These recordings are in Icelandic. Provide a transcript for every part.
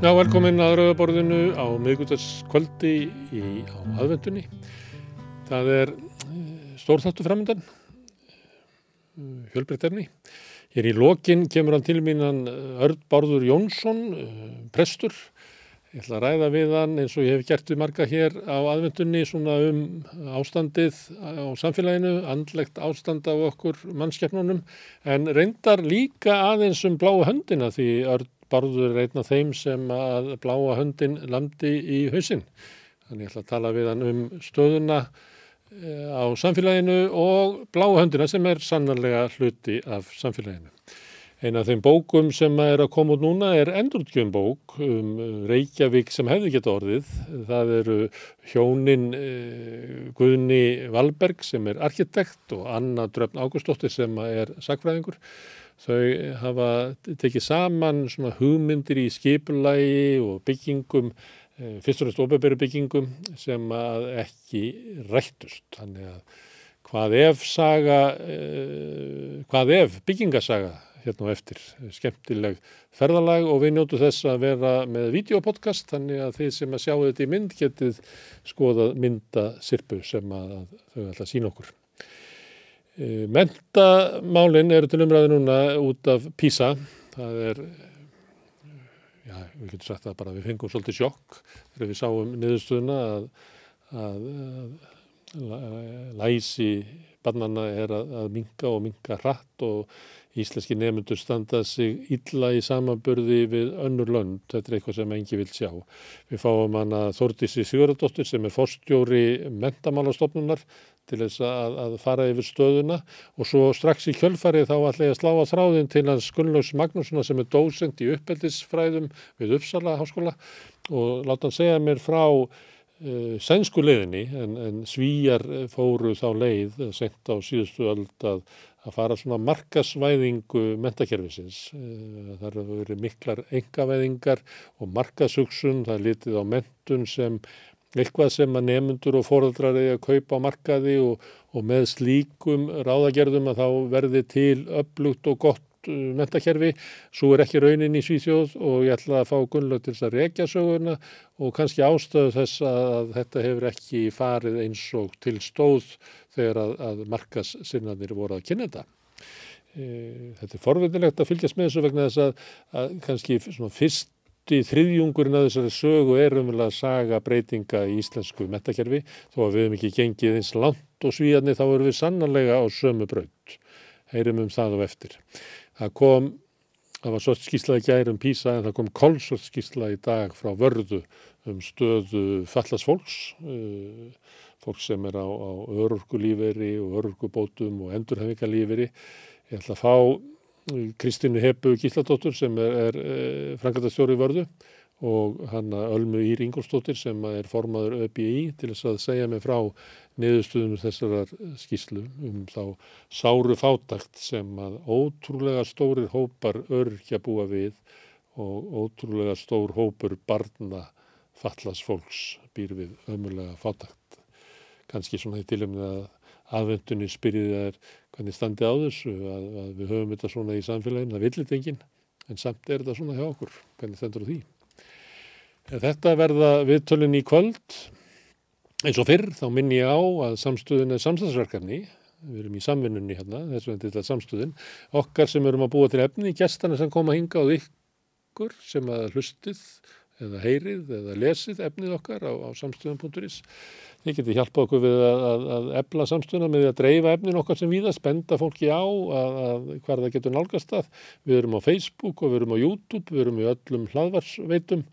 Já, velkomin að Rauðaborðinu á miðgutaskvöldi í, á aðvendunni. Það er stórþáttu framöndan, hjölbreytt efni. Hér í lokin kemur hann til mín hann Örd Bárður Jónsson, prestur. Ég ætla að ræða við hann eins og ég hef gert við marga hér á aðvendunni svona um ástandið á samfélaginu, andlegt ástand á okkur mannskeppnunum en reyndar líka aðeins um bláu höndina því Örd Bárður er einn af þeim sem að bláa höndin landi í hausinn. Þannig ég ætla að tala við hann um stöðuna á samfélaginu og bláa höndina sem er sannarlega hluti af samfélaginu. Einn af þeim bókum sem er að koma út núna er endurtgjum bók um Reykjavík sem hefði geta orðið. Það eru hjónin Guðni Valberg sem er arkitekt og Anna Dröfn Ágústóttir sem er sakfræðingur. Þau hafa tekið saman hugmyndir í skipulagi og byggingum, fyrst og næst ofinbæri byggingum sem ekki rættust. Þannig að hvað ef saga, hvað ef byggingasaga hérna á eftir, skemmtileg ferðalag og við njótu þess að vera með videopodcast þannig að þeir sem að sjá þetta í mynd getið skoðað mynda sirpu sem að þau ætla að sína okkur. Mentamálinn eru til umræði núna út af PISA. Það er, já, við getum sagt það bara, við fengum svolítið sjokk þegar við sáum niðurstöðuna að, að, að læsi barnana er að, að minka og minka hratt og íslenski nefnundur standa sig illa í samanburði við önnur lönd. Þetta er eitthvað sem engi vil sjá. Við fáum hana Þórdísi Sigurðardóttir sem er forstjóri mentamálastofnunar til þess að, að fara yfir stöðuna og svo strax í kjölfarið þá ætla ég að slá að þráðin til hans Gunnlaus Magnússon sem er dósend í uppeldisfræðum við Uppsala háskóla og láta hann segja mér frá uh, sænsku leiðinni en, en svíjar fóru þá leið sent á síðustu öld að, að fara svona markasvæðingu mentakerfisins. Uh, það eru verið miklar engavæðingar og markasugsun, það er litið á mentun sem eitthvað sem að nefnundur og fóröldrar eða kaupa á markaði og, og með slíkum ráðagerðum að þá verði til upplugt og gott uh, mentakerfi. Svo er ekki raunin í Svíþjóð og ég ætla að fá Gunnlaug til þess að rekja söguna og kannski ástöðu þess að þetta hefur ekki farið eins og til stóð þegar að, að markassinnanir voru að kynna þetta. Þetta er forveitilegt að fylgjast með þessu vegna þess að, að kannski fyrst í þriðjungurinn að þessari sögu er umvel að saga breytinga í íslensku metakerfi þó að við hefum ekki gengið eins langt og svíðarni þá erum við sannanlega á sömu braut. Heyrum um það og eftir. Það kom, það var svort skýrslaði gæri um Písa en það kom kolsvort skýrslaði í dag frá vörðu um stöðu fallast fólks, fólk sem er á, á örurkulíferi og örurkubótum og endurhefingalíferi. Ég ætla að fá Kristínu Hebu Gísladóttur sem er, er e, frangatastjóri vörðu og hanna Ölmu Ír Ingolstóttir sem er formaður ÖBI til þess að segja mig frá niðurstuðum þessar skýslu um þá sáru fátakt sem að ótrúlega stórir hópar örkja búa við og ótrúlega stór hópur barna fallast fólks býr við ömulega fátakt. Kanski svona í tilumni að aðvendunni spyrjið er hvernig standi á þessu að, að við höfum þetta svona í samfélaginu, það villit enginn en samt er þetta svona hjá okkur hvernig stendur því. Þetta verða viðtölun í kvöld. Eins og fyrr þá minn ég á að samstöðun er samstagsverkefni við erum í samvinnunni hérna þess vegna þetta er samstöðun okkar sem erum að búa til efni gestana sem koma hinga á ykkur sem að hlustið eða heyrið eða lesið efnið okkar á, á samstöðun.is Þið getur hjálpað okkur við að, að, að ebla samstöðuna með því að dreifa efnin okkar sem við að spenda fólki á að, að hvar það getur nálgast að. Við erum á Facebook og við erum á YouTube, við erum í öllum hlaðvarsveitum,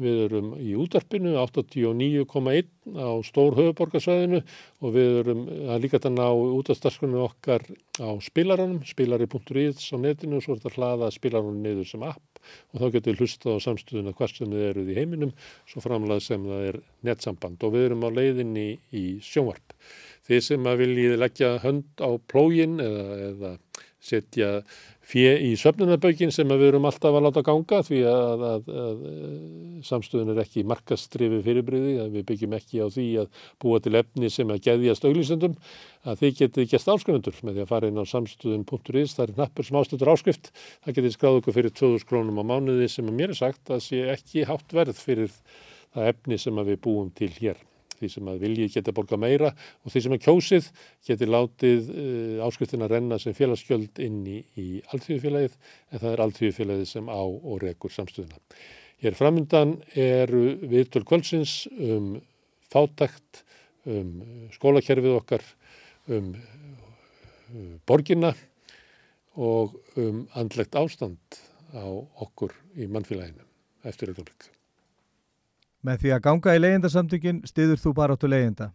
við erum í útarpinu 89,1 á stór höfuborgarsvæðinu og við erum líka þannig á útastaskunum okkar á spilaranum, spilari.is á netinu og svo er þetta hlaða spilaranum niður sem app og þá getur við hlusta á samstöðuna hvað sem þið eruð í heiminum svo framlega sem það er netsamband og við erum á leiðinni í sjónvarp. Þið sem að viljið leggja hönd á plógin eða, eða setja fjö í söfnunarbökin sem við erum alltaf að láta ganga því að, að, að, að samstöðun er ekki markastrifi fyrirbriði, við byggjum ekki á því að búa til efni sem að geðjast auglýsendum, að þið getið gæst áskrifendur með því að fara inn á samstöðun.is, það er nappur sem ástöður áskrift, það getið skráð okkur fyrir 2000 krónum á mánuði sem að mér er sagt að sé ekki hátt verð fyrir það efni sem við búum til hér því sem að vilji geta borga meira og því sem að kjósið geti látið uh, áskriftin að renna sem félagsgjöld inn í, í alltíðufélagið en það er alltíðufélagið sem á og rekur samstöðuna. Hér framöndan eru viðtöl kvöldsins um fátækt, um skólakerfið okkar, um uh, borginna og um andlegt ástand á okkur í mannfélaginu eftir auðvitað. Með því að ganga í leyendasamtökin stiður þú bara áttu leyenda.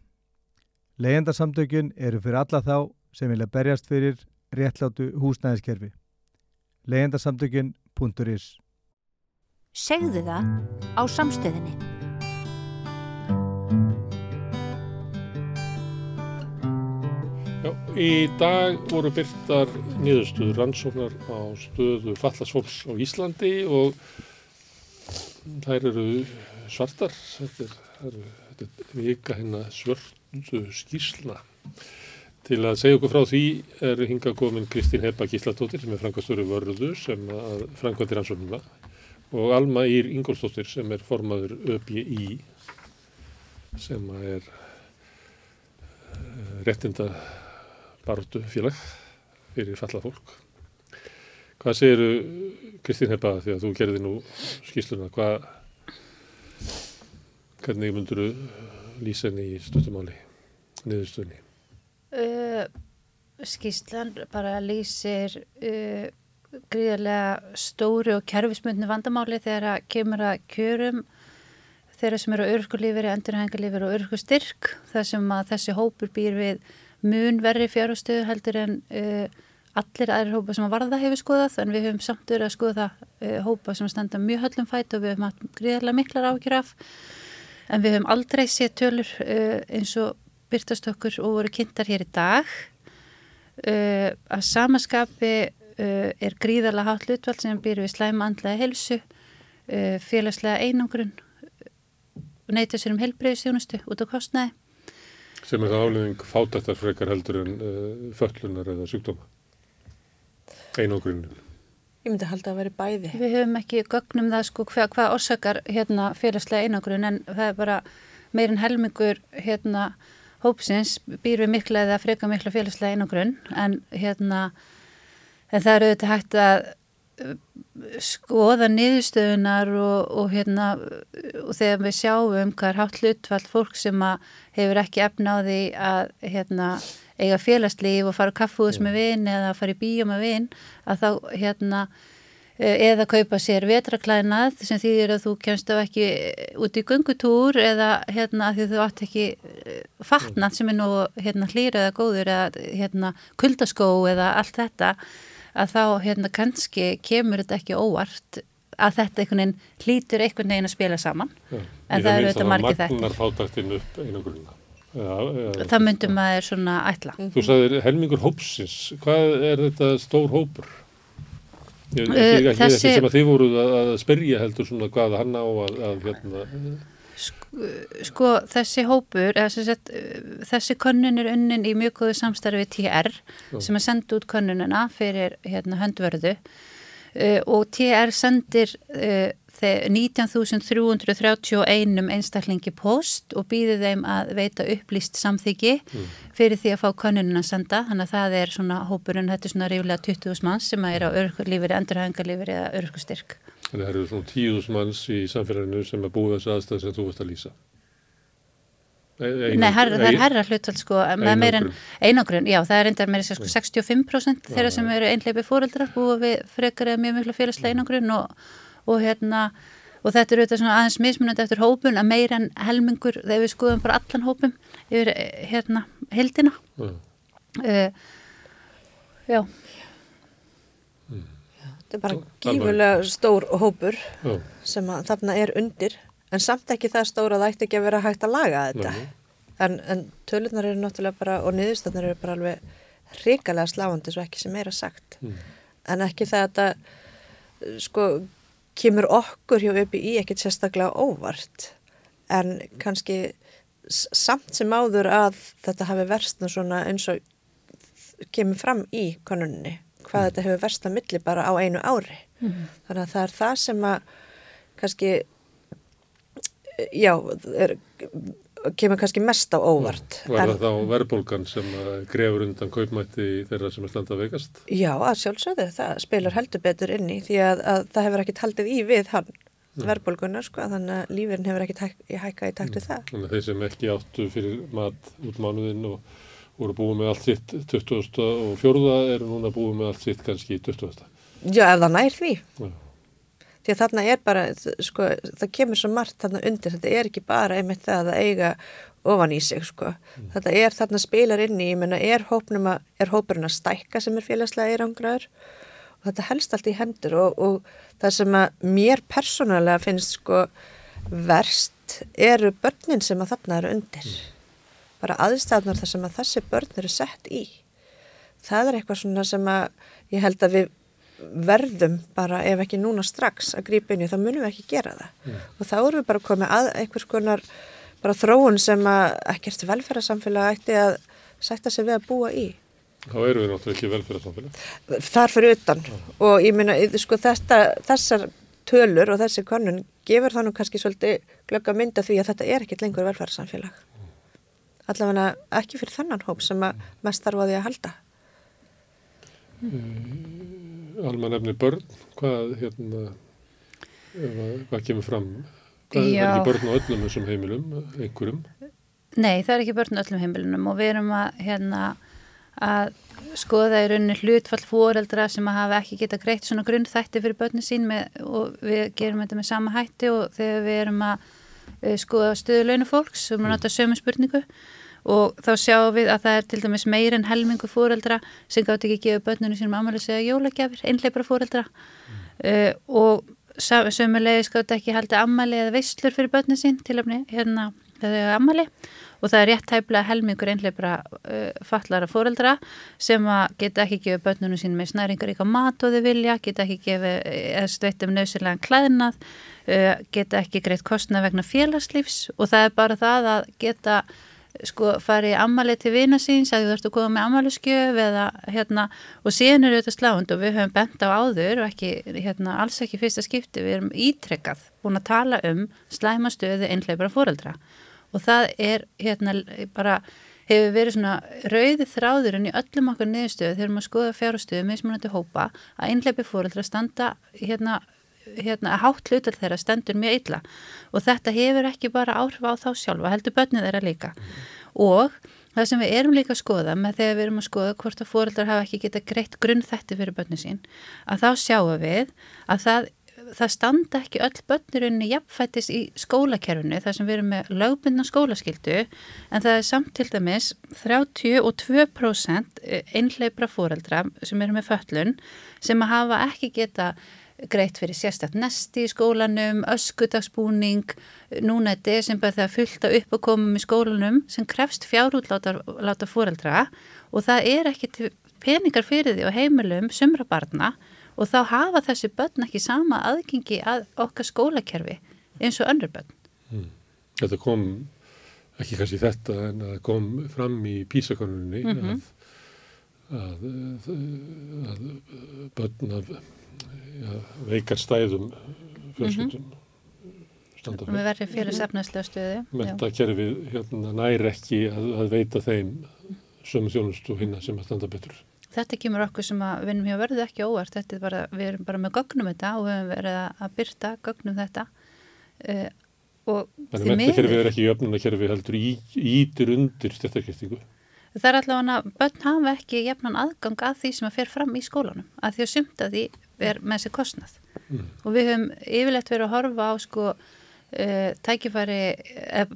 Leyendasamtökin eru fyrir alla þá sem vilja berjast fyrir réttlátu húsnæðiskerfi. leyendasamtökin.is Segðu það á samstöðinni. Já, í dag voru byrtar niðurstöður rannsóknar á stöðu fallasfólks á Íslandi og þær eru svartar, þetta er, þetta er vika hérna svörtu skísla. Til að segja okkur frá því er hinga komin Kristín Heba Gíslatóttir sem er frangvastöru vörðu sem frangvandir ansvönduna og Alma Ír Ingólfstóttir sem er formaður ÖBI sem er eh, réttinda barðu félag fyrir fallað fólk. Hvað segir Kristín Heba því að þú gerði nú skísluna, hvað Hvernig myndur þú lýsa henni í stöttumáli, niðurstöðni? Uh, skýslan bara lýsir uh, gríðarlega stóri og kerfismundni vandamáli þegar að kemur að kjörum þeirra sem eru örkulíferi, endurhengalíferi og örkustyrk þar sem að þessi hópur býr við mun verri fjárhustöðu heldur en uh, allir aðrir hópa sem að varða hefur skoðað en við höfum samt verið að skoða hópa sem standa mjög höllum fætt og við höfum hatt gríðarlega miklar ákjör af en við höfum aldrei séð tölur uh, eins og byrtast okkur og voru kynntar hér í dag. Uh, að samaskapi uh, er gríðarlega hátt hlutvald sem býr við slæma andlega helsu félagslega einangrun neyta sér um helbreyðstjónustu út á kostnæði sem er það áliðing fátættar frekar heldur en föllunar eða sjúkdóma. Einangrunum Ég myndi halda að vera bæði. Við höfum ekki gögnum það sko hvað hva orsakar hérna félagslega einangrun en það er bara meirinn helmingur hérna hópsins býr við mikla eða freka mikla félagslega einangrun en hérna en það eru auðvitað hægt að uh, skoða niðurstöðunar og, og hérna og þegar við sjáum hvað er hátt hlutfall fólk sem hefur ekki efna á því að hérna eiga félagslíf og fara kaffúðs með vinn eða fara í bíó með vinn að þá hérna e, eða kaupa sér vetraklæðnað sem þýðir að þú kemst á ekki út í gungutúr eða hérna því þú átt ekki e, fatnað sem er nú hérna hlýra eða góður eða hérna kuldaskó eða allt þetta að þá hérna kannski kemur þetta ekki óvart að þetta einhvern veginn hlýtur einhvern veginn að spila saman Já, en það eru þetta margir þetta. Að magnar fátaktinn upp einangrunna. Já, já, það myndum maður svona ætla. Þú sagðir helmingur hópsins, hvað er þetta stór hópur? Ég, uh, ekki, ekki þessi... sem að þið voruð að, að spyrja heldur svona hvað hann á að, að hérna... Sko, sko þessi hópur, sett, þessi könnun er unnin í mjög góðu samstarfi TR já. sem er sendt út könnununa fyrir hérna, höndvörðu uh, og TR sendir uh, 19.331 einstaklingi post og býði þeim að veita upplýst samþyggi mm. fyrir því að fá konunina að senda þannig að það er svona hópurinn, þetta er svona ríflega 20.000 manns sem er á örkulífur, endurhængalífur eða örkustyrk. Þannig að það eru svona 10.000 manns í samfélaginu sem er búið þessu aðstæð sem þú veist að lýsa. Ein, Nei, herra, það er herra hlutvall sko en einogrun, já það er endar meira sko 65% þeirra sem eru einleipi fóreldrar búið við frekar eða mjög miklu félagslega einogrun og og hérna og þetta er auðvitað svona aðeins mismunandi eftir hópun að meira en helmingur þegar við skoðum bara allan hópum yfir hérna heldina mm. uh, já mm. Þetta er bara gífulega stór hópur mm. sem að þarna er undir en samt ekki það stóra að það ætti ekki að vera hægt að laga þetta en, en tölunar eru náttúrulega bara og niðurstöðnar eru bara alveg hrikalega sláandi svo ekki sem meira sagt mm. en ekki það að þetta sko kemur okkur hjá í ekkert sérstaklega óvart en kannski samt sem áður að þetta hafi verstna svona eins og kemur fram í konunni hvað mm. þetta hefur versta milli bara á einu ári mm. þannig að það er það sem að kannski já, er, kemur kannski mest á óvart. Var það en, þá verðbólgan sem grefur undan kaupmætti þeirra sem er standa veikast? Já, að sjálfsögðu, það spilar heldur betur inn í því að, að það hefur ekkit haldið í við hann mm. verðbólgunar, sko, þannig að lífin hefur ekkit hækkað í takt við mm. það. Þannig að þeir sem ekki áttu fyrir mat út mánuðin og voru búið með allt sitt 20. og fjórða eru núna búið með allt sitt kannski 20. Já, ef það nær því. Já því að þarna er bara, sko, það kemur svo margt þarna undir, þetta er ekki bara einmitt það að eiga ofan í sig, sko. Mm. Þetta er þarna spilar inn í, ég menna, er, er hópurinn að stækka sem er félagslega eirangraður og þetta helst allt í hendur og, og það sem að mér persónulega finnst, sko, verst eru börnin sem að þarna eru undir. Mm. Bara aðstæðnar þar sem að þessi börn eru sett í. Það er eitthvað svona sem að ég held að við verðum bara ef ekki núna strax að grípa inn í þá munum við ekki gera það mm. og þá erum við bara komið að einhvers konar bara þróun sem að ekkert velferðarsamfélag ætti að setja sig við að búa í Þá eru við náttúrulega ekki velferðarsamfélag Þar fyrir utan mm. og ég minna sko þessar tölur og þessi konun gefur þannig kannski svolítið glögg að mynda því að þetta er ekkert lengur velferðarsamfélag mm. allavega ekki fyrir þannan hóp sem að mest þarf að því að halda mm almanefni börn, hvað, hérna, hvað kemur fram? Hvað Já. er ekki börn á öllum þessum heimilum, einhverjum? Nei, það er ekki börn á öllum heimilunum og við erum að, hérna, að skoða í rauninni hlutfall fóreldra sem að hafa ekki geta greitt svona grunnþætti fyrir börnum sín með, og við gerum þetta með sama hætti og þegar við erum að uh, skoða stöðu launufólks sem er náttúrulega sömu spurningu og þá sjáum við að það er til dæmis meir en helmingu fóreldra sem gátt ekki að gefa börnunum sínum ámæli segja jólagjafir, einleipra fóreldra mm. uh, og sömulegis gátt ekki haldi ámæli eða veistlur fyrir börnun sín til að hérna þegar ámæli og það er rétt tæplega helmingur einleipra uh, fallara fóreldra sem að geta ekki gefa börnunum sín með snæringar ykkar mat og þau vilja, geta ekki gefa eða sveitum nöðsynlega klæðnað uh, geta ekki greitt kostna vegna félagslífs og það er bara það að geta sko farið ammalið til vina síns að þú þarfst að koma með ammaliðskjöf eða hérna og síðan eru þetta sláund og við höfum bent á áður og ekki, hérna, alls ekki fyrsta skipti, við erum ítrekkað búin að tala um slæmastöðu einhleipara fóreldra og það er hérna bara hefur verið svona rauði þráðurinn í öllum okkar niðurstöðu þegar maður skoða fjárhustöðu með smunandi hópa að einhleipi fóreldra standa hérna hérna, hátt hlutal þeirra stendur mjög illa og þetta hefur ekki bara áhrif á þá sjálfa, heldur börnið þeirra líka mm. og það sem við erum líka að skoða með þegar við erum að skoða hvort að fóreldrar hafa ekki geta greitt grunn þætti fyrir börnið sín, að þá sjáum við að það það standa ekki öll börnirunni jafnfættis í skólakerfinu þar sem við erum með lögbundna skólaskildu en það er samt til dæmis 32% einhleipra fóreldra sem eru með föllun sem hafa ekki geta greitt fyrir sérstætt nesti í skólanum, öskudagsbúning, núna er desember þegar fylgta upp og komum í skólanum sem krefst fjárútláta fóreldra og það er ekki peningar fyrir því og heimilum sumra barna og þá hafa þessi börn ekki sama aðgengi að okkar skólakerfi eins og önnur börn. Hmm. Þetta kom, ekki kannski þetta, en það kom fram í písakonunni mm -hmm. að, að, að börn af ja, veikar stæðum fjölskyldum mm -hmm. Við verðum fyrir sefnæslega stöðu. Metakerfið hérna, næri ekki að, að veita þeim sömu þjónustu hinna sem að standa betur. Þetta kemur okkur sem að vinnum hjá verðu ekki óvart. Þetta er bara, við erum bara með gögnum þetta og við hefum verið að byrta gögnum þetta uh, og Þannig að metakerfið er ekki jöfnunarkerfið heldur í, ítir undir stjættarkestingu. Það er allavega að börn hafa ekki jefnan aðgang að því sem að fer fram í skólanum að því að sumta því er með sér kostnað mm. og við höfum yfirlegt verið að horfa á sko uh, tækifæri uh,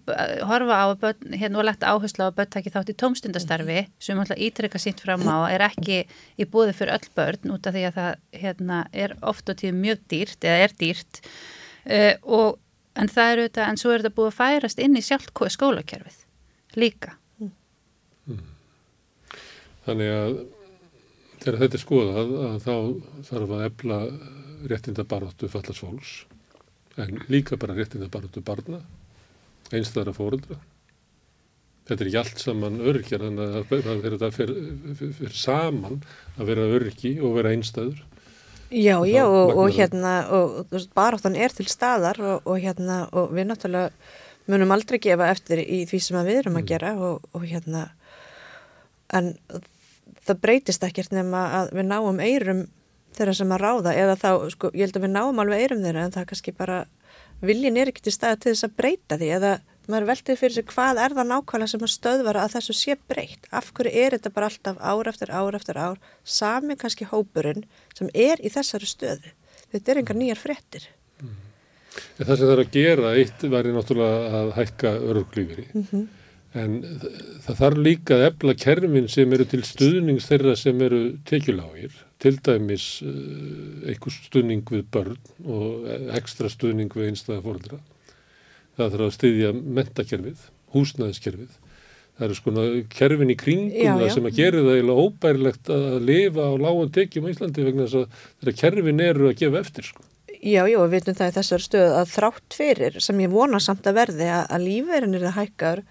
horfa á börn hérna og lagt áherslu á að börn tæki þátt í tómstundastarfi sem alltaf ítrekka sínt fram á er ekki í búði fyrir öll börn út af því að það hérna, er oft og tíð mjög dýrt eða er dýrt uh, og en það er auðvitað, en svo er þetta búið að færast inn í sjálf skólakerfið líka mm. Þannig að þegar þetta er skoðað að þá þarf að efla réttindabaráttu fallast fólks en líka bara réttindabaráttu barna, einstæðara fóruldra. Þetta er ekki allt saman örgjar en það fyrir saman að vera örgi og vera einstæður. Já, já, og, og hérna, og baráttan er til staðar og, og hérna, og við náttúrulega munum aldrei gefa eftir í því sem við erum að gera og, og hérna, en það breytist ekkert nema að við náum eirum þeirra sem að ráða eða þá, sko, ég held að við náum alveg eirum þeirra en það kannski bara, viljin er ekki til staða til þess að breyta því eða maður veltið fyrir sig hvað er það nákvæmlega sem að stöðvara að þessu sé breytt. Af hverju er þetta bara alltaf ár eftir ár eftir ár sami kannski hópurinn sem er í þessari stöðu. Þetta er engar nýjar fréttir. En það sem það er að gera, eitt væri náttúrulega að hækka örglífiri. En það þarf líka að efla kerfin sem eru til stuðnings þeirra sem eru tekjulágir, til dæmis uh, einhver stuðning við börn og ekstra stuðning við einstæða fóreldra. Það þarf að styðja mentakerfið, húsnæðiskerfið. Það eru sko kerfin í kringum Já, það já. sem að gera það eiginlega óbærilegt að lifa á lágum tekjum á Íslandi vegna þess að þeirra kerfin eru að gefa eftir sko. Já, já, við veitum það í þessari stöðu að þrátt fyrir sem ég vona samt að verði að, að lífeyrin er það hækkar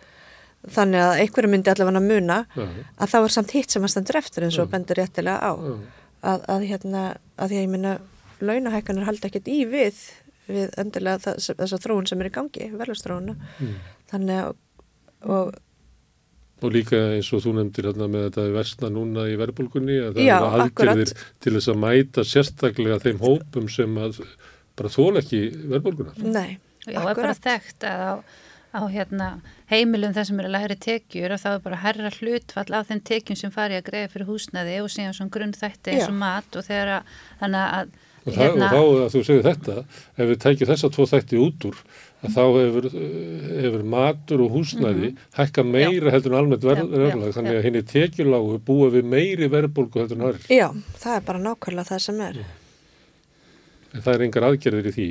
þannig að einhverju myndi allavega að muna að það var samt hitt sem að stendur eftir eins og bendur réttilega á að, að hérna, að því að ég minna launahækkanir haldi ekkert í við við endilega það, þess að þróun sem er í gangi, verðlustróuna Mm. þannig að og, Og líka eins og þú nefndir hérna með þetta versna núna í verðbólgunni að það Já, aðgerðir akkurat. til þess að mæta sérstaklega þeim hópum sem að bara þóla ekki verðbólgunar. nei, Já, það er bara þekkt að á, á hérna, heimilum þar sem eru læri tekjur og þá er bara herra hlutfall af þeim tekjum sem fari að greiða fyrir húsnaði og síðan svona grunnþætti eins Já. og mat og þegar að, að Og, það, hérna, og þá að þú segir þetta, ef við tækjum þessa tvo þætti út úr, að þá hefur, hefur matur og húsnæði hækka meira heldur en almennt verð. Já, já, verðlag, þannig já. að henni tekjulágu búa við meiri verðbólgu heldur en aðrir. já, það er bara nákvæmlega það sem er En það er engar aðgerðir í því.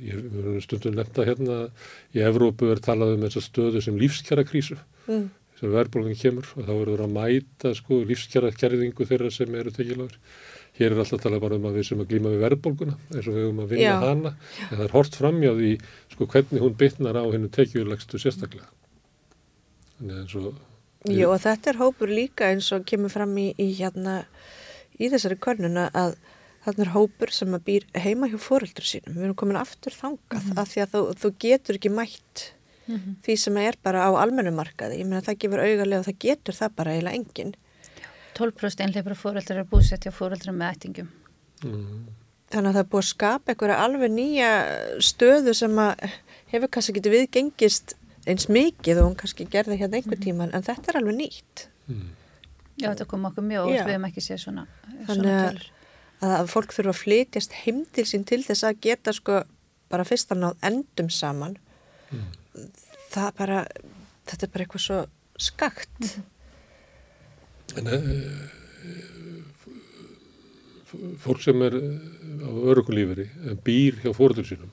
Ég höfum stundum nefnda hérna, í Evrópu er talað um þessa stöðu sem lífskjara krísu. mm. sem verðbólgan kemur og þá verður að mæta sko lífskjara gerðingu þeirra sem eru tekjulegur. Hér er alltaf talað bara um að við sem að glíma við verðbólguna eins og við höfum að vinna Já. hana en það er hort framjá því sko hvernig hún bytnar á hennu tekjulegstu sérstaklega. Þannig eins og Jú, og þetta er hópur líka eins og kemur fram í, í hérna í þessari körnuna að þarna er hópur sem að býr heima hjá fóreldur sínum. Við erum komin aftur þangað af því að þú, þú getur ekki mætt því sem er bara á almennumarkaði. Ég meina það gefur augalega og það getur það bara eiginlega enginn. 12% einleipra fóreldrar er búsett hjá fóreldrar með ættingum. mm, Þannig að það er búið að skapa einhverja alveg nýja stöðu sem að hefur kannski getið viðgengist eins mikið og hún kannski gerði hérna einhver tíman en þetta er alveg nýtt. mm, Já, þetta kom okkur mjög Já. og við hefum ekki séð svona, Þannig svona að- tölur. Að fólk þurfa að flytjast heim til sín til þess að geta sko bara fyrst að náð endum saman það er bara þetta er bara eitthvað svo skakt en e, fólk sem er eh, á örukulíferi en býr hjá fóröldur sínum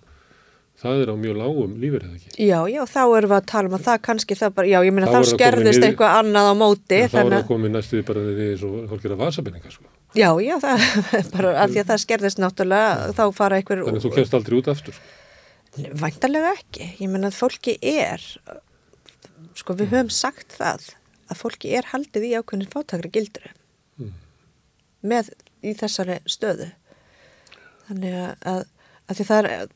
það er á mjög lágum líferi eða ekki. já, já, þá erum við að tala um að það kannski það bara, já, ég meina Þá þá er það skerðist eitthvað annað á móti En þá er þannig það að, komið næstuði bara og fólk er að vasabenninga sko. Já, já, það er bara að því að það skerðist náttúrulega þá fara einhver Þannig að þú kemst aldrei út aftur. Væntanlega ekki. Ég menna að fólki er, sko við höfum sagt það, að fólki er haldið í ákveðin fátakra gildru Mm. með í þessari stöðu. Þannig að, að, því það er,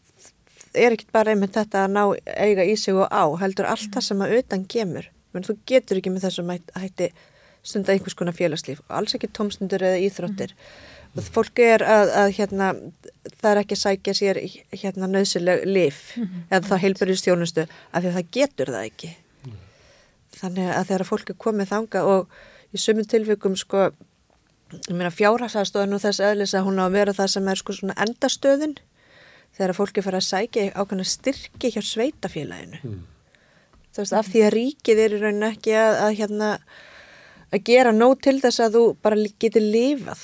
er ekkit bara einmitt þetta að ná eiga í sig og á, heldur allt það sem að utan kemur. Menn þú getur ekki með þessum hætti stunda einhvers konar félagslíf alls ekki tómstundur eða íþróttir. Og fólk er að, að hérna, það er ekki að sækja sér hérna nöðsileg lif eða það heilbyrjus þjónustu af því að það getur það ekki. Þannig að þegar fólk er komið þanga og í sumum tilvikum sko, ég meina fjárhagsaðstofan og þess eðlis að hún á að vera það sem er sko svona endastöðin þegar fólki fara að sækja ákveðna styrki hjá sveitafélaginu. Mm. Þú veist, af því að ríkið er í rauninu ekki að, að hérna að gera nóg til þess að þú bara getur lifað.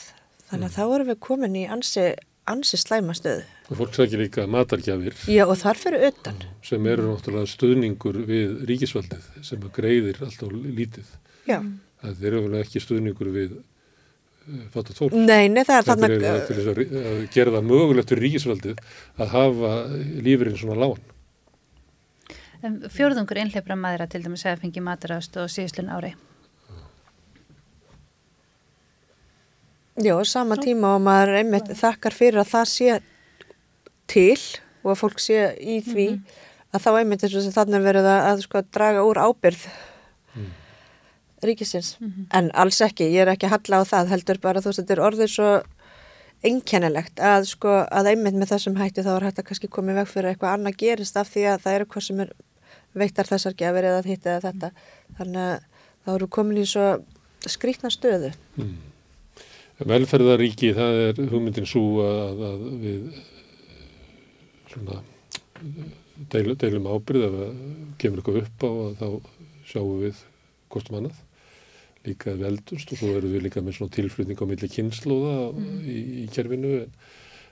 Þannig að þá erum við komin í ansi, ansi slæma stöðu. Og fólk sækir líka matargjafir Já, og þar fyrir utan. sem eru náttúrulega stuðningur við ríkisvaldið sem að greiðir alltaf lítið. Já, Það er auðvitað ekki stuðningur við fattat fólk. Nei, nei, það er þannig þess að, rí- að gera það mögulegt fyrir ríkisvaldið að hafa lífurinn svona lán. Fjórðungur einhleipra maðura til dæmis að fengi matarást og síðuslun ári. Já, sama tíma og maður einmitt þakkar fyrir að það sé til og að fólk sé í því að þá einmitt eins og þess að þannig er verið að, að sko, draga úr ábyrð ríkisins. En alls ekki, ég er ekki að halla á það, heldur bara þú veist, þetta er orðið svo einkennilegt að sko að einmitt með þessum hætti þá er hægt að kannski komið veg fyrir að eitthvað annað gerist af því að það eru hvað sem er veittar þessar gefur eða hitt eða þetta. Þannig að þá eru komin í svo skrýtna stöðu. Velferðaríki, það er hugmyndin svo að, að við svona deil, deilum ábyrð ef að kemur eitthvað upp á að þá sjáum við hvort um annað. Líka eldumst og svo erum við líka með svona tilflutning á milli kynnslóða í, í kerfinu en,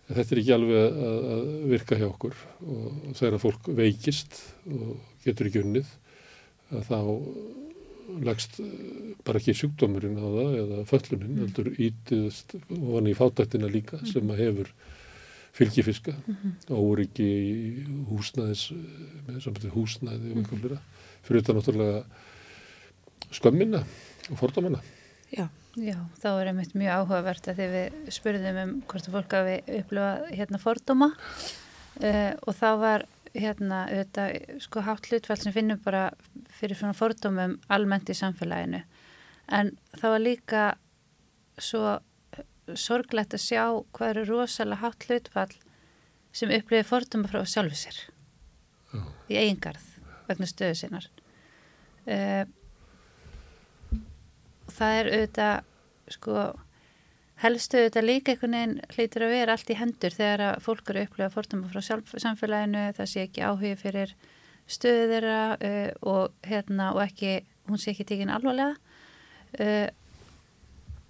en þetta er ekki alveg að, að- að virka hjá okkur. Og þegar fólk veikist og getur ekki unnið að þá lagst eh, bara ekki sjúkdómurinn á það eða föllunin, heldur ítiðast ofan í fátættina líka sem að hefur fylgifiska óryggi í húsnæðis með samfélagi húsnæði og eitthvað flera fyrir þetta náttúrulega skömmina og fordómana. Já. Já, þá er einmitt mjög áhugavert að því við spurðum um hvort að fólk hafi upplifað hérna fordóma. Uh, og þá var hérna auðvitað sko hátt hlutfall sem finnum bara fyrir svona fordómum almennt í samfélaginu. En það var líka svo sorglegt að sjá hvað eru rosalega hátt hlutfall sem upplifið fordóma frá sjálfu sér í eigingarð vegna stöðu sinnar. Uh, það er auðvitað sko helstu auðvitað líka einhvern veginn hlýtur að vera allt í hendur þegar að fólk eru að upplifa fórtuma frá sjálf, samfélaginu það sé ekki áhugi fyrir stöðu þeirra uh, og hérna og ekki, hún sé ekki tekin alvarlega. Uh,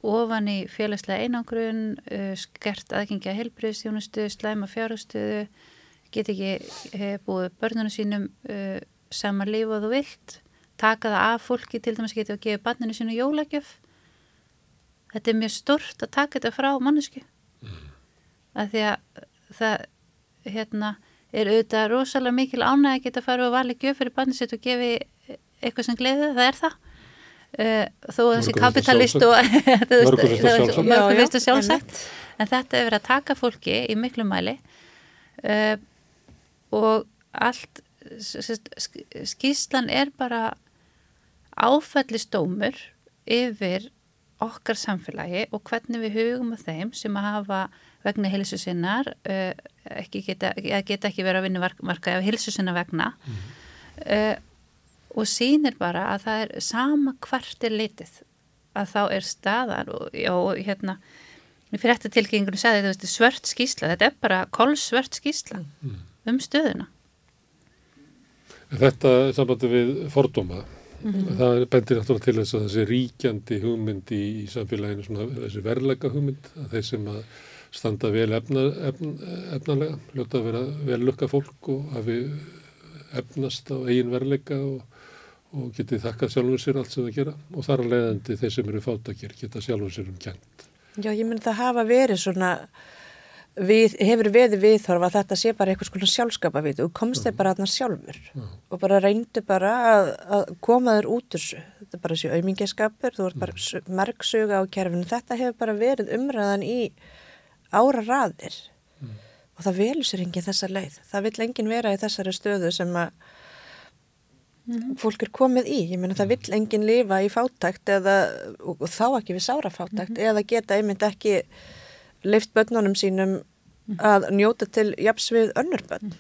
ofan í félagslega einangrun uh, skert aðgengja helbriðstjónustu slæma fjárhustöðu get ekki uh, búið börnunum sínum uh, sama líf og þú vilt taka það af fólki til dæmis getur að gefa barninu sínu jólagjöf þetta er mjög stort að taka þetta frá mannesku af því að það hérna er auðvitað rosalega mikil ánæg að geta að fara og valið gjöf fyrir barnið sitt og gefi eitthvað sem gleði það er það. Uh, þó að þessi kapitalist og það er- sjálfsagt. en þetta er verið að taka fólki í miklu mæli. Uh, og allt skýslan er bara áfællistómur yfir okkar samfélagi og hvernig við hugum að þeim sem að hafa vegna hilsu sinnar uh, ekki geta, geta ekki verið að vinna marka ef hilsu sinna vegna. Uh, og sýnir bara að það er sama hvert er litið að þá er staðar og, og hérna í fréttatilkynningunum sagði þú veist svört skýsla, þetta er bara kolsvört skýsla um stöðuna. Þetta sambandi við fordóma, það bendir náttúrulega til þess að þessi ríkjandi hugmynd í, í samfélaginu, svona, þessi verðlega hugmynd, að þeir sem að standa vel efna, efn, efnalega, hljóta að vera vel lukka fólk og hafi efnast á eigin verðleika og, og geti þakkað sjálfum sér allt sem það gera og þar að leiðandi þeir sem eru fátakir geta sjálfum sér um kent. Já, ég myndi það hafa verið svona, við, hefur veði viðhorfa að þetta sé bara eitthvað svona sjálfskapa við og komst þeir bara aðna sjálfur og bara reyndu bara að, að koma þér út úr þessu. Þetta er bara þessi aumingiskapur, þú ert bara mm. merksuga á kerfinu. Þetta hefur bara verið umræðan í ára raðir og það velur sér enginn þessa leið. Það vil enginn vera í þessari stöðu sem að fólk er komið í. Ég meina það vill enginn lifa í fátækt eða, og, og þá ekki við sára fátækt eða geta einmitt ekki leift börnunum sínum að njóta til jafs við önnur börn.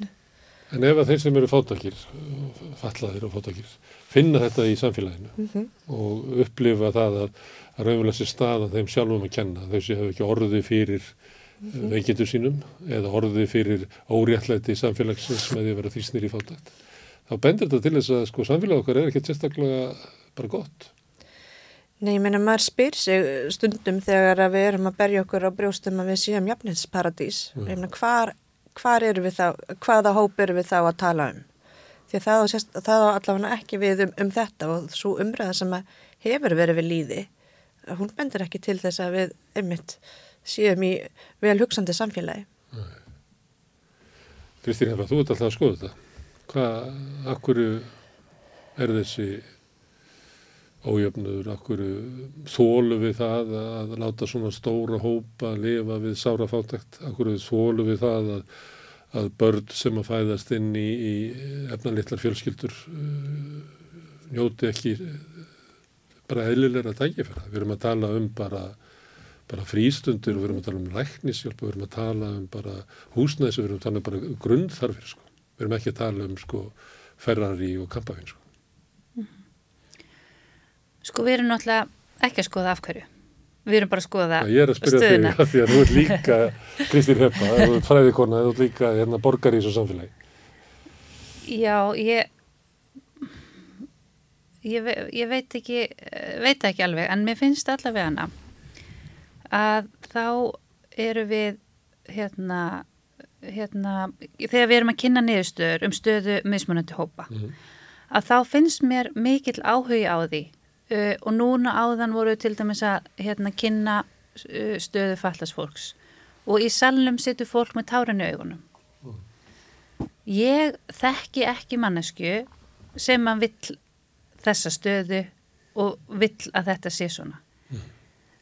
En ef að þeir sem eru fátakir, fallaðir og fátakir, finna þetta í samfélaginu og upplifa það að, að raunverulega sér staða þeim sjálfum að kenna, þau séu ekki orði fyrir mm -hmm. veikindu sínum eða orði fyrir óréttlæti samfélagsins með því að vera þýsnir í fátakt. Þá bendur þetta til þess að sko, samfélag okkar er ekkert sérstaklega bara gott. Nei, ég meina maður spyr sig stundum þegar við erum að berja okkur á brjóstum að við séum jafninsparadís. Mm. Ég meina hvar, hvar eru við þá, hvaða hóp eru við þá að tala um? Því að það á, sérst, það á allavega ekki við um, um þetta og svo umræða sem hefur verið við líði, hún bendur ekki til þess að við einmitt séum í vel hugsandi samfélagi. Kristín Hefra, þú ert alltaf að skoða þetta. Hvað, akkur er þessi ójöfnur, akkur þólu við það að láta svona stóra hópa lifa við sárafátækt, akkur þólu við það að, að börn sem að fæðast inn í, í efnalitlar fjölskyldur uh, njóti ekki bara eðlilega tækifæra. Við erum að tala um bara bara frístundir og við erum að tala um læknisjálp og við erum að tala um bara húsnæðis við erum að tala um bara grunnþarfir sko. Við erum ekki að tala um sko Ferrari og Kampafinn sko. Sko við erum náttúrulega ekki að skoða afhverju. Við erum bara að skoða stöðuna. Ég er að spyrja stöðuna. þig að því að þú ert líka Kristín Heppa, þú ert fræðikona, þú ert líka hérna, borgar í þessu samfélagi. Já, ég ég, ég veit ekki veit ekki alveg, en mér finnst allavega hana að þá eru við hérna, hérna þegar við erum að kynna niðurstöður um stöðu mismunandi hópa Mm. að þá finnst mér mikill áhugi á því uh, og núna áðan voru til dæmis að hérna, kynna uh, stöðu fallast fólks. Og í salnum situr fólk með táran í augunum. Ég þekki ekki mannesku sem að vill þessa stöðu og vill að þetta sé svona.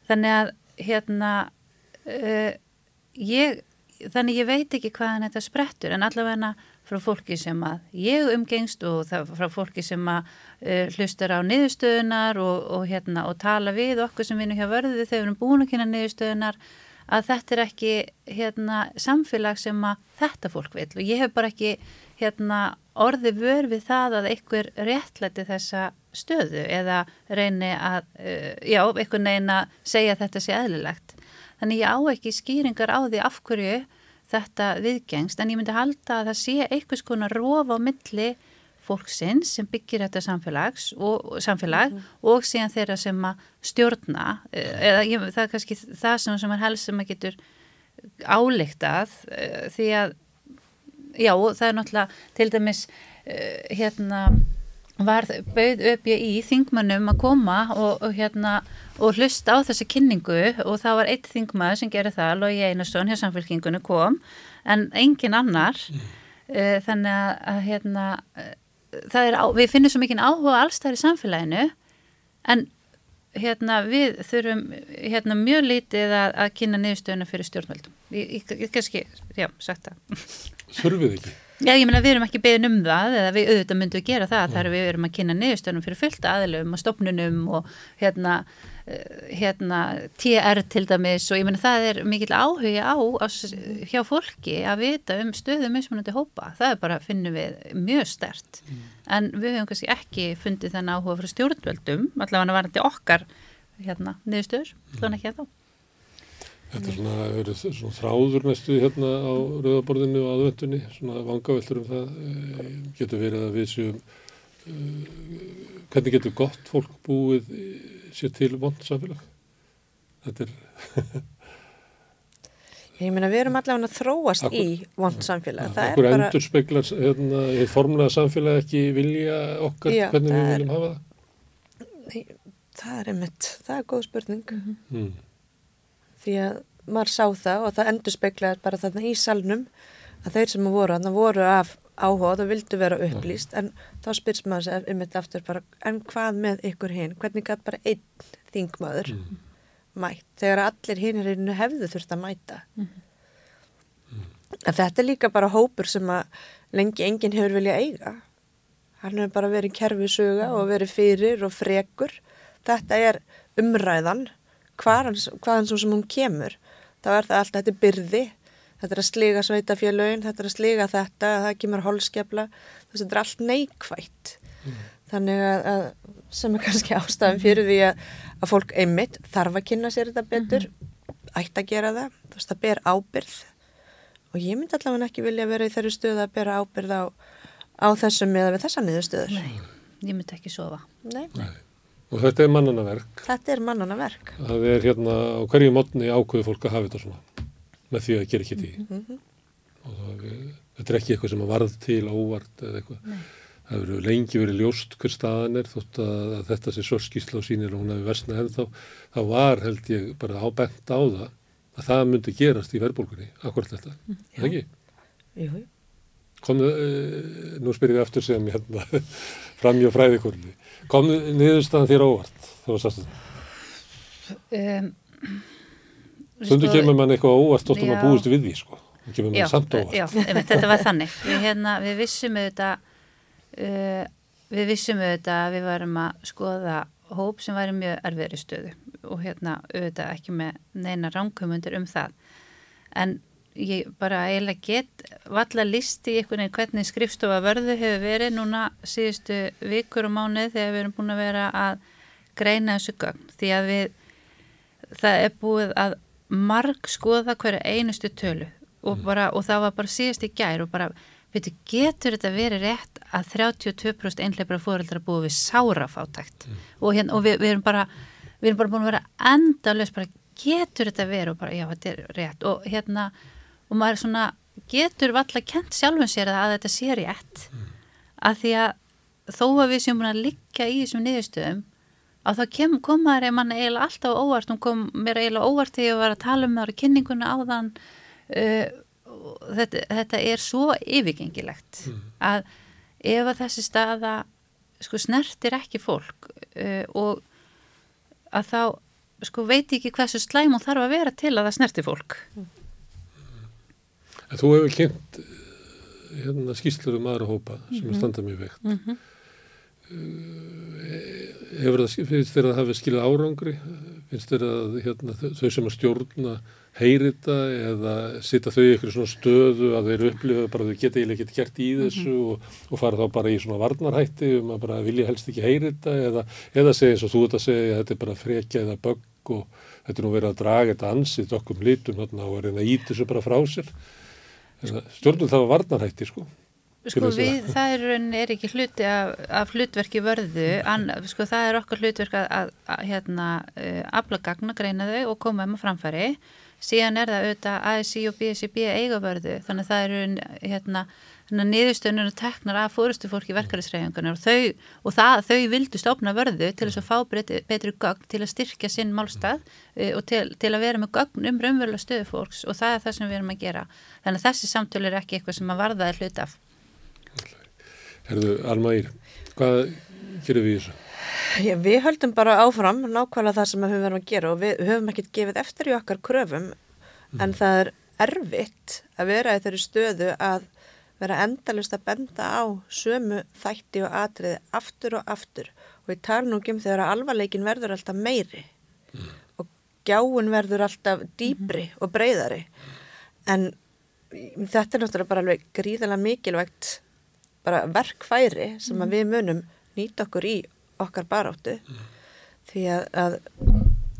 Þannig að hérna uh, ég þannig ég veit ekki hvaðan þetta sprettur en allavega frá fólki sem að ég umgengst og það, frá fólki sem að uh, hlustar á niðurstöðunar og, og, hérna, og tala við okkur sem vinum hjá vörðu þegar við erum búin að kynna niðurstöðunar að þetta er ekki hérna, samfélag sem að þetta fólk vil og ég hef bara ekki hérna, orði vör við það að einhver réttlæti þessa stöðu eða reyni að, uh, já, einhvern veginn að segja að þetta sé eðlilegt. Þannig ég á ekki skýringar á því af hverju þetta viðgengst en ég myndi halda að það sé einhvers konar rofa á milli fólksins sem byggir þetta samfélags og, samfélag og síðan þeirra sem að stjórna eða ég, það er kannski það sem, sem er helst sem að getur áleiktað því að já, það er náttúrulega til dæmis hérna var bauð upp ég í þingmannum að koma og, og hérna og hlust á þessa kynningu og það var eitt þingmaður sem gerði það, Lógi Einarsson hjá samfélkingunni kom, en engin annar mm. uh, þannig að, að hérna er, við finnum svo mikið áhuga allstæðir í samfélaginu en hérna við þurfum hérna mjög lítið að, að kynna niðurstöðuna fyrir stjórnvöldum ég, ég, ég kannski, já, sagt það Þurfið ekki? Já, ég meina við erum ekki beðin um það eða við auðvitað myndum að gera það þar við erum að kynna niðurstöðunum fyrir fullt aðlum og stopnunum og hérna, hérna TR til dæmis og ég meina það er mikil áhuga á, á hjá fólki að vita um stöðum mismunandi hópa. Það er bara, finnum við, mjög stert. Mm. En við hefum kannski ekki fundið þennan áhuga fyrir stjórnvöldum, allavega varandi okkar hérna, niðurstöður, allavega ekki að þá. Þetta er svona, er svona þráður næstu hérna á rauðaborðinu og aðvöndunni, svona vangaveltur um það, e, getur verið að við séum, e, hvernig getur gott fólk búið sér til vond samfélag? Þetta er... Ég meina við erum allavega að þróast Akkur, í vond samfélag. Það er bara... endur speklar, hérna, er formulega samfélag ekki vilja okkar Já, hvernig við viljum hafa það? Nei, það er einmitt, það er góð spurning. Mm því að maður sá það og það endur speklaði bara þarna í salnum að þeir sem voru þarna voru af áhuga og vildu vera upplýst. En þá spyrst maður sér um þetta aftur bara en hvað með ykkur hinn, hvernig gæt bara einn þingmaður mm. mætt? Þegar allir hinn er einu hefðu þurft að mæta. Mm. en þetta er líka bara hópur sem að lengi enginn hefur vilja eiga. Hann hefur bara verið kerfisuga og verið fyrir og frekur. Þetta er umræðan hvaðan hvað svo sem hún kemur þá er það alltaf, þetta er byrði þetta er að sliga sveitafélögin, þetta er að sliga þetta það kemur holskefla þetta er allt neikvægt mm. þannig að, að sem er kannski ástafan fyrir því að, að fólk einmitt þarf að kynna sér þetta betur mm -hmm. ætti að gera það, þú veist að ber ábyrð og ég myndi allavega ekki vilja vera í þeirri stöðu að bera ábyrð á, á þessum eða við þessa niðurstöður Nei, ég myndi ekki sofa Nei, Nei. Og þetta er mannanaverk. Þetta er mannanaverk. Það er hérna á hverju mótni ákveðu fólk að hafa þetta svona með því að gera ekki því. Mm -hmm. Það, þetta er ekki eitthvað sem að varð til óvart eða eitthvað. Nei. það hefur lengi verið ljóst hver staðan er þótt að, að þetta sé svo skýrsla og sínir og hún hefur versna ennþá, þá var held ég bara ábent á það að það myndi gerast í verðbólkunni, akkurat þetta, mm, það ekki? Jú, jú. Komðu, uh, nú spyrir ég aftur sem hérna fram í fræðikorni, komðu niðurstaðan þér óvart þegar það sast þetta? Um, Stundu sko, kemur mann eitthvað óvart þóttum að búist við því sko, það kemur mann samt óvart. Já, einmitt, þetta var þannig, við, hérna, við vissum auðvitað, uh, við vissum auðvitað að við varum að skoða hóp sem væri mjög erfiðri stöðu og hérna auðvitað ekki með neina ránkumundir um það en ég bara eiginlega get valla listi í einhvern veginn hvernig skrifstofa vörðu hefur verið núna síðustu vikur og mánuð þegar við erum búin að vera að greina þessu gögn því að við það er búið að marg skoða hverja einustu tölu og, mm. bara, og það var bara síðast í gær og bara, veitu, getur þetta verið rétt að 32% einhleipra fóreldra búið við sárafátækt mm. og, hérna, og við, við erum bara við erum bara búin að vera endalus bara getur þetta verið og bara já þetta er rétt og hérna og maður svona getur valla kent sjálfum sér að þetta sé rétt mm. að því að þó að við séum búin að liggja í þessum niðurstöðum að þá kem, kom maður eða mann eiginlega alltaf óvart hún kom mér eiginlega óvart þegar ég var að tala um það á kynninguna á þann uh, þetta, þetta er svo yfirgengilegt mm. að ef að þessi staða sko snertir ekki fólk uh, og að þá sko veit ekki hversu slæm hún þarf að vera til að það snerti fólk mm. En þú hefur kynnt eh, hérna, skýslur um aðra hópa sem mm -hmm. er standað mjög veikt. Mm -hmm. Hefur það, finnst þér að hefur skilið árangri? Finnst þér að hérna, þau sem að stjórna heyrita eða sita þau í eitthvað svona stöðu að þeir upplifa bara þau geta eiginlega ekki gert í þessu mm -hmm. og, og fara þá bara í svona varnarhætti um að bara vilja helst ekki heyrita eða, eða segja eins og þú ert að segja að þetta er bara frekja eða bögg og þetta er nú verið að draga þetta ansið okkur hérna og að reyna að íta þessu bara frá sér stjórnum það var varnarhætti sko Sko við, það er, er ekki hluti af, af hlutverki vörðu, an, sko það er okkar hlutverk að, að, að hérna, uh, afla gagna, greina þau og koma um að framfæri. Síðan er það auðvitað ASI og BSIB eiga vörðu, þannig að það eru hérna, niðurstöðunum teknar af fórustu fólki verkefælisræðingunar og þau, og það, þau vildu stofna vörðu til þess að fá betri, betri gögn til að styrkja sinn málstað uh, og til, til að vera með gögn um raunverulega stöðu fólks og það er það sem við erum að gera. Þannig að þessi samtölu er ekki eitthvað sem að varða er hlut af. Herðu, Alma Ír, hvað gerum við þessu? Já, við höldum bara áfram nákvæmlega það sem við höfum verið að gera og við höfum ekkert gefið eftir í okkar kröfum mm. en það er erfitt að vera í þeirri stöðu að vera endalust að benda á sömu þætti og atriði aftur og aftur og við tala nú ekki um þegar alvarleikin verður alltaf meiri mm. og gjáun verður alltaf dýbri mm. og breyðari en þetta er náttúrulega bara alveg gríðala mikilvægt bara verkfæri sem mm. við munum nýta okkur í okkar baráttu mm. því að, að,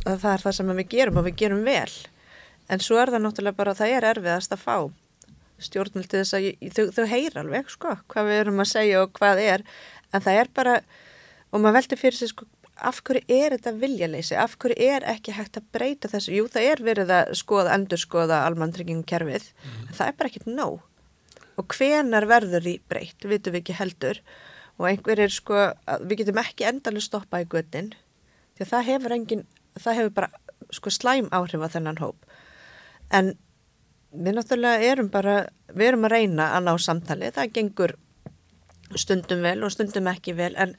að það er það sem við gerum og við gerum vel en svo er það náttúrulega bara að það er erfiðast að fá stjórnul til þess að þau, þau heyr alveg sko hvað við erum að segja og hvað er. En það er bara og maður veldi fyrir sig sko af hverju er þetta viljaleysi, af hverju er ekki hægt að breyta þessu, jú það er verið að skoða, endur skoða almantryggingum kerfið mm. en það er bara ekkit nóg. Og hvenar verður því breytt, vitum við ekki heldur. Og einhver er sko, við getum ekki endalega stoppa í göttin því að það hefur engin, það hefur bara sko slæm áhrif á þennan hóp. En við náttúrulega erum bara, við erum að reyna að ná samtali, það gengur stundum vel og stundum ekki vel en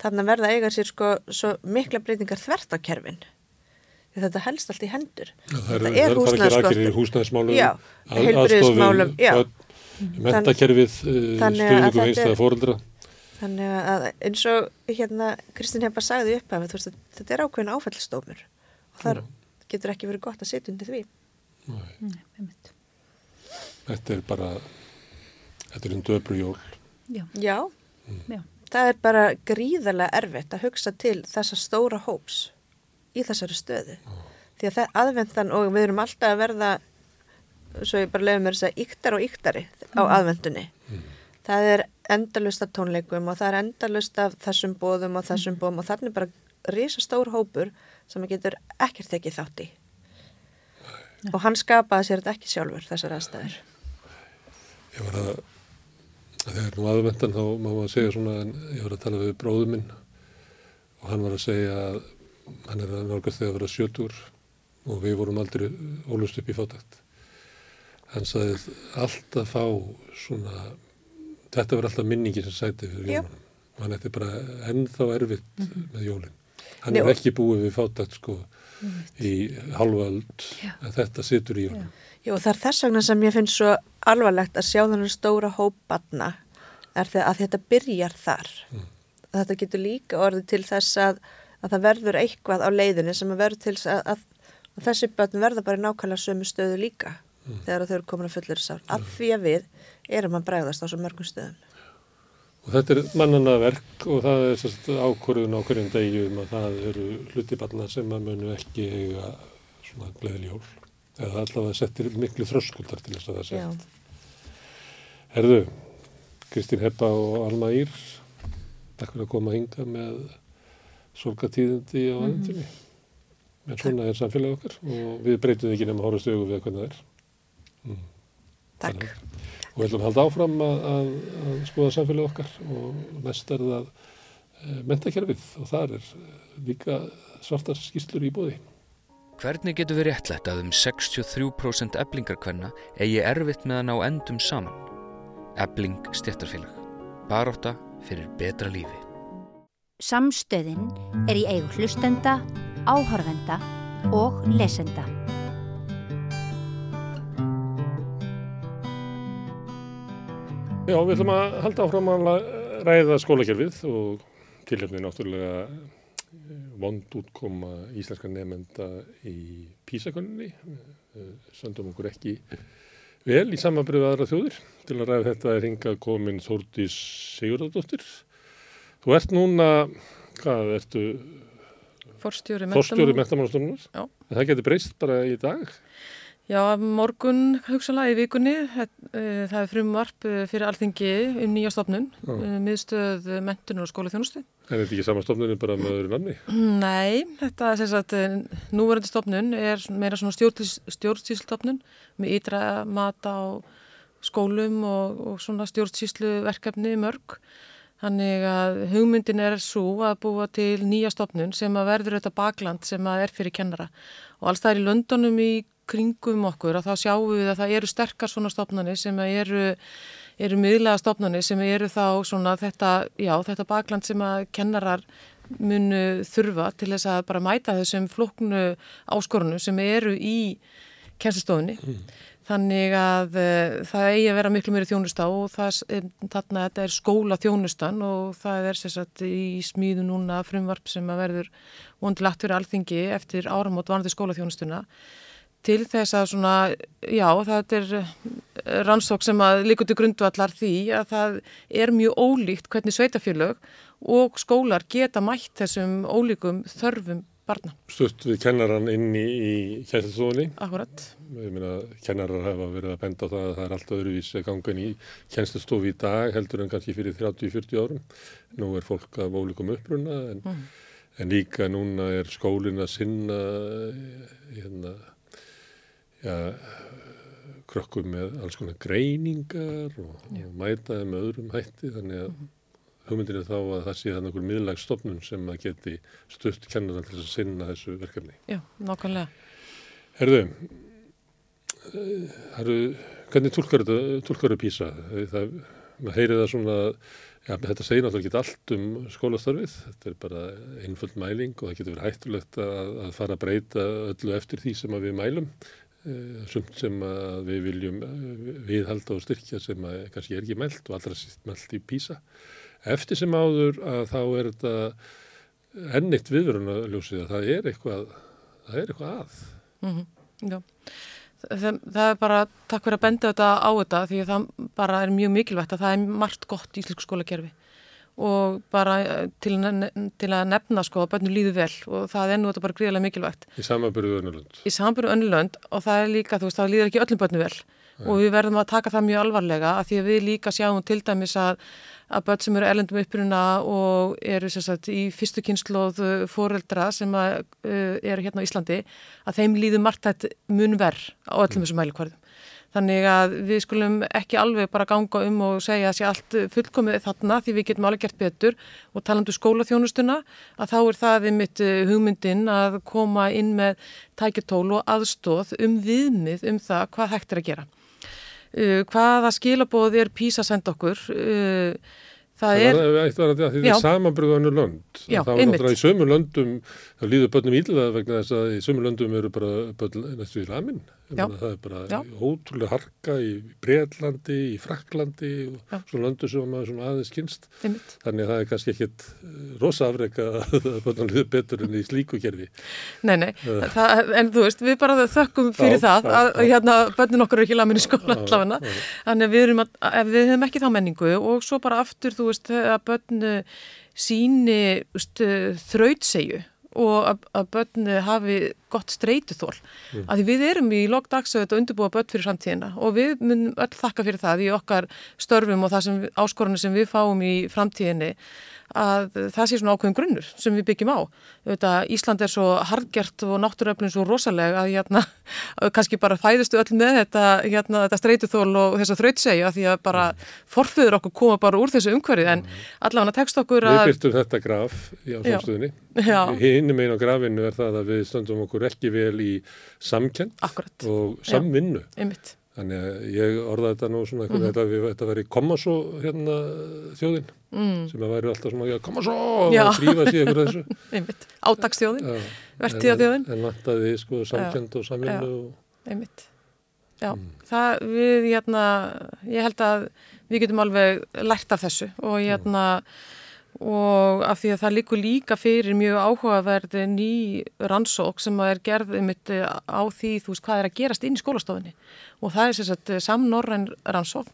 þarna verða eiga sér sko svo mikla breytingar þvert á kerfin. Því þetta helst allt í hendur. Já, það er húsnæðsmálum húsnæðsmálum, heilbriðismálum mentakerfið stuðningu og heimstæða fóröldra þannig að eins og hérna Kristinn Hempa sagði upp af þetta er ákveðin áfællstómur og þar getur ekki verið gott að setja undir því Nei, þetta er bara þetta er einn döbru jól Já, Já. Mm. Já. það er bara gríðarlega erfitt að hugsa til þessa stóra hóps í þessari stöðu oh. því að það er aðvendan og við erum alltaf að verða svo ég bara lefum mér að segja yktar og yktari á mm. aðvendunni mm. það er endalust af tónleikum og það er endalust af þessum bóðum og þessum mm. bóðum og þannig bara risa stór hópur sem getur ekkert ekki þátt í og hann skapaði sér þetta ekki sjálfur þessar aðstæður. Ég var að Þegar nú aðvendan þá má maður segja svona, en ég var að tala við bróðu minn og hann var að segja að hann er að nálgast þegar að vera sjötur og við vorum aldrei ólust upp í fátækt. Hann sagði alltaf fá svona, þetta verður alltaf minningi sem sæti fyrir jólunum og hann ætti bara ennþá erfitt með jólinn. Hann Nei, er ekki búið við fátækt sko í halvöld en þetta situr í honum. Jú, það er þess vegna sem ég finnst svo alvarlegt að sjá þannig stóra hópbatna er það að þetta byrjar þar. Þetta getur líka orðið til þess að, að það verður eitthvað á leiðinni sem að verður til þess að, að, að þessi börn verða bara í nákvæmlega sömu stöðu líka þegar þau eru komin að fullir sár. Af því að við erum að bregðast á svo mörgum stöðum. Og þetta er mannana verk og það er ákvörðun á hverjum degi um að það eru hlutiballar sem að munu ekki eiga svona gleðileg jól. Eða allavega settir miklu þröskuldar til þess að það. Já. Herðu, Kristín Heppa og Alma Ír, takk fyrir að koma hinga með sorgatíðindi á aðeintinni. En svona er samfélag okkar og við breytum ekki nema horfast augu við hvernig það er. Takk. Og við ætlum að halda áfram að, að, að skoða samfélag okkar og næst er það e, mentakerfið og þar er eh, líka svartar skýrslur í bóði. Hvernig getur við réttlætt að um 63% eblingarkvenna eigi erfitt með að ná endum saman? Ebling stjættarfélag. Baróta fyrir betra lífi. Samstöðin er í eigu hlustenda, áhorfenda og lesenda. Já, við ætlum að halda áfram að ræða skólakerfið og tilhefni náttúrulega eh, vond útkoma íslenska nefnda í písakonunni. Söndum okkur ekki vel í samanbyrðu aðra þjóðir. Til að ræða þetta er hingað komin Þórdís Sigurðardóttir. Þú ert núna, hvað ertu, Forstjóri. En það getur breyst bara í dag. Já, morgun hugsanlega í vikunni. Það, eh, það er frumvarp eh, fyrir alþingi um nýja stofnun, eh, miðstöð mentunar og skólaþjónustu. En er þetta ekki samastofnunum bara með öðru namni? Nei, þetta er eh, núverandi stofnun er meira svona stjórnsýslstofnun með ytra mata á skólum og, og svona stjórnsýsluverkefni mörg. Þannig að hugmyndin er svo að búa til nýja stofnun sem að verður þetta bakland sem að er fyrir kennara. Og alls það er í Londonum í kringum okkur að þá sjáum við að það eru sterkar svona stofnanir sem eru, eru miðlega stofnanir sem eru þá svona þetta, já, þetta bakland sem að kennarar munu þurfa til þess að bara mæta þessum flóknu áskorunum sem eru í kennslustofunni. Þannig að uh, það eigi að vera miklu meiri þjónusta og er- þarna þetta er skóla þjónustan og það er sérsagt í smíðu núna frumvarp sem að verður vondilagt fyrir alþingi eftir áramót varandi skóla þjónustuna til þess að svona, já, það er eh, rannsók sem að líkur til grundvallar því að það er mjög ólíkt hvernig sveitafélög og skólar geta mætt þessum ólíkum þörfum barna. Stutt við kennaran inn í, í kjænslastofunni. Akkurat. Ég meina, kennarar hafa verið að benda á það að það er allt öðruvísi að ganga inn í kjænslastofu í dag heldur en kannski fyrir 30-40 árum. Nú er fólk af ólíkum uppruna en, en líka núna er skólinn að sinna eh, hérna, ja, krökkum með alls konar greiningar og, og mæta þeim með öðrum hætti þannig að hugmyndin er þá að það sé þannig einhver miðlagsstofnun sem að geti stutt kennaran til að sinna þessu verkefni. Já, nákvæmlega. Herðu, eh, herru, hvernig tólkar þetta, písa? Það, maður heyri það svona, já, þetta segir náttúrulega ekki allt um skólastarfið, þetta er bara einföld mæling og það getur verið hættulegt að, að fara að breyta öllu eftir því sem við mælum, eh, sumt sem við viljum eh, viðhalda og styrkja sem kannski er ekki mælt og allra síst mælt í písa. Eftir sem áður að þá er þetta ennitt viðverunarljósið að það er eitthvað, það er eitthvað að. Mm Já, það, það er bara takk fyrir að benda þetta á þetta því að það bara er mjög mikilvægt að það er margt gott í íslensku skólakerfi og bara eh, til, að til að nefna sko að börnum líður vel og það er nú þetta bara gríðilega mikilvægt Í samanbyrðu önnulönd. í sambyrju önnulönd og það er líka, þú veist, það líður ekki öllum börnum vel og við verðum að taka það mjög alvarlega að því að við líka sjáum til dæmis að, að börn sem eru erlendum uppruna og eru sagt í fyrstu kynnslóð fóreldra sem að, uh, eru hérna á Íslandi að þeim líður margt þetta mun verð á öllum þessum mælikvarðum. Þannig að við skulum ekki alveg bara ganga um og segja að sé allt fullkomið þarna því við getum alveg gert betur og talandu um skólaþjónustuna að þá er það við mitt eh, hugmyndin að koma inn með tækjartól og aðstóð um viðmið um það hvað hægt er að gera. Uh, hvaða skilabóð er PISA senda okkur? Uh, það er... Það er eitt var að því það er samanbröðu annur lönd. Já, það var náttúrulega í sömu löndum, það líður börnum ílvað vegna þess að í sömu löndum eru bara börn næstu í lamin. Það er bara Já. ótrúlega harka í Breitlandi, í Fraklandi og Já. svona löndu sem maður svona aðeins kynst. Einmitt. Þannig að það er kannski ekkit eh, rosa afreika að börnum líður betur enn í slíku gerfi. Nei, nei, uh. það, en þú veist, við bara þökkum fyrir Já, það að hérna börnun okkur er ekki lamin í skóla allavega. Þannig að við, erum að, ef við hefum ekki þá menningu og svo bara aftur, þú veist, að börnu síni þrautsegju og að, að börnu hafi gott streytuþól. Mm. Að því við erum í lokdagsauðet að undirbúa börn fyrir framtíðina og við munum öll þakka fyrir það í okkar störfum og það sem áskorunni sem við fáum í framtíðinni að það sé svona ákveðin grunnur sem við byggjum á. Þetta, Ísland er svo hardgjert og náttúröfnum svo rosalega að hérna, kannski bara fæðustu öll með þetta, hérna, þetta streytuþól og þess að þrautsegja því að bara forfiður okkur koma bara úr þessu umhverfið en allavega tekst okkur að... Við byrtum þetta graf í ásumstöðinni. Hinnum einn á grafinu er það að við stöndum okkur ekki vel í samkend og samvinnu. Einmitt. Þannig að ég orða þetta nú svona eitthvað, mm -hmm. þetta, þetta veri koma svo hérna þjóðin mm. sem að væri alltaf svona koma svo og þrýfa sér ykkur þessu. Einmitt, ádagsþjóðin, verðtíðaþjóðin. En, en vantaði sko samkend og samvinnu. Og... Einmitt, já, mm. það við hérna, ég held að við getum alveg lært af þessu og hérna og af því að það líkur líka fyrir mjög áhugaverði ný rannsók sem er gerðið mitt á því þú veist hvað er að gerast inn í skólastofinni og það er sérstaklega samnorræn rannsókn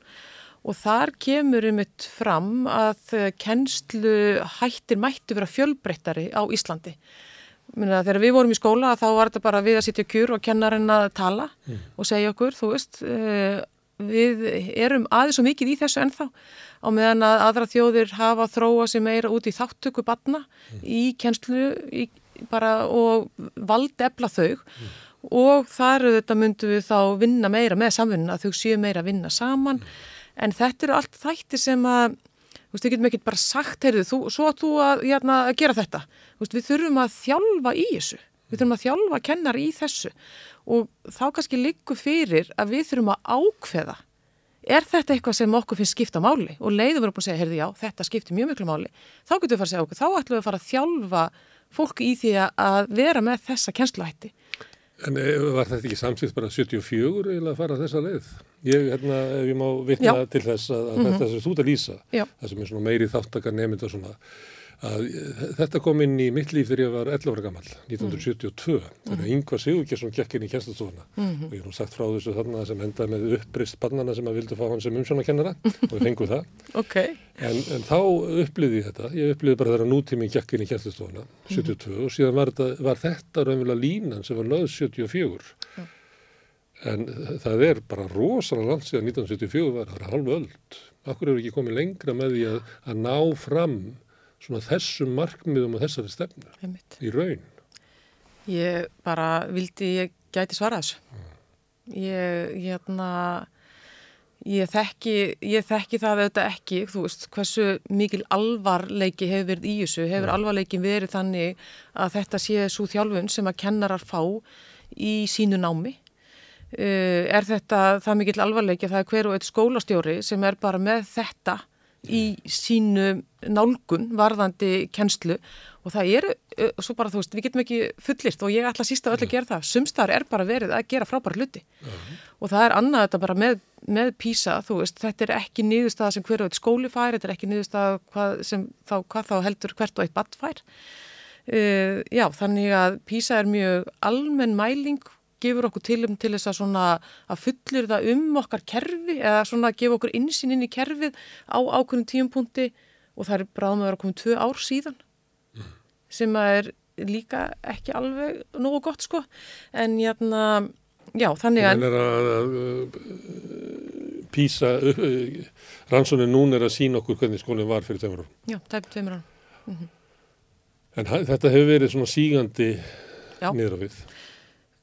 og þar kemur um mitt fram að kennslu hættir mættu vera fjölbreyttari á Íslandi. Minna, þegar við vorum í skóla þá var þetta bara við að sitja kjur og kennarinn að tala mm. og segja okkur, þú veist, eh, við erum aðeins og mikið í þessu ennþá á meðan að aðra þjóðir hafa þróa sem meira út í þáttöku batna mm. í kennslu í, bara, og valdefla þau mm. og þar þetta myndu við þá vinna meira með samfunna að þau séu meira að vinna saman mm. en þetta eru allt þætti sem að þú veist, við getum ekki bara sagt, heyrðu, þú, svo að þú að, hérna, að gera þetta veist, við þurfum að þjálfa í þessu við þurfum að þjálfa kennar í þessu og þá kannski líku fyrir að við þurfum að ákveða er þetta eitthvað sem okkur finnst skipta máli og leiður verður búin að segja, heyrðu já, þetta skiptir mjög miklu máli, þá getur við að fara að segja okkur, þá ætlum við að fara að þjálfa fólk í því að vera með þessa kennsluhætti. En eh, var þetta ekki samsýtt bara 74 eða að fara þessa leið? Ég, hérna, ef ég má vitna já. til þess að, að mm -hmm. þetta sem þú ert að lýsa, já. það sem er meiri þáttakar nefnd og svona, að þetta kom inn í mitt líf þegar ég var 11 ára gammal, 1972 mm. þegar mm. Yngvar Sigurgesson gekk inn í kjænstastofuna mm -hmm. og ég hef nú sagt frá þessu þarna sem endaði með upprist bannana sem að vildu fá hann sem umsjónakennara og við fengum það okay. en, en þá upplýði ég þetta ég upplýði bara þegar nútíminn gekk inn í kjænstastofuna 72 mm. og síðan var þetta, var þetta raunverulega línan sem var löð 74 mm. en það er bara rosalega langt síðan 1974 var það halvu öll Akkur eru ekki komið lengra með því að, að ná fram svona þessum markmiðum og þessari stefnu Einmitt. í raun? Ég bara vildi, ég gæti svara þessu. Mm. Ég, hérna, ég þekki, ég þekki það auðvitað ekki, þú veist, hversu mikil alvarleiki hefur verið í þessu, hefur mm. alvarleikin verið þannig að þetta sé svo þjálfun sem að kennarar fá í sínu námi. Uh, er þetta það mikil alvarleiki að það er hver og eitt skólastjóri sem er bara með þetta í sínu nálgun varðandi kennslu og það eru, svo bara þú veist, við getum ekki fullist og ég ætla sísta öll að gera það. Sumstar er bara verið að gera frábæra hluti. Uh -huh. og það er annað þetta bara með, með PISA, þú veist, þetta er ekki nýðustaf sem hverju skóli fær, þetta er ekki nýðustaf hvað, sem, þá, hvað þá heldur hvert og eitt badd fær. Uh, já, þannig að PISA er mjög almenn mæling gefur okkur til um til þess að svona að fullir það um okkar kerfi eða svona að gefa okkur insýn inn í kerfið á ákveðnum tíumpunkti og það er bráðum að vera komið tvö ár síðan mm. sem að er líka ekki alveg nógu gott sko en jæna, já þannig að, að, að Písa rannsónu nún er að sína okkur hvernig skólinn var fyrir tveimur árum. Já, tveimur árum. Mm -hmm. En þetta hefur verið svona sígandi nýra við.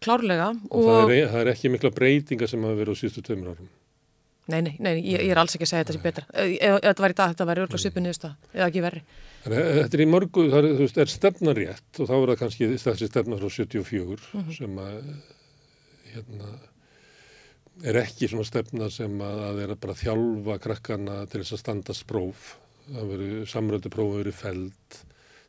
Klárlega. Og, og það, er, það er ekki mikla breytinga sem hafa verið á síðustu tveimur árum. Nei, nei, nei, ég, ég er alls ekki að segja þetta sem betra. Ef þetta var í dag, þetta var örgulega svipun niðurstað, eða ekki verri. Þetta er í mörgu, það er, veist, er stefna rétt og þá er það kannski þessi stefna frá 74 mm -hmm. sem að, hérna, er ekki svona stefna sem að það er að bara þjálfa krakkana til þess að standast próf það verið samröldu próf verið feld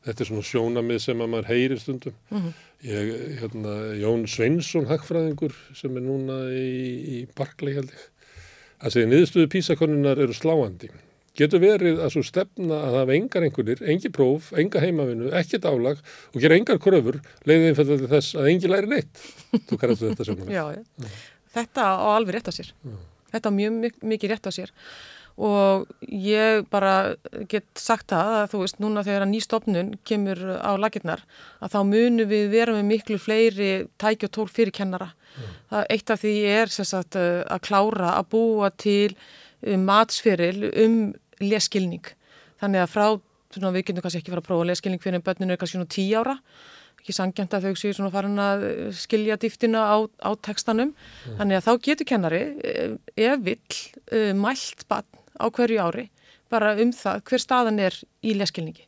þetta er svona sjónamið sem að maður heyrir stundum. Mm -hmm. ég, hérna, Jón Sveinsson hagfræðingur sem er núna í, í Barkley held ég að segja niðurstöðu písakonunar eru sláandi. Getur verið að svo stefna að hafa engar einhvernir, engi próf, enga heimavinu ekkert álag og gera engar kröfur leiðið einfallega þess að engi læri neitt? Þú kannast þetta sjónamið Já, já. Þetta á alveg rétt á sér. Mm. þetta á mjög mikið rétt á sér og ég bara get sagt það að þú veist núna þegar að nýstofnun kemur á lakirnar að þá munum við vera með miklu fleiri tæki og tól fyrir kennara mm. það eitt af því er sagt, að klára að búa til um, matsferil um leskilning þannig að frá, svona, við getum kannski ekki fara að prófa leskilning fyrir en börninu er kannski svona tí ára ekki sangjant að þau séu svona farin að eh, skilja dýftina á, á tekstanum mm. þannig að þá getur kennari eh, ef vill mælt bann á hverju ári bara um það hver staðan er í leskilningi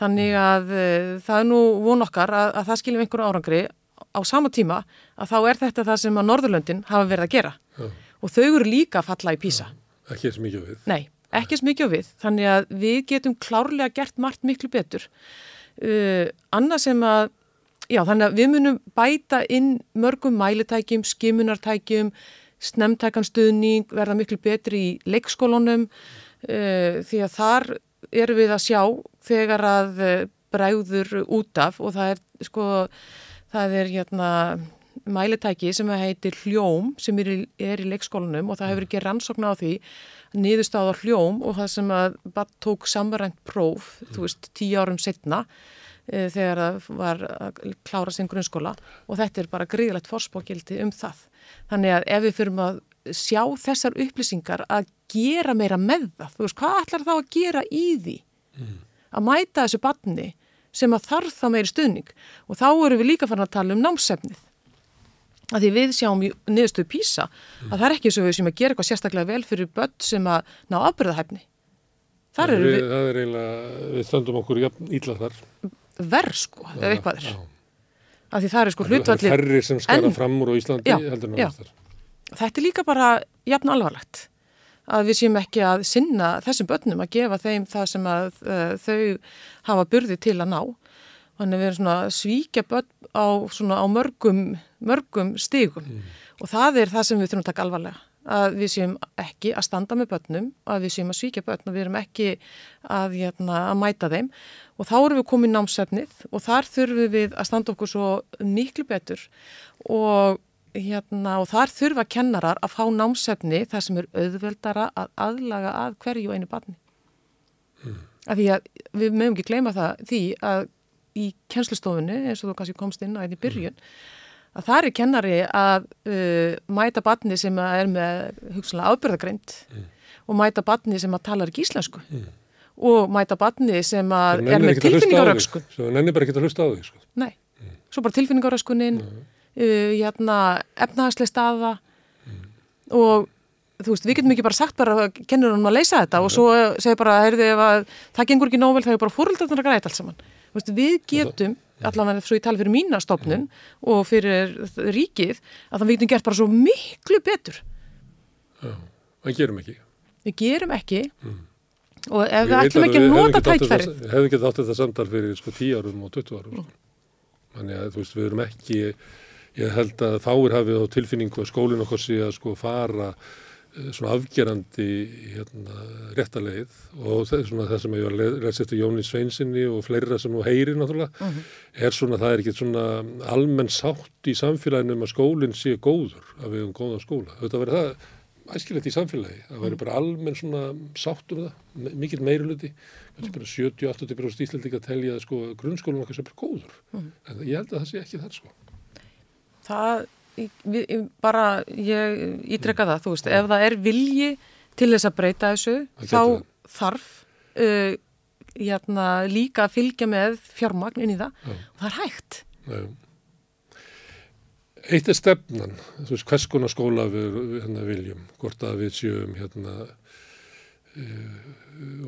þannig að uh, það er nú von okkar að, að það skiljum einhverju árangri. Á sama tíma að þá er þetta það sem að Norðurlöndin hafa verið að gera. Mm. og þau eru líka að falla í písa ekki eins mikið við. Nei, ekki eins mikið við. Þannig að við getum klárlega gert margt miklu betur. Uh, annað sem að, já þannig að við munum bæta inn mörgum mælitækjum, skimunartækjum, snemtækanstuðning, verða miklu betri í leikskólunum uh, því að þar erum við að sjá þegar að uh, bræður út af og það er sko, það er hérna mælitæki sem heitir hljóm sem er í, er í leikskólanum og það hefur ekki rannsókn á því niðurstáða hljóm og það sem að bara tók samverðant próf, mm. þú veist, tíu árum setna e, þegar það var að klára sin grunnskóla og þetta er bara gríðilegt fórspókildi um það. Þannig að ef við fyrirum að sjá þessar upplýsingar að gera meira með það, þú veist, hvað ætlar þá að gera í því? Mm. Að mæta þessu batni sem að þarf þá meiri stuðning. Og þá eru við líka farin að tala um námsefnið. Að því við sjáum í niðurstöðu písa að það er ekki svo við sem að gera eitthvað sérstaklega vel fyrir börn sem að ná afbyrðahæfni þar eru við það er eiginlega, við stöndum okkur ílla þar. Verð sko, það er. Eitthvað þér að því það er sko hlutvallir það er færri sem skara en, fram úr á Íslandi já, heldur en á þetta er líka bara jafn alvarlegt að við séum ekki að sinna þessum börnum að gefa þeim það sem að uh, þau hafa byrði til að ná Þannig að við erum svona svíkja börn á, á mörgum, mörgum stígum mm. og það er það sem við þurfum að taka alvarlega. Að við séum ekki að standa með börnum, að við séum að svíkja börn og við erum ekki að, hérna, að mæta þeim og þá erum við komið námsefnið og þar þurfum við að standa okkur svo miklu betur og, hérna, og þar þurfa kennarar að fá námsefni þar sem er auðveldara að aðlaga að hverju einu barni. Mm. Að því að við mögum ekki gleyma það því að í kennslustofunni eins og þú kannski komst inn á einn í byrjun að það er kennari að uh, mæta batni sem er með hugsanlega ábyrðagreint mm. og mæta batni sem að talar ekki íslensku mm. og mæta batni sem að er með tilfinningarökskun Svo nenni bara ekki að hlusta á því sko. Nei, mm. svo bara tilfinningarökskunin uh, hérna, efnahagslega staða mm. og þú veist, við getum ekki bara sagt bara kennur hann að leysa þetta og svo segir bara, heyrðu, ef að það gengur ekki nóvel, það er bara fóröldarnar að græta allt saman við getum, allavega svo ég tala fyrir mína stopnun og fyrir ríkið, að það við getum gert bara svo miklu betur. Já, það gerum ekki. Við gerum ekki. Mm. og ef við ætlum ekki að nota tækfæri Við hefum ekki átt þetta samtal fyrir sko 10 árum og 20 árum mm. þannig að þú veist, við erum ekki ég held að fáir hafið á tilfinningu að skólinn okkar sé að sko fara svona afgerandi hérna, réttaleið og það er svona það sem ég var að lesa eftir Jóni Sveinsinni og fleira sem nú heyrir náttúrulega uh mhm. -huh. er svona það er ekki svona almenn sátt í samfélaginu um að skólinn sé góður að við hefum góða skóla þetta verður það æskilegt í samfélagi það verður bara almenn svona sátt um það mikil meiruluti 70-80% íslendinga telja að sko grunnskólinn okkar sem er góður uh mhm. -huh. en ég held að það sé ekki þar sko Það við, bara ég ítrekka það, þú veist, ef það er vilji til þess að breyta þessu þá þarf uh, jæna, líka að fylgja með fjármagn inn í það Já. og það er hægt Já. eitt er stefnan, veist, hvers konar skóla við hérna, viljum, hvort að við séum hérna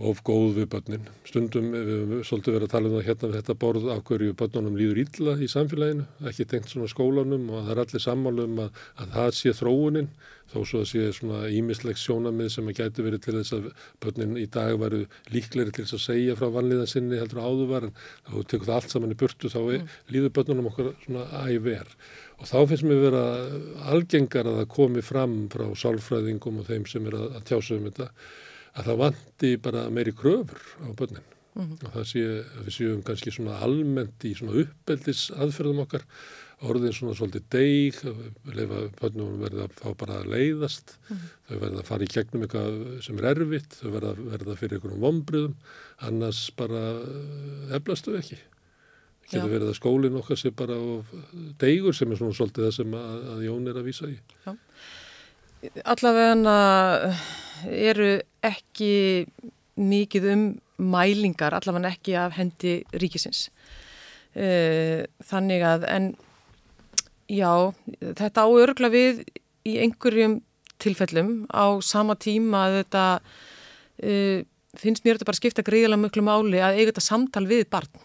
of góð við börnin. Stundum við svolítið verið að tala um það hérna við þetta borð af hverju börnunum líður illa í samfélaginu, ekki tengt svona skólanum og það er allir sammálum að, að það sé þróunin þó svo að sé svona ímislegs sjónamið sem að gæti verið til þess að börnin í dag varu líkleri til þess að segja frá vanliðan sinni heldur áður var en þá tekur það allt saman í burtu þá mm. líður börnunum okkar svona æver og þá finnst mér vera algengar að það komi fram frá sálfræðingum og þeim sem er að, að tjása um þetta að það vanti bara meiri kröfur á börnin. Mm -hmm. og það sé að við séum kannski svona almennt í svona uppeldis aðferðum okkar orðin svona svolítið deg lefa börnum verða þá bara að leiðast. Mm -hmm. þau verða að fara í gegnum eitthvað sem er erfitt þau verða, verða fyrir einhverjum vombriðum annars bara eh, eflastu ekki. Það getur verið að skólinn okkar sé bara degur sem er svona svolítið það sem að, að Jón er að vísa í. Já. Allavega eru ekki mikið um mælingar, allavega ekki af hendi ríkisins. E, þannig að, en já, þetta áörgla við í einhverjum tilfellum á sama tíma að þetta e, finnst mér þetta bara skipta greiðilega mjög máli að eiga þetta samtal við barn.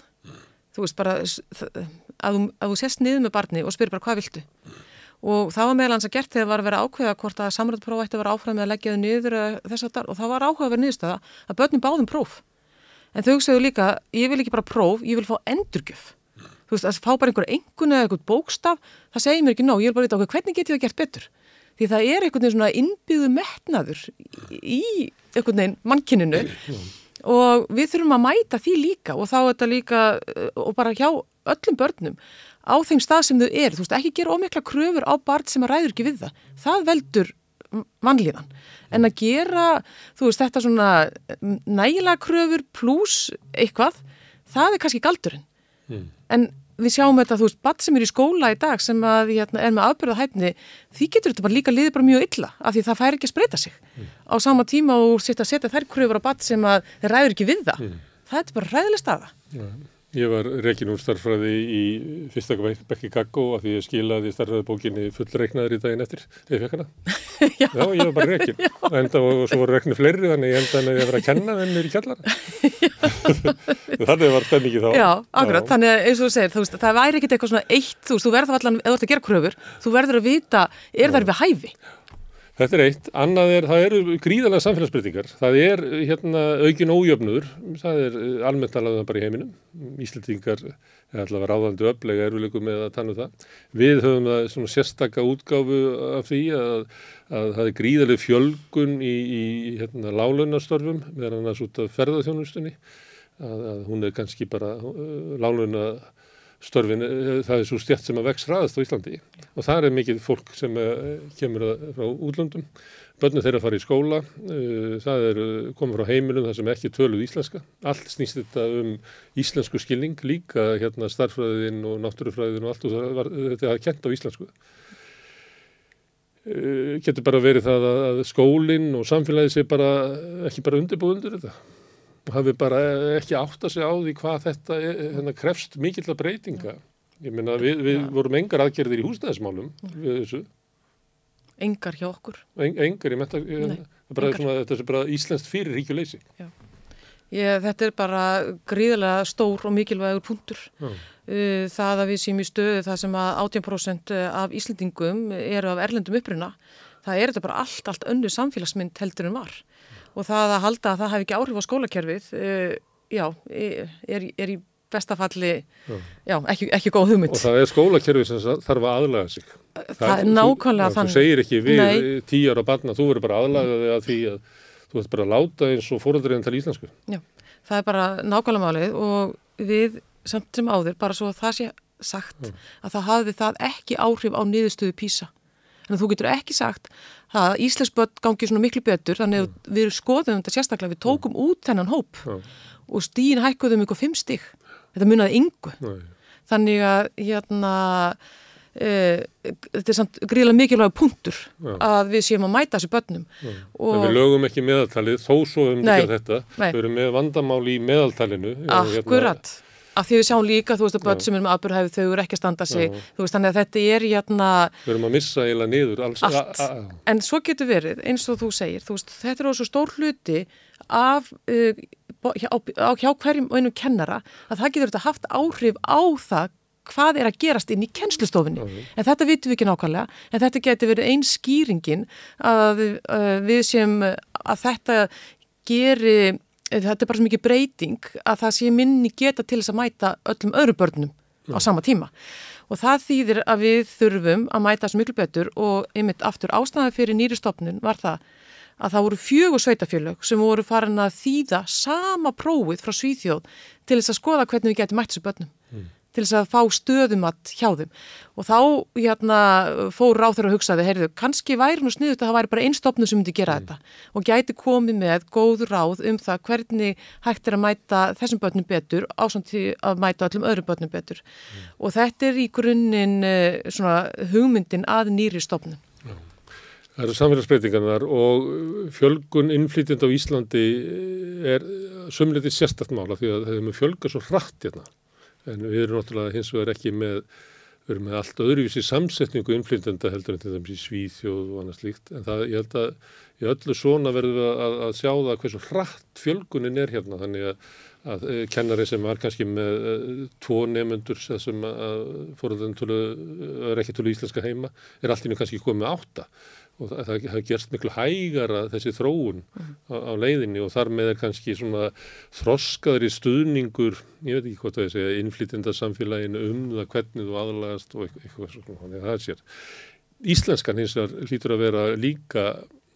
Þú veist bara að að þú sest niður með barni og spyrir bara hvað viltu? Og það var meðal hans að gert þegar það var að vera ákveða hvort að samræðpróf ætti að vera áfram með að leggja þau niður þess að og það var ákveða að vera niðurstöða að börnum báðum próf. En þau hugsaðu líka, ég vil ekki bara próf ég vil fá endurgjöf. Þú veist, að fá bara einhver engun eða einhvern bókstaf það segir mér ekki nóg, ég vil bara vita okkur hvernig get ég það gert betur? Því það er einhvern veginn svona innbyggðu metnaður í einhvern veginn mannkininu og við þurfum að mæta því líka. Og þá er þetta líka og bara hjá öllum börnum á þeim stað sem þau er, þú veist, ekki gera ómikla kröfur á barn sem að ræður ekki við það það veldur vannlíðan en að gera, þú veist, þetta svona nægilega kröfur pluss eitthvað, það er kannski galdurinn mm. en við sjáum þetta, þú veist, barn sem er í skóla í dag sem að, hérna, er með aðbyrðað hæfni því getur þetta bara líka liðið bara mjög illa af því það fær ekki að spreita sig mm. á sama tíma og setja, þær kröfur á barn sem að ræður ekki við það mm. það er bara ræðileg staða. Ég var rekin úr starfræði í fyrsta bekki Gaggo af því ég skilaði starfræði bókinni fullreiknaður í daginn eftir ég fekk hana. Já. Já, ég var bara rekin. Enda og svo voru rekni fleiri þannig ég enda en að ég var að kenna þennir í kjallara. þannig var stemmingið þá. Já, akkurat. Já. Þannig að eins og þú segir, þú veist, það væri ekkit eitthvað svona eitt, þú veist, þú verður allan, eða þú ert að gera kröfur, þú verður að vita, er það við hæfi? Þetta er eitt. Annað er, það eru gríðarlega samfélagsbreytingar. Það er hérna aukin ójöfnur. Það er eh, almennt talaðum bara í heiminum. Íslandingar er allavega ráðandi öflega eruleikum með að tannu um það. Við höfum það svona sérstakka útgáfu af því að, að það er gríðarlega fjölgun í, í hérna, lálunastörfum meðan annars út af ferðarþjónustunni. Að, að hún er kannski bara uh, eh, láluna störfin, eh, það er svo stjætt sem að vex ræðast á Íslandi. Og það er mikið fólk sem eh, kemur frá útlöndum, börnum þeirra fara í skóla, eh, það er komið frá heimilum það sem ekki töluð íslenska, allt snýst þetta um íslensku skilning, líka hérna starfræðin og náttúrufræðin og allt og það var, þetta er kent á íslensku. Getur bara verið það að skólinn og samfélagið sé bara ekki bara undirbúð undir þetta hafi bara ekki átt að segja á því hvað þetta er, hérna, krefst mikill að breytinga. Ég meina við, við vorum engar aðgerðir í húsnæðismálum við þessu. Engar hjá okkur? En, engar, ég menta, þetta er bara íslenskt fyrir ríkjuleysi. Ég, þetta er bara gríðilega stór og mikilvægur punktur. Já. Það að við séum í stöðu það sem að 18% af Íslandingum eru af erlendum uppruna, það er þetta bara allt, allt önnu samfélagsmynd heldur en var og það að halda að það hef ekki áhrif á skólakerfið uh, já, er, er í bestafalli já. Já, ekki, ekki góð hugmynd. Og það er skólakerfið sem þarf að aðlaga sig. Það, það er nákvæmlega þannig. Þú segir ekki við tíjar á barna, þú verður bara aðlagaðið að því að þú ert bara að láta eins og fóröldriðin til íslensku. Já, það er bara nákvæmlega málið og við samt sem áður, bara svo að það sé sagt já. að það hafði það ekki áhrif á niðurstöðu písa. Að þú getur ekki sagt að Íslands börn gangi svona miklu betur þannig að mm. við skoðum þetta sérstaklega við tókum mm. út þennan hóp mm. og stíðin hækkuðum ykkur fimm stík þetta munnaði yngu þannig að hérna e, þetta er samt gríðilega mikilvæg punktur Já. að við séum að mæta þessu börnum. Og við lögum ekki meðaltalið þó svo um þetta. við erum með vandamál í meðaltalinu. Akkurat, hérna, af því við sjáum líka, þú veist, að börn sem er með aðburðhæfi þau eru ekki að standa sig, Já. þú veist, þannig að þetta er hérna Við erum að missa eiginlega niður alls, allt, en svo getur verið eins og þú segir, þú veist, þetta er svo stór hluti af uh, hjá, á, hjá hverjum og einum kennara að það getur þetta haft áhrif á það hvað er að gerast inn í kennslustofinni en þetta vitum við ekki nákvæmlega en þetta getur verið einn skýringin að uh, við sem að þetta geri þetta er bara svo mikið breyting að það sé minni geta til þess að mæta öllum öðru börnum á sama tíma. Og það þýðir að við þurfum að mæta þessu miklu betur og einmitt aftur ástæðan fyrir nýri stopnun var það að það voru fjögur sveitafjölög sem voru farin að þýða sama prófið frá Svíþjóð til þess að skoða hvernig við getum mætt þessu börnum til þess að fá stöðumatt hjá þeim. Og þá hérna, fór ráþur að hugsaði, heyrðu, kannski væri nú sniðut að það væri bara einn stopnu sem myndi gera þetta og gæti komið með góð ráð um það hvernig hægt er að mæta þessum börnum betur ásamt því að mæta öllum öðrum börnum betur. Og þetta er í grunninn eh, svona hugmyndin að nýri stopnun. Það eru samfélagsbreytingarnar og fjölgun innflytjand á Íslandi er sömleiti sérstætt mála því að þeim er fjölga svo hratt hérna. En við erum náttúrulega hins vegar ekki með, við erum með allt öðruvísi samsetningu innflytjanda heldur en til dæmis í Svíþjóð og annað slíkt. En það, ég held að í öllu svona verðum við að, að sjá það hversu hratt fjölgunin er hérna. Þannig að, að eh, kennari sem var kannski með uh, tvo nefnendur sem fóruðan er ekki tölu íslenska heima er allt í nú kannski komið átta og það, það, það gerst miklu hægara þessi þróun á, á leiðinni og þar með er kannski svona þroskaður í stuðningur, ég veit ekki hvað það er segja, innflytjenda samfélaginu um það hvernig þú aðlagast og eitthvað, svona, þannig að það sér. Íslenskan hins vegar hlýtur að vera líka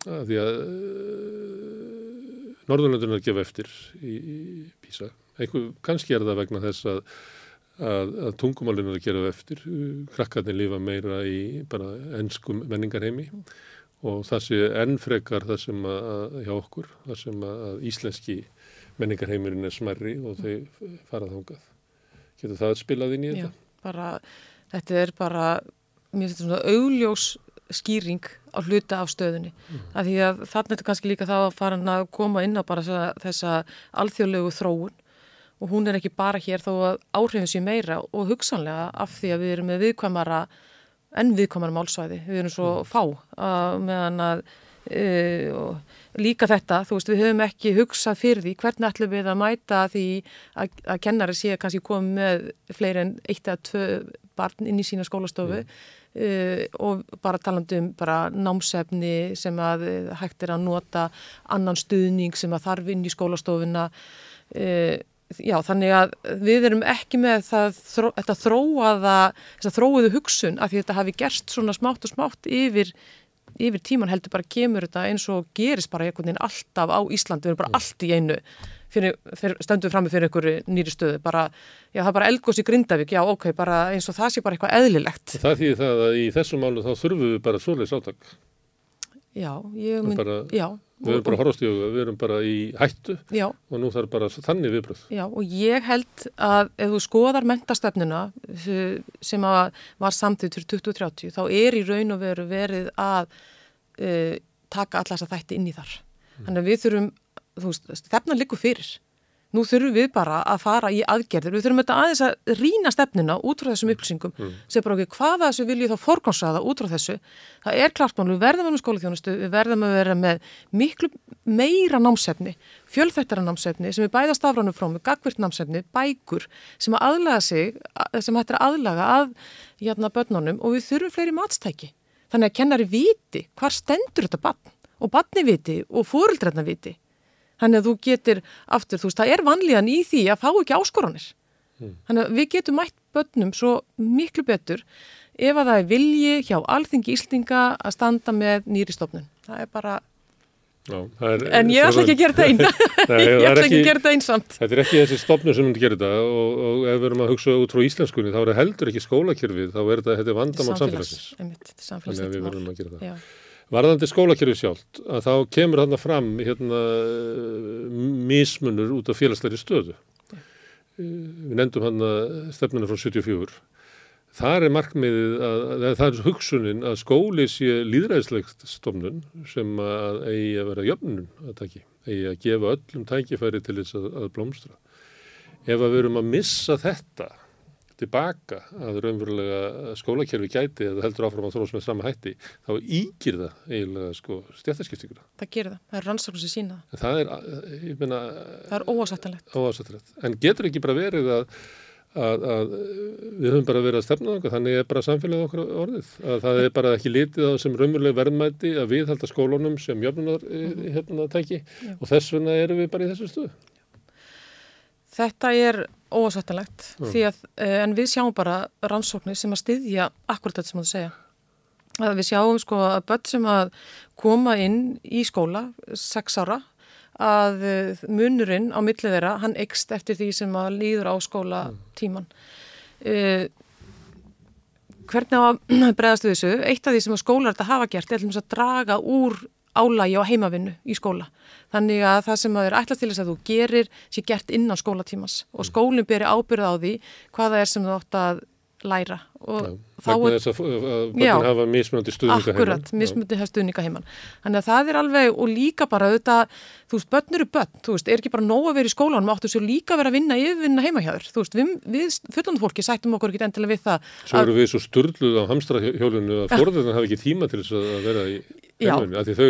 að því að uh, Norðurlöndunar gefa eftir í, í Písa. Eitthvað, kannski er það vegna þess að að, að tungumálinu að gera eftir krakkarnir lifa meira í bara ennskum menningarheimi og það sé enn frekar það sem að hjá okkur, það sem að íslenski menningarheimurinn er smerri og þau fara þángað. Getur það spilað inn í þetta? Já, bara, þetta er bara, mér finnst þetta svona augljós skýring á hluta af stöðunni. Mm. Að því að þarna er þetta kannski líka þá að fara að koma inn á bara þessa, þessa alþjóðlegu þróun og hún er ekki bara hér þó að áhrifin sé meira og hugsanlega af því að við erum með viðkvæmara en viðkvæmara málsvæði. Við erum svo fá að meðan að uh, líka þetta, þú veist, við höfum ekki hugsað fyrir því hvernig ætlum við að mæta því að, að kennari sé kannski komið með fleiri en eitt eða tvö barn inn í sína skólastofu mm. uh, og bara talandi um bara námsefni sem að hægt er að nota annan stuðning sem að þarf inn í skólastofuna uh, Já, þannig að við erum ekki með það, þetta þróaða, þessa þróuðu hugsun að því þetta hafi gerst svona smátt og smátt yfir, yfir tíman heldur bara kemur þetta eins og gerist bara einhvern veginn alltaf á Íslandi, við erum bara allt í einu, fyrir, fyrir, stöndum við fram með fyrir einhverju nýri stöðu, bara, já það er bara eldgóðs í Grindavík, já ok, bara eins og það sé bara eitthvað eðlilegt. Það þýðir það að í þessum málu þá þurfum við bara svoleiðs átak. Já, ég mynd, bara, já. Við erum bara horfast í auga, við erum bara í hættu já. og nú þarf bara þannig viðbröð. Já, og ég held að ef þú skoðar mentastefnuna sem að var samtíð fyrir 2030, þá er í raun og veru verið að uh, taka alla þessa þætti inn í þar. Mm. Þannig að við þurfum, þú veist, stefnan likur fyrir. Nú þurfum við bara að fara í aðgerðir. Við þurfum þetta aðeins að rína stefnuna út frá þessum upplýsingum. Mm. Segð bara okkur, hvaða þessu vil ég þá forgámsaða út frá þessu? Það er klart mál, við verðum með skólaþjónustu, við verðum að vera með miklu meira námsefni, fjölþættara námsefni sem er bæða stafránum frá með gagvirt námsefni, bækur sem að aðlaga sig, sem hættir að aðlaga að jætna börnunum og við þurfum fleiri matstæki. Þannig að kennari viti hvar stendur þetta barn og barni viti og fórildrætna viti. Þannig að þú getur aftur, þú veist, það er vanlíðan í því að fá ekki áskoranir. Mm. Þannig að við getum mætt börnum svo miklu betur ef að það er vilji hjá alþingi íslendinga að standa með nýri stofnun. Það er bara... Já, það er, en ég ætla ekki að gera þetta einn. ég ætla ekki að gera þetta einsamt. Þetta er ekki þessi stofnun sem myndi gera þetta og, og ef við erum að hugsa út frá íslenskunni þá er það heldur ekki skólakjörfið, þá er þetta, þetta vandamál samfélagsins. Þannig að við verðum að gera það. Já. Varðandi skólakerfi sjálft að þá kemur þarna fram hérna, mismunur út af félagsleiri stöðu. Ja. Við nefndum hann stefnuna frá 74. Þar er markmiðið að, að það er hugsunin að skóli sé líðræðislegt stofnun sem að eigi að vera jöfnun að taki, eigi að gefa öllum tækifæri til þess að, að blómstra. ef að við erum að missa þetta tilbaka að raunverulega skólakerfi gæti eða heldur áfram að þróast með sama hætti þá ígir það eiginlega sko stjættaskiptinguna. Það gerir það, það er rannsókn sem sína það. En það er, ég meina... Það er óásættanlegt. Óásættanlegt. En getur ekki bara verið að, að, að við höfum bara verið að stefna okkur, þannig er bara samfélagið okkur orðið. Að það er bara ekki litið á sem raunverulega verðmæti að við halda skólunum sem jöfnunar mm. hérna tæki og þess vegna erum við bara í þessu stuðu. Þetta er óásættanlegt mm. því að, eh, en við sjáum bara rannsóknir sem að styðja akkurat þetta sem þú segja. Að við sjáum sko að börn sem að koma inn í skóla, sex ára, að eh, munurinn á millið þeirra, hann ekst eftir því sem að líður á skóla tíman. Mm. Uh, hvernig á að bregðast við þessu? Eitt af því sem að skólar þetta hafa gert er að draga úr álægi á heimavinnu í skóla. Þannig að það sem að er ætlast til þess að þú gerir sé gert innan skólatímas og skólinn beri ábyrð á því hvaða er sem þú átt að læra Já, vegna þess að, að börnin hafa mismunandi stuðninga heimann Akkurat, mismunandi hafa stuðninga heimann Þannig að það er alveg, og líka bara auðvitað, þú veist, börn eru börn, þú veist, er ekki bara nóg að vera í skólanum, áttu svo líka að vera að vinna yfirvinna heima hjá þér, þú veist, við, við fullandu fólki sættum okkur ekki endilega við það Svo eru við svo störluð á hamstrahjólunu að forðarna hafa ekki tíma til þess að vera í heiminu, af því þau,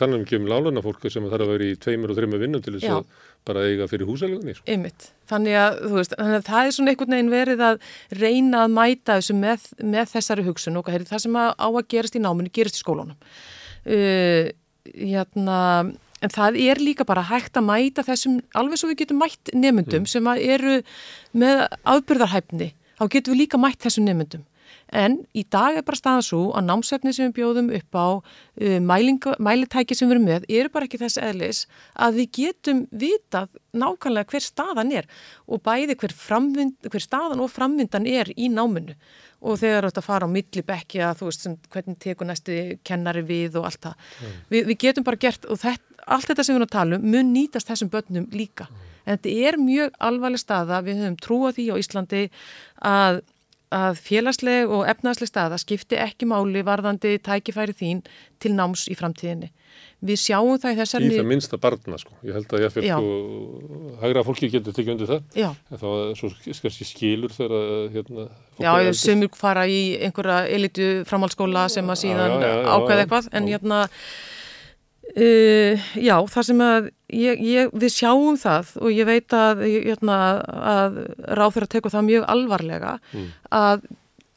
þannig að við kemum láluna fólk sem þarf að vera í tveimur og þreimur vinnum til þess að bara eiga fyrir húsalegunni. Sko. Einmitt. Þannig þannig að það er svona einhvern veginn verið að reyna að mæta þessu með, með þessari hugsun og það sem að á að gerast í náminu gerist í skólunum. Uh, hérna, en það er líka bara hægt að mæta þessum, alveg svo við getum mætt nefndum mm. sem eru með afbyrðarhæfni, þá getum við líka mætt þessum nefndum. En í dag er bara staðan svo að námsefni sem við bjóðum upp á uh, mælinga, mælitæki sem við erum með eru bara ekki þess eðlis að við getum vitað nákvæmlega hver staðan er og bæði hver, framvind, hver staðan og framvindan er í náminu og þegar þetta fara á millibekki að þú veist sem, hvernig tekur næstu kennari við og allt það. Mm. Vi, við getum bara gert og þetta, allt þetta sem við erum að tala um mun nýtast þessum börnum líka. Mm. En þetta er mjög alvarleg staða, við höfum trúað því á Íslandi að að félagsleg og efnaðsleg staða skipti ekki máli varðandi tækifæri þín til náms í framtíðinni. Við sjáum það í þessari... Í það minnsta barna sko. Ég held að ég fyrir sko, hægra fólki getur tekið undir það. Já. En þá er svo skarski skilur þegar hérna... Já, sem fara í einhverja elitu framhaldsskóla sem að síðan ákveða eitthvað. En hérna... Uh, já, það sem að ég, ég, við sjáum það og ég veit að, hérna, að fyrir að teka það mjög alvarlega mm. að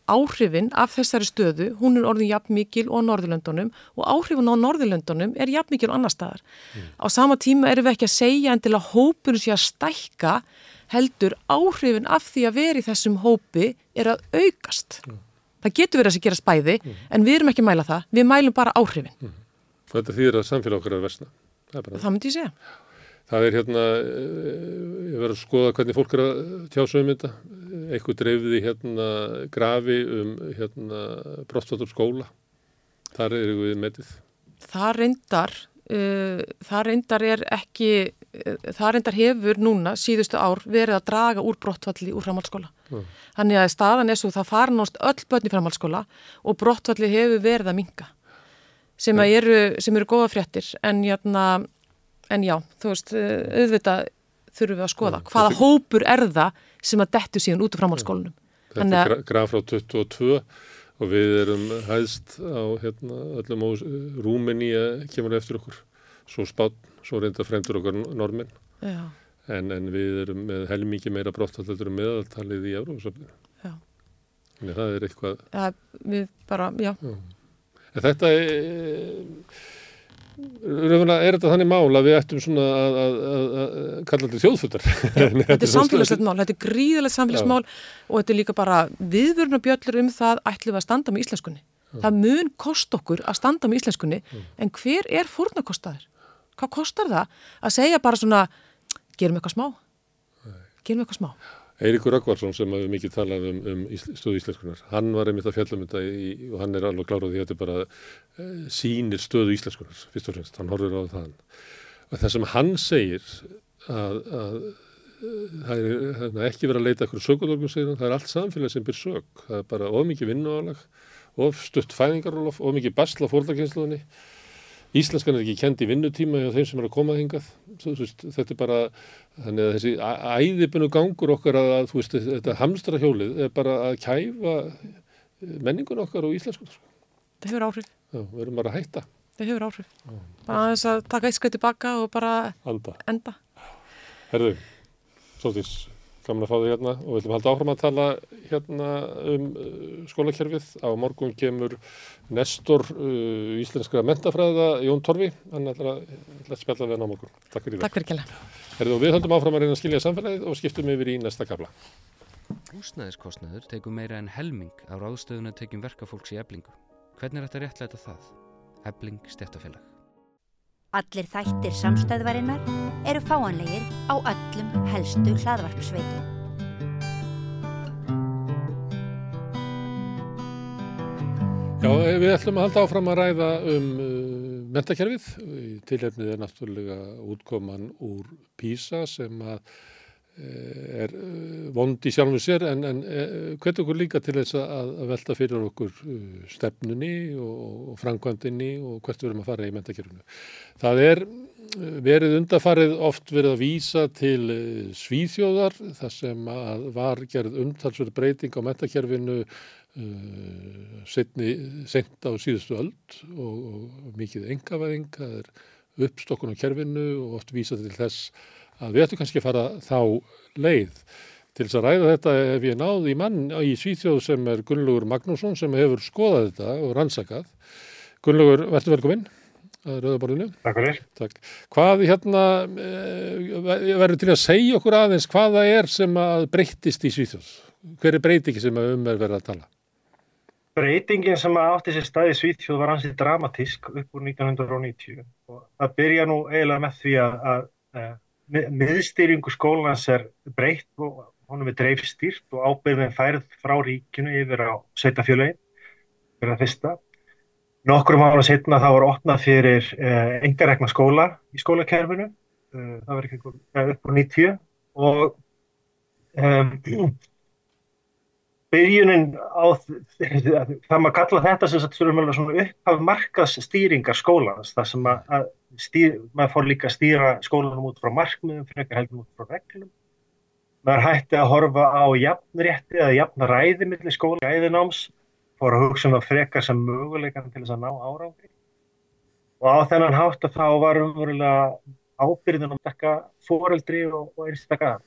áhrifin af þessari stöðu, hún er orðin jafn mikil og Norðurlöndunum og áhrifin á Norðurlöndunum er jafn mikil og annar staðar. Mm. Á sama tíma erum við ekki að segja en til að hópur sé að stækka heldur áhrifin af því að veri þessum hópi er að aukast. Mm. Það getur verið að sé gera spæði mm. en við erum ekki að mæla það, við mælum bara áhrifin. Þetta þýðir að samfélag okkar er versna. Það, það myndi ég segja. Það er hérna, eh, ég verður að skoða hvernig fólk er að tjása um þetta. Eitthvað dreifði hérna grafi um hérna brostvatur skóla. Þar er við metið. Það reyndar, uh, það reyndar er ekki, uh, það reyndar hefur núna síðustu ár verið að draga úr brottvalli úr framhaldsskóla. Mm. Þannig að staðan er svo það fara náttúrulega öll börn í framhaldsskóla og brottvalli hefur verið að minga sem, eru, sem eru góða fréttir en, jæna, en já, þú veist, auðvitað þurfum við að skoða. Já, Hvaða hópur er það sem að dettu síðan út af framhaldsskólanum? Þetta er graf frá 22 og við erum hæðst á hérna, öllum á Rúmeníja kemur eftir okkur. Svo spátt, svo reynda fremdur okkar normin. En, en við erum með helmikið meira brotthaldur meðaltalið í Európa-safninu. Þannig að það er eitthvað... Ja, við bara, já. já. Þetta er, er þetta þannig mál að við ættum svona að, að, að kalla þetta þjóðfuttar. þetta er samfélagslegt mál, þetta er gríðilegt samfélagsmál og þetta er líka bara viðvörna bjöllur um það ætlum við að standa með íslenskunni. Já. Það mun kost okkur að standa með íslenskunni Já. en hver er fórnakostaður? Hvað kostar það að segja bara svona gerum eitthvað smá? Gerum eitthvað smá? Eirikur Röggvarsson sem hefur mikið talað um, um stöðu íslenskunar, hann var einmitt að fjalla um þetta í, og hann er alveg klárað því að þetta bara e, sýnir stöðu íslenskunar fyrst og fremst, hann horfur á það. Og það sem hann segir að, að það er, það er ekki verið að leita ekkur sögudorgum segir hann, það er allt samfélag sem byr sög, það er bara of mikið vinnuálag, of stutt fæðingarólof, of mikið basla fórlakynsluðinni íslenskan er ekki kend í vinnutíma hjá þeim sem er að koma hingað veist, þetta er bara þannig að þessi æ- æðibunu gangur okkar að, að veist, þetta hamstra hjólið er bara að kæfa menningun okkar og íslenskunar sko. Það hefur áhrif. Já, við erum bara að hætta Það hefur áhrif. Bara aðeins að taka eitt skrið tilbaka og bara anda. enda. Herðu, Sótís, gaman að fá þig hérna og við ætlum að halda áfram að tala hérna um uh, skólakerfið. Á morgun kemur Nestor uh, íslenskra mentafræða Jón Torfi, hann ætlar að, að spjalla við hann á morgun. Takk fyrir. Takk fyrir kjalla. Herðu, og við höldum áfram að reyna að skilja samfélagið og skiptum yfir í næsta kabla. Húsnæðiskostnaður tekur meira en helming á ráðstöðuna tekjum verkafólks í eblingu. Hvernig er þetta réttlæta það? Ebling stjættafélag. Allir þættir samstæðvarinnar eru fáanlegir á öllum helstu hlaðvarpsveitum. Já, eh, við ætlum að halda áfram að ræða um uh, mentakerfið. Tilhefnið er náttúrulega útkoman úr PISA sem að eh, er uh, vond í sjálfum sér en, en uh, hvet okkur líka til þess að, að velta fyrir okkur stefnunni og, og framkvæmdinni og hvert við erum að fara í mentakerfinu. Það er verið undarfarið oft verið að vísa til svíþjóðar þar sem var gerð umtalsverð breyting á mentakerfinu uh, sent á síðustu öld og, og mikið engavæðing, það er uppstokkun á kerfinu og oft vísa til þess að við ættum kannski að fara þá leið. Til þess að ræða þetta hef ég náð í mann í Svíþjóð sem er Gunnlaugur Magnússon sem hefur skoðað þetta og rannsakað. Gunnlaugur, verður velkominn að Rauðaborðinu. Takk fyrir. Takk. Hvað hérna eh, verður til að segja okkur aðeins hvað það er sem að breyttist í Svíþjóð? Hver er breytingi sem um er verið að tala? Breytingin sem átti sér staði Svíþjóð var ansið dramatísk upp úr 1990 og það byrja nú eiginlega með því að, að, að miðstýringu skólans er breytt og honum er dreifstýrt og ábyrðin færð frá ríkinu yfir á sveitafjölögin fyrir það fyrsta. Nokkrum ára setna þá var opnað fyrir eh, engarekna skóla í skólakerfinu, eh, það var ekki upp úr 90 og um, byrjunin á það maður kalla þetta sem sagt fyrir upphaf markasstýringar skólans þar sem að, að stýr, maður fór líka að stýra skólanum út frá markmiðum frekar heldur út frá reglum. Maður hætti að horfa á jafnrétti eða jafnræði millir skóla gæðináms, fór að hugsa um það frekar sem möguleikan til þess að ná árangri. Og á þennan hátt að þá var umverulega ábyrðin um dekka foreldri og, og einstakka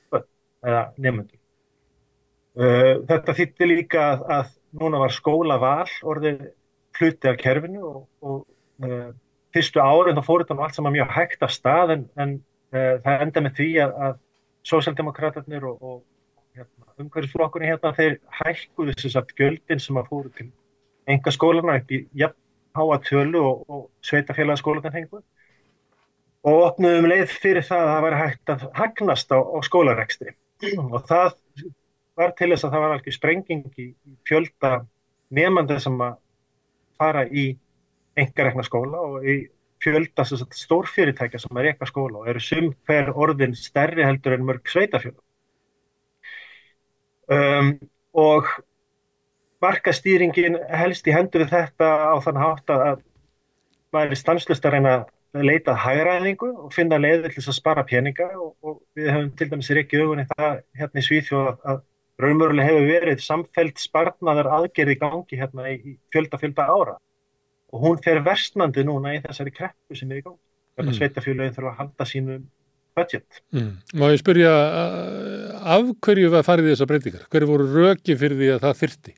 eða nefnundur þetta þýtti líka að, að núna var skólaval orðið hluti af kerfinu og, og uh, fyrstu árin þá fór þetta nú allt saman mjög hægt af stað en, en uh, það enda með því að, að sósjaldemokraterni og, og hérna, umhverfisflokkurinn hérna þeir hækkuðu þess að gjöldin sem að fóru til enga skólana upp í jafn háa tölu og, og sveitafélagaskólan hengu og opnuðum leið fyrir það að það væri hægt að hagnast á, á skólarekstri. Og það var til þess að það var alveg sprenging í fjölda nefnandi sem að fara í engarekna skóla og í fjölda stórfyrirtækja sem að reyka skóla og eru sum hver orðin stærri heldur en mörg sveitafjöla. Um, og markastýringin helst í hendur við þetta á þann hátt að maður er stanslust að reyna að leita hægræðingu og finna leiðir til að spara peninga og, og við höfum til dæmis ekki augunni það hérna í Svíþjóð að raunverulega hefur verið samfelt spartnaðar aðgerði gangi hérna í fjölda fjölda ára og hún fer versnandi núna í þessari kreppu sem er í gangi. Þetta mm. sveitafjölögin þurfa að halda sínu budget. Mm. Má ég spyrja af hverju var farið þessar breytingar? Hverju voru rökin fyrir því að það þyrti?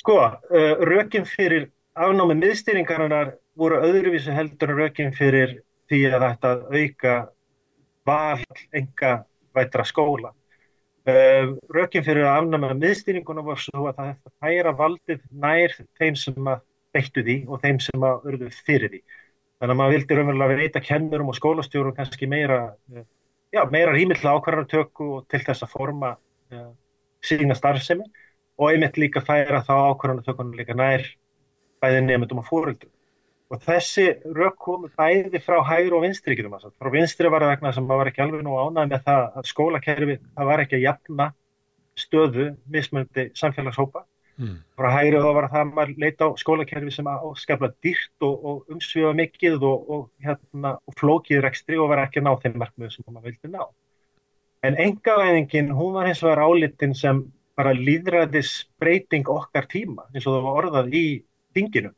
Sko, uh, rökin fyrir afnámi miðstýringarinnar voru öðruvísu heldur rökin fyrir því að þetta auka val enga vætra skóla. Uh, rökin fyrir að afnama miðstýringuna var svo að það hefði að hæra valdið nær þeim sem að beittu því og þeim sem að örðu fyrir því. Þannig að maður vildi raunverulega veita kennurum og skólastjórum kannski meira, já, meira rýmiðla ákvarðartöku og til þess að forma uh, sína starfsemi og einmitt líka færa þá ákvarðartökunum líka nær bæði nefndum og fóröldum. Og þessi rök komu bæði frá hægur og vinstri, getum að sagt. Frá vinstri var það vegna sem maður var ekki alveg nú ánæg með það að skólakerfi, það var ekki að jafna stöðu mismöndi samfélagshópa. Mm. Frá hægri þá var það að maður leita á skólakerfi sem áskapla dýrt og, og umsvifa mikið og, og, hérna, og flókið rekstri og var ekki að ná þeim markmiðu sem maður vildi ná. En engavæðingin, hún var hins vegar álitin sem bara líðræðis breyting okkar tíma, eins og það var orðað í þinginu.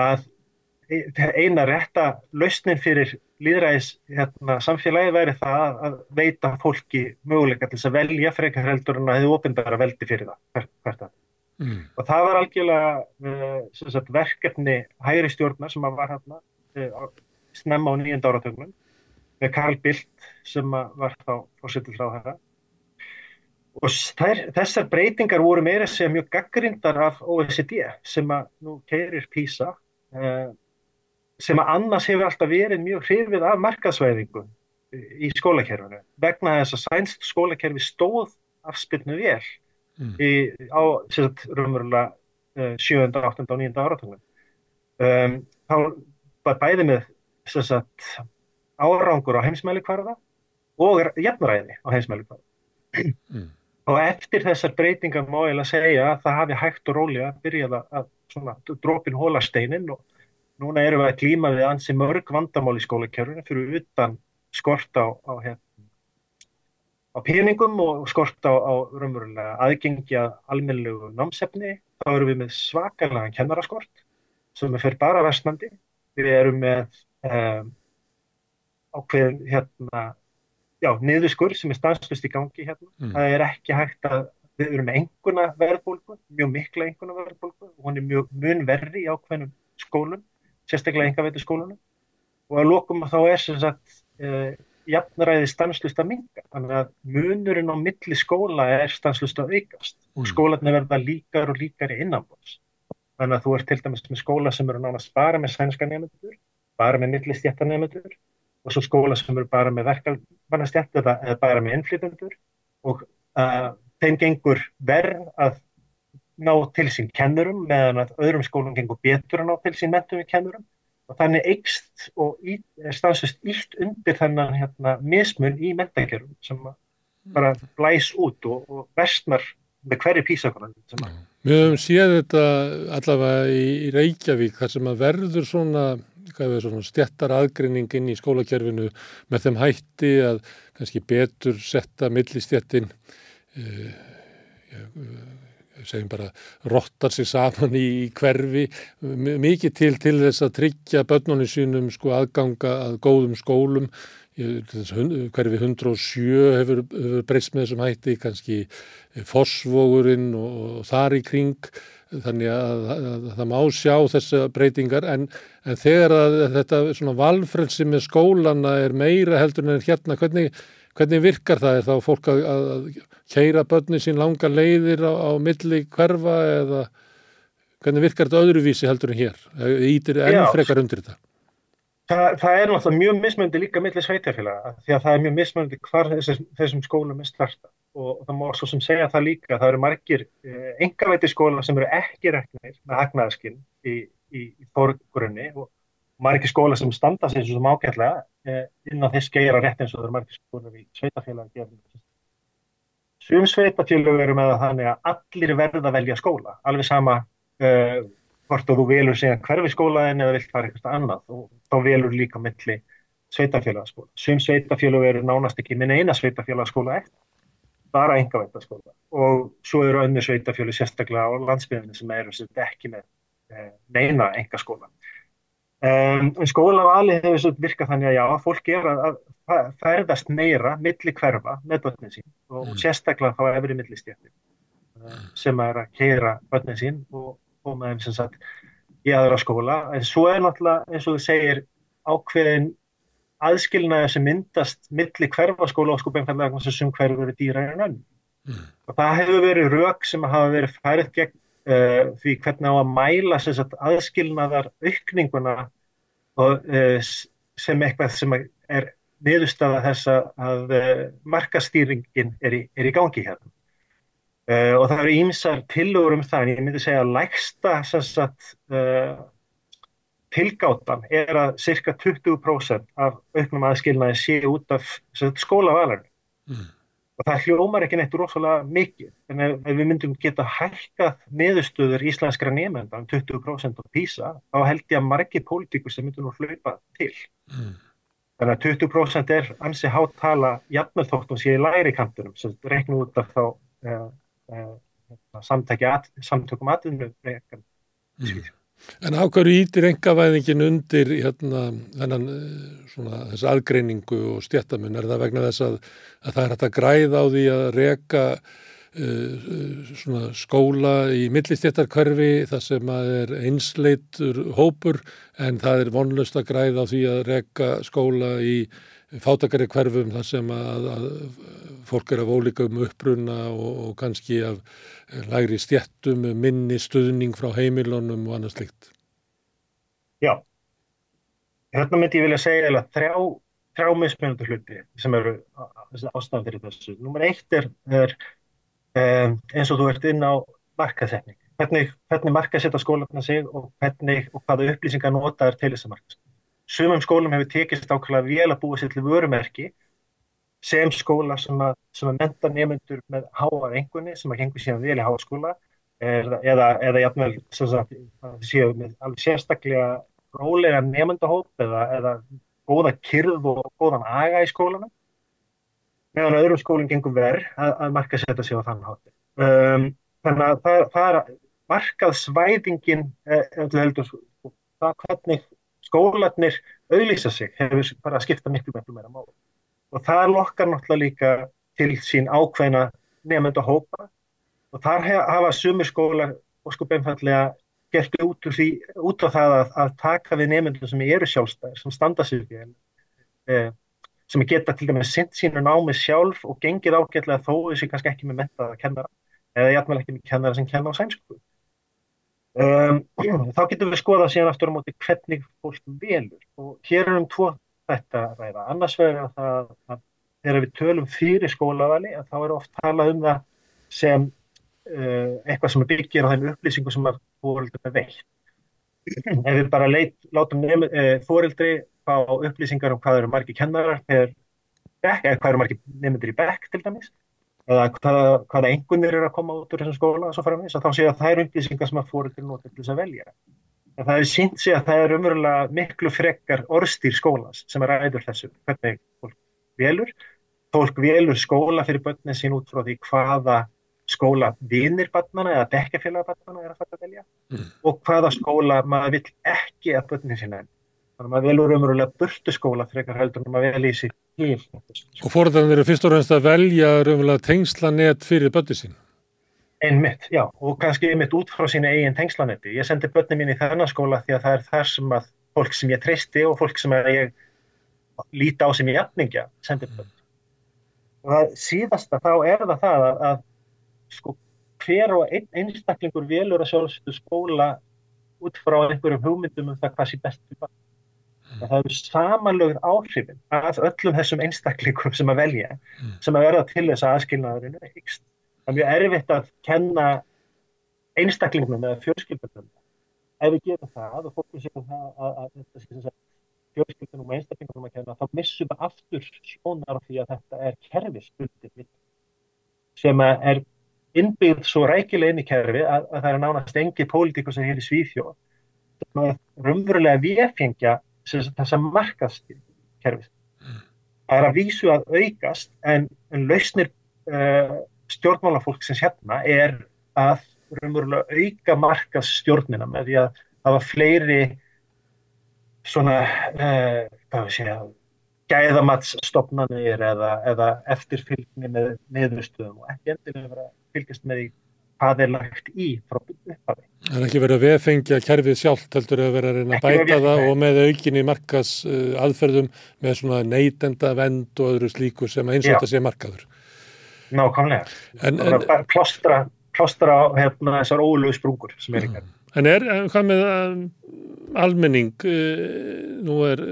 Að eina rétta lausnin fyrir líðræðis hérna, samfélagi væri það að veita fólki möguleika til þess að velja frekar heldur en að hefur ofindara veldi fyrir það hvert að. Mm. Og það var algjörlega uh, sagt, verkefni hægri stjórnar sem var hérna uh, snemma á nýjönda áratögnum með Karl Bildt sem var þá fórsettur frá þetta. Og þær, þessar breytingar voru meira sem mjög gaggrindar af OECD sem að nú keirir PISA uh, sem að annars hefur alltaf verið mjög hrifið af markaðsvæðingu í skólakerfinu vegna þess að sænst skólakerfi stóð afspilnu vel mm. í, á sagt, uh, 7., 8. og 9. áratungum. Um, þá var bæði með sagt, árangur á heimsmæli hverða og jafnræði á heimsmæli hverða. Mm. Og eftir þessar breytingar má ég að segja að það hafi hægt og rólega byrjað að drópin hóla steinin og núna erum við að klíma við ansi mörg vandamál í skólakjörðunum fyrir utan skort á, á, hérna, á peningum og skort á, á raunverulega aðgengja almennilegu námsefni. Þá erum við með svakalega kennaraskort sem er fyrir bara vestnandi. Við erum með um, ákveðin hérna, já, niðurskur sem er stanslust í gangi hérna. Mm. Það er ekki hægt að við erum með enguna verðbólgu, mjög mikla enguna verðbólgu og hún er mjög mun verri í ákveðnum skólum sérstaklega engaveitu skólunum. Og að lokum að þá er sem sagt eh, jafnræði stanslust að minga þannig að munurinn á milli skóla er stanslust að aukast. Og mm. skólanir verða líkar og líkar í innanbóðs þannig að þú ert til dæmis með skóla sem eru nánast bara með sænska nefndur bara með millistjætta nefndur og svo skóla sem eru bara með verkalmannastjætta eða bara með innflytundur og uh, þeim gengur verð að ná til sín kennurum meðan að öðrum skólum gengur betur að ná til sín mentum við kennurum. Og þannig eikst og stansist ílt undir þennan hérna, mismun í mentakerum sem bara blæs út og, og vestnar með hverju písakonan Við höfum séð þetta allavega í Reykjavík þar sem að verður svona, svona stjættar aðgrinningin í skólakerfinu með þeim hætti að kannski betur setta millistjættin uh, uh, segjum bara rottar sig saman í hverfi mikið til til þess að tryggja börnunni sínum sko aðganga að góðum skólum. Hverfi 107 hefur, hefur breyst með þessum hætti kannski fosvogurinn og, og þar í kring. Þannig að, að, að, að það má sjá þessa breytingar en, en þegar þetta valfrelsi með skólana er meira heldur en hérna hvernig Hvernig virkar það? Er þá fólk að, að keira börni sín langa leiðir á, á milli hverfa eða hvernig virkar þetta öðruvísi heldur en hér? Ítir enn frekar undir þetta? Það, það er náttúrulega mjög mismöndi líka millir sveitafélaga því að það er mjög mismöndi hvar þessum, þessum skólum er starta og, og það má svo sem segja það líka það eru margir eh, engavæti skóla sem eru ekki reknir með hagnaðaskinn í, í, í fórgrunni og margir skóla sem standa sér sem ágætlega Eh, inn á þess geira rétt eins og það eru margir skoðunar í sveitafélagi Sum sveitafélagi eru með þannig að allir verða að velja skóla. Alveg sama uh, hvort þú velur segja hverfi skólaðin eða vilt fara eitthvað annað. Og þá velur líka milli sveitafélagaskóla. Sum sveitafélagi eru nánast ekki minna eina sveitafélagaskóla eftir bara engavættaskóla og svo eru önnu sveitafjölu sérstaklega á landsbygðinu sem eru ekki með eh, neina engaskóla Um, skólavali hefur virkað þannig að já, fólk er að, að ferðast meira milli hverfa með börnin sín og mm. sérstaklega þá efri millistjættin um, sem er að keira börnin sín og, með þeim sem sagt í aðra skóla. En svo er náttúrulega eins og þú segir ákveðin aðskilnaði sem myndast milli hverfaskóla og sko beinfallega sem hverfur eru dýra en önn. Mm. Og það hefur verið rauk sem hafa verið færið gegn uh, því hvernig á að mæla sagt, aðskilnaðar aukninguna og, uh, sem eitthvað sem er niðurstafa þess að uh, markastýringin er í, er í gangi hérna. og það eru ímsar tilugur um það en ég myndi segja að lægsta sagt, tilgáttan er að cirka 20% af auknum aðskilnaði sé út af skólavalarni. Mm. Og það hljómar ekki neitt rosalega mikið en ef, ef við myndum geta hækkað neðustöður íslenskra nefnda um 20% á PISA þá held ég að margir pólitíkur sem myndur nú hlaupa til mm. þannig að 20% er ansi háttala jafnveld þóttum sé í læri kantunum sem reiknum út af þá eh, eh, samtökum atvinnum mm. En ákvæður ítir engavæðingin undir hérna, þennan eh, svona þess aðgreiningu og stjættamun er það vegna þess að, að það er hægt að græða á því að reka uh, skóla í millistjættarkverfi þar sem að er einsleitur hópur en það er vonlust að græða á því að reka skóla í fátakari hverfum þar sem að, að fólk er af ólíkum uppruna og, og kannski af lægri stjættum, minni stuðning frá heimilónum og annað slikt. Já, hérna myndi ég vilja segja eða þrjá, þrjá mismunandi hluti sem eru ástæðan fyrir þessu. Númer eitt er, er um, eins og þú ert inn á markaðsetning. Hvernig, hvernig markaðsetta skólarna sig og, hvernig, og hvaða upplýsingar nota er til þess að markaðsetning. Sumum skólum hefur tekist ákveðlega vel að búa sér til vörumerki sem skóla sem að, sem að menta nefnendur með háar engunni sem að gengur síðan vel í háskóla eða, eða, eða jafnvel séu með alveg sérstaklega rólega nefndahóp eða, eða góða kyrð og góðan aga í skólana meðan öðrum skólinn gengur verð að, að marka setja sig á þann hátti. Um, þannig að það, það er markað svæðingin eh, heldur, það hvernig skólanir auðlýsa sig hefur bara skipta miklu meira máli og það lokkar náttúrulega líka til sín ákveðna nefnda hópa og þar hafa sumir skólar og sko beinfallega gert út, því, út á það að, að taka við nefnda sem eru sjálfstæðir, sem standa sér eh, sem geta til dæmis sint sínu námi sjálf og gengir ágætlega þó þessi kannski ekki með metta að kennara eða jætmæl ekki með kennara sem kenna á sænsku. Um, þá getum við skoðað síðan aftur á móti hvernig fólk velur. Og hér er um tvo þetta ræða. Annars verður það að þegar við tölum fyrir skólavali að þá er oft talað um það sem uh, eitthvað sem byggir á þeim upplýsingu sem að fóröldum er veitt. Ef við bara leit, látum uh, fóröldri fá upplýsingar um hvað eru margi kennarar eða hvað eru margi nefndir í bekk til dæmis eða hvaða, hvaða engunir eru að koma út úr þessum skóla svo framins að þá séu að það eru upplýsingar sem að fóröldur nota til þess að velja. En það hefur sínt sig að það er umverulega miklu frekkar orðstýr skólas sem er ræður þessu, hvernig fólk velur. Fólk velur skóla fyrir börnin sín út frá því hvaða skóla vinir börnana eða dekkafélaga börnana er að fara að velja mm. og hvaða skóla maður vill ekki að börnin sín enn. Þannig að maður velur umverulega burtu skóla frekar heldur en maður vel í sig til. Og fóröldan eru fyrst og reynst að velja umverulega tengslanett fyrir sín? Einmitt, já, og kannski einmitt út frá sína eigin tengslanetti. Ég sendi börnum mín í þennan skóla því að það er þar sem að fólk sem ég treysti og fólk sem ég líti á sem ég jafningja sendi börnum. Og það síðasta þá er það það að, að sko hver og ein, einstaklingur velur að sjálfsögðu skóla út frá einhverjum hugmyndum um það hvað sé best fyrir barn. Mm. Það eru samanlögð áhrifin að öllum þessum einstaklingum sem að velja mm. sem að verða til þess að aðskilnaðurinn er ykst það er mjög erfitt að kenna einstaklingnum eða fjölskyldunum ef við gerum það og fólkum sér um það að, að þess að fjölskyldunum og einstaklingunum að kenna þá missum við aftur sjónar því að þetta er kerfisbundið sem er innbyggð svo rækileg inn í kerfi að, að það er nánast engi pólitíku sem í Svíþjóð sem er rumverulega viðfengja þess að markast kerfis. Það er að vísu að aukast en, en lausnir uh, stjórnmálafólk sem hérna er að raunverulega auka markas stjórnina með því að var fleiri svona uh, hvað við segja gæðamatsstofnanir eða, eða eftirfylgni með niðurstöðum og ekki endilega vera fylgjast með því hvað er lagt í frá upphafi. Það er ekki verið að veðfengja kerfið sjálft heldur að vera að reyna að bæta það og með aukinni markas uh, aðferðum með svona neytenda vend og öðru slíku sem eins og þetta sé markaður. Nákvæmlega. En, en, bara plástra, plástra hérna, þessar ólögu sprungur sem er ykkar. En er, hvað með um, almenning, uh, nú er,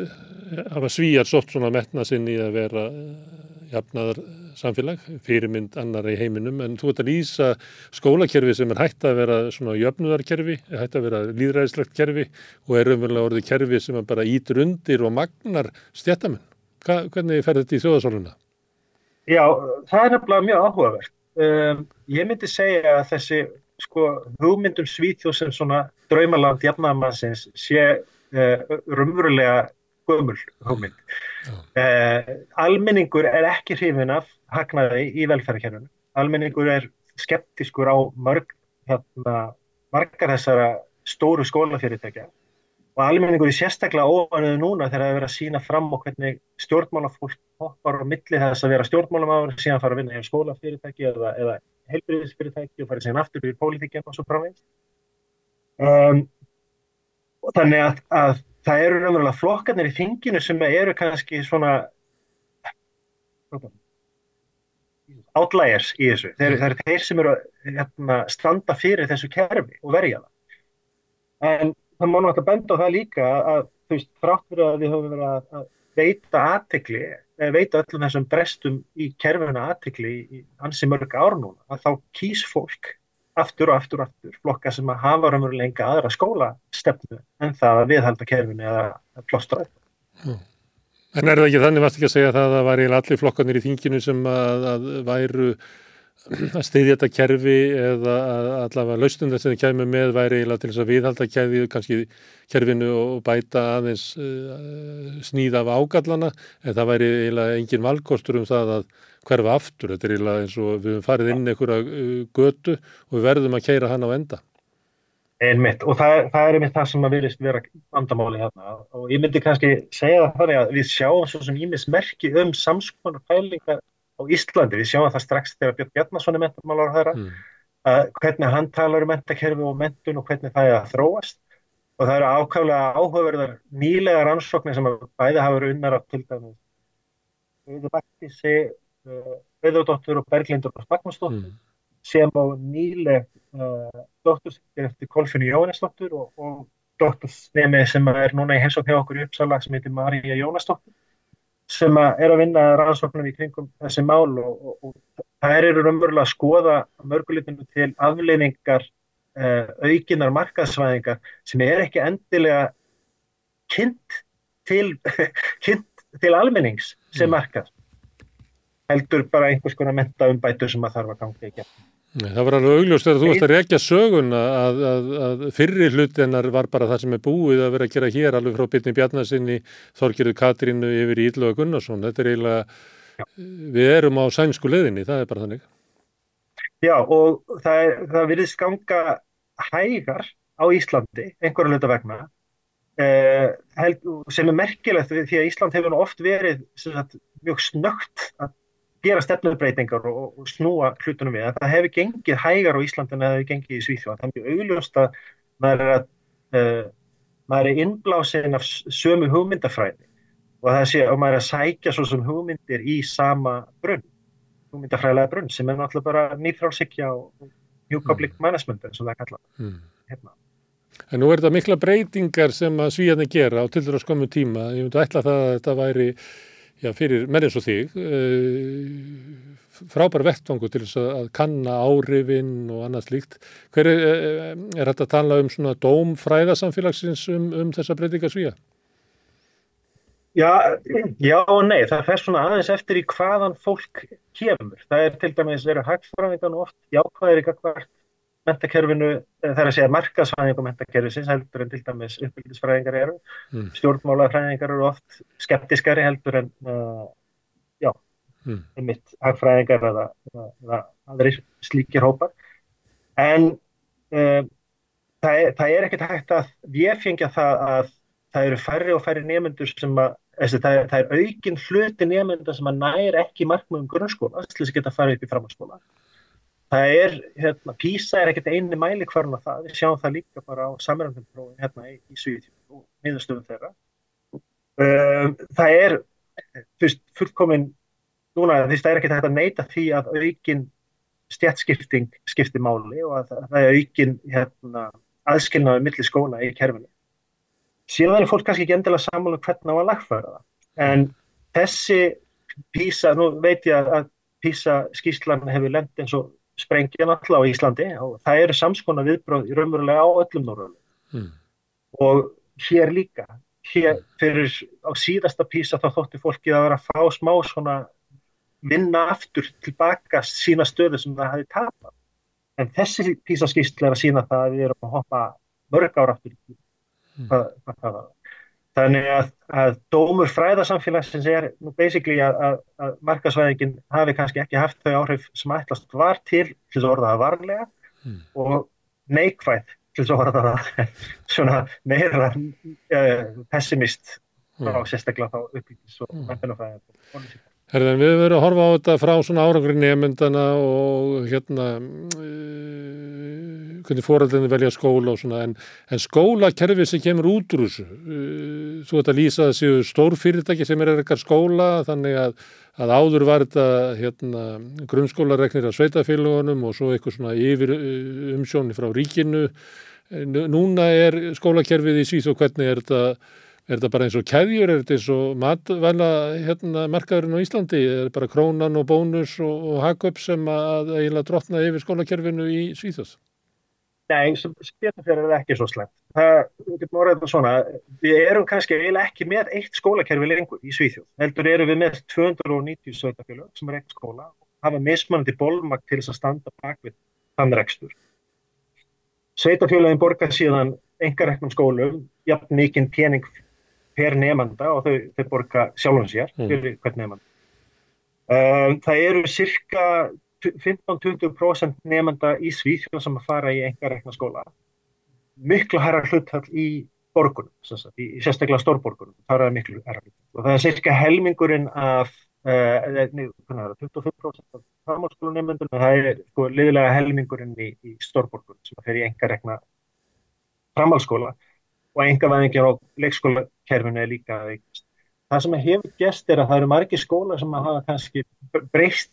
hafa svíjar svolít svona metna sinn í að vera uh, jafnaðar samfélag, fyrirmynd annar í heiminum, en þú ert að lýsa skólakerfi sem er hægt að vera svona jöfnudarkerfi, hægt að vera líðræðislegt kerfi og er umverulega orðið kerfi sem bara ítur undir og magnar stjættamenn. Hvernig fer þetta í þjóðasóluna? Já, það er nefnilega mjög áhugavert. Um, ég myndi segja að þessi sko, hugmyndum Svíþjóð sem svona draumaland jafnaðamansins sé uh, rumverulega gömul hugmynd. Uh, almenningur er ekki hrifin af hagnaði í velferðarkerfinu. Almenningur er skeptiskur á mörg, hérna, margar þessara stóru skólafyrirtækja og almenningur er sérstaklega óanuðu núna þegar það er verið að sína fram og hvernig stjórnmálafólk hoppar á milli þess að vera stjórnmálamáður síðan fara að vinna í skólafyrirtæki eða, eða heilbriðisfyrirtæki og fara síðan aftur í pólitíkjan og svo framvegst. Um, þannig að, að það eru raunverulega flokkarnir í þinginu sem eru kannski svona outliers í þessu. Þeir, það eru þeir sem eru að hérna, standa fyrir þessu kerfi og verja það. En það má náttúrulega benda á það líka að þú veist, frátt fyrir að við höfum verið að veita aðtekli, eða veita öllum þessum brestum í kerfuna aðtekli í hansi mörg ár núna, að þá kýs fólk aftur og aftur og aftur flokka sem að hafa raunverulega aðra skólastefnu en það að viðhalda kerfinu eða plostra þetta. En er það ekki þannig, varst ekki að segja það að það var allir flokkanir í þinginu sem að, að væru að stiðja þetta kerfi eða allavega lausnum sem þið kemur með væri eiginlega til þess að viðhalda kerfi, kannski kerfinu og bæta aðeins uh, snýða af ágallana. En það væri eiginlega engin valkostur um það að hverfa aftur, þetta er eiginlega eins og við höfum farið inn einhverja uh, götu og við verðum að keira hann á enda. Einmitt. Og það, það er einmitt það sem að virðist vera vandamáli hérna og ég myndi kannski segja það þannig að við sjáum svo sem ímis merki um samskonar fælingar á Íslandi, við sjáum það strax þegar Björn Bjarnason er mentamálar á þeirra, mm. uh, hvernig hann talar um mentakerfi og mentun og hvernig það er að þróast og það eru ákvæmlega áhugaverðar nýlega rannsóknir sem bæði hafa verið unnar á til dæmis Auður Baktísi, uh, Auðurdóttur og Berglindur og Magnúsdóttur mm. sem á nýleg uh, dótturskiptir eftir Kolfinu Jónesdóttur og, og dóttursnemi sem er núna í heimsókn hjá okkur í Uppsala sem heitir Marja Jónesdóttur sem er að vinna rannsóknum í kringum þessi mál og, og, og það eru raunverulega að skoða mörgulitinu til afleiningar uh, aukinar markaðsvæðingar sem er ekki endilega kynnt til, til almennings sem mm. markað heldur bara einhvers konar menta umbætu sem að þarf að ganga í gegn Það var alveg augljóst þegar þú varst að rekja sögun að, að, að fyrri hlutinnar var bara það sem er búið að vera að gera hér alveg frá Bitni Bjarnasinni, Þorgirðu Katrínu yfir Ídlu og Gunnarsson. Þetta er eiginlega, Já. við erum á sænsku leðinni, það er bara þannig. Já og það, það virðist ganga hægar á Íslandi, einhverju hluta vegna, eh, sem er merkilegt því að Ísland hefur oft verið sagt, mjög snögt að gera stefnurbreytingar og, og snúa hlutunum við. Það hefur gengið hægar á Íslandin en það hefur gengið í Svíþjóð. Það er mjög augljóst að maður er, að, uh, maður er innblásin af sömu hugmyndafræði og, sé, og maður er að sækja svo sem hugmyndir í sama brunn, hugmyndafræðilega brunn sem er náttúrulega bara nýþrálsikja og New Public. Management eins og það er kallað. Mm. Hérna. En nú er þetta mikla breytingar sem að svíjarnir gera á til þess að skömmu tíma. Ég myndi ætla það að þetta væri já, fyrir menn eins og þig uh, frábær vettvangu til þess að kanna áhrifin og annað slíkt. Hver er, eh, er þetta að tala um svona dómfræðasamfélagsins um, um þessa breytingasvíja? Já, já og nei, það fer svona aðeins eftir í hvaðan fólk kemur. Það er til dæmis verið hægfræðingan oft jákvæðir ykkar hvert mentakerfinu, eh, það er að segja markaðsfræðing og mentakerfisins heldur en til dæmis uppbygglisfræðingar eru, mm. stjórnmálafræðingar eru oft skeptiskari heldur en uh, já, mm. einmitt hagfræðingar eða, eða aðri slíkir hópar en uh, það, er, það er ekkert hægt að við fengja það að það eru færri og færri nefnendur sem að Þessi, það, er, það er aukin hluti nefnda sem að nær ekki markmöðum grunnskóla þess að geta farið upp í framhaldsskóla Það er, hérna, PISA er ekkert eini mæli hvernig að það, við sjáum það líka bara á samrændinprófin hérna í, í Svíðtíma og miðurstöðum þeirra. Um, það er, þú veist, fullkomin, núna, veist, það er ekkert hægt að neyta því að aukin stjætskipting skipti máli og að það er aukin, hérna, aðskilnaði millir skóla í kerfinu. Síðan er fólk kannski ekki endilega saman um hvernig á að lagfæra það, en þessi PISA, nú veit ég að PISA skýrslan hefur lend eins og sprengja náttúrulega á Íslandi og það eru samskona viðbröð raunverulega á öllum norðunum mm. og hér líka hér fyrir á síðasta písa þá þótti fólki að vera að fá smá svona vinna aftur tilbaka sína stöðu sem það hafi tapað. En þessi písaskýrsla að sína það að við erum að hoppa mörg ára aftur mm. hvað það var. Þannig að, að dómur fræðarsamfélagsins er nú basically að, að, að markasvæðingin hafi kannski ekki haft þau áhrif sem ætlast var til til þess að orða það varlega mm. og neikvæð til þess að orða það svona meira uh, pessimist mm. á sérstaklega þá uppbyggis og mennfennafræðin og politík. Herðan, við verðum að horfa á þetta frá svona árangri nefndana og hérna uh, hvernig fóröldinni velja skóla og svona en, en skólakerfi sem kemur út úr þessu uh, þú ert að lýsa þessu stórfyrirtæki sem er eitthvað skóla þannig að, að áður var þetta hérna, grunnskólareknir af sveitafélagunum og svo eitthvað svona yfir umsjóni frá ríkinu. Núna er skólakerfið í síð og hvernig er þetta Er þetta bara eins og keðjur, er þetta eins og matvæla hérna, markaðurinn á Íslandi? Er þetta bara krónan og bónus og, og hagköp sem að eiginlega drotna yfir skólakerfinu í Svíþjóðs? Nei, fyrir er ekki svo slemt. Það getur orðið það svona, við erum kannski eiginlega ekki með eitt skólakerfi lengur í Svíþjóð. Heldur eru við með 290 sveitafélög sem er eitt skóla og hafa mismunandi bólmakt til þess að standa bak við þann rekstur. Sveitafélögin borgar síðan engareknum skólum, jafn mikinn pening per nefnda og þau, þau borga sjálfum sér mm. fyrir hvern nefnda. Um, það eru cirka 15-20% nefnda í Svíþjóð sem að fara í enga rekna skóla. Miklu herra hlutall í borgunum, í, í sérstaklega stórborgunum, það er miklu herra hlutall. Og það er cirka helmingurinn af, uh, það, 25% af framhalskólu nefndum, það er sko liðlega helmingurinn í, í stórborgunum sem að fer í enga rekna framhalskóla og engavæðingir á leikskólakerfinu er líka veikast. Það sem hefur gest er að það eru margi skóla sem hafa kannski breyst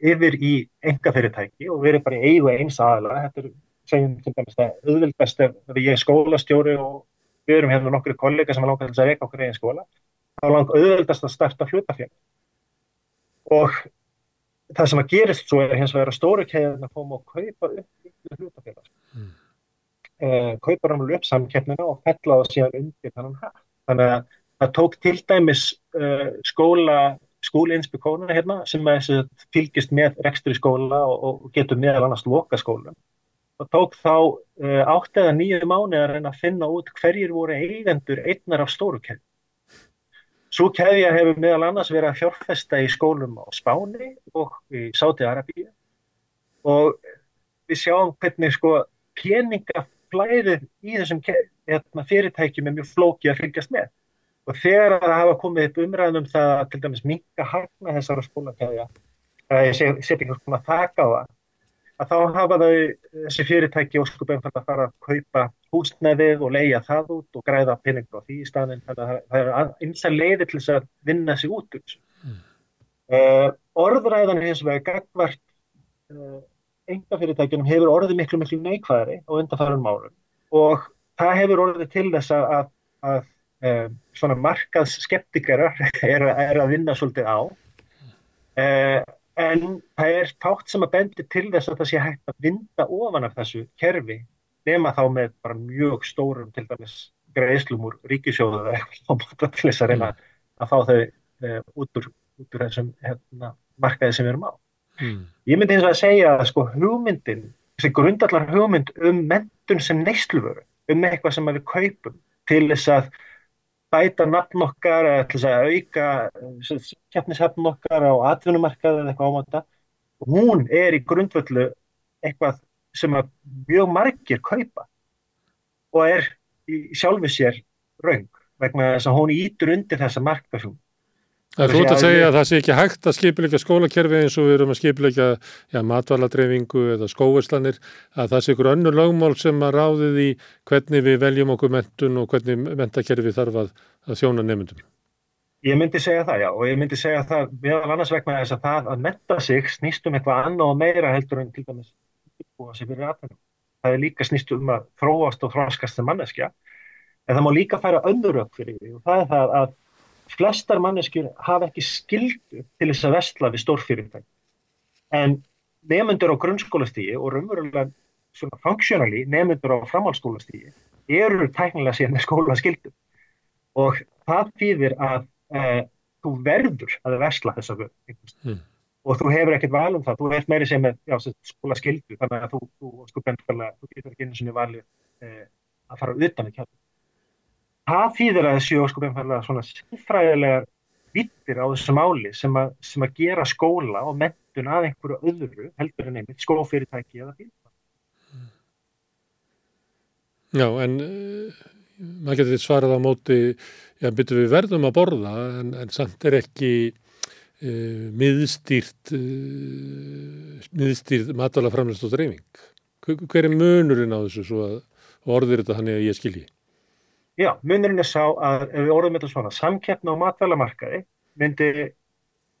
yfir í engafyrirtæki og verið bara í eigu eins aðalega. Þetta er segjum til dæmis það auðvildast ef ég er skólastjóri og við erum hérna nokkru kollega sem er langað til að reyka okkur eigin skóla. Það er langað auðvildast að starta hlutafélag. Og það sem að gerist svo er hins vegar að stóru keiðin að fóma að kaupa upp hlutafélag. Uh, kaupar hann upp samkeppnina og fellaði síðan undir þannig hægt. Þannig að það tók til dæmis uh, skóla, skóliinspekónuna hérna sem fylgist með rekstri skóla og, og getur meðal annars loka skólum. Það tók þá uh, átt eða nýju mánu að reyna að finna út hverjir voru eigendur einnar af stóru keði. Svo keðja hefur meðal annars verið að fjárfesta í skólum á Spáni og í Sáti-Arabíu og við sjáum hvernig sko peninga flæðið í þessum hérna, fyrirtækjum er mjög flóki að fylgjast með og þegar það hafa komið upp umræðum um það til dæmis minga hagna þessara skólakæðja að ég setja einhvers konar þakka á það að þá hafa þau þessi fyrirtæki og skupum að fara að kaupa húsnæðið og leia það út og græða peningur á því í staðin þannig að það er eins að leiði til þess að vinna sig út. Mm. Uh, orðræðan hins vegar gagvart uh, engafyrirtækjunum hefur orðið miklu miklu neikvæðari á undanfærum árum. Og það hefur orðið til þess að, að, að um, svona markaðs skeptikarar er, er að vinna svolítið á. Uh, en það er tátt sem að bendi til þess að það sé hægt að vinda ofan af þessu kerfi nema þá með bara mjög stórum til dæmis greiðslum úr ríkisjóðu eða eitthvað til þess að reyna að fá þau uh, út, úr, út úr þessum hérna, markaði sem við erum á Mm. Ég myndi eins og að segja að sko hugmyndin, þessi grundallar hugmynd um mentun sem neysluveru, um eitthvað sem við kaupum til þess að bæta nafn okkar eða til þess að auka keppnishafn okkar á atvinnumarkað eða eitthvað ámata og hún er í grundvöldu eitthvað sem að mjög margir kaupa og er í sjálfi sér raung vegna þess að hún ítur undir þessa markafjón Það er flott að segja að það sé ekki hægt að skipilegja skólakerfi eins og við erum að skipilegja ja, matvaladreyfingu eða skóverslanir að það sé ykkur önnur lögmál sem að ráðið í hvernig við veljum okkur mentun og hvernig mentakerfi þarf að, að þjóna nefndum. Ég myndi segja það já og ég myndi segja það meðal annars vegna þess að það að menta sig snýst um eitthvað annað og meira heldur en til dæmis það er líka snýst um að þróast og þróskast sem manneskja en það má líka færa önnur öll fyrir því og það er það að flestar manneskjur hafa ekki skildu til þess að vestla við stórfyrirtæk. En nefnendur á grunnskólastígi og raunverulega svona funksjónali nefnendur á framhaldsskólastígi eru tæknilega síðan með skólaskildu. Og það þýðir að e, þú verður að vestla þess að völd. Mm. og þú hefur ekkert val um það, þú ert meiri sem með já, skóla skildu, þannig að þú, þú, þú getur ekki einu sinni valið eh, að fara utan í kjálf. Það þýðir að þessi sko benfæla svona sinnfræðilegar vittir á þessu máli sem að, sem að gera skóla og mentun að einhverju öðru heldur en einmitt skófyrirtæki eða fyrir. Já, en uh, maður getur svarað á móti, já, byrju við verðum að borða en, en samt er ekki uh, miðstýrt, uh, miðstýrt matalaframlist og dreifing. Hver er munurinn á þessu að orðir þetta þannig að ég skilji? Já, munurinn er sá að ef við orðum þetta svona, samkeppna á matvælamarkaði myndi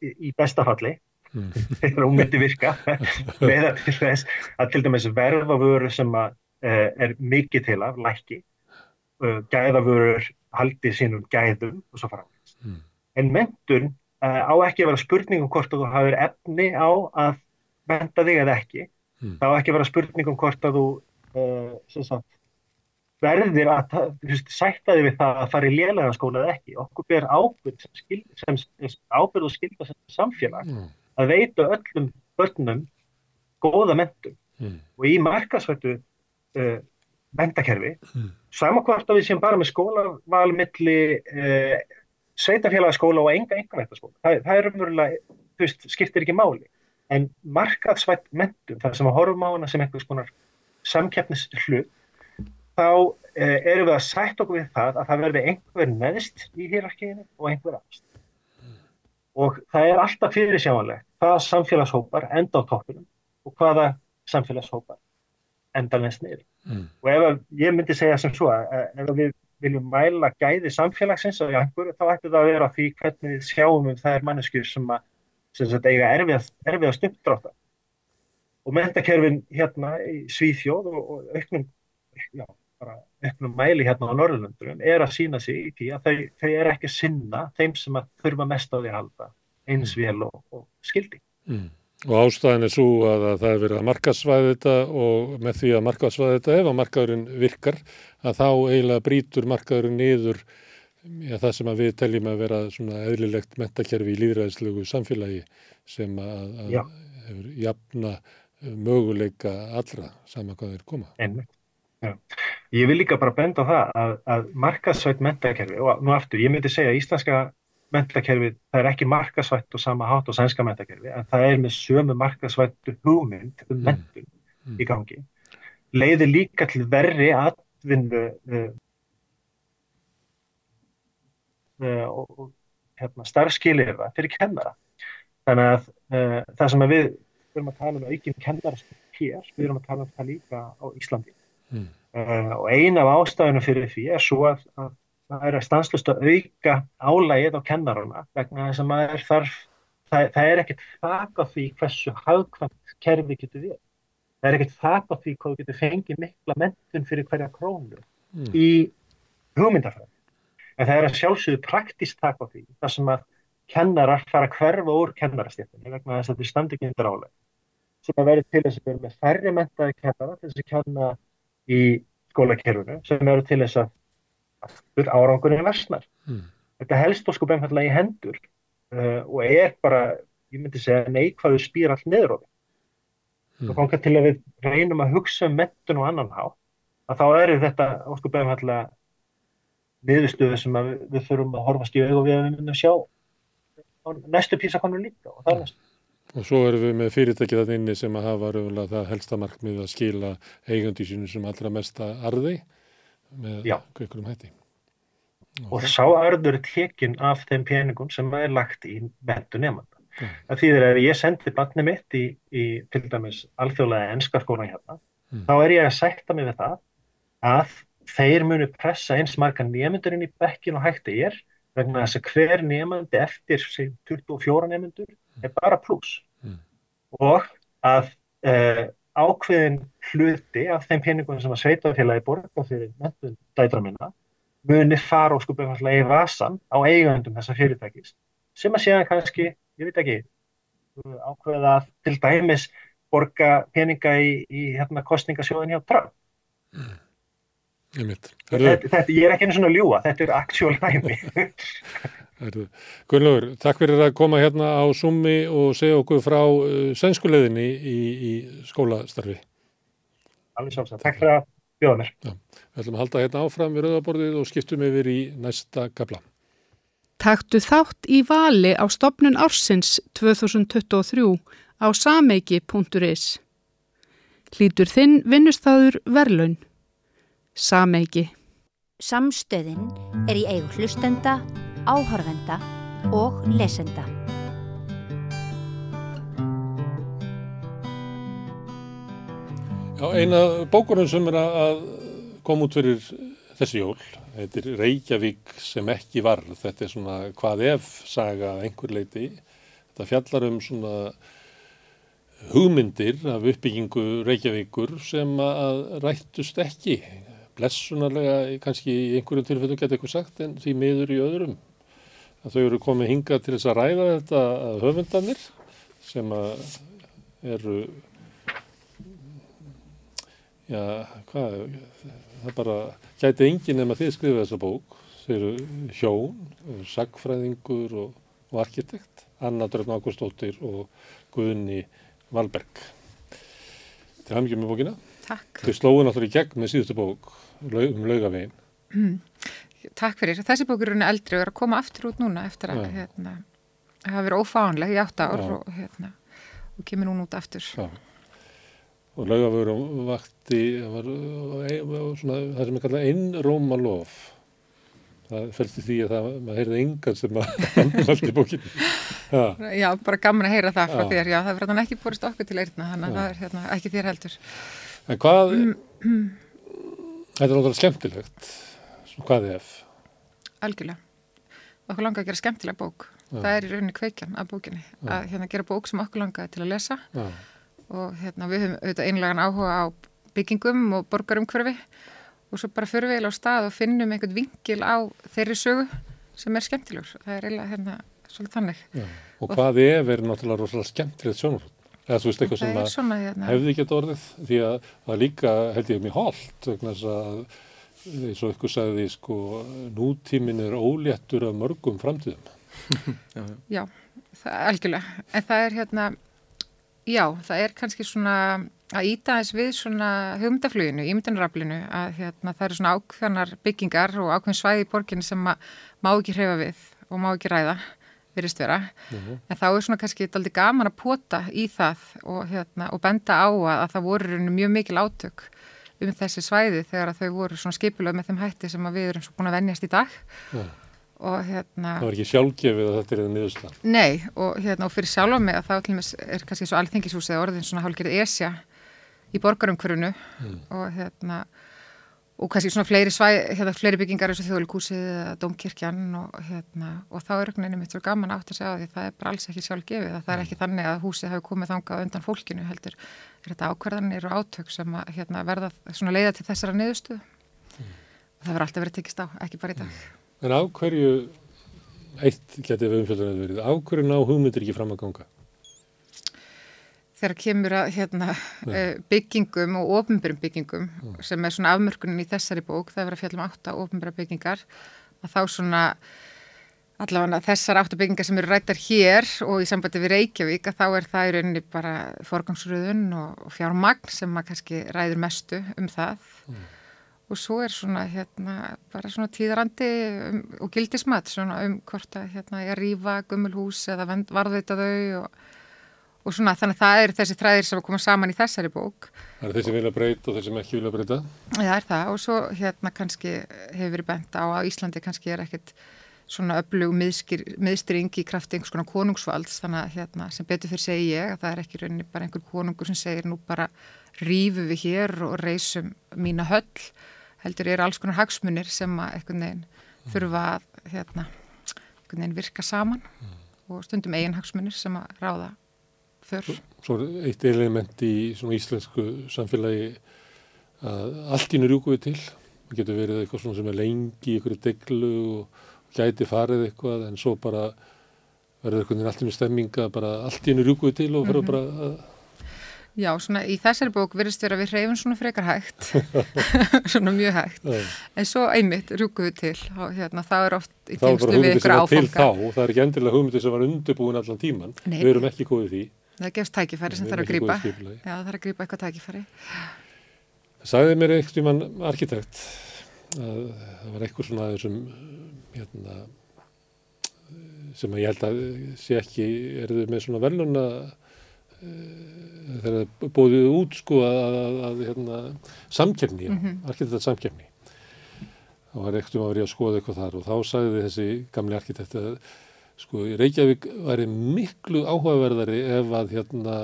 í, í bestafalli mm. þegar hún myndi virka með að til þess að til dæmis verða vöru sem að uh, er mikið til af, lækki uh, gæðavörur haldi sínum gæðum og svo fara mm. en mentun uh, á ekki að vera spurningum hvort að þú hafið efni á að menta þig eða ekki mm. þá ekki að vera spurningum hvort að þú sem sagt verðir að sætta þig við það að fara í lélega skóla eða ekki. Okkur ber ábyrð skil, sem, ábyrð og skilda sem samfélag mm. að veita öllum börnum góða mentum mm. og í markasvættu uh, mentakerfi mm. samakvart að við séum bara með skólavalmiðli uh, sveitafélagaskóla og enga enga mentaskóla. Það, það er umverulega, þú veist, skiptir ekki máli. En markaðsvætt mentum, það sem að horfum á hana sem einhvers konar samkeppnis hlut þá eh, erum við að sætt okkur við það að það verði einhver neðst í hýrarkiðinu og einhver aðst. Og það er alltaf fyrir sjáanlegt hvaða samfélagshópar enda á toppinum og hvaða samfélagshópar enda neðst niður. Mm. Og ef að, ég myndi segja sem svo að ef við viljum mæla gæði samfélagsins á einhverju þá ætti það að vera því hvernig við sjáum um það er manneskjur sem að sem sagt, eiga erfiða stunddráta. Og mentakerfin hérna í Svíþjóð og, og auknum já, bara auknum mæli hérna á Norðurlöndurum er að sína sig í því að þau, þau er ekki sinna þeim sem að þurfa mest á því að halda eins mm. vel og, og skildi. Mm. Og ástæðin er svo að, að það er verið að markasvæði þetta og með því að markasvæði þetta ef að markaðurinn virkar að þá eiginlega brítur markaðurinn niður ja, það sem við teljum að vera svona eðlilegt mentakerfi í líðræðislegu samfélagi sem að, að hefur jafna möguleika allra saman hvað þeir koma. Ennveit. Já. Ég vil líka bara benda á það að, að markasvætt mentakerfi og nú aftur, ég myndi segja að íslenska mentakerfi, það er ekki markasvætt og sama hát og sænska mentakerfi en það er með sömu markasvættu hugmynd um mm. mentun mm. í gangi. Leiðir líka til verri atvinnu uh, uh, og, hérna, starfskilir það fyrir kennara. Þannig að uh, það sem að við, við erum að tala um aukinn kennara hér, við erum að tala um það líka á Íslandi Mm. Uh, og eina af ástæðunum fyrir því er svo að, að það er að stanslust að auka álægið á kennaruna vegna þess að maður þarf, það, það er ekkert þak á því hversu hagkvæmt kerfi getur við. Það er ekkert þak á því hvað getur fengið mikla mentun fyrir hverja krónu mm. í hugmyndafræði. En það er að sjálfsögðu praktist þak á því þar sem að kennarar fara hverfa úr kennarastéttinni vegna þess að þau standi ekki undir álæg sem að verður til þess að vera með færri mentaði kennara til þess að kenna í skólakerfunu sem eru til þess að árangurinn versnar. Mm. Þetta helst og sko beinfallega í hendur uh, og er bara, ég myndi segja, neikvæðu spýr allt niður á því. Mm. Og konga til að við reynum að hugsa um mentun og annan há, að þá eru þetta sko beinfallega viðstöðu sem við, við þurfum að horfast í auð og við myndum sjá næstu písakonur líka og það er næstu. Og svo erum við með fyrirtækið að inni sem að hafa raunlega það helsta markmið að skila eigandi sínu sem allra mesta arði með kveikunum hætti. Og, og sá arður tekinn af þeim peningum sem er lagt í mentu nefnda. Ja. Það þýðir að ég sendi barni mitt í, í til dæmis alþjóðlega ennskarskólan hérna, mm. þá er ég að sætta mig við það að þeir munu pressa eins marga nefndurinn í bekkin og hætti ég er vegna þess að hver nefndi eftir 24 nefndur er bara pluss mm. og að uh, ákveðin hluti af þeim peningum sem að sveitafélagi borga fyrir mentum dætra minna muni fara og skupið í vasan á eigandum þessa fyrirtækis. Sem að séðan kannski, ég veit ekki ákveða að til dæmis borga peninga í, í hérna, kostningasjóðin hjá Trump. Mm. Ég, þetta, þetta, ég er ekki einu svona ljúa, þetta er actual dæmi Gunnlaugur, takk fyrir að koma hérna á Summi og segja okkur frá uh, sænskuleðinni í, í skólastarfi. Alveg sjálfsagt. Takk fyrir að bjóða mér. Já, við ætlum að halda hérna áfram við rauðaborðið og skiptum yfir í næsta gabla. Taktu þátt í vali á stopnun ársins 2023 á sameiki.is. Hlítur þinn vinnustæður verlaun. Sameiki. Samstöðin er í eigu hlustenda áhörvenda og lesenda. Já, eina bókurum sem er að koma út fyrir þessi jól, þetta er Reykjavík sem ekki var, þetta er svona hvað ef saga einhver leiti, þetta fjallar um svona hugmyndir af uppbyggingu Reykjavíkur sem að rættust ekki, blessunarlega kannski í einhverjum tilfellum geta eitthvað sagt en því miður í öðrum að þau eru komið hinga til þess að ræða þetta höfundanir sem eru já, hvað það bara gæti engin nema þið skrifa þessa bók. Þau eru hjón, sagfræðingur og, og arkitekt Anna Dröfn Ágústóttir og Guðni Valberg. Til hafmyggjum með bókina. Takk. Þau slóðu náttúrulega í gegn með síðustu bók um laugavegin mm. Takk fyrir. Þessi bókur er eldri og er að koma aftur út núna eftir að hérna, hafa verið ófánleg í átta ár og, hérna, og kemur núna út aftur. Já. Og laugafögur vakti, var, svona, það sem er kallað innrómalof. Það fælst í því að það, maður heyrði engan sem að haldi bókinu. Já. Já, bara gaman að heyra það frá Já. þér. Já, það verður ekki borist okkur til eirna, þannig að það er hérna, ekki þér heldur. En hvað, þetta er náttúrulega skemmtilegt Hvað ef? Algjörlega. Okkur langar að gera skemmtilega bók. Já. Það er í rauninni kveikjan af bókinni. Já. Að hérna gera bók sem okkur langar til að lesa Já. og hérna við höfum auðvitað einlegan áhuga á byggingum og borgarumhverfi og svo bara fyrir við á stað og finnum einhvern vingil á þeirri sögu sem er skemmtilegur. Það er eiginlega hérna svolítið þannig. Og, og hvað ef er náttúrulega rosalega skemmtilegt sjónarhótt? Eða þú veist eitthvað sem svona, hérna. hefði ekki orðið því að það líka held ég mjög holdt vegna þess að eins og ykkur sagði sko nútímin er óléttur af mörgum framtíðum já, já, það er algjörlega en það er hérna já, það er kannski svona að íta þess við svona hugmyndafluginu ímyndanraflinu að hérna, það eru svona ákveðnar byggingar og ákveðn svæði í borginu sem má ekki hreyfa við og má ekki ræða virðist vera, uh. -huh. en þá er svona kannski aldrei gaman að pota í það og, hérna, og benda á að, að það voru mjög mikil átök um þessi svæði þegar þau voru svona skipilög með þeim hætti sem við erum svo búin að vennjast í dag. Ja. og hérna Það var ekki sjálfgefið að þetta er það miðusla Nei og hérna og fyrir sjálfa mig að það er kannski svo alþengishúsið orðin svona hálfgerð esja í borgarumkvörunu mm. og hérna og kannski svona fleiri, svæ, hérna, fleiri byggingar eins og þjóðlíkúsið eða domkirkjan og, hérna, og þá er einhvern veginn mitt svo gaman átt að segja því það er bara alls ekki sjálf gefið að það er ekki þannig að húsið hafi komið þangað undan fólkinu heldur er þetta ákverðanir og átök sem að hérna, verða svona leiða til þessara niðurstuð mm. það verður alltaf verið tekist á, ekki bara í dag mm. En á hverju eitt getið við umfjöldunar verið, á hverju ná hugmyndir ekki fram að ganga? þegar kemur að hérna, uh, byggingum og ofnbjörnum byggingum mm. sem er svona afmörkunin í þessari bók, það er verið að fjalla um átta ofnbjörna byggingar, að þá svona allavega þessar átta byggingar sem eru rættar hér og í sambandi við Reykjavík að þá er það í rauninni bara forgangsröðun og, fjármagn sem maður kannski ræður mestu um það. Mm. og svo er svona hérna bara svona tíðarandi um, og gildismat svona um hvort að hérna ég rýfa gummulhús eða varðveita þau og og svona þannig að það eru þessi þræðir sem koma saman í þessari bók. Það eru þeir sem vilja breyta og þeir sem ekki vilja breyta Það er það. Og svo hérna kannski hefur verið bent á að Íslandi kannski er ekkit svona öflug miðstring í krafti einhvers konar konungsvalds þannig að hérna sem betur fyrir segi ég að það er ekki rauninni bara einhver konungur sem segir nú bara rýfu við hér og reysum mína höll heldur er alls konar hagsmunir sem að einhvern veginn þurfa að hérna, einhvern veginn virka saman mm. og stundum eigin hagsmunir sem að ráða för. Svo er eitt element í svona íslensku samfélagi að allt ínur júku við til. Það getur verið eitthvað svona sem er lengi einhverju deglu og gæti farið eitthvað en svo bara verður einhvern veginn allt í með stemminga bara allt ínur júku við til og fyrir mm -hmm. bara að Já, svona í þessari bók verðist vera við hreyfum svona frekar hægt, svona mjög hægt, Já. en svo einmitt rúkuðu til og hérna það er oft í tengslu við ykkur áfanga. þá, það er ekki endilega hugmyndi sem var undirbúin allan tíman. Nei. Við erum ekki góðið því. Það gefst tækifæri sem þarf að grípa. í. Já, þarf að grípa eitthvað tækifæri. Sagði mér einhvern tímann arkitekt að það var eitthvað svona þessum hérna, sem að ég held að sé ekki, er þau með svona veluna þegar það bóðið út sko að, að, að hérna, samkefni, mm Mhm. arkitekt samkefni. Það var eitthvað að vera að skoða eitthvað þar og þá sagði þessi gamli arkitekt að sko Reykjavík væri miklu áhugaverðari ef að hérna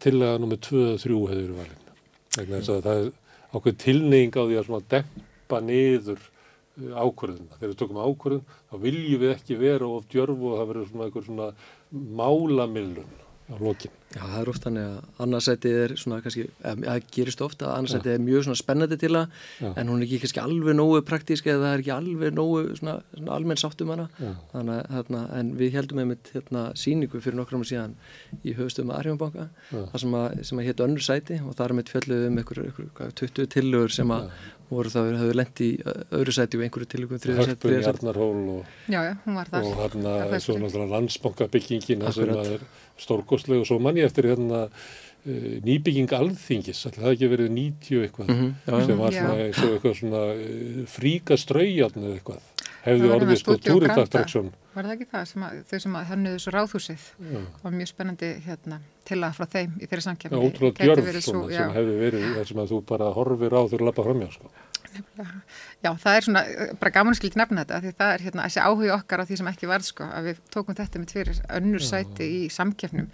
tillaga nummið 2 og 3 hefur verið valin. Það er ákveð tilneying á því að svona dempa niður ákvörðuna. Þegar við tökum ákvörðun þá viljum við ekki vera of djörf og það verður svona eitthvað svona málamillun á lokin. Já, það er oft þannig að annarsætið er svona kannski, það gerist ofta að annarsætið er mjög svona spennandi til að Já. en hún er ekki kannski alveg nógu praktísk eða það er ekki alveg nógu svona, svona almenn sátt um hana Já. þannig að hérna, en við heldum einmitt hérna síningu fyrir nokkrum síðan í höfustöðum Arjónbanka Já. þar sem að, sem að hétt önnur sæti og það er með fjalluð um einhver, einhver, einhver 20 tillögur sem að voru það höfðu lent í ö, öðru sæti og einhverju tillögum þriðu sæti, Hörpun, sæti. Jarnarhól og, Já, já, hún var þar. og hérna Það er svo fyrst. náttúrulega landsbankabyggingin það sem að er stórkostleg og svo mann ég eftir hérna uh, nýbygging alþingis, ætli það ekki verið 90 eitthvað Mhm, já, já. sem var Já. svona og eitthvað svona fríka straujarn eða eitthvað hefði orðið sko Granda. túritattraktsjón Var það ekki það sem að, þau sem að hönnuðu svo ráðhúsið? Var mjög spennandi hérna til að frá þeim í þeirri samkefni. ótrúlega Gæti djörf verið svona svo- sem já. hefði verið það sem að þú bara horfir á þegar þú lappa framjá sko. Já, það er svona, eh, bara gaman að skilja nefna þetta, því það er hérna þessi áhuga okkar á því sem ekki varð, sko, að við tókum þetta með fyrir önnur sæti í samkeppnum.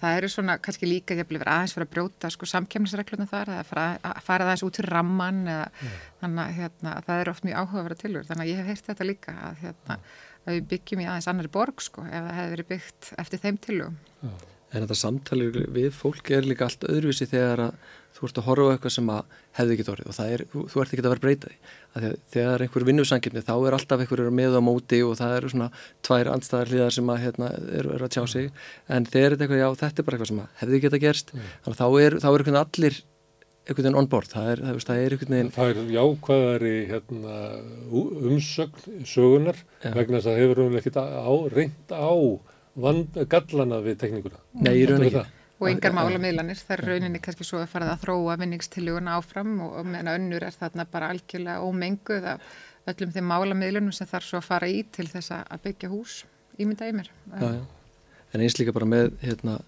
Það eru svona kannski líka jafnvel verið aðeins fyrir að brjóta sko samkeppnisregluna þar, eða fara, að fara aðeins út fyrir ramman, eða þannig að hérna, það er oft mjög áhuga að vera tilur. Þannig að ég hef heyrt þetta líka, að, hérna, að við byggjum í aðeins annari borg, sko, ef það hefði verið byggt eftir þeim tilugum. En þetta samtali við fólk er líka allt öðruvísi þegar að þú ert að horfa á eitthvað sem að hefði ekki orðið. Og það er, þú, þú ert ekki að vera að breyta því. Að þegar, þegar einhver vinnusangirni þá er alltaf einhver er með á móti og það eru svona tvær andstæðar hlýðar sem að hérna, eru er að tjá sig. En þegar þetta er eitthvað, já þetta er bara eitthvað sem að hefði geta gerst. Þannig að þá er, þá er einhvern allir einhvern veginn on board, það er, það, það er einhvern veginn það er jákvæðari hérna, umsögn sögunar Já. vegna þess að hefur ekkert á, reynd á gallana við tekníkuna Nei, í raun er ekki. það. Og yngar málamiðlanir, það er rauninni kannski svo að fara að þróa vinningstiluguna áfram og, og meðan önnur er þarna bara algjörlega ómenguð af öllum þeim málamiðlunum sem þarf svo að fara í til þess að byggja hús, ímynda í mér. já, já. en eins líka bara með hérna,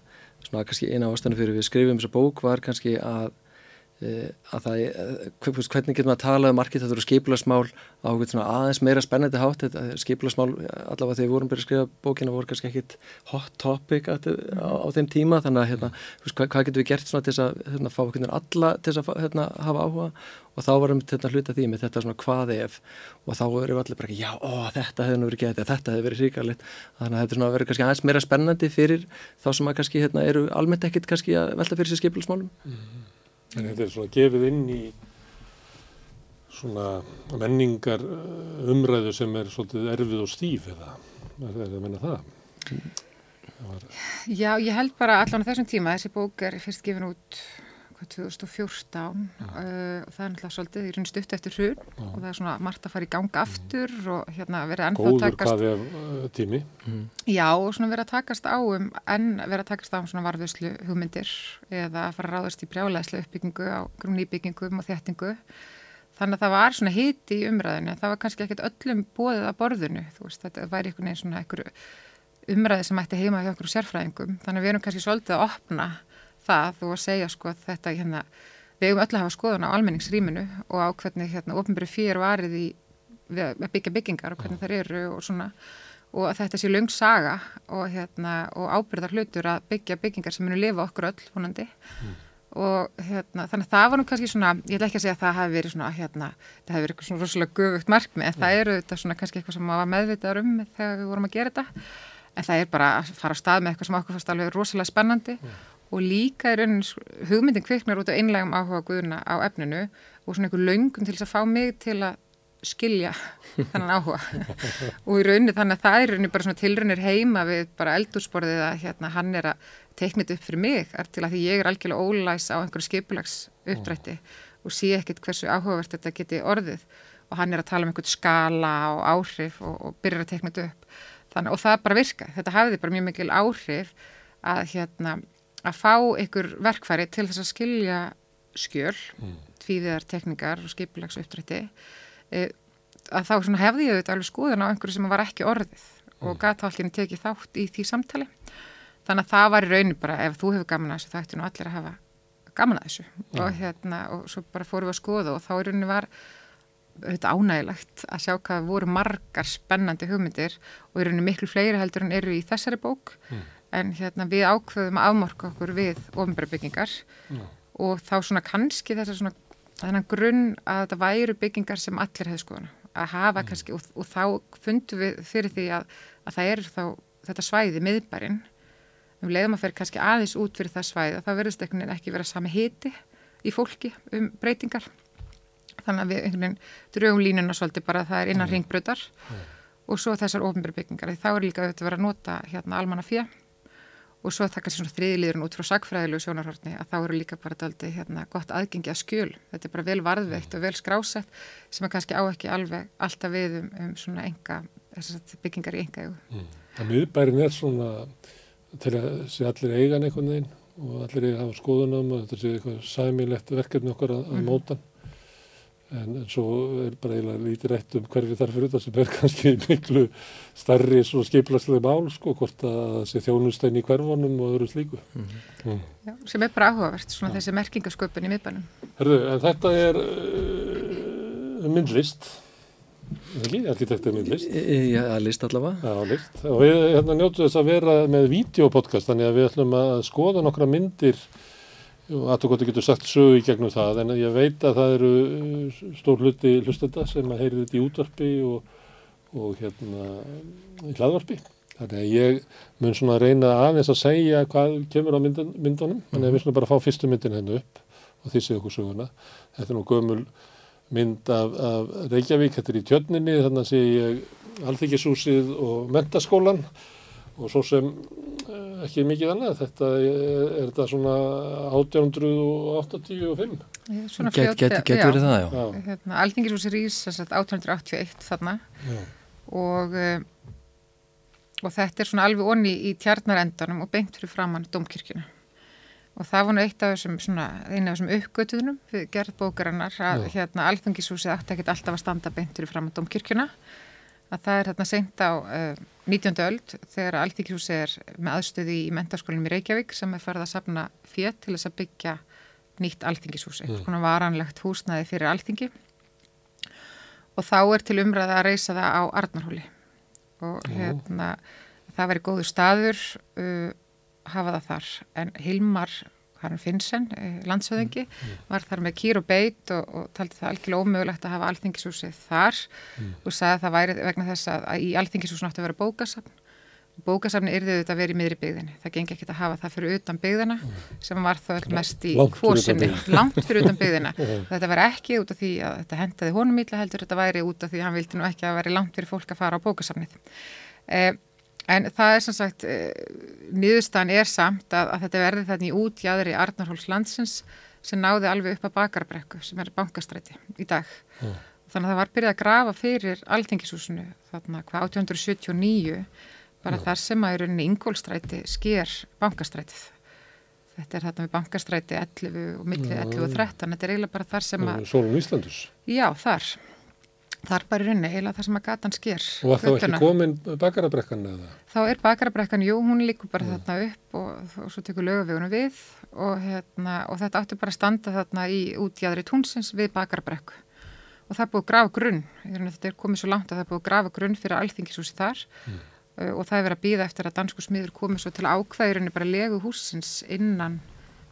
svona kannski eina ástæðan fyrir við skrifum þessa bók var kannski að að það, e, hve- hvernig getur maður að tala um arkitektur og skipularsmál á aðeins meira spennandi hátt? Þetta skipularsmál, allavega þegar við vorum byrjað að skrifa bókina voru kannski ekkit hot topic á, á, þeim tíma. Þannig að hérna, hvað, hvað getur við gert til þess að hérna, fá einhvern veginn alla til þess að hérna, hafa áhuga? Og þá varum þetta hluta því með þetta svona hvað ef. Og þá erum við allir bara ekki, já, ó, þetta nú verið getið, þetta hefði verið hríkarleitt þannig að þetta er vera kannski aðeins meira spennandi fyrir þá sem að kannski hérna, eru almennt ekkit kannski að velta fyrir sér skipularsmálum En þetta er svona gefið inn í svona menningar uh, umræðu sem er svolítið erfið og stíf eða? Er það að menna það? Var, Já, ég held bara allan á þessum tíma, þessi bók er fyrst gefin út hvað, 2014 uh, og það er náttúrulega svolítið í raun stutt eftir hrun og það er svona margt að fara í ganga aftur og hérna verið ennþá að góður takast hvað er uh, tími. Já, og svona verið að takast á um, en verið að takast á um svona varðuslu hugmyndir eða að fara að ráðast í brjálæðslu uppbyggingu á grunníbyggingum og þéttingu. Þannig að það var svona hiti í umræðinu, það var kannski ekkert öllum bóðið að borðinu, þú veist, þetta væri einhvern veginn svona einhverju umræði sem ætti heima hjá einhverju sérfræðingum. Þannig að við erum kannski svolítið að opna það og að segja sko að þetta hérna, við eigum öll að hafa skoðun á almenningsrýminu og á hvernig hérna ofnbyrju fyrir varið í við að byggja byggingar og hvernig þær eru og svona. Og að þetta sé löng saga og, hérna, og ábyrðar hlutur að byggja byggingar sem munu lifa okkur öll vonandi. Og hérna, þannig að það var nú kannski svona, ég ætla ekki að segja að það hafi verið svona, hérna, það hafi verið eitthvað svona rosalega gufugt markmið, en það eru þetta svona kannski eitthvað sem maður var meðvitaður um þegar við vorum að gera þetta, en það er bara að fara á stað með eitthvað sem okkur fannst alveg rosalega spennandi og líka er raunin hugmyndin kviknar út af einlegum áhuga guðuna á efninu og svona einhver löngun til þess að fá mig til að skilja þennan áhuga. Og í rauninni þannig að það er rauninni bara svona tilraunir heima við bara eldursporðið að hérna hann er að teikna þetta upp fyrir mig er til að því ég er algjörlega ólæs á einhverju skipulags uppdrætti og sé ekkit hversu áhugavert þetta geti orðið. Og hann er að tala um einhvern skala og áhrif og, og byrjar að teikna þetta upp. Þannig, og það bara virka, þetta hafiði bara mjög mikil áhrif að hérna að fá einhver verkfæri til þess að skilja skjöl mm tvíðar tekningar og skipulags uppdrætti e, að þá hefði ég auðvitað alveg skoðun á einhverju sem var ekki orðið og mm. gata allir tekið þátt í því samtali þannig að það var í rauninu bara ef þú hefur gaman að þessu þá ætti nú allir að hafa gaman að þessu mm. og hérna og svo bara fórum við að skoða og þá í rauninu var auðvitað ánægilegt að sjá hvað voru margar spennandi hugmyndir og í rauninu miklu fleiri heldur en eru í þessari bók mm. En hérna við ákveðum að afmorka okkur við ofinbæra og þá svona kannski þessar svona þannig grunn að þetta væru byggingar sem allir hefði skoðuna að hafa mm. kannski og, og þá fundum við fyrir því að, að það er þá þetta svæði miðbærin um leiðum að fyrir kannski aðeins út fyrir það svæði að það verðist ekki vera sami hiti í fólki um breytingar. Þannig að við einhvern veginn drögum línuna svolítið bara að það er innan mm. ringbröðar mm. og svo þessar ofnbæri byggingar. Þá er líka auðvitað að vera að nota hérna almanna fjö og svo það kannski svona þriðiliðurinn út frá sagfræðilegu sjónarhortni að þá eru líka bara daldi hérna gott aðgengi að skjöl þetta er bara vel varðveitt og vel skrásett sem er kannski á ekki alveg alltaf við um, um svona enga byggingar í enga mm. Það miðbærin er svona til að sé allir eigan einhvern veginn og allir eiga að hafa skoðunum og þetta sé eitthvað sæmilegt verkefni okkar að, að mm. móta en, en svo er bara eiginlega lítið rætt um hverfi þarf fyrir þetta sem er kannski miklu starri skiplarslega mál sko, hvort að sé þjónustæn í hverfonum og öðru slíku. Mm -hmm. mm. Já, sem er bara áhugavert, svona Já. þessi merkingasköpun í miðbænum. Herðu, en þetta er uh, myndlist, ekki? Arkitekt er myndlist. Já, list allavega. Já, list. Og við hérna, njóttum þess að vera með videopodcast, þannig að við ætlum að skoða nokkra myndir og aðtökkotti getur sagt sögu í gegnum það en ég veit að það eru uh, stór hluti hlustenda sem að heyri þetta í útvarpi og, og hérna í hlaðvarpi. Þannig að ég mun svona að reyna aðeins að segja hvað kemur á myndun, myndunum þannig að við svona bara fá fyrstu myndin hennu upp og því séu okkur söguna. Þetta er nú gömul mynd af, af Reykjavík, þetta er í tjörninni þannig að sé ég alþykisúsið og mentaskólan og svo sem eh, ekki mikið annað. Þetta er, er þetta svona 1885 Svona fljótt Get, get, Getur verið það, já, já. Hérna, Alþingisúsi rýs 1881 þarna. Já. og uh, og þetta er svona alveg onni í tjarnarendanum og beint fyrir framann domkirkina og það var nú eitt af þessum svona, eina af þessum uppgötuðunum við gerð bókarinnar að hérna Alþingisúsi ætti ekkert alltaf að standa beint fyrir framann domkirkina að það er hérna seint á uh, 19. öld þegar Alþykjúsi er með aðstöði í mentarskólinum í Reykjavík sem er farið að sapna fétt til þess að byggja nýtt alþingishúsi, mm. svona varanlegt húsnaði fyrir alþingi og þá er til umræða að reysa það á Arnarhóli og hérna það væri góður staður uh, hafa það þar en Hilmar Karin Finnsen, eh, landsöðingi, mm, mm. var þar með kýr og beit og, og taldi það algjörlega ómögulegt að hafa alþingishúsið þar mm. og sagði að það væri vegna þess að, að í alþingishúsinu átti að vera bókasafn. Bókasafni yrði þetta að vera í miðri byggðinni. Það gengi ekki að hafa það fyrir utan byggðina mm. sem var það mest í kvósinni, langt fyrir utan byggðina. þetta var ekki út af því að þetta hendaði honum ítla heldur, þetta væri út af því að hann vildi nú ekki að vera langt fyrir fólk að fara á bókasafnið. Eh, En það er sem sagt, e, niðurstaðan er samt að, að þetta verði þannig útjáður í Arnarhóls landsins sem náði alveg upp að bakarbrekku sem er bankastræti í dag. Mm. Þannig að það var byrjað að grafa fyrir alþengisúsinu þarna hvað 1879 bara mm. þar sem að í rauninni Ingólstræti sker bankastrætið. Þetta er þarna við bankastræti 11 og millið 11 og 13, þetta er eiginlega bara þar sem að... Sólun Íslandus? Já, þar. Þar bara í rauninni, heila það sem að gatan sker. Og var þá ekki komin bakarabrekkan eða? Þá er bakarabrekkan, jú, hún líkur bara mm. þarna upp og, og svo tekur lögavegunum við og, hérna, og þetta átti bara að standa þarna í útjæðri túnsins við bakarabrekku. Og það er búið að grafa grunn, þetta er komið svo langt að það er búið að grafa grunn fyrir alþingisúsi þar mm. uh, og það er verið að býða eftir að dansku smiður komið svo til ákvæðurinni bara legu húsins innan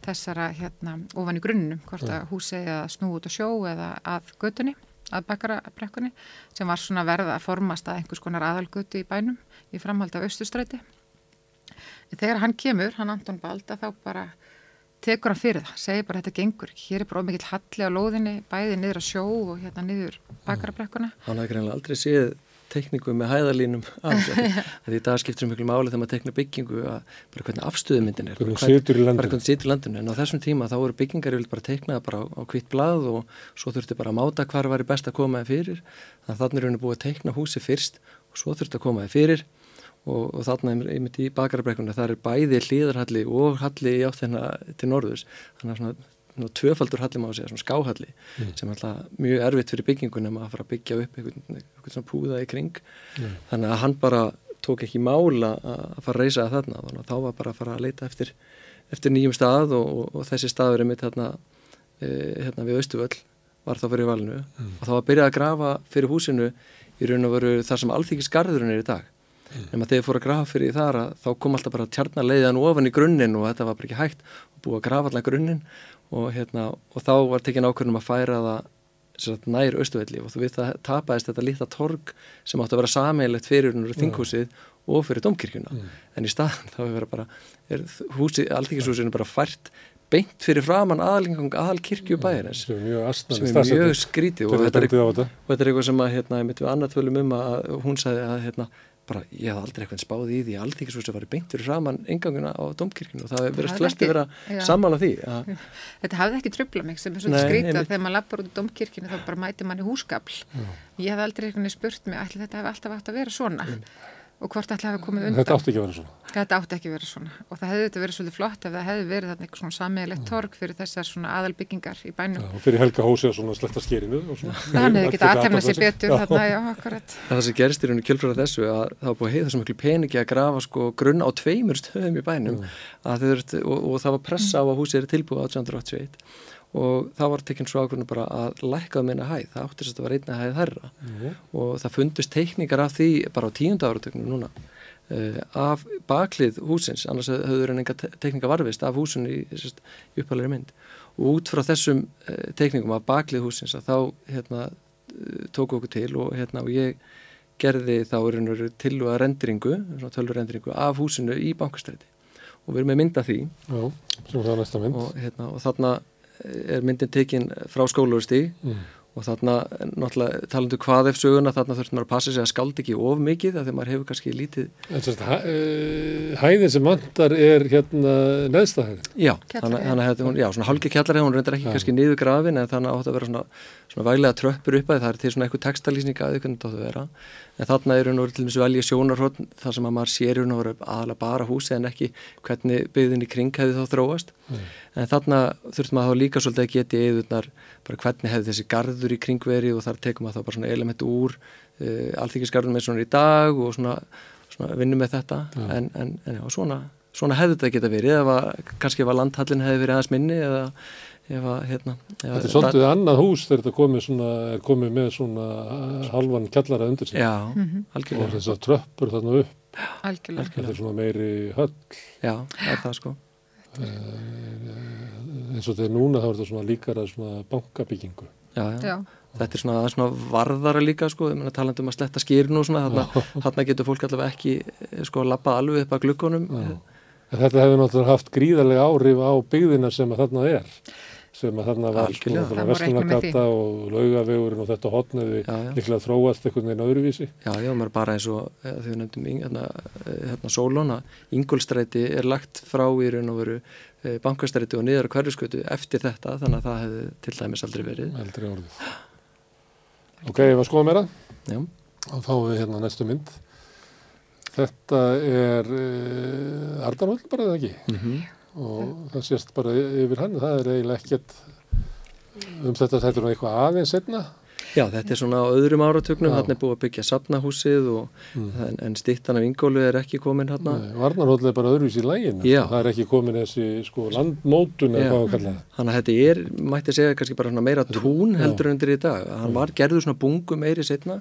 þessara hérna ofan í grunnum, hvort að húsi eða snú út á sjó eða að gödunni að bakarabrekkunni sem var svona verða að formast að einhvers konar aðalgutu í bænum í framhaldi af austustræti. Þegar hann kemur, hann Anton Balda, þá bara tekur hann fyrir það, segir bara þetta gengur hér er bara ómikið halli á lóðinni, bæði niður að sjó og hérna niður bakarabrekkuna. Hann hafði greinlega aldrei séð tekníku með hæðalínum. Því í dag skiptir mjög máli þegar maður tekna byggingu að bara hvernig afstöðumyndin er. Bara hvernig situr í landinu. En á þessum tíma þá voru byggingar yfir bara teknaða bara á, á kvitt blað og svo þurfti bara að máta hvar var best að koma það fyrir. Þannig að þannig er henni búið að tekna húsi fyrst og svo þurfti að koma það fyrir og, og þarna er einmitt í bakarabrekkunni það er bæði hlýðarhalli og halli í áttina til norðus. Þannig að svona tvöfaldur halli má segja, svona skáhalli mm. sem er alltaf mjög erfitt fyrir byggingunum að fara að byggja upp einhvern, einhvern svona púða í kring mm. þannig að hann bara tók ekki mála að fara að reysa þarna þannig að þá var bara að fara að leita eftir, eftir nýjum stað og, og, og þessi staður er mitt hérna, e, hérna við Östuvöll var þá fyrir valinu mm. og þá var að byrja að grafa fyrir húsinu í raun og veru þar sem alþykisgarðurinn er í dag mm. en þegar fór að grafa fyrir þar að, þá kom alltaf bara tjarnaleiðan ofan í grunninn og þetta var bara ekki hægt og búið að grafa allar grunninn og, hérna, og þá var tekin ákveðnum að færa það sagt, nær austuvelli og þú veit að tapaðist þetta lítla torg sem átti að vera sameilegt fyrir þinghúsið og fyrir domkirkjuna mm. en í staðan þá er bara húsi, alltíkishúsinu bara fært beint fyrir framann aðalingang aðal kirkju bæjarins sem er mjög, skrítið. Og þetta er, eitthvað sem að hérna, mitt við annað tölum um að hún sagði að hérna, bara ég haf aldrei eitthvað spáð í því að allþýkisúsi var beint fyrir saman inganguna á domkirkinu og það verið flesti verið að samála því að Þetta hafði ekki tröfla mig sem er svona skrítið að þegar maður lappar út í domkirkinu þá bara mæti manni húsgafl ég hef aldrei eitthvað spurt mig ætli þetta hef alltaf átt að vera svona og hvort ætla hafi komið undan. Þetta átti ekki að vera svona. Þetta átti ekki að vera svona og það hefði þetta verið svolítið flott ef það hefði verið þarna eitthvað svona sammeðilegt torg fyrir þessar svona aðalbyggingar í bænum. Já, og fyrir Helga Hósi að svona sletta skerinu og svona. Það hefði getið aðtefna sér betur þarna, já, akkurat. Það sem gerist í rauninu kjölfröða þessu að það var búið að heiða svo miklu peningi að grafa sko grunn á tveimur stöðum í bænum mm. þurft, og, og það var pressa á að húsið er tilbúið 1881 og þá var tekinn svo ákveðinu bara að lækka um eina hæð, það átti þess að það var einna hæð þærra mm. og það fundust teikningar af því bara á tíunda áratöknu núna uh, af baklið húsins annars höfður en enga teikninga varfist af húsinu í, í uppalegri mynd. Og út frá þessum uh, teikningum af baklið húsins að þá hérna, uh, tóku okkur til og, hérna, og ég gerði þá til og að rendringu, tölur rendringu af húsinu í bankastræti. Og við erum með mynda því. Já, mynd. Og, hérna, og þarna er myndin tekinn frá skólaurstí mm. og þarna náttúrulega talandu hvað ef söguna þarna þurftum maður að passa sig að skaldi ekki of mikið þegar maður hefur kannski lítið hæ, uh, Hæðin sem vantar er hérna neðstahæðin Já, þannig að þetta hún, já, svona halgi kjallarið hún reyndar ekki ja. kannski niður grafin en þannig átt að vera svona, svona væglega tröppur upp að það er til svona eitthvað textalýsning að en þarna er hún til dæmis velja sjónarhótt þar sem að maður sér hún aðalega bara húsi en ekki hvernig byggðin í kring hefði þá þróast mm. en þarna þurftum maður þá líka svolítið að geti eðurnar bara hvernig hefði þessi gardur í kringveri og þar tekum maður þá bara svona elementu úr uh, alþykisgarðum með svona í dag og svona, svona vinnum með þetta mm. en, en, en já, svona, svona hefði þetta geta verið eða kannski ef að landhallin hefði verið aðeins minni eða Að, hérna, já, þetta er svolítið annað hús þegar þetta komið, svona, komið með svona halvan kjallara undir sig. Já, mm -hmm. og þess að tröppur þarna upp. Algjörlega. þetta er svona meiri höll. Já, það er það sko. Eh, eins og þegar núna þá er þetta svona líkara svona bankabyggingu. Já, já, þetta er svona, svona varðara líka sko, talandum að sletta skýrn og svona þarna getur fólk allavega ekki sko lappa alveg upp að glukkonum Þetta hefur náttúrulega haft gríðarlega áhrif á byggðina sem að þarna er sem að þarna var sko Vestlunargata og Laugavegurinn og þetta hotnaði líklega þróast einhvern veginn öðruvísi. Já, já, maður bara eins og eh, þegar við nefndum hérna, eh, hérna Sólóna, Ingolstræti er lagt frá í raun og veru eh, bankastræti og niður hverjuskötu eftir þetta þannig að það hefði til dæmis aldrei verið. Aldrei orðið. Ok, ég var að skoða meira. Já. Og þá við hérna næstu mynd. Þetta er uh, Ardarvöld bara eða ekki? Mhm. Mm og það sést bara yfir hann það er eiginlega ekkert um þetta þetta er eitthvað aðeins setna Já, þetta er svona á öðrum áratögnum hann er búið að byggja sapnahúsið og, mm. en, en stittan af Ingólu er ekki komin hann Varnarhóll er bara öðruvis í lægin það er ekki komin þessi sko, landmótun eða hvað að kalla það. Þannig að þetta er, mætti segja, kannski bara meira tún heldur undir í dag. Hann var gerður svona bungu meiri setna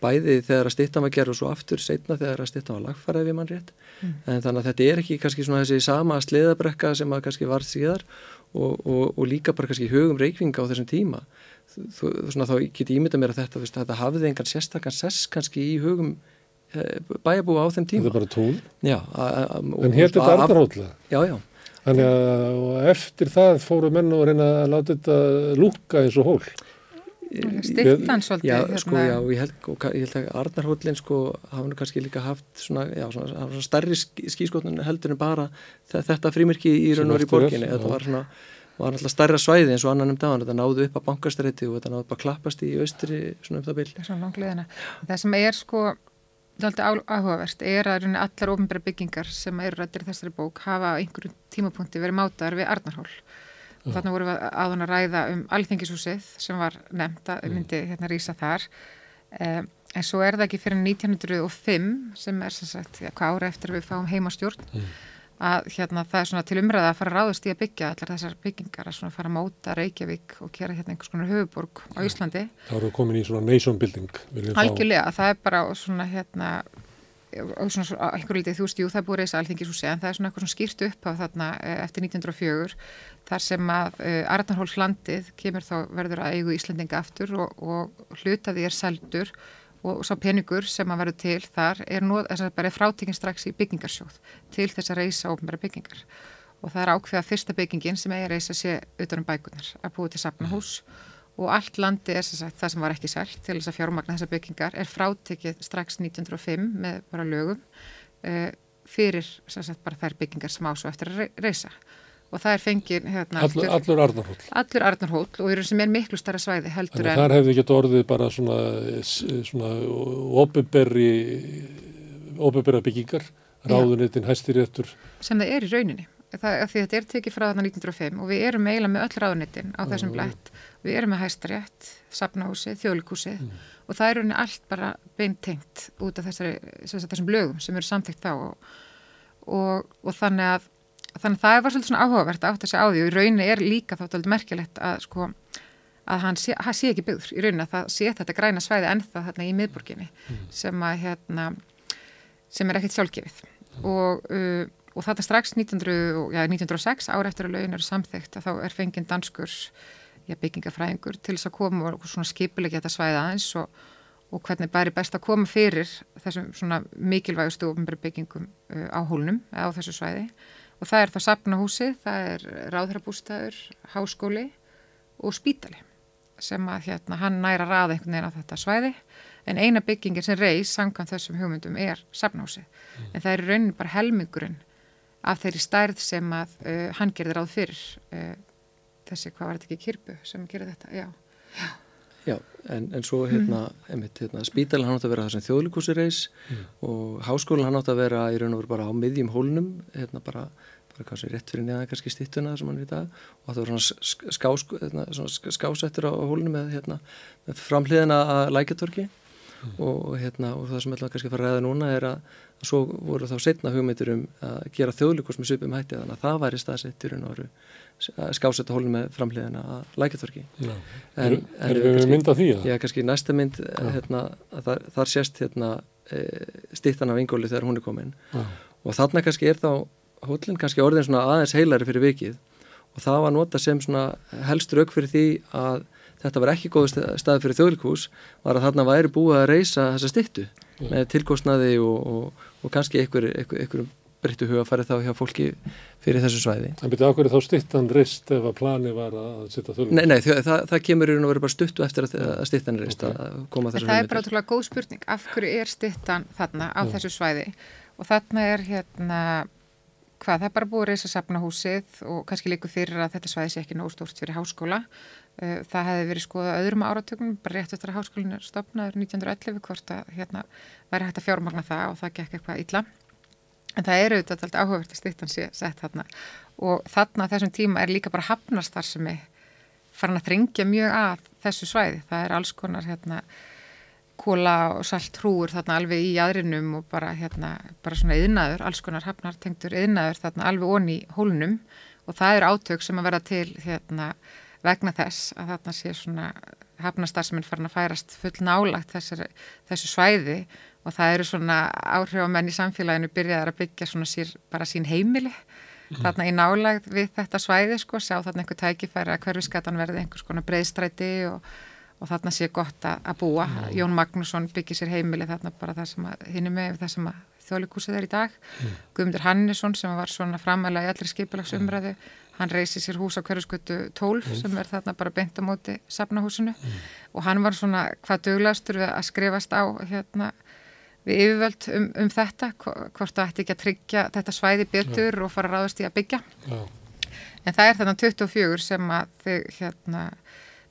bæði þegar að stittan var gerð og svo aftur setna þegar að stittan var lagfærið við mann rétt mm. en þannig að þetta er ekki kannski svona þessi sama sleðabrekka sem að kannski var síðar og, og, og líka bara kannski hugum reikvinga á þessum tíma þú, svona þá get ég ímynda mér að þetta, þetta hafði engan sérstakkan sess kannski í hugum e, bæjabúa á þeim tíma Þetta er bara tún? Já a, a, En hér er þetta arðarhóðlega? Já, já Þannig að eftir það fóru menn og reyna að láta þetta lúka eins og hól. Stiktan svolítið. Já, hérna. sko, já, ég held, og, ég held að Arnarhóllin sko hafa nú kannski líka haft svona, já, svona, svona stærri skískotun heldur en bara þetta frímirki í raun og verið í borginni. Þetta var svona var alltaf stærra svæði eins og annan um dagan þetta náðu upp að bankastræti og þetta náðu upp að klappast í austri svona um það byrj Svona langliðina. Það sem er sko alltaf áhugavert er að allar ofinbæra byggingar sem eru rættir þessari bók hafa á einhverjum tímapunkti verið mátaðar við Arnarhól og þannig vorum við áðan að ræða um alþengishúsið sem var nefnt að myndi hérna rýsa þar. Um, en svo er það ekki fyrir 1905 sem er sem sagt, já, hvað ára eftir við fáum heimastjórn mm. að hérna, það er svona til umræða að fara að ráðast í að byggja allar þessar byggingar að svona fara að móta Reykjavík og gera hérna einhvers konar höfuborg á Íslandi. Það eru komin í svona nation building. Algjörlega, fá... það er bara svona hérna og svona einhver litið þú veist, jú það búið reysa alþingishúsi en það er svona eitthvað svona skýrt upp á þarna eftir 1904 þar sem að uh, Arnarhóls landið kemur þá verður að eigu Íslandinga aftur og, og hlutaði er seldur og sá peningur sem að verður til þar er, nú, er bara frátekinn strax í byggingarsjóð til þess að reysa ofnbæra byggingar. Og það er ákveða fyrsta byggingin sem eigi að reysa sé utan um bækunar að búið til sapnahús og allt landi er sagt, það sem var ekki sælt til þess að fjármagna þessar byggingar er frátekið strax 1905 með bara lögum uh, fyrir sagt, bara þær byggingar sem ásó eftir að reysa og það er fengið hérna, allur, allur Arnarhól allur Arnarhól og eru sem er miklu starra svæði heldur en þar hefði ekki orðið bara svona, svona ofinberri ofinberra byggingar ráðunitin hæstir eftir sem það er í rauninni. Það, því þetta er tekið frá þarna 1905 og við erum eiginlega með öll ráðunitin á þessum blætt við erum með hæstarétt, sapnahúsi, þjólikúsi mm. og það er rauninni allt bara beintengt út af þessari, þessum lögum sem eru samþygt þá og, og, og þannig að þannig að það var svolítið svona áhugavert að segja á því og í rauninni er líka þá tólið merkilegt að sko að hann sé, hann sé ekki byggður í rauninni að það sé þetta græna svæði ennþá þarna í miðborginni mm. sem að hérna sem er ekkert sjálfgefið mm. og, uh, og þetta strax 1900, já, 1906 ára eftir að lögin eru samþygt að þá er fenginn danskurs já, byggingafræðingur til þess að koma og svona skipulegja þetta svæði aðeins og, og hvernig bæri best að koma fyrir þessum svona mikilvægustu byggingum uh, á hólnum á þessu svæði og það er það sapnahúsi, það er ráðhrabústæður, háskóli og spítali sem að hérna hann næra raða einhvern veginn á þetta svæði en eina byggingin sem reys samkvæmt þessum hugmyndum er sapnahúsi mm. en það er raunin bara helmingurinn af þeirri stærð sem að uh, hann gerði ráð fyrir uh, þessi, hvað var þetta ekki, Kirbu sem gerði þetta, já, já. Já, en, en svo hérna, mm. einmitt, hérna spítalinn hann átt að vera það sem þjóðlíkúsi reys mm. og háskólinn hann átt að vera í raun og veru bara á miðjum hólnum hérna bara, bara kannski rétt fyrir neða kannski stittuna sem hann er í dag og það var svona, skás, hérna, svona skásettur á hólunum með, hérna, með framhliðina að lækjartorki mm. og, hérna, og það sem ætla kannski að fara að ræða núna er að, svo voru þá setna hugmyndir um að gera þjóðlíkús með svipum hætti þannig að það væri staðsettur í raun og veru skásetta hólum með framhliðina að lækjartorki en, en við kannski, mynda því að? Já, kannski næsta mynd hérna, þar, þar sést hérna, e, stittan af yngóli þegar hún er komin. Já. og þarna kannski er þá hólinn kannski orðin svona aðeins heilari fyrir vikið. Og það var nota sem svona helst rauk fyrir því að þetta var ekki góð stað fyrir þjóðlíkús var að þarna væri búið að reysa þessa stittu með tilkostnaði og, og, og kannski einhverjum einhver, einhver breyttu huga að fara þá hjá fólki fyrir þessu svæði. En byrju ákveður þá stittan rist ef að plani var að setja þölum? Nei, nei, það, það, það kemur í raun og verið bara stuttu eftir að, að stittan rist okay. að koma þessu svæði. Það er bara ótrúlega góð spurning. Af hverju er stittan þarna á Já. þessu svæði? Og þarna er hérna, hvað, það er bara búið að reysa sapnahúsið og kannski líku fyrir að þetta svæði sé ekki nóg stórt fyrir háskóla. Uh, það hefði verið skoðað öðrum áratögnum, bara rétt eftir að háskólinu er stopnaður 1911 hvort að hérna væri hægt að fjármagna það og það gekk eitthvað illa. En það eru auðvitað alltaf áhugavert að stýttan sé sett þarna. Og þarna þessum tíma er líka bara hafnastar sem er farin að þringja mjög að þessu svæði. Það er alls konar hérna kóla og salt hrúur þarna alveg í aðrinum og bara hérna bara svona yðnaður, alls konar hafnartengtur yðnaður þarna alveg onni hólnum. Og það eru átök sem að vera til hérna vegna þess að þarna sé svona hafnastar sem er farin að færast full nálagt þessari, þessu svæði. og það eru svona áhrifamenn í samfélaginu byrjaðar að byggja svona sér bara sín heimili mm. þarna í nálagð við þetta svæði sko, sjá þarna einhver tækifæri að hverfiskatan verði einhvers konar breyðstræti og, og þarna sé gott að, að búa. Mm. Jón Magnússon byggir sér heimili þarna bara það sem að, hinn er með það sem að þjóðleikúsið er í dag. Mm. Guðmundur Hannesson sem var svona framalega í allri skipulagsumræðu, hann reysi sér hús á hverjusgötu 12 mm. sem er þarna bara beint á móti safnahúsinu mm. og hann var svona hvað döglastur við að skrifast á hérna við yfirvöld um, um þetta, hvort það ætti ekki að tryggja þetta svæði betur ja. og fara að ráðast í að byggja. Ja. En það er þarna 24 sem að þau hérna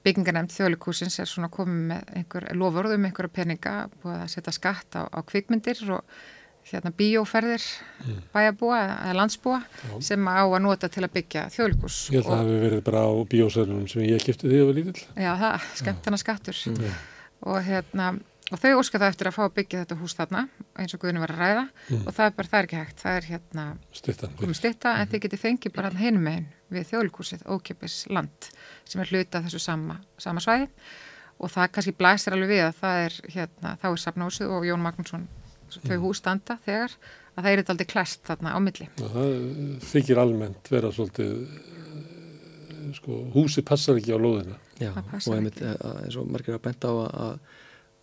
byggingarnemnd þjóðlikúsins er svona komið með einhver lofurð um einhverja peninga búið að setja skatt á, á kvikmyndir og hérna bíóferðir mm. bæjabúa eða landsbúa Já. sem á að nota til að byggja þjóðlikús. Ég held að það hefur verið bara á bíósælunum sem ég kipti því að vera lítill. Já það, skemmt hana skattur mm. og hérna og þau óska það eftir að fá að byggja þetta hús þarna eins og Guðinu var að ræða. Mm. og það er bara, það er ekki hægt, það er hérna komið stitta en þið getið fengið bara hérna hinum meginn við þjóðlíkúsið ókjöpis land sem er hluta þessu sama, sama svæði. Og það kannski blæsir alveg við að það er hérna, þá er Safnósið og Jón Magnússon þau mm. hús standa þegar að það er eitthvað aldrei klæst þarna á milli. Og Það þykir almennt vera svolítið eh, sko, húsi passar ekki á lóðina. Já, og einmitt eh, eins og margir að benda á að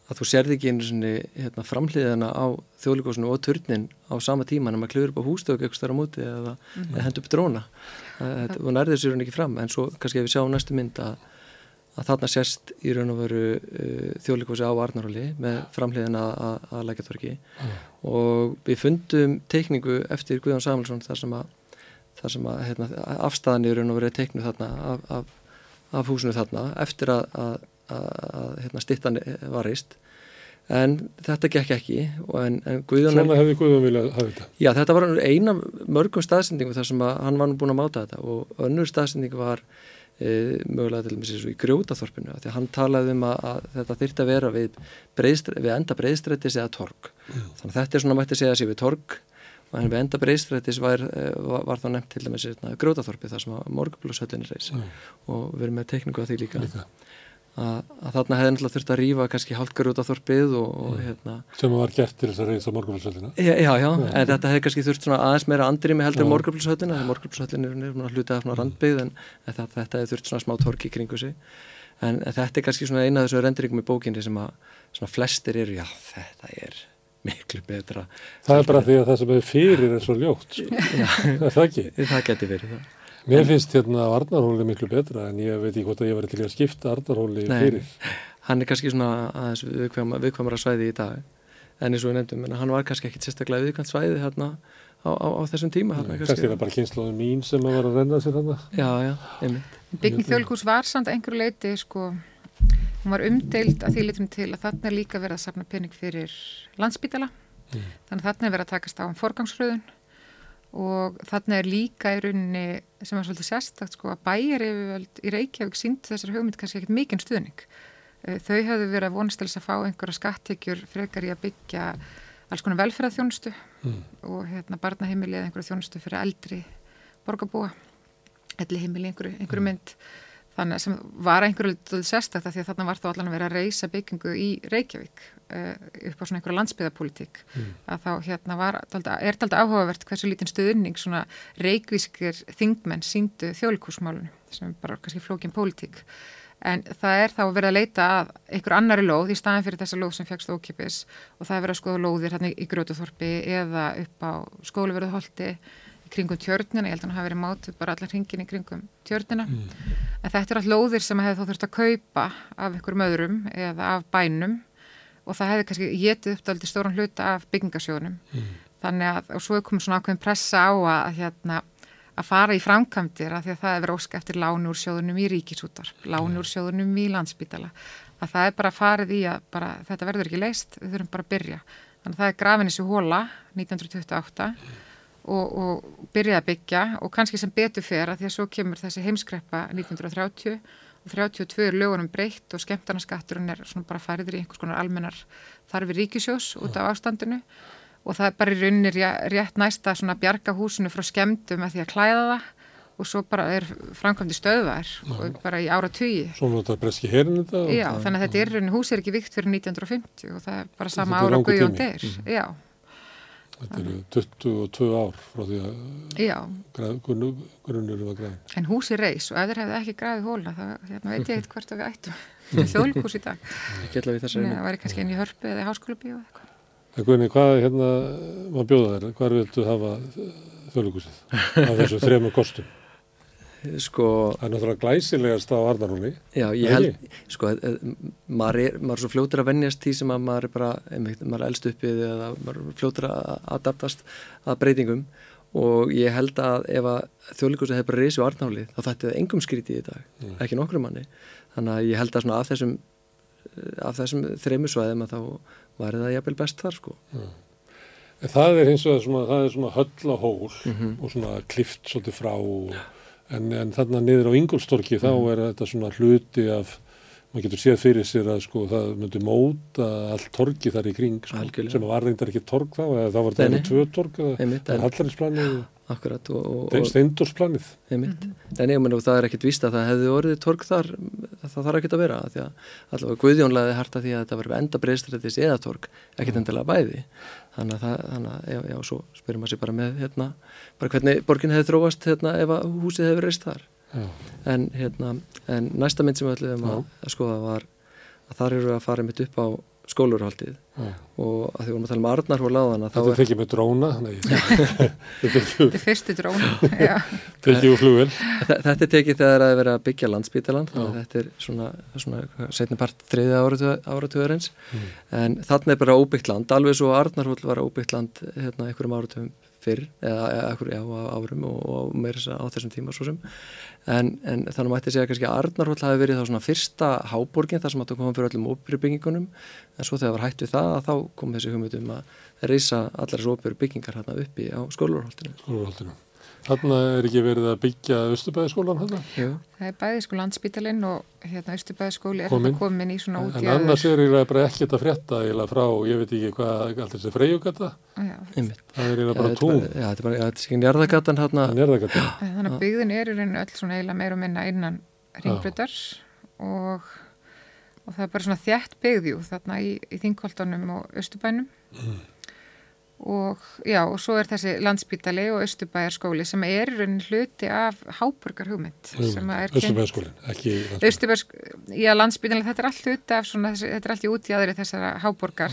að þú sérði ekki einu svona hérna, framhliðina á þjóðlíkosinu og törnin á sama tíma en maður klifur upp á hústöku eitthvað starf á móti eða, mm -hmm. eða hendur upp dróna og nærðir sér hún ekki fram en svo kannski ef við sjáum næstu mynd að, að þarna sérst í raun og veru uh, þjóðlíkosi á Arnaróli með framhliðina að, að lækjartorki mm. og við fundum teikningu eftir Guðjón Samuelsson þar sem að, þar sem að hérna, afstæðan í raun og veru teiknu þarna af, af, af húsinu þarna eftir að að hérna, stittan var reist en þetta gekk ekki en, en Svona hefði Guðjón viljað hafa þetta? Já, þetta var eina mörgum staðsendingu þar sem hann var nú búin að máta þetta og önnur staðsendingu var e, mögulega til og með sér svo í grjótaþorpinu því að hann talaði um að, að þetta þyrti að vera við, við enda breyðstrættis eða torg mm. þannig að þetta er svona mætti segja sér við torg og en við enda breyðstrættis var, e, var, var þá nefnt til og með sér grjótaþorpi þar sem morgublóðsöllinni reys mm. og við erum með tekningu að því líka, líka að, að þarna hefði náttúrulega þurft að rýfa kannski hálfgar út á þorpið og, og mm. hérna. Sem var gert til þess að reysa morgunflöðsöldina já, já, já, en þetta hefði kannski þurft svona aðeins meira andri með heldur morgunflöðsöldina þegar morgunflöðsöldin er svona hlutað af svona randbyggð en þetta, þetta hefði þurft svona smá torki kringu sig. En, þetta er kannski svona eina af þessu renduringum í bókinni sem að svona flestir eru, já þetta er miklu betra. Það er bara því að það sem er fyrir er svo ljótt sko. það ekki? Það geti verið það Mér finnst hérna Arnarhóli miklu betra en ég veit ekki hvort að ég var til að skipta Arnarhóli fyrir. Hann er kannski svona aðeins viðkvæmara svæði í dag en eins og við nefndum, en hann var kannski ekkit sérstaklega viðkvæmt svæði hérna á, á, á þessum tíma. Nei, kannski er það bara kynnslóðin mín sem að vera að renna sér þarna. Já, já, einmitt. Bygging þjólkús var samt einhverju leiti sko, hún var umdeild að því litum til að þarna er líka verið að safna pening fyrir landsbítala, mm. þannig að þarna er verið að takast á um forgangsröðun og þarna er líka í rauninni sem er svolítið sérstakt sko að bæjar í Reykjavík sínd þessar hugmynd kannski ekkert mikinn stuðning. Eh, þau hefðu verið að vonast til þess að fá einhverja skattekjur frekar í að byggja alls konar velferðarþjónustu mm. og hérna barnaheimili eða einhverja þjónustu fyrir eldri borgarbúa, elli heimili einhverju, einhverju mm. Þannig sem var einhverju sérstakta því að þarna var þá allan að vera að reysa byggingu í Reykjavík uh, upp á svona einhverju landsbyðapolitík mm. að þá hérna var, er talda áhugavert hversu lítinn stuðning svona reykvískir þingmenn síndu þjólikúsmálunum sem bara kannski flókin politík en það er þá verið að leita að einhver annari lóð í staðin fyrir þessa lóð sem fegst ókipis og það er verið að skoða lóðir hérna í Grötuþorpi eða upp á skóluverðuholti í kringum tjörnina, ég held að hann hafi verið mátuð bara allar hringin í kringum tjörnina. Mm. en þetta er all lóðir sem hefði þá þurft að kaupa af ykkur möðurum eða af bænum. Og það hefði kannski getið uppdaldi stóran hluta af byggingasjónum mm. þannig að, og svo er komið svona ákveðin pressa á að hérna að fara í framkvæmdir að því að það verið óska eftir lánur sjóðunum í ríkisútar, lánur sjóðunum í landsbytala, að það er bara farið í að bara, þetta verður ekki leist, við þurfum bara að byrja. Þannig að það er grafin þessu hóla 1928 og, og byrjaði að byggja og kannski sem betur fer að því að svo kemur þessi heimskreppa 1930 og 32 er lögunum breytt og skemmtarnaskatturinn er svona bara færiður í einhvers konar almennar þarfi ríkisjós út af ástandinu og það er bara í rauninni rétt næsta svona bjarga húsinu frá skemmtum að því að klæða það og svo bara er framkvæmdi stöðvar og bara í ára tugi. Svo notar breski herin þetta? Já, þannig að þetta er rauninni, hús er ekki vikt fyrir 1950 og það er bara sama ára guðjón der. Mm. Já. Þetta eru 22 ár frá því að grunnur var græð. En húsi reys og ef þeir hefði ekki græðið hóla þá hérna, veit ég eitthvað hvert að við ættum. Þetta er þjóðlíkús í dag. Það væri kannski inn í hörpu eða háskóla bíu eða eitthvað. Guðni, hvað hérna maður bjóða þér? Hvað viltu hafa þjóðlíkusið af þessu þrema kostum? Sko, það er náttúrulega glæsilegast á Arnarhóli. Já, ég held, sko, maður er, maður er svo fljótur að vennjast því sem að maður er bara, einmitt, maður er eldst uppið eða maður er fljótur að adaptast að breytingum og ég held að ef að þjóðlíkusið hefur bara reysið á Arnarhóli þá þætti það engum skrítið í dag, mm. ekki nokkru manni. Þannig að ég held að svona af þessum, af þessum þreymusvæðum að þá væri það jafnvel best þar, sko. Mm. Það er hins vegar svona, það er svona höll á hól mm -hmm. og svona klift svolítið frá og en, en þarna niður á Ingolstorki mm. þá mhm. er þetta svona hluti af maður getur séð fyrir sér að sko það myndi móta allt torki þar í kring sko, sem var reyndar ekki tork þá eða þá var þetta tvö tork mm. En ég menn og það er ekkit víst að það hefði orðið tork þar það þarf ekkit að vera því að allavega Guðjónlaði harta því að þetta var enda breystrættis eða tork ekkit mm. endilega bæði þannig að, það, þannig að já, já, svo spyrir maður sér bara með hérna, bara hvernig borgin hefði þróast hérna ef að húsið hefði reist þar. En, hérna, en næsta mynd sem við ætlum að, að skoða var að þar eru að fara mitt upp á skólurhaldið ja. og að því vorum að tala um Arnarhól áðan Þetta er tekið með dróna Þetta er fyrstu dróna Tekið úr flugvel Þetta er tekið þegar að vera að byggja landsbítaland þetta er svona, svona setni part þriði áratugurins mm. en þannig er bara óbyggt land alveg svo Arnarhól var óbyggt land hérna einhverjum áratugum fyrr eða einhverjum árum og, og meira á þessum tíma svo sem. En, en þannig mætti segja kannski að Arnarhóll hafi verið þá svona fyrsta háborgin þar sem átt að koma fyrir öllum óbyrjubyggingunum en svo þegar var hætt við það að þá kom þessi hugmyndum að reysa allar þessu óbyrjubyggingar hérna uppi á skólurhóltinu. Þarna er ekki verið að byggja Östubæðiskólan hérna? Jú. Það er bæðiskóla landsbítalinn og hérna Östubæðiskóli er komin, komin í svona útjöður. En annars er ég bara ekkert að frétta eða frá, ég veit ekki hvað, allt þessi freyjugata. Það er ég bara tún. Já, þetta er bara, þetta er ekki njörðagatan hérna. Njörðagatan. Þannig að byggðin er í rauninu öll svona eiginlega meira og minna innan ringbröðar og, og það er bara svona þjætt byggðjú þarna í, í Þingkoltanum og Östubænum. Mm og já og svo er þessi landsbítali og Östubæjarskóli sem er raunin hluti af háburgar hugmynd Östubæjarskólin, ekki Östubæjarskólin já landsbítali þetta er allt hluti af svona, þetta er allt í útjæðri þessara háburgar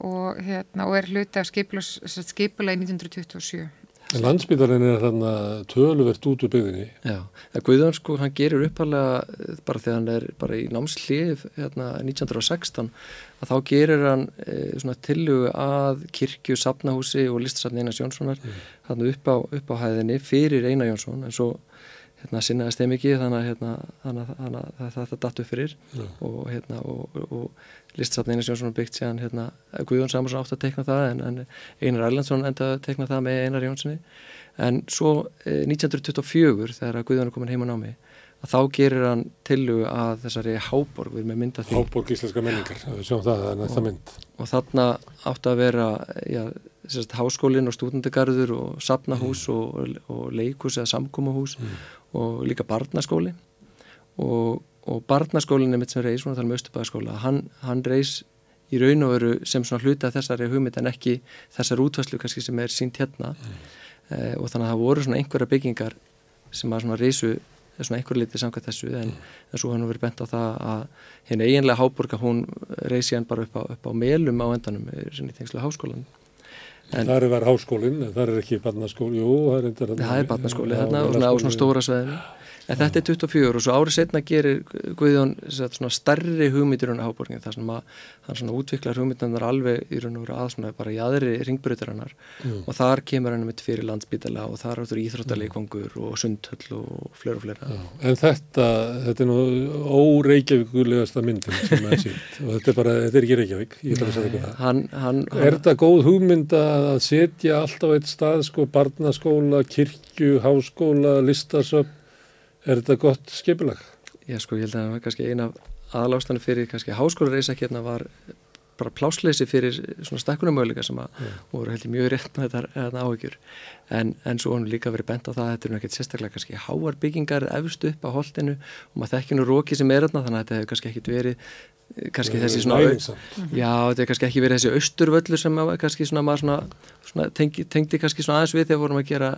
og hérna og er hluti af skipula í 1927 En landsbytarinn er þarna töluvert út úr byggðinni. Já, það Guðjón sko, hann gerur uppalega eh, bara þegar hann er bara í námslið hérna 1916 að þá gerir hann e, svona tillugu að kirkju, sapnahúsi og listasafni Einars Jónssonar mm. hann upp á, upp á hæðinni fyrir Einar Jónsson en svo hérna sinnaðist þeim ekki þannig að hérna, hana, hana, þetta datt upp fyrir yeah. og, hérna, og, og listsatn Einars Jónsson byggt sér hérna, Guðjón Samarsson átt að tekna það en, en Einar Erlandsson enda að tekna það með Einar Jónssoni en svo eh, 1924 þegar Guðjón er komin heim á námi að þá gerir hann tillu að þessari háborg við með mynda því Háborg íslenska menningar, við sjáum það, það er það mynd og þarna átt að vera já, háskólinn og stúdendagarður og sapnahús mm. og, og leikus eða samkómahús mm. Og líka barnaskóli og, og barnaskólinn er mitt sem reys, svona þar með Östubæðaskóla hann, hann reys í raun og veru sem svona hluta þessari hugmynd en ekki þessar útvæslu kannski sem er sínt hérna mm. eh, og þannig að það voru svona einhverja byggingar sem að svona reysu svona einhver litið samkvæmt þessu en, mm. en svo hann verið bent á það að hérna eiginlega háborga hún reysi hann bara upp á, upp á melum á endanum í tengslu háskólan En, það er háskólinn, það er ekki barnaskóli, jú, það er. Það er barnaskóli þarna og svona á svona stóra sveðinu. En þetta er 24 og svo árið setna gerir Guðjón svona starri hugmyndir hún á háborgin þar sem að hann svona útviklar hugmyndanar alveg í raun og veru að svona bara í aðri ringbrutarinnar mm. og þar kemur hann mitt fyrir landsbytala og þar áttur íþróttaleikvangur mm. og sundhöll og flera og flera. Já. En þetta, þetta er nú óreikjavíkulegasta myndin sem er sínt og þetta er bara, þetta er ekki Reykjavík, ég ætla að segja eitthvað. Hann, hann, er þetta góð hugmynda að setja alltaf eitt stað, sko, barnaskóla, kirkju, háskóla, listasöp Er þetta gott skipulag? Já sko, ég held að það var kannski eina aðlástanu fyrir kannski háskólareisa hérna var bara plásleysi fyrir svona stakkunumöðleika sem að yeah. voru heldur mjög rétt með þetta, áhugjur en, en svo hann líka verið bent á það að þetta er náttúrulega sérstaklega kannski háar byggingar efst upp á holdinu og maður þekkir nú róki sem er þarna þannig að þetta hefur kannski ekkit verið kannski þessi svona já, þetta er kannski ekki verið þessi austurvöldur sem kannski svona maður svona, svona tengi, tengdi kannski svona aðeins við þegar vorum að gera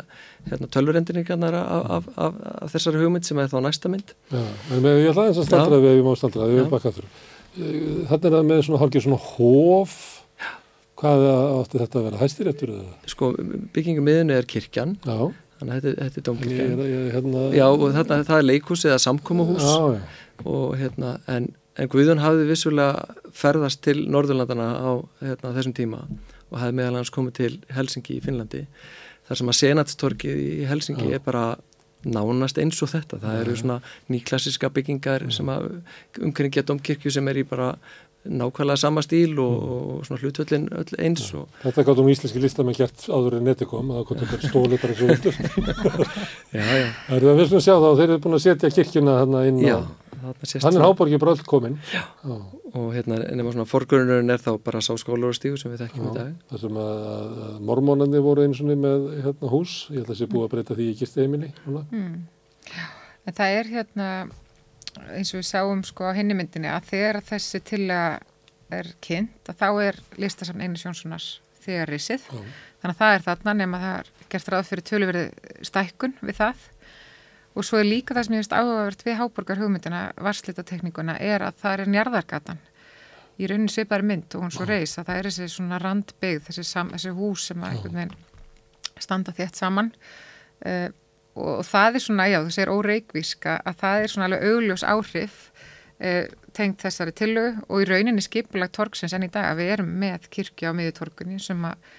hérna, tölvurendinningarnar af, af, af, af þessari hugmynd sem er þá næsta mynd. Já, en með, ég ætla aðeins að staldraði við við má staldraði, við erum bakað þurr þannig það með svona hálfgeir svona hóf Hvað átti þetta að vera hæstiréttur eða? Sko, byggingum miðinu er kirkjan, Já, þannig að þetta, þetta er domkirkjan. hérna, Já, og þarna, það er leikhús eða samkómahús og hérna, en, en Guðjón hafði vissulega ferðast til Norðurlandana á hérna, þessum tíma og hafði meðal hans komið til Helsingi í Finnlandi þar sem að senatstorkið í Helsingi Já. er bara nánast eins og þetta. Það eru svona nýklassiska byggingar sem að umkringja domkirkju sem er í bara nákvæmlega sama stíl og, og svona hlutvöllin öll eins og Þetta gáttum íslenski listamenn gert áður en neti kom, að það kom eitthvað stóli bara svo vildur. já, já, Það er það við svona að sjá þá, þeir eru búin að setja kirkjuna þarna inn já á, þarna sést hann er það. háborgi bara öll komin. Já. og hérna nema svona forgrunurinn er þá bara sá skólarstígu sem við þekkjum í dag Það sem að, að, að mormónandi voru eins og með hérna hús, ég held að það sé búið að breyta því í gisti heimili. Núna. Mm. En það er hérna eins og við sáum sko á hinni myndinni að þegar þessi tillaga er kynnt að þá er listasafn Einar Sjónssonars þegar risið. Já. Þannig að það er þarna nema það er gert ráð fyrir töluverði stækkun við það og svo er líka það sem ég veist áhugavert við háborgar hugmyndina, varslitatekníkuna er að það er njarðargatan. Í raunin svipaðar mynd og hún svo reis að það er þessi svona randbyggð, þessi, sam, þessi hús sem að einhvern veginn standa þétt saman. Uh, og það er svona, já þú segir óreikvíska að það er svona alveg augljós áhrif uh, tengt þessari tillögu og í rauninni skipulag torgsins enn í dag að við erum með kirkja á miðjutorgunni sem að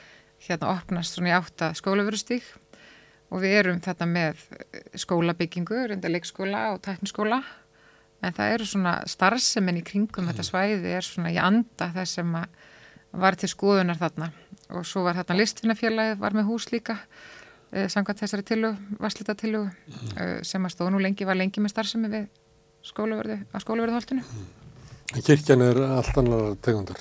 hérna opnast svona í átta skólaverustík og við erum þarna með skólabyggingu, reynda leikskóla og tækniskóla. En það eru svona starfsemin í kringum þetta svæði er svona í anda þess sem var til skoðunar þarna. Og svo var þarna listfinnafélagið var með hús líka eh, samkvæmt þessari tillögu, varslita tillögu eh, sem að stóð nú lengi, var lengi með starfsemi við skólaverðu, á skólaverðuholtinu En kirkjan er allt annar tegundar.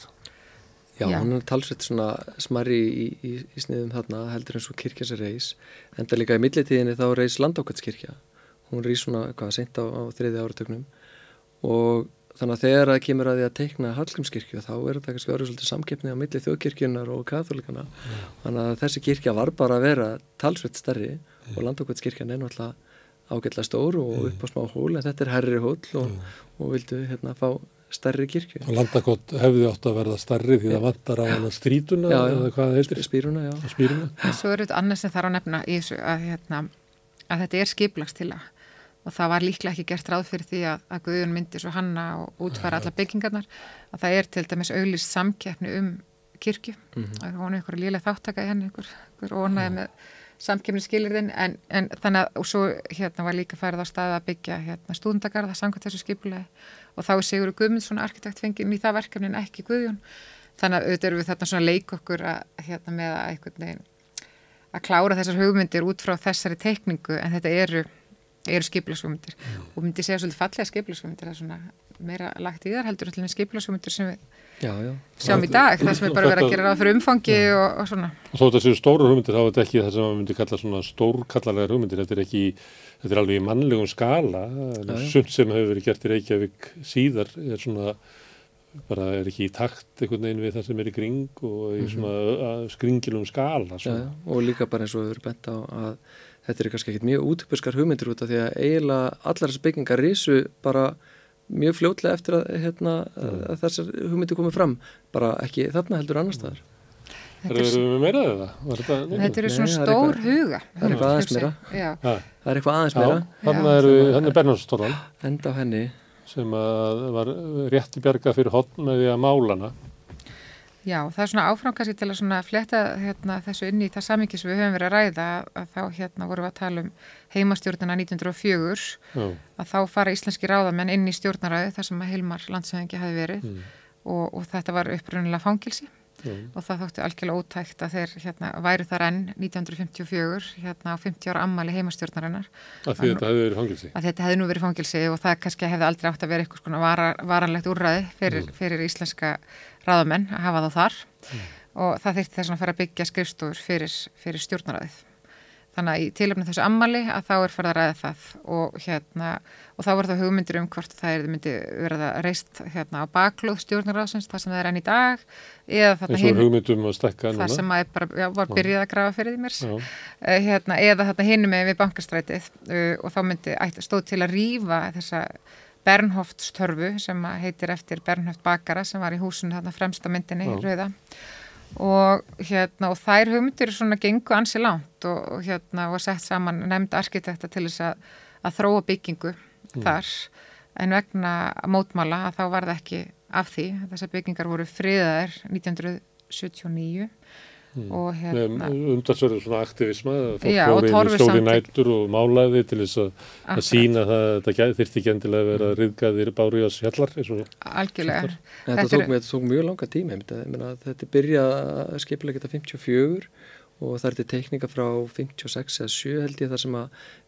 Já, Já. hún er talsveit svona smarri í, í, í sniðum þarna heldur eins og kirkja sér reis. Enda líka í millitíðinni þá reis landákvæmskirkja hún reis svona, hvað, seint á, á þriði áratögnum og þannig að þegar það kemur að því að teikna Hallgrímskirkju þá er þetta kannski orðið svolítið samkeppni á milli þjóðkirkjunar og katholikana þannig að þessi kirkja var bara að vera talsveit stærri og landákvæmskirkjan er náttúrulega ágætlega stór og upp á smá hól en þetta er herri hól og, og vildu hérna fá stærri kirkju. Og landakott hefði átt að verða starri því það vantar á hana strítuna Já, eða hvað heitir. spýruna, já. Spýruna. En svo er þetta annars sem þarf að nefna í þessu að, hérna, að þetta er skiplagstilla og það var líklega ekki gert ráð fyrir því að, að Guðjón myndi svo hanna og útfæra alla byggingarnar að það er til dæmis auglist samkeppni um kirkju. Mhm. og hún er ykkur lílega þáttaka í henni ykkur, ykkur ónaði með samkeppni skilirðin en, en þannig að og svo hérna var líka færið á stað að byggja hérna stúndagarða samkvæmt þessu skipulegi og þá er Sigur Guðmundsson arkitekt fengið í það verkefni en ekki Guðjón. Þannig að auðvitað erum við þarna svona að leika okkur að hérna með að einhvern veginn að klára þessar hugmyndir út frá þessari teikningu en þetta eru, eru skipilagsugmyndir og myndi segja svolítið fallega skipilagsugmyndir það er svona meira lagt í þar heldur allir skipilagsugmyndir sem við Já, já, sjáum í dag það sem er bara verið að gera ráð fyrir umfangi og, og svona. Og þó þetta séu stóru hugmyndir þá er þetta ekki það sem maður myndi kalla svona stórkallalegar hugmyndir. Þetta er ekki, þetta er alveg í mannlegum skala. Sumt sem hefur verið gert í Reykjavík síðar er svona bara er ekki í takt einhvern veginn við það sem er í kring og í svona mm skringilum skala. Mhm. já, já, og líka bara eins og við erum bent á að þetta eru kannski ekkit mjög útbyrskar hugmyndir út af því að eiginlega allar þessar byggingar risu bara mjög fljótlega eftir að, hérna, að þessar hugmyndir komið fram bara ekki þarna heldur annar staðar Er það með meira eða? Þetta, þetta eru svona það er stór eitthvað- huga. það er eitthvað aðeins meira. Það er eitthvað aðeins meira. Þarna Já. eru, hann er Bernhardstorðan enda á henni. Sem að var rétt í bjarga fyrir hotn með því að mála hana. Já, það er svona áfram kannski til að fletta hérna, þessu inn í það samingi sem við höfum verið að ræða að þá hérna vorum við að tala um heimastjórnina 1904 Já, að þá fara íslenski ráðamenn inn í stjórnaræði þar sem að Hilmar landsæðingi hafi verið. Mm. og, og þetta var upprunnilega fangilsi já, og það þótti algjörlega ótækt að þeir hérna, væru þar enn 1954 hérna á 50 ára ammali heimastjórnarinnar. Því þetta hefði verið fangilsi. að þetta hefði nú verið fangilsi og það kannski hefði aldrei átt að vera eitthvað svona vara, varanlegt úrræði fyrir, fyrir íslenska ráðamenn að hafa þá þar. Og það þyrfti þess að fara að byggja skrifstofur fyrir, fyrir stjórnaræðið. Þannig að í tilöfni þessu ammali að þá er farið að ræða það. Og hérna og þá var það hugmyndir um hvort það er myndi verða reist hérna á baklóð stjórnaráðsins það sem það er enn í dag eða þarna hinn að núna. sem að er bara, já, var byrjað að grafa fyrir því mér uh, hérna, eða þarna hinum með við bankastrætið uh, og þá myndi stóð til að rýfa þessa Bernhoftstörfu sem að heitir eftir Bernhoft bakara sem var í húsinu þarna fremsta myndinni Já. rauða og hérna og þær hugmyndir svona gengu ansi langt og, og hérna var sett saman nefnd arkitekta til þess að, að þróa byggingu mm. þar en vegna mótmála að þá var það ekki af því þessar byggingar voru friðaðir 1979 Mm. Og hérna umtalsverður svona aktivisma fólk fór í stóri nættur og málaði til þess að, að sína það að þetta þurfti ekki endilega að vera riðgæðir bári á sjallar algjörlega. Þetta tók, tók mjög langa tíma þetta byrja að skipla geta 54 og það er til teikninga frá 56 eða 7 held ég þar sem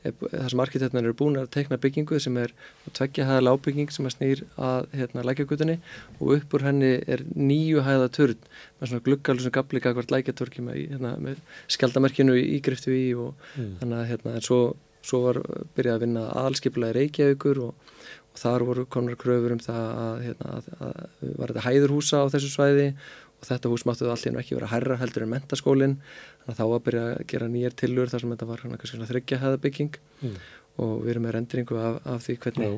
þar sem arkitekturnar eru búin að teikna byggingu sem er tveggja hæða lábygging sem að snýr að hérna lækjagutinni og upp úr henni er nýju hæða törn með svona gluggalur sem gabli gagvart lækjatörki með, hérna, með skjaldamerkinu ígriftu í og mm. þannig að hérna svo, svo var byrjað að vinna aðalskipulega reykjaugur og, og þar voru konar kröfur um það að, hérna, að, að var þetta hæðurhúsa á þessu svæði og þetta hús máttu allir ekki vera herra heldur en mentaskólinn þannig að þá að byrja að gera nýjar tilur þar sem þetta var kannski svona þryggja hefðabygging mm. og við erum með rendringu af, af því hvernig,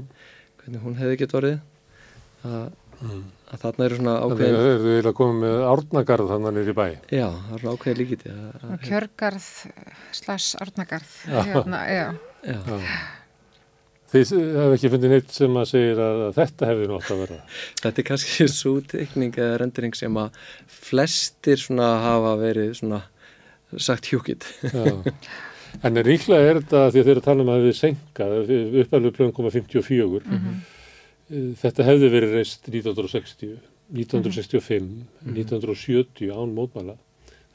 hvernig hún hefði gett orðið að, mm. að þarna eru svona ákveðin Þannig að þau eru að koma með árnagarð þannig nýri bæ Já, það er svona ákveðin líkiti Kjörgarð slags árnagarð hérna, já, já. já. Þið hefðu ekki fundið neitt sem að segja að þetta hefði nátt að vera. Þetta er kannski svo tekning eða rendering sem að flestir svona hafa verið svona sagt hjúkitt. en ríklega er þetta því að þeir eru að tala um að við senkað, uppalveg plöðum koma 54. Mm -hmm. Þetta hefði verið reist 1960, 1965, mm -hmm. 1970 án mótmæla.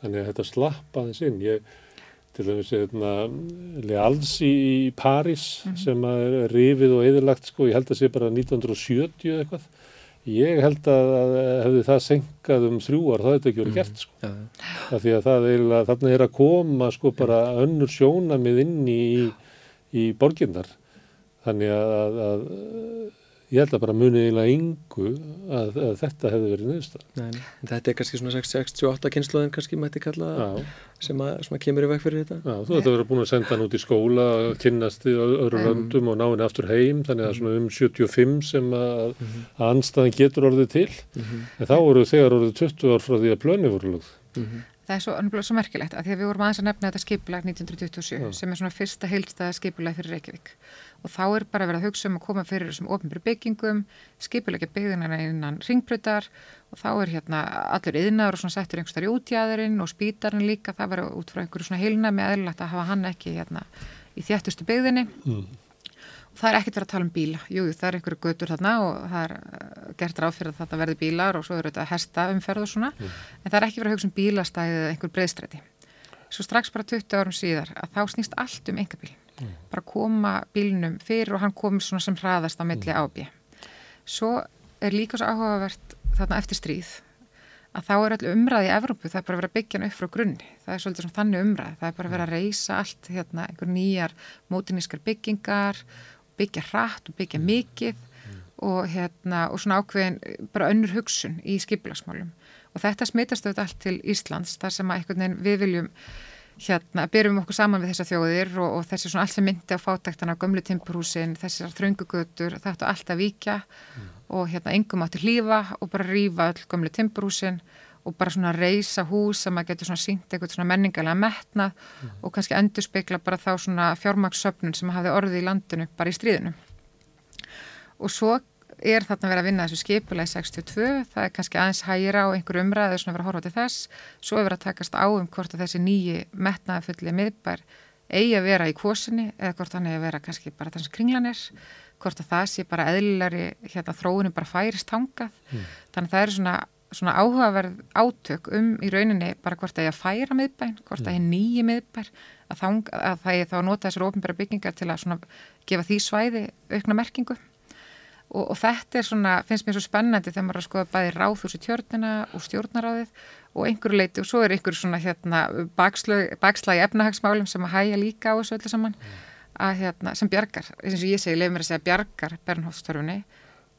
Þannig að þetta slappaði sinn. Ég til dæmis hérna, Leals í París mm -hmm. sem er rifið og eðurlagt sko, ég held að sé bara 1970 eða eitthvað ég held að, að hefði það senkað um þrjú ár, það hefði ekki verið gert sko. ja. það því að það er að þarna er að koma sko bara önnur sjónamið inn í, í borginnar þannig að, að ég held að bara munið eiginlega yngu að, að þetta hefði verið niðurstað. Þetta er kannski svona 68 kynnslóðin kannski mætti kalla sem að, sem að kemur í vekk fyrir þetta. Já, þú ætti að vera búin að senda hann út í skóla, kynnast í öðru löndum og ná henni aftur heim, þannig að svona um 75 sem að, að anstæðin getur orðið til, -hmm. en þá voru þegar orðið 20 ár frá því að plöni voru lögð. Það er svo, svo merkilegt að því að við vorum aðeins að nefna þetta skipulag 1927 Já. sem er svona fyrsta heilstæða skipulag fyrir Reykjavík og þá er bara verið að hugsa um að koma fyrir þessum ofnbjörn byggingum, skipulegja byggðina innan ringbröðar og þá er hérna allur yðnaður og svona settur einhver starf í útjæðurinn og spítarinn líka, það var út frá einhverju svona heilna með aðlilegt að hafa hann ekki hérna í þjættustu byggðinni mm. og það er ekkert verið að tala um bíla, jú það er einhverju götur þarna og það er uh, gert ráð fyrir að þetta verði bílar og svo eru þetta hesta umferð og svona, mm. en það er ekki verið að hugsa um bílastæðið eða einhver breyðstræti. Svo strax bara 20 árum síðar að þá snýst allt um engabíl mm. bara koma bílnum fyrir og hann kom svona sem hraðast á milli mm. ábí. Svo er líka svo áhugavert þarna eftir stríð að þá er allir umræði í Evrópu, það er bara að vera byggjan upp frá grunni, það er svolítið svona þannig umræði, það er bara að vera að reysa allt hérna, einhver nýjar mótinískar byggingar, byggja hratt og byggja mm. mikið mm. og hérna og svona ákveðin bara önnur hugsun í skipilagsmálum og þetta smitast auðvitað allt til Íslands þar sem að einhvern veginn við viljum hérna, byrjum okkur saman við þessar þjóðir og, og þessi svona alls sem myndi á fátæktana, gömlu timpurhúsin, þessar þröngugötur, þetta allt að vika mm. og hérna engum átti hlýfa og bara rýfa öll gömlu timpurhúsin og bara svona reysa hús sem að getur svona sínt eitthvað svona menningalega metna mm. og kannski endur spekla bara þá svona fjármagsöfnun sem hafði orðið í landinu bara í stríðinu. Og svo er þarna verið að vinna þessu skipulega í 62, það er kannski aðeins hægir á einhverju umræðu sem verið að horfa til þess. Svo er verið að takast á um hvort að þessi nýji metnaðafulli miðbær eigi að vera í kvosinni eða hvort hann eigi að vera kannski bara þess að kringlan er. Hvort að það sé bara eðlilari hérna þróunum bara færist hangað mm. þannig að það eru svona, svona áhugaverð átök um í rauninni bara hvort að eigi að færa miðbæn, hvort að eigi hmm. nýji miðbær að, þang, að það eigi þá að nota þessar ofnbæra byggingar til að gefa því svæði aukna merkingu og, og þetta er svona, finnst mér svo spennandi þegar maður er að skoða bæði ráðhúsi tjörnina og stjórnaráðið og einhverju leiti og svo er einhverju svona hérna bakslagi efnahagsmálum sem að hæja líka á þessu öllu saman. Að hérna, sem bjargar, eins og ég segi, leif mér að segja bjargar Bernhofstörfunni,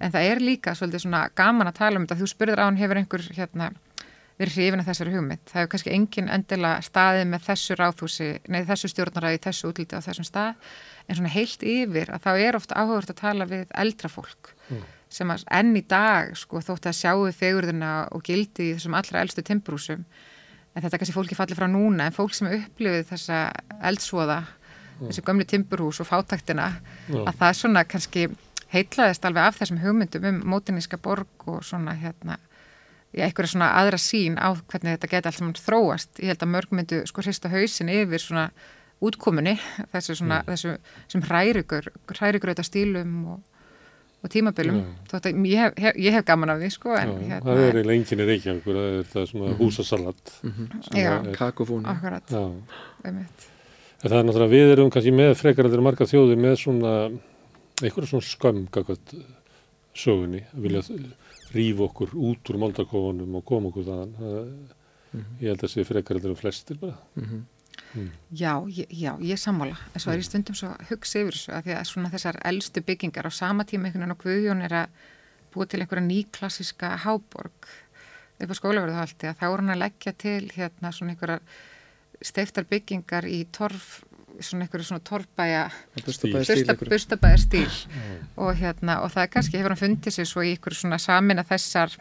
en það er líka svolítið svona gaman að tala um þetta. Þú spurður á hann hefur einhver hérna verið hrifin af þessari hugmynd. Það hefur kannski engin endilega staðið með þessu ráðhúsi, nei þessu stjórnaræði, þessu útliti á þessum stað, en svona heilt yfir að þá er ofta áhugavert að tala við eldra fólk mm. sem að enn í dag sko þótt að sjáu fegurðina og gildi í þessum allra eldstu timbrúsum en þetta kannski fólki fallir frá núna en fólk sem upplifið þessa eldsvoða þessi gömlu timburhús og fátaktina Já. að það svona kannski heitlaðist alveg af þessum hugmyndum um mótiníska borg og svona hérna einhverja svona aðra sín á hvernig þetta geti allt saman þróast. Ég held að mörg myndu sko hrista hausin yfir svona útkomunni, þessu svona, þessu sem hrærigur, hrærigur auðvitað stílum og, og tímabilum. Að ég hef, hef, ég hef gaman af því sko en Já, hérna, það er eiginlega enginn í Reykjavíkur, það er það svona húsasalat. sem Já. að kakofóni akkurat. En það er náttúrulega, við erum kannski með frekar að þeirra marga þjóði með svona, einhverja svona skömm gagvart sögunni, vilja rífa okkur út úr moldarkofunum og koma okkur þaðan. Það, Ég held að sé frekar að þeirra flestir bara. Já, ég, já, ég sammála. En svo er ég stundum svo hugsa yfir þessu að því að svona þessar eldstu byggingar á sama tíma einhvern veginn og Guðjón er að búa til einhverja nýklassiska háborg upp á skólaverðuhaldi að þá er hann að leggja til hérna svona einhverja steiftar byggingar í torf svona einhverju svona torfbæja burstabæðar stíl og hérna og það er kannski hefur hann fundið sér svo í einhverju svona samina þessar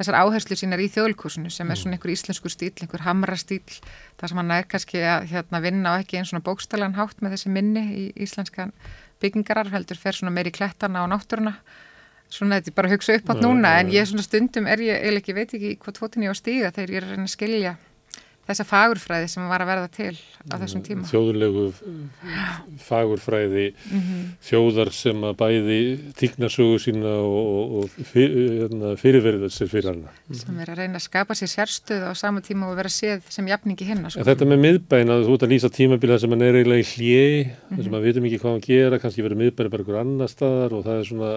þessar áherslu sínar í þjóðlkursinu sem er svona einhver íslenskur stíl, einhver hamra stíl þar sem hann er kannski að hérna, vinna á ekki einn svona bókstalan hátt með þessi minni í íslenskan byggingarar heldur fer svona meiri klettana á náttúruna. Svona þetta er bara að hugsa upp átt núna en ég svona stundum er ég, eiginlega ekki, veit ekki hvað tvotin ég á stíga þegar ég er að reyna að skilja þessa fagurfræði sem var að verða til á þessum tíma Þjóðulegu fagurfræði Mhm. þjóðar sem að bæði tíknasögu sína og, og fyr, hérna, fyrirverið sér fyrir hana. sem er að reyna að skapa sér sérstöð á sama tíma og vera séð sem jafningi hinna sko. Þetta með miðbæn að þú ert að lýsa tímabila sem er eiginlega í hljé, þar sem að við veitum ekki hvað hann gera, kannski verið miðbæn bara einhver annar staðar og það er svona,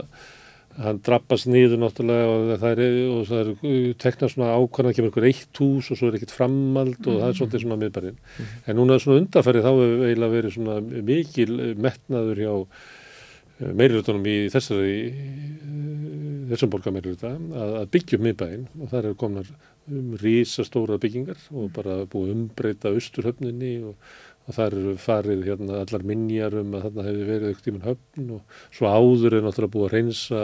hann drabbast niður náttúrulega og það er, og það er teknað svona ákvæmlega, kemur einhver eitt hús og svo er ekkert framald og það er svolítið svona miðbærin. En núna svona undarfærið þá hefur eiginlega verið svona mikil metnaður hjá meirilutunum í þessari þessum borgar meiriluta að, að byggja upp miðbæinn og það eru komnar um rísastóra byggingar og bara búið umbreyta austurhöfninni og, það eru farið hérna allar minjar um að þarna hefði verið aukt tíminn höfn og svo áður er náttúrulega búið að reynsa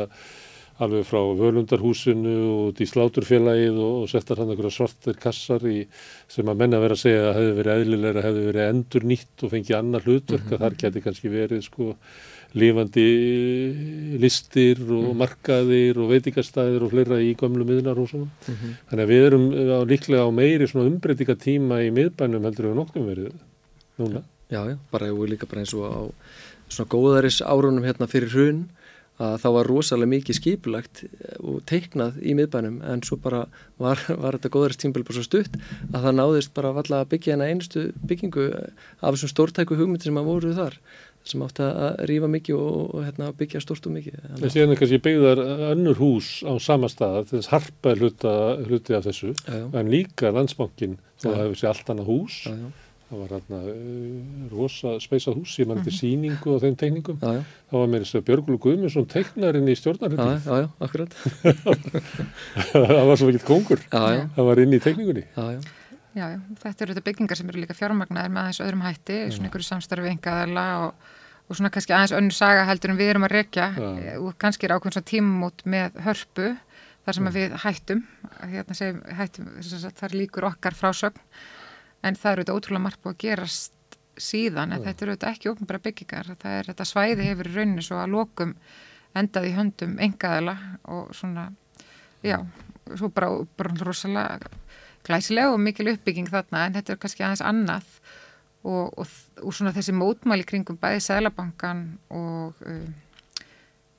alveg frá völundarhúsinu og í sláturfélagið og, og settar hann einhverja svartir kassar í, sem að menna vera að segja að hefði verið eðlilega, hefði verið endur nýtt og fengið annar hlutverk að þar geti kannski verið sko lifandi listir og markaðir og veitingastæðir og fleira í gömlu miðnarhúsunum. Þannig að við erum á, líklega á meiri svona umbreytingatíma í miðbænum heldur við nokkum verið núna. Já, já, bara og líka bara eins og á svona góðaris árunum hérna fyrir hrun að það var rosalega mikið skipulagt og teiknað í miðbænum en svo bara var, var þetta góðaris tímbil bara svo stutt að það náðist bara valla að byggja hérna einustu byggingu af þessum stórtæku hugmyndi sem að voru þar sem átti að rífa mikið og, og hérna, byggja stort og mikið. En síðan er kannski byggðar önnur hús á sama stað, þess harpa hluta, hluti af þessu, Já, já. en líka landsbankin, það hefur sér allt annað hús, Já, já. Það var hérna rosa speysað hús, ég man eftir sýningu og þeim teikningum, Já, já. það var með þess að Björgulu Guðmundsson teiknarinn í stjórnarhundin, já, já, akkurat. það var svo ekki kongur, Já, já. það var inn í teikningunni. Já, já. Já, já, þetta eru þetta byggingar sem eru líka fjármagnaðir með aðeins öðrum hætti, svona einhverju samstarfi engaðala og, og svona kannski aðeins önnu saga heldur en við erum að rekja Já. og kannski er ákveðin svona tímumót með hörpu þar sem að við hættum, hérna segjum hættum, er líkur okkar frásögn en það eru þetta ótrúlega margt búið að gerast síðan en þetta eru þetta ekki ofnbæra byggingar, það er þetta svæði hefur í rauninni svo að lokum endað í höndum engaðala og svona, já, svo bara, bara rosalega glæsilega og mikil uppbygging þarna en þetta er kannski aðeins annað og, og, og svona þessi mótmæli kringum bæði Sælabankan og um,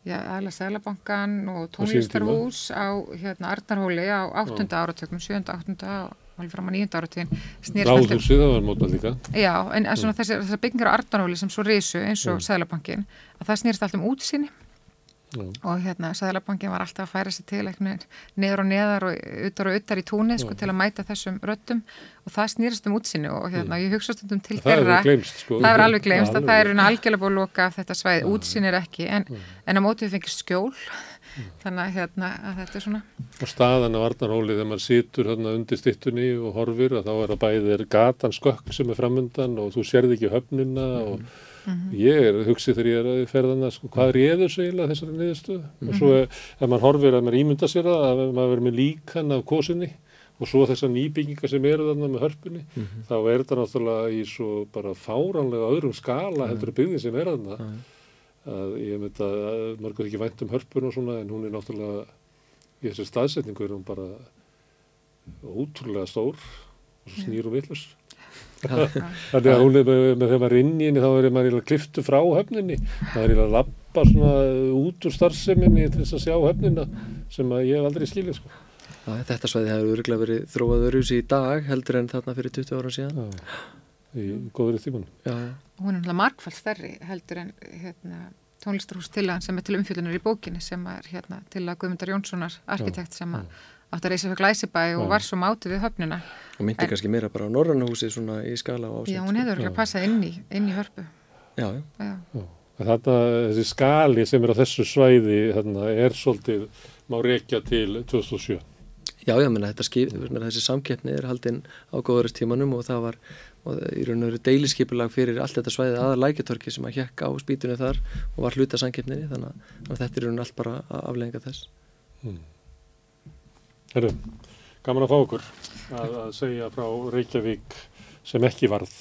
já, aðla Sælabankan og tónlistarhús á hérna Arnarhóli á 8. áratökum, 7. 8. og alveg fram á 9. áratökin Ráðhúsið, það var mótnað líka. Já, en en svona þessi, þessi byggingar á Arnarhóli sem svo risu eins og Sælabankin að það snýrst allt um útsinni Já. og hérna Sæðalabankin var alltaf að færa sig til eitthvað neður og neðar og utar og utar í túni sko, til að mæta þessum röttum og það snýrist um útsinni og hérna ég hugsa stundum til Mm. Það þeirra. sko. það er alveg gleymst Já, að það er algjörlega búið að loka þetta svæði, útsinni er ekki. En, en á mótið fengið skjól þannig að, hérna, að þetta er svona. Og staðan á Arnarhóli þegar maður situr hérna undir stittunni og horfir að þá er að bæði er gatan skökk sem er framundan og þú sérði ekki höfnina og ég er hugsið þegar ég er að ferðana sko, hvað er ég þessu eiginlega þessari niðurstöðu? Og svo ef maður horfir að maður ímynda sér það að maður verður með líkan af kosinni og svo þessar nýbyggingar sem eru þarna með hörpunni þá er þetta náttúrulega í svo bara fáránlega öðrum skala heldur að byggðin sem er þarna að ég veit að mörgur ekki vænt um hörpun og svona en hún er náttúrulega í þessu staðsetningu er hún bara ótrúlega stór og svo snýr og villus þannig að hún er með, með þegar maður er inn í henni þá er maður eiginlega kliftu frá höfninni. Það er eiginlega að lappa svona út úr starfseminni til þess að sjá höfnina sem að ég hef aldrei skilið sko. Já, þetta svæði hefur öruglega verið þróað öruðs í dag heldur en þarna fyrir 20 ára síðan. Já, í góður tímanum. Já, hún er náttúrulega markfald stærri heldur en hérna, tónlistarhús tillagan sem er til umfjöldunar í bókinni sem er hérna, til að Guðmundar Jónssonar arkitekt sem að átt að reysa fyrir Glæsibæ og var svo mátið við höfnina. Og myndi En- kannski meira bara á Norrannahúsi svona í skala og ásett Já, hún hefur örugglega passað inn í, inn í hörpu. Já, já, Já, Þetta, þessi skali sem er á þessu svæði þarna, er svolítið má rekja til 2007 já, já, menna þetta skip, menna, þessi samkeppni er haldinn á góðaristímanum og það var og í raun og veru deiliskepulag fyrir allt þetta svæði aðar lækjatorki sem að hjekka á spýtunni þar og var hluta samkeppninni þannig að, að þetta er í raun allt bara aflegginga þess Herru, gaman að fá okkur að, að segja frá Reykjavík sem ekki varð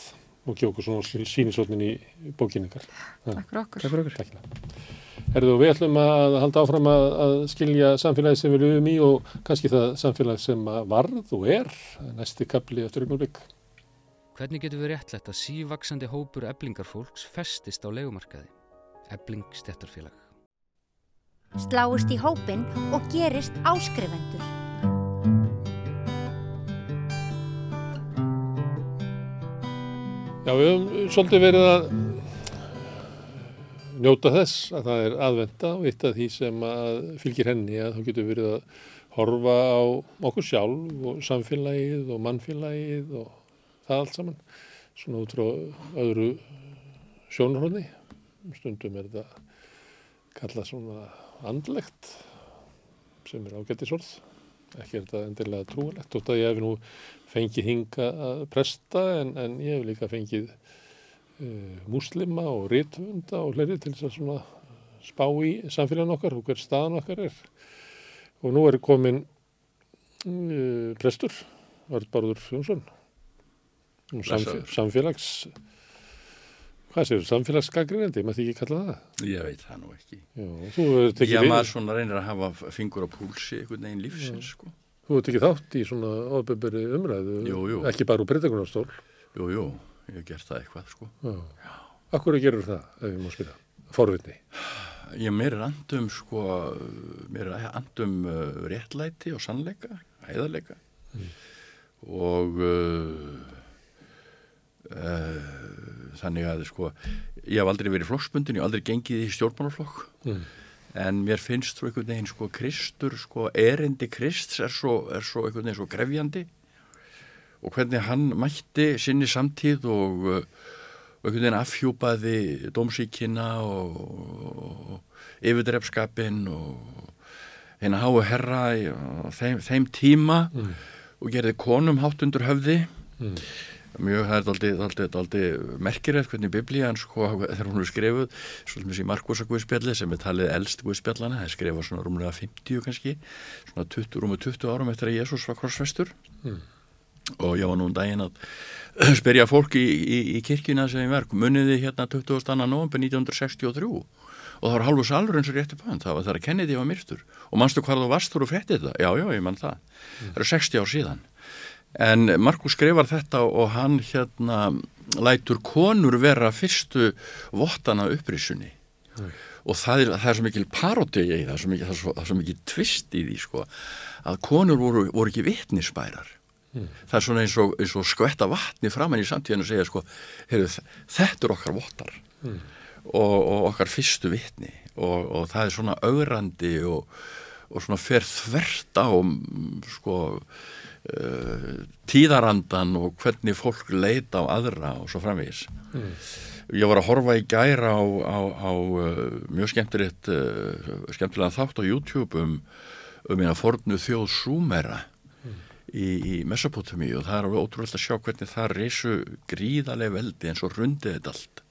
og okkur svona sínisotnin í bókinningar. takk fyrir okkur Takk fyrir okkur Takk fyrir. Herðu, við ætlum að halda áfram að, að skilja samfélagi sem við lifum í og kannski það samfélagi sem að varð og er næsti kapli eftir einhver bygg. Hvernig getur við réttlætt að sívaksandi hópur eblingarfólks festist á legumarkaði? Ebling stjættarfélag. Sláist í hópin og gerist áskrifendur. Já, við höfum svolítið verið að njóta þess að það er aðvenda og eitt af því sem að fylgir henni að þá getur verið að horfa á okkur sjálf og samfélagið og mannfélagið og það allt saman. Svona út frá öðru sjónarhóðni stundum er þetta kallað svona andlegt sem er ágættisorð ekki er þetta endilega trúalegt þótt að ég hef nú fengið hinga að presta en, en ég hef líka fengið uh, múslima og rithunda og hleri til þess að svona spá í samfélagin okkar og hver staðan okkar er. Og nú er komin uh, prestur Arðbárður Jónsson. og samf samfélags hvað séu, samfélagsgagrinandi, maður ekki kalla það Ég veit það nú ekki. Já, Já, maður svona reynir að hafa fingur á púlsi einhvern veginn lífsins, sko. Þú hefur tekið þátt í svona ofbeberi umræðu, Jú, jú. ekki bara úr breytakunarstól. Jú, jú, ég hef gert það eitthvað, sko. Já. Akkur gerur það, ef ég má spila? Forvitni. Ég mér er andum, sko, mér er andum uh, réttlæti og sannleika, heiðarleika. Og uh, uh, þannig að, sko, ég hef aldrei verið flokksbundin, ég hef aldrei gengið í stjórnmálaflokk. Mm. En mér finnst svo einhvern veginn sko Kristur, sko erindi Krists er svo, er svo einhvern veginn svo grefjandi og hvernig hann mætti sinni samtíð og, einhvern veginn afhjúpaði dómsíkina og, yfirdrefskapin og hérna háu herra í, þeim, þeim tíma og gerði konum hátt undir höfði Mm. Mjög, það er aldrei, merkilegt hvernig biblían sko, þegar hún er skrifuð, svolítið í Markusa Guðspjalli sem er talið elst Guðspjallana það er skrifað svona rúmlega 50 kannski svona 20, rúmlega 20 árum eftir að Jésús var korsfestur Mm. og ég var nú um daginn að spyrja fólk í, í, í kirkjuna sem ég verk. Muniði hérna 20. november 1963 og það var halvu salur eins og rétti pönd það var þegar Kennedy var myrtur. Og manstu hvað þú varst þú og fréttið það? Já, já, ég mann það. Það eru 60 ár síðan En Markus skrifar þetta og hann hérna lætur konur vera fyrstu vottana upprísunni og það er, það er svo mikil parodía í það, er svo mikil, það, er svo, það er svo mikil tvist í því sko, að konur voru, voru ekki vitnisbærar. Það er svona eins og, eins og skvetta vatni framann í samtíðan og segja sko, heyrðu, þetta er okkar vottar Mm. og, og okkar fyrstu vitni og, og það er svona augrandi og, og svona fer þvert á mm, sko, tíðarandan og hvernig fólk leita á aðra og svo framvegis mm. ég var að horfa í gæra á, á, á uh, mjög skemmtilegt uh, skemmtilega þátt á YouTube um, um eina fornu þjóð Súmera mm. í, í Mesopotamí og það er alveg ótrúlega að sjá hvernig það reysu gríðarlega veldi eins og rundið þetta allt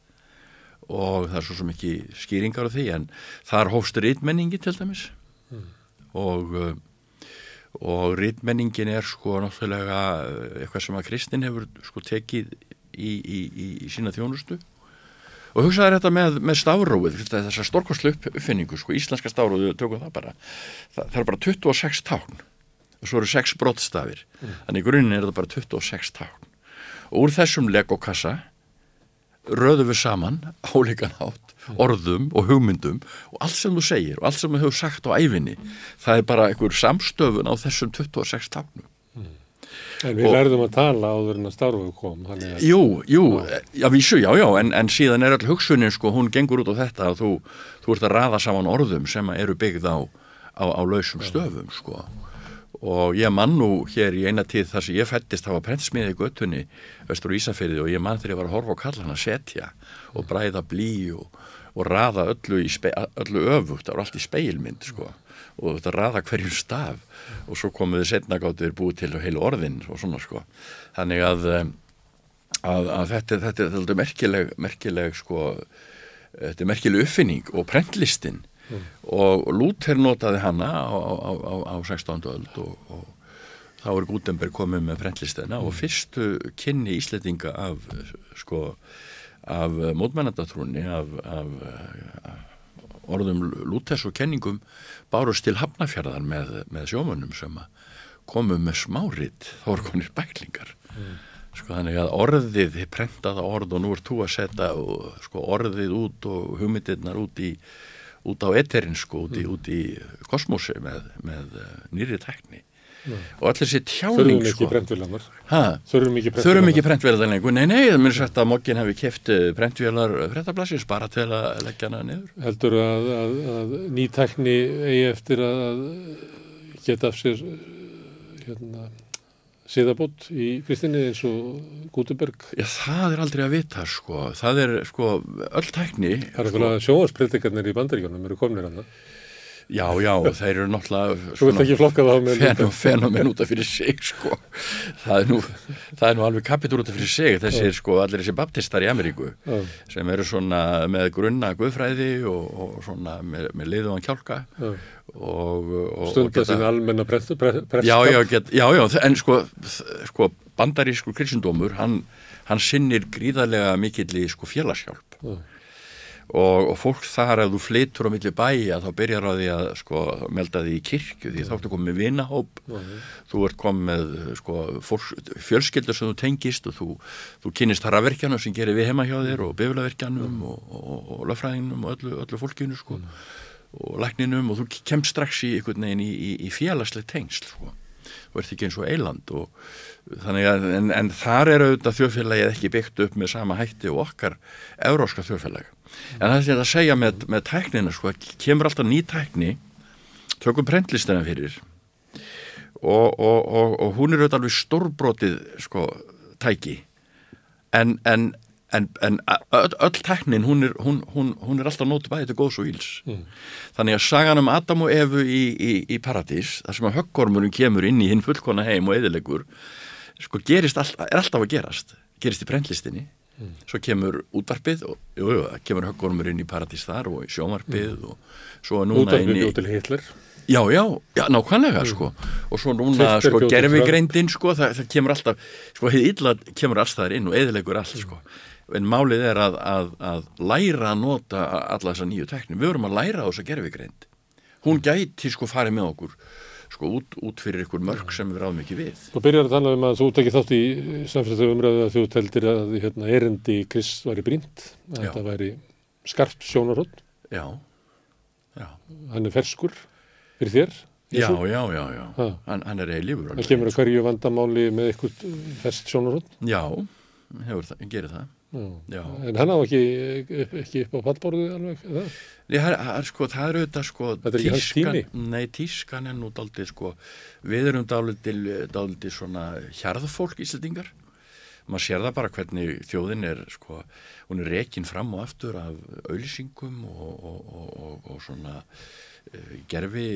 og það er svo sem ekki skýringar á því en þar hófst rítmenningi til dæmis mm. og og rítmenningin er sko náttúrulega uh, eitthvað sem að Kristinn hefur sko tekið í, í, í, í sína þjónustu. Og hugsaður þetta með, með stafróið þessar stórkostlu uppfinningu sko íslenska stafróið, tökum það bara. Það, það er bara 26 tákn. Og svo eru 6 brottstafir mm. þannig í grunninn er þetta bara 26 tákn. Og úr þessum legokassa röðum við saman álíkan átt, orðum og hugmyndum og allt sem þú segir og allt sem þú hefur sagt á æfinni, það er bara einhver samstöfun á þessum 26 tafnum. En við og, verðum að tala áður en að starfu kom. Að, jú, jú, já, vísu, já, já, en, en síðan er all hugsunin, sko, hún gengur út á þetta að þú, þú ert að raða saman orðum sem eru byggð á, á, á lausum stöfum, sko og ég mann nú hér í eina tíð þar sem ég fættist það var prentsmiði í göttunni östur og Ísafyrði og ég mann þegar ég var að horfa og kalla hann að setja og bræða blí og, og raða öllu, öllu öfugt, það var allt í speilmynd sko og þetta raða hverjum staf og svo komuði setnagáttur búið til heilu orðin og svona sko þannig að, að, að þetta, þetta, þetta er merkileg, merkileg sko þetta er merkileg uppfinning og prentlistin mm. og Luther notaði hanna á, á, á, á 16. öld og, og þá er Gutenberg komið með prentlistina mm. og fyrstu kynni íslettinga af sko af mótmennandatrúni af, af, af orðum Luthers og kenningum bárust til Hafnafjörðar með, með sjómanum sem komum með smárit þá er konir bæklingar mm. sko þannig að orðið prentaða orð og nú er þú að setja sko, orðið út og hugmyndirnar út í út á eterin sko, út í, mm. út í kosmosi með, með uh, nýri tekni Nei. og allir þessi tjáning brentvélarnar Þurfum ekki brentvélarnar lengur Nei, nei, það myndir sagt að mokkin hefði kæft brentvélar frettablasins bara til að leggja hana niður Heldur að, að, að ný tekni eigi eftir að geta af sér hérna siðabót í kristinni eins og Gutenberg? Já, það er aldrei að vita sko, það er sko öll tækni. Það er sko, sjóaspreddikarnir í bandaríkjónum eru komnir að það. Já, já, þeir eru náttúrulega fenomen út af fyrir sig sko. það, er nú, það er nú alveg kapitur út af fyrir sig þessir sko, allir þessi baptistar í Ameríku já. sem eru svona með grunna guðfræði og, og svona með, með liðuðan kjálka og, og stundar sín almenna prestskap. Já, já, já, já, en sko, sko bandarísku kristendómur hann, hann sinnir gríðarlega mikill í sko félagshjálp. Já og, og fólk þar að þú flyttur á milli bæja þá byrjar á því að sko, melda því í kirkju því þá ertu komið með vinahóp mm -hmm. þú ert komið sko, fjölskyldur sem þú tengist og þú, þú kynist harraverkjanum sem gerir við heima hjá þér og biflaverkjanum -hmm. og, og, og löffræðinum og öllu, öllu fólkinu sko, -hmm. og lækninum og þú kemst strax í, í, í, í félagsleg tengsl sko og ert ekki eins og eiland og þannig að en, en þar er auðvitað þjóðfélagið ekki byggt upp með sama hætti og okkar euróska þjóðfélag en það er að segja með, með tæknina sko, kemur alltaf ný tækni tökum prentlistina fyrir. Og, og, og, og hún er auðvitað alveg stórbrotið sko, tæki. En, en, en, en öll, öll tæknin hún er, hún, hún, hún er alltaf nótið bæðið til góðs og íls mm. þannig að sagan um Adam og Evu í, í, í Paradís þar sem að höggormurinn kemur inn í hinn fullkona heim og eðilegur sko gerist all, er alltaf að gerast. Gerist í prentlistinni Mm. Svo kemur útvarpið og jú, jú, kemur höggormur inn í Paradís þar og í sjómarpið mm. og svo núna útvarpið inn í... Útvarpið til Hitler. Já, já, já, nákvæmlega mm. sko og svo núna sko gerfigreindin sko það, það kemur alltaf, sko heið illa kemur alltaf inn og eðilegur allt sko en málið er að, að, að læra að nota alla þessa nýju teknum, við vorum að læra á þessa gerfigreind hún gæti sko farið með okkur sko út, út fyrir ykkur mörg sem við ráðum ekki við. Þú byrjar að tala um að þú tekið þátt í samfélagslega umræðu að þú teldir að hérna, erindi Krist væri brínt, að þetta væri skarpt sjónarhótt. Já. Já. Hann er ferskur fyrir þér. Já, já, já, já. Hann, hann er eilífur. Það kemur að hverju vandamáli með eitthvað ferst sjónarhótt? Já, hefur það, gerir það. Já. En hann á ekki, ekki upp á pallborðu alveg, það? Nei, það er, sko, það er auðvitað sko Þetta er ekki hans tími? Nei, tískan er nú daldið sko við erum daldið, svona hjarðfólk íslendingar maður sér það bara hvernig þjóðin er sko, hún er rekin fram og aftur af auðlýsingum og, og, og, og svona uh, gerfi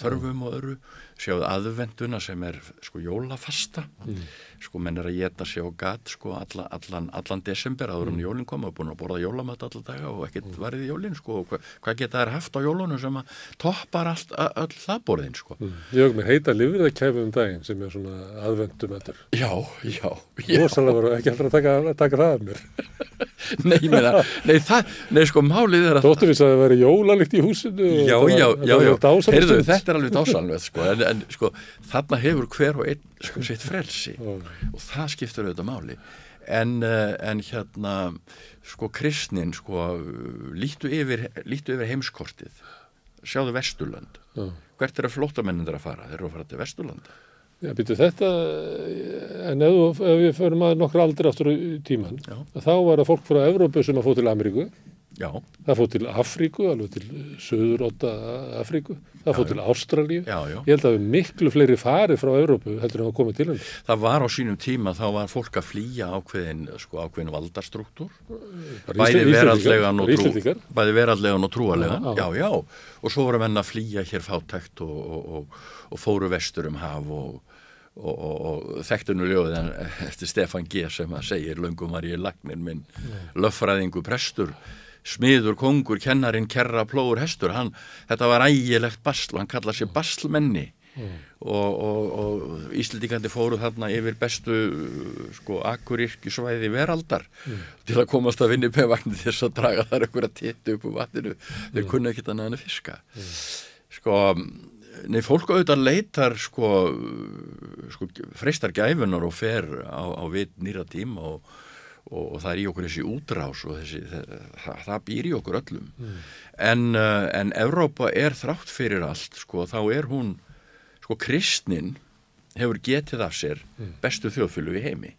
þörfum og öðru sjáðu aðvenduna sem er sko jólafasta Mm. sko menn er að geta sig á gat sko alla, allan, allan desember áður en jólinn kom og búin að borða jólamat alla daga og ekkert varðið í jólinn sko og hva, hvað geta þær haft á jólunum sem að toppar allt, a- öll það borðin sko Mm. Ég hef með heita lifriðakæfu um daginn sem er svona aðvendum eftir. Já, já, já. Rósalega var ekki heldur að taka, að taka það af mér. Nei, meina, nei, það, nei, sko, málið er að Dóttur við sagði að það væri jólalikt í húsinu. Já, já, já, já, dásamleg heyrðu, þetta er alveg dásalveg, sko, en, en sko, þarna hefur hver og einn, sko, sitt frelsi og það skiptur auðvitað máli. En, uh, en hérna, sko, kristnin, sko, lítu yfir, lítu yfir heimskortið, sjáðu Vesturlönd. Já. Hvert er að flótamennindir að fara? Þeir eru að fara til Vesturlanda. Já, býtu þetta, en ef, ef við förum að nokkra aldrei aftur í tíman, Já. þá var það fólk frá Evrópu sem að fóð til Ameríku, Já, það fóð til Afríku, alveg til Suðuróta Afríku, það fóð til Ástralíu. já, já. Ég held að við miklu fleiri farið frá Evrópu heldur en að koma til henni. Það var á sínum tíma, þá var fólk að flýja ákveðin, sko, ákveðin valdastruktúr. Bara Bæði veraldlegan og, trú, og trúalegan, Já, já, já. já, og svo voru menn að flýja hér fátækt og, og, og, og fóru vestur um haf og, og, og, og þekktu nú ljóðin eftir Stefan G. sem að segir löngum var ég lagnir minn, löffræðingu prestur, smiður, kongur, kennarin, kerra, plóur, hestur, hann, þetta var ægilegt basl, hann kallaði sér baslmenni. Og, og, og Íslendingandi fóru þarna yfir bestu sko akurirkjusvæði veraldar til að komast að vinni pevagni þess að draga þar einhverja téttu upp úr vatninu. Þeir kunna ekki en að fiska. Sko nei, fólk auðvitað leitar sko, sko freistar gæfunar og fer á, á vit nýra tíma og, og, og það er í okkur þessi útrás og þessi, það, það býr í okkur öllum. En, uh, en Evrópa er þrátt fyrir allt sko, þá er hún sko kristnin hefur getið af sér bestu þjóðfjölu í heimi.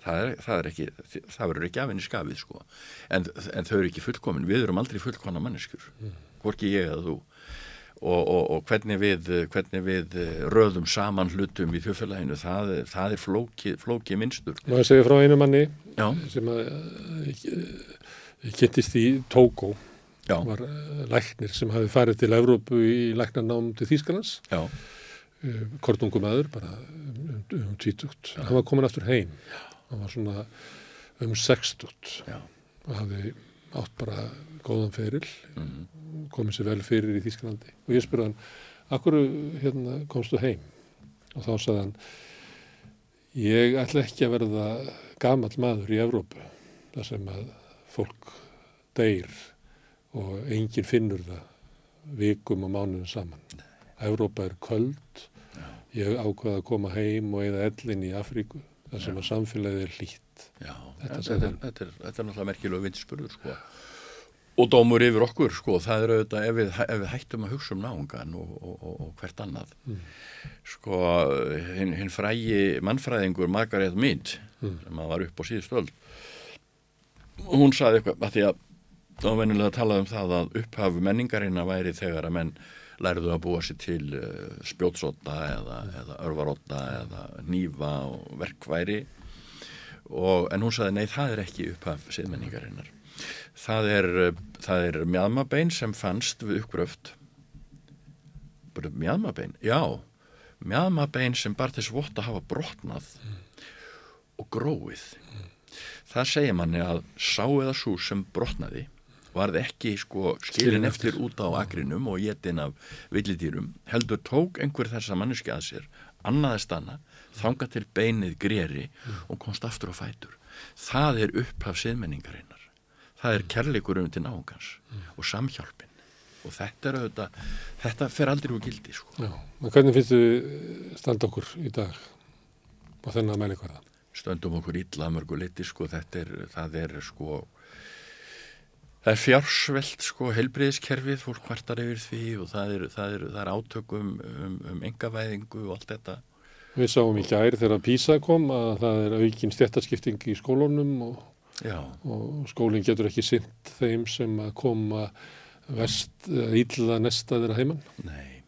Það, er, það er ekki það verður ekki af henni skafið sko. En, en þau eru ekki fullkomin, við erum aldrei fullkona manneskjur, hvorki ég eða þú og, og, og hvernig við hvernig við eh, röðum saman hlutum í þjóðfélaginu, það, það er flóki, flóki minnstur. Má ég segja frá einu manni Já. sem að uh, kynntist í Tókó var uh, læknir sem hafi farið til Evrópu í læknarnám til Þýskalands. Já. kortungumæður bara um, um tvítugt. Hann var komin aftur heim. Hann var svona um sextugt og hafði átt bara góðan feril. Mhm. Komið sér vel fyrir í Þýskalandi. Og ég spurði hann, akkur hérna, komstu heim? Og þá sagði hann ég ætla ekki að verða gamall maður í Evrópu þar sem að fólk deyr og enginn finnur það vikum og mánuðum saman. Evrópa er köld. Ég ákvaði að koma heim og eða ellin í Afríku þar sem að samfélagið er hlýtt. Já, Þetta þetta, þetta, er, þetta er náttúrulega merkilega vindspurður sko. Og dómur yfir okkur sko. það er auðvitað ef við, ef við hættum að hugsa um náungan og, og, og, og hvert annað Mm. sko hinn hin frægi mannfræðingur Margaret Mead Mm. sem var upp á síðustöld hún saði eitthvað að því að þá var venjulega að tala um það að upphafu menningarina væri þegar að menn lærðu að búa sér til uh, spjótsóta eða, eða örvaróta eða nýfa og verkværi og, en hún saði nei það er ekki upphaf siðmenningarinnar það er, það er mjadmabein sem fannst við uppgröft. Mjadmabein já, mjadmabein sem bara þess vott að hafa brotnað og gróið. Það segir manni að sá eða svo sem brotnaði varð ekki sko skilin eftir út á agrinum og jetin af villidýrum heldur tók einhver þessa manneski að sér annaðist hana, þanga til beinið greri og komst aftur á fætur. Það er upphaf siðmenningarinnar það er kærleikur um til náungans og samhjálpin og þetta er auðvitað þetta fer aldrei úr gildi sko. Já, en hvernig finnst þið standa okkur í dag á þennan mælikvarða? stöndum okkur illa mörgu leiti sko, þetta er, það er sko það er fjársvelt sko, helbriðiskerfið, fólk kvartar yfir því og það er, það er, það er átökum um, um engavæðingu og allt þetta Við sáum í gær þegar PISA kom að það er aukin stjættaskipting í skólunum og Já. og skólinn getur ekki sint þeim sem að koma vest, ílla nesta þeirra heimann. Nei.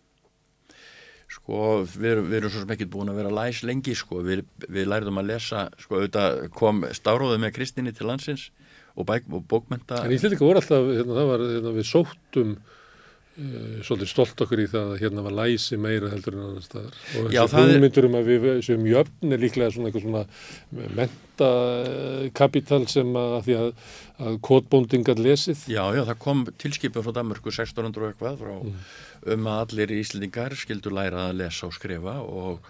Sko, við, við erum svo sem ekki búin að vera læs lengi, sko, við, við lærðum að lesa, sko, auðvitað kom stáróðið með Kristíni til landsins og, bæk, og bókmenta. En Íslendinga voru alltaf, hérna, það var, hérna, við sóttum svolítið stolt okkur í það að hérna var læsi meira heldur en annar staðar. Og er- hugmyndur um að við sem jöfn er líklega svona eitthvað svona mentakapital sem að, því að, að kótbóndingar lesið. Já, já, það kom tilskipun frá Danmörku 1600 og eitthvað frá um að allir íslendingar skildu læra að lesa og skrifa og,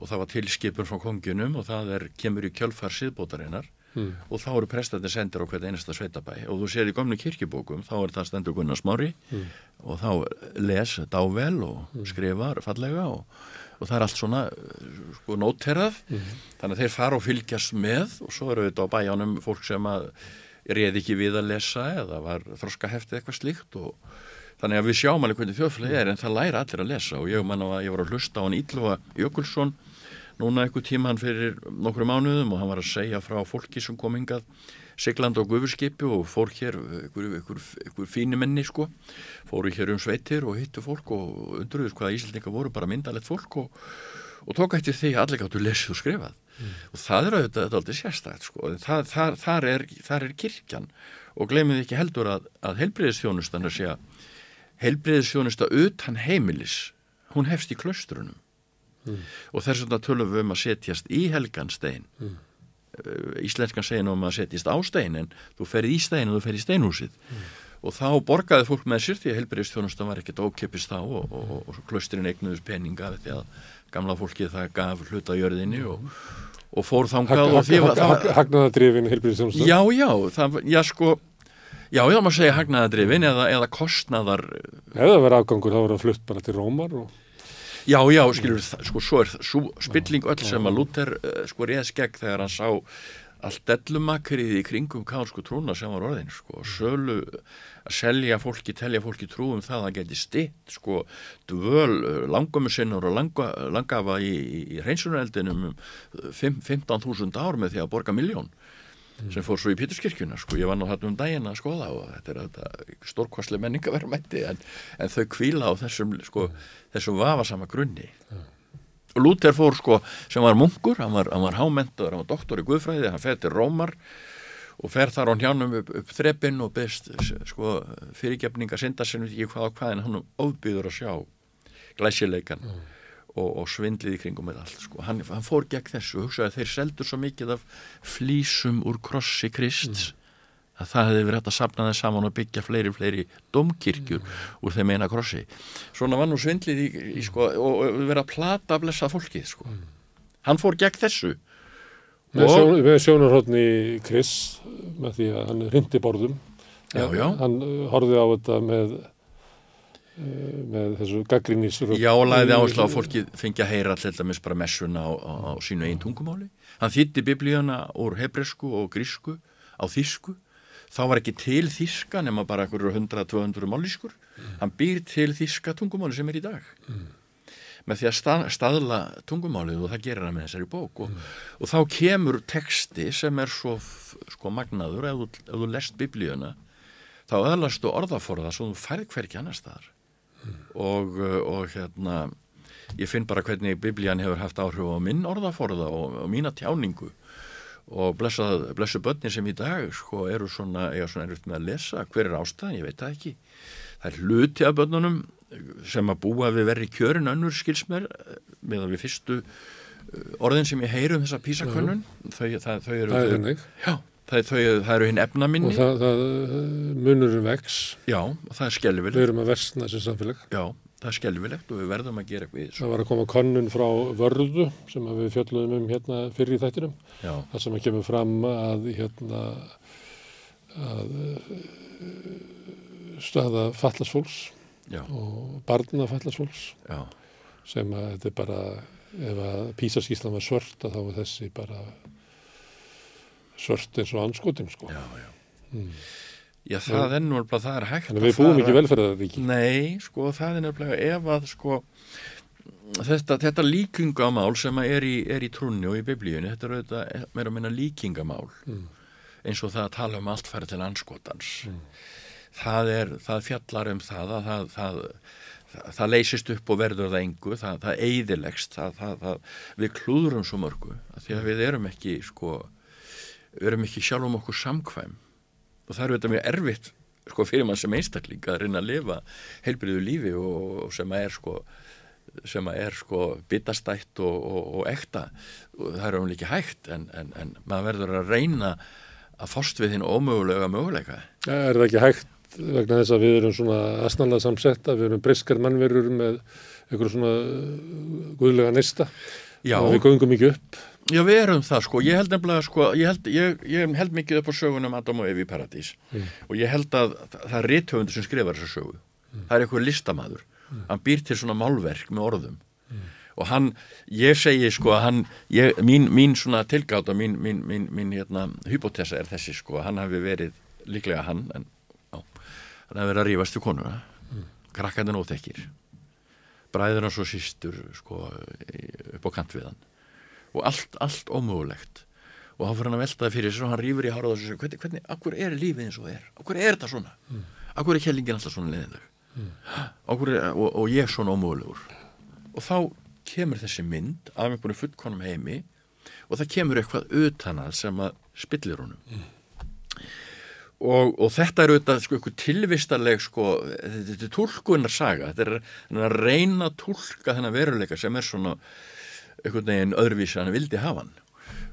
og það var tilskipun frá kongjunum og það er, kemur í kjölfar síðbótarinnar Mm. og þá eru prestandi sendir á hvert einasta sveitabæ. Og þú sér í gömlu kirkjubókum þá er það stendur Gunnar Smári. Mm. og þá les dável og skrifar fallega og, og það er allt svona sko nóterað þannig að þeir fara og fylgjast með og svo eru þetta á bæjanum fólk sem að reið ekki við að lesa eða var þroska heftið eitthvað slíkt og þannig að við sjáum alveg hvernig þjóðfélagi er en það læra allir að lesa. Og ég manna að ég var að hlusta á hann Ílva Jökulsson núna einhver tíman fyrir nokkru mánuðum og hann var að segja frá fólki sem kom hingað sigland á gufurskipi og fór hér ykkur fíni menni sko. Fóru hér um sveitir og hittu fólk og undruðus hvaða Íslandingar voru bara myndalegt fólk og, og tók eftir því að allir gáttu lesið og skrifað. Og það er auðvitað aldrei sérstætt sko. Það, það, þar, er, þar er kirkjan. Og glemum ekki heldur að, að helbriðisþjónustan er segja helbriðisþjónusta utan heimilis hún hefst í klaustrunum Mm. og þess vegna tölum við um að setjast í helganstein Mm. íslenskan segir nú um að setjast á stein en þú ferð í stein og þú ferð í steinhúsið Mm. og þá borgaði fólk með sér því að helbriðistjónustan var ekkert ókipist þá og, og, og, klaustrin eignuðus peninga því að gamla fólkið það gaf hluta jörðinni og, og fór þangað og því var það Hagnaðadrifin heilbyrðistjónusta. Já, já, það, já sko já, já, maður segja hagnaðadrifin eða, eða kostnaðar Ef það verið afgangur þá verið það flutt bara til Rómar og Já, já, skilur, sko, svo er svo spilling öll sem að Luther uh, sko réðs gegn þegar hann sá allt dellumakrið í kringum kánsku trúna sem var orðin, sko, sölu að selja fólki, telja fólki trú um það að það geti stitt, sko dvöl, langömmu sinnur og langa, langafa í, í, í hreinsunareldinum um 15.000 ár með því að borga miljón sem fór svo í Píturskirkjuna sko, ég var nú þarna um daginn að skoða og þetta er þetta stórkvæslega menningaverðmætti en, en þau kvíla á þessum sko, þessum vafasama grunni. Og Lúter fór sko sem var munkur, hann var, var hámentaður hann var doktor í Guðfræði, hann fer til Rómar og fer þar á hjánum upp, upp þreppin og byrst sko fyrirgefninga synda sinni ekki hvað og hvað en hann ofbyður að sjá glæsileikan og, og svindlið í kringum með allt sko. hann, hann fór gegn þessu og hugsaði að þeir seldu svo mikið af flísum úr krossi Krist að það hefði verið hægt að sapna þeir saman og byggja fleiri, fleiri domkirkjur úr þeim eina krossi svona var nú svindlið í, í sko, og, og verið að plata að blessa fólkið sko. hann fór gegn þessu með, sjón, með sjónarhóttni Chris með því að hann rindi borðum Já, já. hann uh, horfði á þetta með með þessu gaggrinnis Já, og lagði áherslu á fólki fengi að heyra alltaf dæmis bara messuna á, á, á sínu einn tungumáli. Hann þýtti biblíuna úr hebresku og grísku á þýsku. Þá var ekki til þýska nema bara einhverjur 100-200 mállískur. Hann býr til þýska tungumáli sem er í dag. Með því að stað, staðla tungumálið og það gerir hann með þessari bók. Og, og þá kemur texti sem er svo sko magnaður ef þú, ef þú lest biblíuna þá öðlastu orðaforða svo þú færð hverki annar staðar og, uh, og hérna ég finn bara hvernig biblían hefur haft áhrif á minn orðaforða og, og mína tjáningu. Og blessað, blessu börnin sem í dag sko eru svona, eiga svona erfitt með að lesa. Hver er ástæðan, ég veit það ekki. Það er hluti af börnunum sem að búa við verri kjörin önnur skilsmer með að við fyrstu uh, orðin sem ég heyri um þessa písakönnun þau, það, þau eru það er þau- hennig Já, það, þau, það eru hinn efna minni og það, það uh, munurum vex. Já, og það er skelvilegt við erum að versna sem samfélag. Já, það er skelvilegt og við verðum að gera eitthvað það var að koma konnun frá vörðu sem við fjöldluðum um hérna fyrir í þættinum. Já. það sem að kemur fram að hérna að uh, staða fallasfólks Já. og barna fallasfólks sem að þetta er bara ef að písaskíslan var svört að þá er þessi bara svört eins og anskotin sko. Já, já. Mm. Já, það er alveg, það er hægt Þannig að við búum ekki velferðaríki. Nei, sko, það er nefnilega ef að, sko, þetta, þetta líkingamál sem að er í, er í trúnni og í biblíunni, þetta er auðvitað meira að minna líkingamál. Mm. eins og það að tala um allt færi til anskotans það er, það fjallar um það að það, það, það, það leysist upp og verður það engu, það, það eidilegst við klúðurum svo mörgu því að við erum ekki sko, við erum ekki sjálfum okkur samkvæm. Og það er þetta mjög erfitt sko, fyrir mann sem einstakling að reyna að lifa heilbriðu lífi og, og sem að er sko sem að er sko bitastætt og, og, og ekta. Og það er um líki hægt en, en, en maður verður að reyna að fórst við þín ómögulega möguleika. Er það ekki hægt vegna þess að við erum svona asnallega samsetta, við erum briskar mannverur með einhverjum svona uh, guðlega nesta Já. og við göngum ekki upp Já, við erum það sko, ég held nefnilega sko, ég held, ég, ég held mikið upp á sögunum Adam og Evi Paradís. Mm. og ég held að það er réttöfundur sem skrifar þessa sögu, mm. það er eitthvað listamæður, mm. hann býr til svona málverk með orðum. Og hann, ég segi sko að hann, ég, mín, mín svona tilgáta, mín, mín, mín, mín hérna, hypotesa er þessi sko, hann hafi verið líklega hann, en á, hann hafi verið að rífast til konuna, krakkandinn óþekkir, bræður hans og sístur sko upp á kant við hann og allt, allt ómögulegt. Og hann fyrir hann að veltaði fyrir sér og hann rýfur í hárað og sér, hvernig, hvernig, akkur er lífið eins og er? Akkur er þetta svona, mm. akkur er kellingin alltaf svona leðileg mm. og, og ég er svona ómögulegur? Og þá kemur þessi mynd af einhvern fullkonum heimi og það kemur eitthvað utanað sem að spillir honum. Mm. og, og þetta er auðvitað sko eitthvað tilvistarleg sko, þetta er tólkunar saga þetta er að reyna að tólka þennan veruleika sem er svona einhvern veginn öðruvísi hann vildi hafa hann.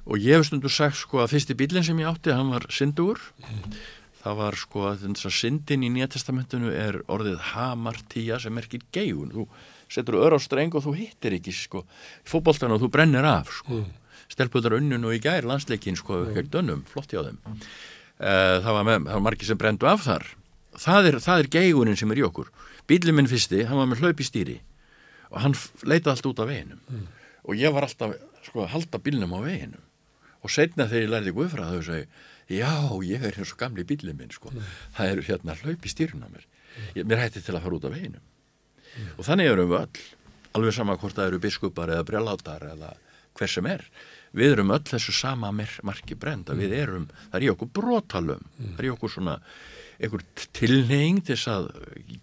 Og ég hef stundu sagt sko að fyrsti bílinn sem ég átti hann var syndur mm. það var sko að þess að syndin í nýjatestamentinu er orðið hamartía sem merkir geigun. Þú setur öður á streng og þú hittir ekki sko fókbóltan og þú brennir af sko. Mm. stelpuðar unnun og í gær landsleikin sko mm. gegn dönnum, flott hjá þeim. Það var, var margir sem brendu af þar. Það er, það er geigunin sem er í okkur. Bílinn minn fyrsti, hann var með hlaup í stýri og hann leitaði allt út af veginum. Mm og ég var alltaf sko að halda bílnum á veginu og setna þegar ég lærði Guðfrað þau segi já ég er eins og gamli bílinn minn sko mm. það er hérna hlaup í stýrun á mér ég, mér hætti til að fara út af veginu mm. og þannig erum við öll alveg sama hvort það eru biskupar eða brjálátar eða hver sem er við erum öll þessu sama marki brenda mm. við erum, það er í okkur brotalum mm. það er í okkur svona einhver tilneying til þess að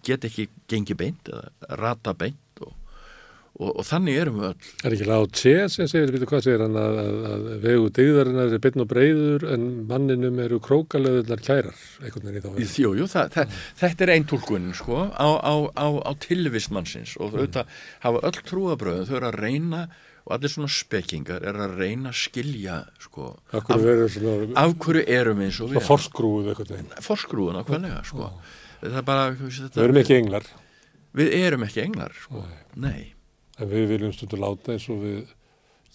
geta ekki gengi beint eða rata beint Og, og þannig erum við öll. Er ekki lág tsér sem segir, veitu hvað segir hann, að, að, vegu degðarinnar er beinn og breyður en manninum eru krókalöðunar kærar, einhvern veginn í þá. Jú, jú, það, það, þetta er einn tólkun, sko, á, á, á, á tilvistmannsins og mm. auðvitað hafa öll trúabröðum, þau eru að reyna og allir svona spekingar er að reyna að skilja, sko, af hverju, af, svona, af hverju erum við eins og við. Það forskrúið eitthvað veginn. Forskrúið, nákvæmlega, sko. Það er bara, við erum ekki englar. Við erum ekki englar, sko, nei. En við viljum stundur láta eins og við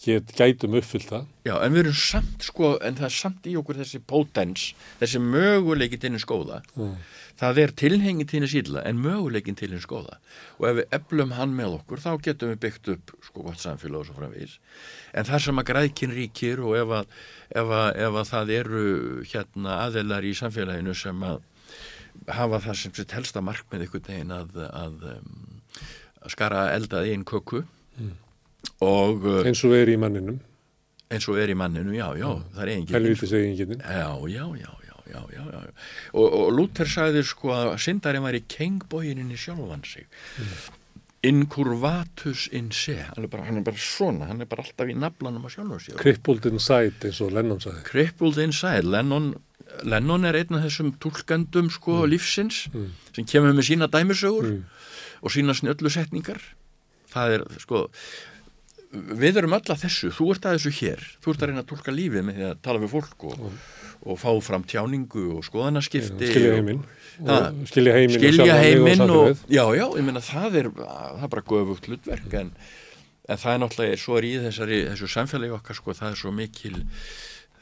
get, gætum uppfyllt það. Já, en við erum samt sko, en það er samt í okkur þessi potens, þessi möguleikin til hins góða. Mm. Það er tilhengi til hins ílla en möguleikin til hins góða. Og ef við eflum hann með okkur, þá getum við byggt upp sko gott samfélag og svo framvís. En þar sem að græðkin ríkir og ef að, ef að, ef að það eru hérna aðeilar í samfélaginu sem að hafa það sem sitt helsta markmið ykkur degin að, að um, skara eldað einn köku mm. og uh, eins og er í manninum eins og er í manninum, já, já, mm. það er eigin helvitis eigin já, já, já, já, já, já. Og, og Luther sagði sko að syndarinn var í kengbóininni sjálfan sig mm. incurvatus in se hann er, bara, hann er bara svona, hann er bara alltaf í naflanum á sjálfan sig crippled inside eins og Lennon sagði crippled inside, Lennon Lennon er einn af þessum tólkandum sko mm. lífsins mm. sem kemur með sína dæmisögur mm og sína snjöllu setningar. Það er sko við erum öll að þessu, þú ert að þessu hér. Þú ert að reyna að tólka lífið með því að tala við fólk og, og fá fram tjáningu og skoðanaskipti skilja heiminn. Og, skilja heiminn, skilja heiminn og, og já, já, ég menna það er það er bara göfugt hlutverk en, en það er náttúrulega, svo er í þessari þessu samfélagi okkar sko, það er svo mikil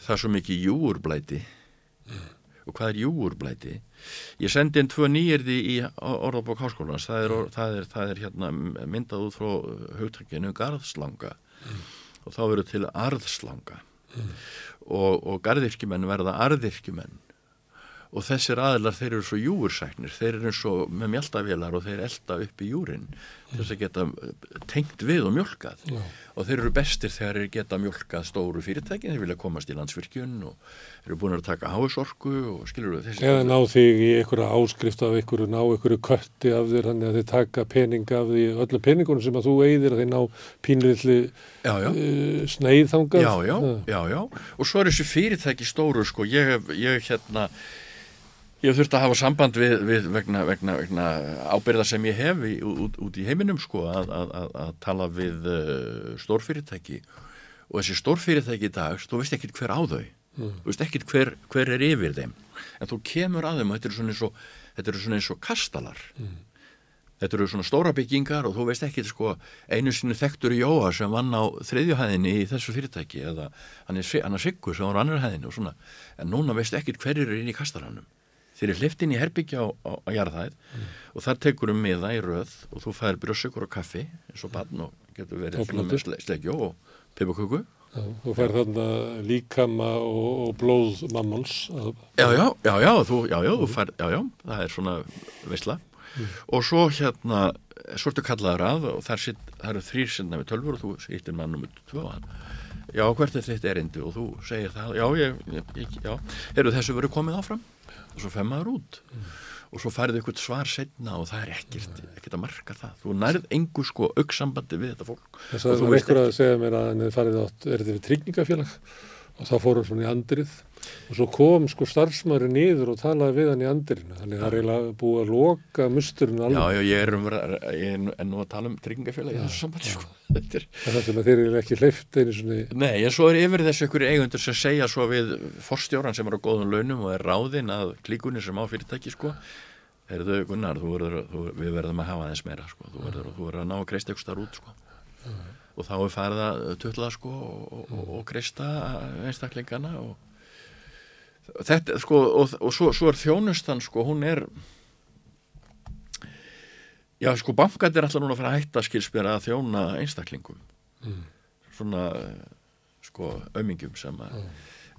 það er svo mikil júurblæti mm. Og hvað er júurblæti Ég sendi inn tvö nýjirði í orðabók háskólans, það er, það er, það er hérna, myndað út frá hugtækinu garðslanga mm. og þá verður til arðslanga mm. og, og garðirkjumenn verða arðirkjumenn og þessir aðilar þeir eru svo júursæknir, þeir eru eins og með mjöldavélar og þeir elda upp í júrin til þess að geta tengt við og mjölkað Já. og þeir eru bestir þegar þeir geta mjölkað stóru fyrirtækin, þeir vilja komast í landsvirkjun og þeir eru búin að taka háisorku og skilur við þessi Eða ná þig í einhverja áskrift af einhverju, ná einhverju kötti af þér, þannig að þið taka pening af því, öllum peningunum sem að þú eigðir að þið ná já. uh, sneið þangað. já, já, já, já, og svo er þessi fyrirtæki stóru sko, ég, ég hérna ég hef þurft að hafa samband við, við vegna, vegna, vegna ábyrða sem ég hef í, út, út í heiminum sko að, að, að, að tala við uh, stórfyrirtæki. Og þessi stórfyrirtæki í dag, þú veist ekkit hver á þau. Mm. þú veist ekkit hver, hver er yfir þeim. En þú kemur að þeim og þetta eru svona eins og, þetta eru svona eins og kastalar. Mm. Þetta eru svona stóra byggingar og þú veist ekki sko einu sinni þekktur í Jóa sem vann á þriðjuhæðinni í þessu fyrirtæki eða hann er, hann er Siggur sem var á annar hæðinni og svona. En núna veist ekki hverjir eru inn í kastaranum þeir eru hleyft inn í herbyggja á, á, á jarðhæð og þar tekur um miða í röð og þú fær brjóssugur og kaffi eins og barn og getur verið svona með sle- slegjó og pipaköku. Já, þú fær þarna líkama og, og blóð mammons. Að, Já, já, já, já, þú, já, já, þú fær, já, já, það er svona veisla. Og svo hérna, svo ertu kallaður að og þar, sitt, þar eru þrýr sinna við tölfur og þú sýttir mann um tvö hann. Já, hvert er þitt erindi? Og þú segir það, já, ég, ég, ég já, eru þessu verið komið áfram og svo femmaður út og svo færið ykkur svar setna og það er ekkert, ekkert að marka það. Þú nærð engu sko auksambandi við þetta fólk. Þess og að þú var veist einhver að segja mér að henni farið átt, er þetta við tryggingafélag og þá fór hann svona í andrið og svo kom sko starfsmæri niður og talaði við hann í andrinu þannig að það er eiginlega búið að loka musturinn Já, alveg. já, ég er, um, ég er nú að tala um tryggingafélag í þessu sambandi, sko. Er, Það er sem að þeir eru ekki hleyft einu svona Nei, en svo er yfir þessu ykkur eigundur sem segja svo við forstjóran sem er á góðum launum og er ráðinn að klíkunni sem á fyrirtæki sko, er þau Gunnar, þú verður, þú, við verðum að hafa aðeins meira sko, þú verður, þú verður að ná að ykkur starf út sko. Og þá er farið að tutla sko og, og, og kreista einstaklingana og þetta sko og, og svo, svo er þjónustan sko, hún er já sko bankat er alltaf núna að fara að hætta skilspjara að þjóna einstaklingum Mm. svona sko aumingjum sem að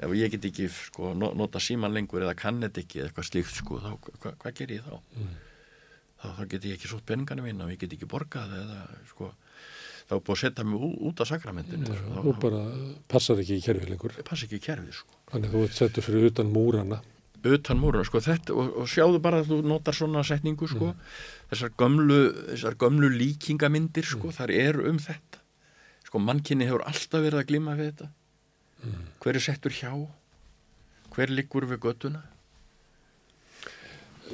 ef ég get ekki sko no- nota síman lengur eða kann þetta ekki eða eitthvað slíkt sko þá hva, hvað ger ég þá? Mm. þá þá get ég ekki sótt peningana mín og ég get ekki borgað eða sko þá búið að setja mig út af sakramentinu Já, sko, Þú bara passar ekki í kerfið lengur. Ég passa ekki í kerfið sko Þannig að þú ert settur fyrir utan múrana. utan múruna sko þetta og, og sjáðu bara að þú notar svona setningu sko. Þessar gömlu, þessar gömlu líkingamyndir sko þar eru um þetta. Sko mannkinni hefur alltaf verið að glíma við þetta. Hver er settur hjá? Hver liggur við göttuna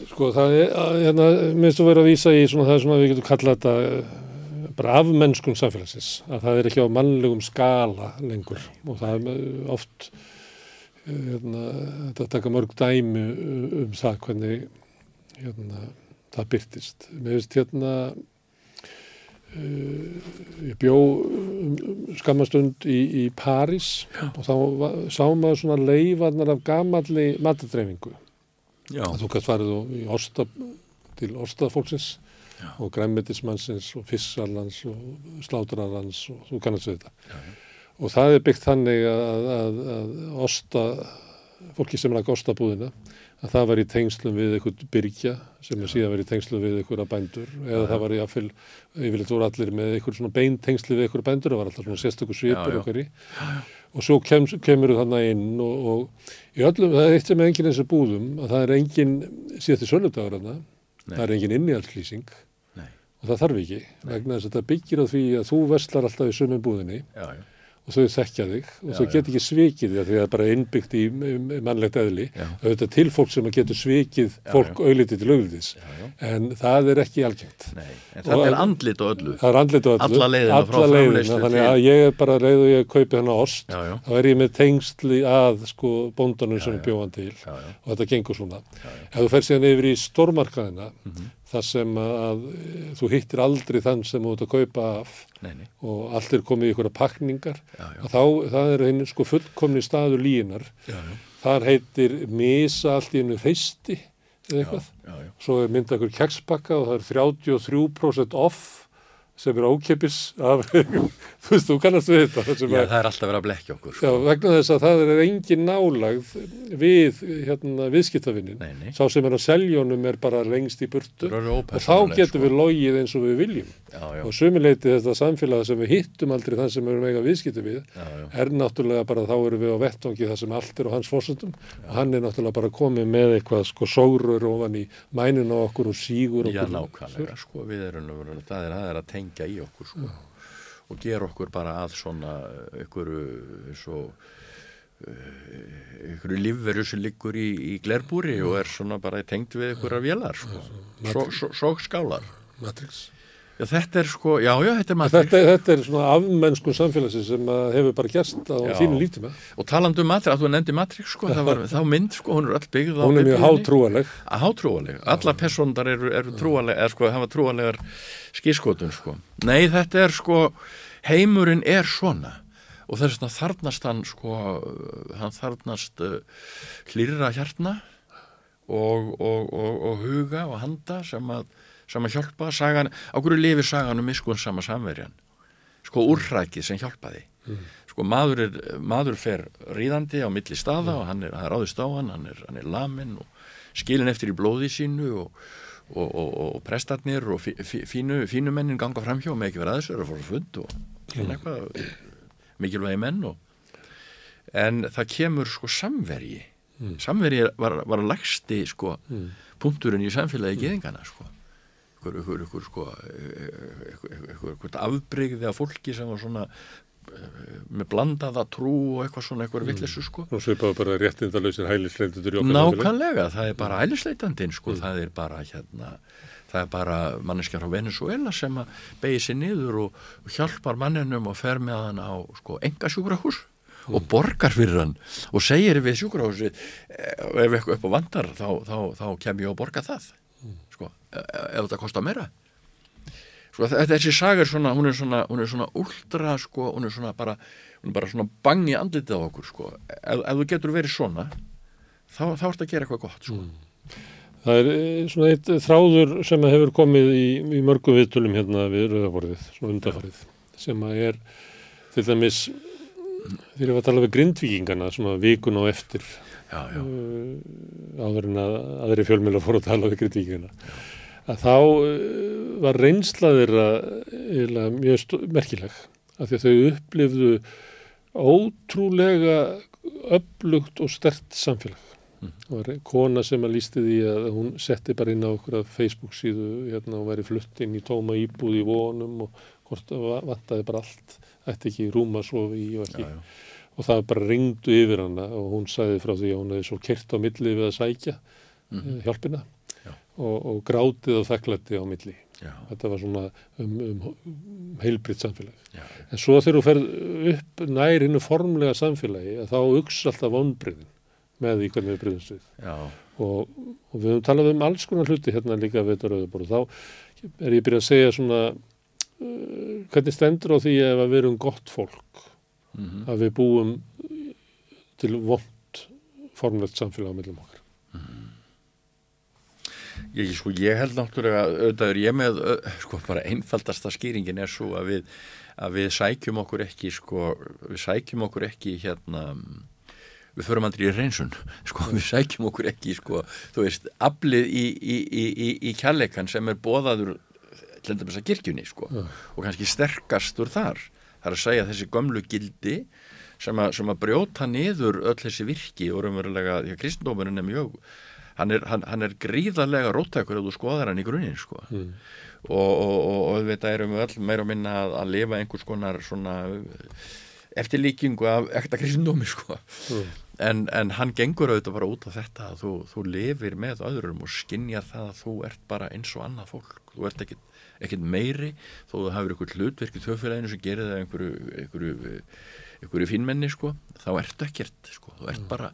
Sko það er, hérna, minnst þú verið að vísa í svona það sem við getum kallað þetta eh, bara afmennskun samfélagsins, að það er ekki á mannlegum skala lengur. Og það er oft hérna, þetta taka mörg dæmi um- það hvernig hérna, það byrtist. Mér finnst hérna uh, ég bjó um, um, skammastund í, í París og þá sá maður svona leifarnar af gamalli matadreifingu Já. þú gætt farið og- í osta, til ostafólksins og græmmetismannsins og fissalans og slátrarans og þú kannast við þetta Já, já. Og það er byggt þannig að, að, að osta fólki sem ræk ostabúðina að það var í tengslum við einhvern byrgja sem er síðan verið í tengslum við einhverja bændur. Eða það var í affil yfirleitt voru allir með einhver svona bein tengsli við einhverja bændur það var alltaf svona sérstökur svipur okkar í og svo kem, kemur þannig inn og, og í öllum, það er eitt sem er enginn eins og búðum að það er enginn síðasti sölludagur þarna, það er enginn innihaldslýsing. Nei. og það þarf ekki vegna þess að þetta byggir á því að þú veslar alltaf í sömum búðinni. Já, já. Og þau þekkja þig og Já, þau já. get ekki svikið því að það er bara innbyggt í mannlegt eðli. Auðvitað til fólk sem getur svikið Já, fólk auðlitið til auðlitis en það er ekki algengt. Nei, en þetta er andlit og öllu. Það er andlit og öllu. Alla leiðina frá Alla leiðina, þannig að ég er bara reyð og ég kaupi hann á ost Já, þá er ég með tengsli að sko bóndanum sem er bjóðan til og þetta gengur svona. Ef þú fer síðan yfir í stórmarkaðina Mhm. Þar sem að eh, þú hittir aldrei þann sem þú ert að kaupa af. Nei, nei. og allt er komið í ykkur pakningar. Já, já. að þá, það er einu sko fullkomni staður línar Já, þar heitir misa allt í einu hreisti eða eitthvað. svo er myndað ykkur kekspakka og það er 33% off sem er ókeppis af, þú veist, þú kannast við þetta Já, að, það er alltaf verið að blekja okkur já, sko. vegna þess að það er engin nálagð við hérna, nei. sá sem er að seljónum er bara lengst í burtu Það og þá ópersónuleg, getum sko. við logið eins og við viljum Já, já, og sömuleiti þetta samfélag sem við hittum aldrei þann sem við erum eiga viðskipti við já, já. er náttúrulega bara þá erum við á vettvangi þar sem allt er á hans fórsöndum og hann er náttúrulega bara komið með eitthvað sko sógrur ofan í mænin á okkur og sígur Já, okkur nákvæmlega, tengja í okkur, sko. Og gera okkur bara að svona ykkur svo ykkur lífveru sem liggur í, í glerbúri og er svona bara tengt við ykkur að vélar, sko. Svo, svo, svo skálar Matrix. Já, þetta er sko, já, já, þetta er matrix Þetta, þetta er svona afmennskun samfélagsins sem að hefur bara gerst á Já. þínu líftíma. og talandi um matrix, að þú nefndi matrix, sko var, þá mynd, sko, hún er öll byggð á Hún er mjög hátrúaleg. að hátrúaleg, alla personar eru, eru trúaleg, eða sko hafa trúalegar skískotun sko. Nei þetta er sko, heimurinn er svona og þess vegna þarnast hann sko, hann þarnast uh, hlýra hjartna og, og, og, og huga og handa sem að, sem að hjálpa sagan, á hverju lifir sagan um miskun sama samverjan? Sko úrrækið sem hjálpaði sko maður, er, maður fer ríðandi á milli staða og hann er, hann er ráðist á hann, hann er, hann er lamin og skilin eftir í blóði sínu og, og, og, og prestarnir og fí, fí, fínu, fínu mennin ganga framhjá með ekki vera aðeins er að fóra fund og svona eitthvað mikilvægi menn og en það kemur sko samverji. Samverji var, var lægsti sko punkturinn í samfélagi geðingana sko ykkur, ykkur sko ykkur, ykkur, ykkur afbreyði af fólki sem var svona eh, með blandaða trú og eitthvað svona eitthvað villissu sko. Nú svipaðu bara okkar samfélagi. Nákvæmlega, það er bara ælisleitandinn sko, það er bara hérna það er bara manneskjar á Venezuela sem að beigi sér niður og, og hjálpar manninum og fer með hann á sko enga sjúkrahús og borgar fyrir hann og segir við sjúkrahúsi ef eitthvað upp á vandar þá, þá, þá kem ég að borga það ef þetta kostar meira. Sko þetta- þessi saga er svona hún er svona, hún er svona ultra sko, hún er svona bara, hún er bara svona bangi andlitið á okkur sko, ef, ef þú getur verið svona þá, þá ertu að gera eitthvað gott sko. Það er eh, svona eitt þráður sem hefur komið í, í mörgum viðtölum hérna við rauðaborðið, svona undafarið, sem að er til dæmis þegar ég var að tala við grindvíkingana svona vikun og eftir já, já. Uh, áður en að aðri fjölmjöla fóru að tala við grindvíkingana að þá uh, var reynsla þeirra eiginlega mjög merkileg. Af því að þau upplifðu ótrúlega öflugt og stert samfélag. Það var kona sem að lísti því að hún setti bara inn á okkur að Facebook síðu hérna og væri flutt inn í tóma íbúð í vonum og hvort vantaði bara allt ætti ekki rúma að sofa í og ekki. Já, já. og það bara ringdu yfir hana og hún sagði frá því að hún hefði svo kert á milli við að sækja mm hjálpina. Já. Og, og grátið og þakklætti á milli Já. þetta var svona um, um, um heilbritt samfélag Já. en svo þegar þú ferð upp nær hinnu formlega samfélagi að þá uks alltaf vonbriðin með því hvernig við breyðumst við og, og við höfum talað um alls konar hluti hérna líka við þetta rauðaborð þá er ég byrjað að segja svona uh, hvernig stendur á því ef að við erum gott fólk Mhm. að við búum til vond formlegt samfélag á millum okkar ég, sko, ég held náttúrulega auðvitað er ég með, sko, bara einfaldasta skýringin er svo að við, að við sækjum okkur ekki, sko, við sækjum okkur ekki hérna, við förum aldrei í reynsun, sko, við sækjum okkur ekki, sko, þú veist, aflið í, í, í, í, í kjallekan sem er bóðaður til þess að kirkjunni, sko, og kannski sterkastur þar, það er að segja þessi gömlu gildi sem að, sem að brjóta niður öll þessi virki og raunverulega, því að kristendómurinn er mjög hann er, hann, hann er gríðarlega róttækur ef þú skoðar hann í grunninn sko. Mm. og, og, og, og þetta erum við öll meira og minna að, að lifa einhvers konar svona eftirlíkingu af ekta kristendómi sko. Mm. en, en hann gengur auðvitað bara út á þetta að þú, þú lifir með öðrum og skinjar það að þú ert bara eins og annað fólk þú ert ekkit, ekkit meiri þó þú hafur ykkur hlutverk í þjóðfélaginu sem gerir það einhverju, einhverju, einhverju fínmenni sko, þá ertu ekkert sko, þú ert bara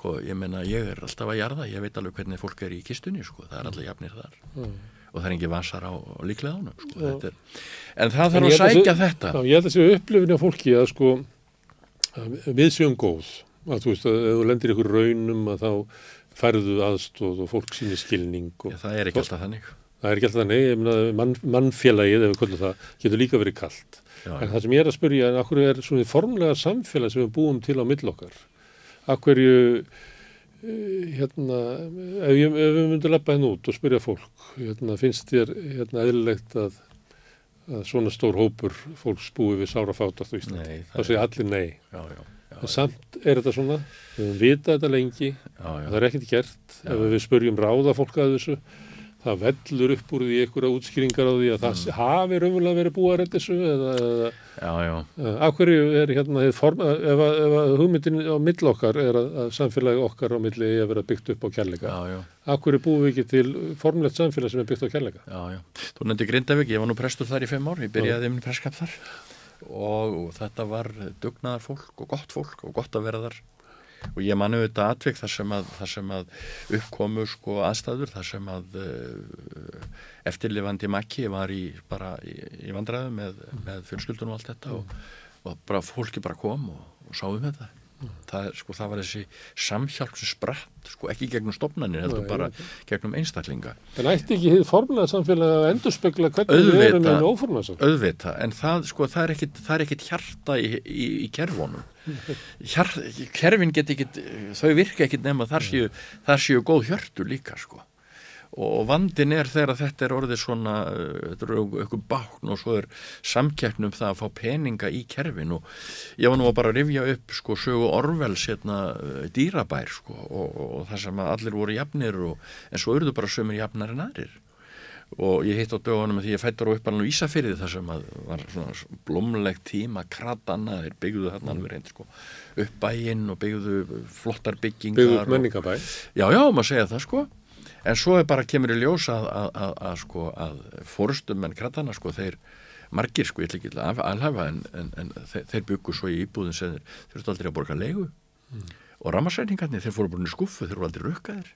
sko, ég menna ég er alltaf að jarða, ég veit alveg hvernig fólk er í kistunni sko, það er allir jafnir þar Mm. og það er engin vasar á, á líklega ánum sko, er, en það En þarf ég að sækja sé- þetta Já, ég held að sé upplifin af fólki að sko að við séum góð að þú veist að ef þú lendir ykkur raunum að þá færðu aðstóð og fólk síni skilning og Já, það er ekki alltaf þannig það er ekki alltaf nei, mann, mannfélagið, ef við kvöldum það, getur líka verið kallt. En það sem ég er að spyrja, en akkur er svona formlega samfélag sem við búum til á millokkar? Akkurju, hérna, ef, ég, ef við myndum lappa henn út og spyrja fólk, hérna, finnst þér hérna, eðlilegt að, að svona stór hópur fólks búi við sárafátast á Íslandi? Þá segir allir nei. Já, já, já. En samt er þetta svona, við höfum vitað þetta lengi, það er ekkert gert, ef við spurjum ráða fólk að þessu, það vellur upp úr því einhverja útskýringar á því að það Mm. hafi raunverulega verið búið að redda þessu eða, eða Já, já. Uh, Af hverju er hérna form, ef, að- ef að hugmyndin á mill okkar er að, að samfélagi okkar á milli eigi að vera byggt upp á kærleika. Af hverju búum við ekki til formlegt samfélag sem er byggt á kærleika? Já, já. Þú nefndi Grindavík, ég var nú prestur þar í fimm ár, ég byrjaði minn presskap þar og, og þetta var dugnaðar fólk og gott fólk og gott að vera þar og ég manu þetta atvik þar sem að, að uppkomu sko aðstæður þar sem að uh, eftirlifandi makki var í í, í vandræðu með, með fjölskyldun og allt þetta og, og bara fólki bara kom og, og sáum þetta það, sko, það var þessi samhjálp sem spratt, sko, ekki gegnum stopnarnir heldur bara gegnum einstaklinga. En ætti ekki hið formlega samfélag að endurspegla hvernig við erum með óformlega samfélag? auðvita, en það, sko, það er ekkit, það er ekkit hjarta í, í, í kerfunum. Hjar, kerfin get ekkit þau virka ekkit nema þar séu, þar séu góð hjörtu líka sko og vandin er þegar þetta er orðið svona uh, þetta er eitthvað bákn og svo er samkeppnum það að fá peninga í kerfin og ég var nú að bara rifja upp sko sögu Orvels hérna uh, dýrabær sko og, og, og það sem að allir voru jafnir og, en svo eruðu bara sömur jafnar en aðrir. Og ég hitt á dögunum því ég fættur á uppalinn á Ísafyrði þar sem að var svona blómlegt tíma kratanna, þeir byggðu þarna alveg reynd sko, upp bæinn og byggðu flottar byggingar Byggðu upp og- menningabæ. Já, já, maður segja það sko en svo er bara kemur í ljós að, að, að, að sko að fórstum menn kratana sko þeir margir sko, ég ætla ekki að alhafa en, en, en þeir, þeir byggu svo í íbúðin sem þeir þurftu aldrei að borga leigu. Og rammarsæningarnir þeir fóru inn í skuffu, þeir voru aldrei rukkaðir.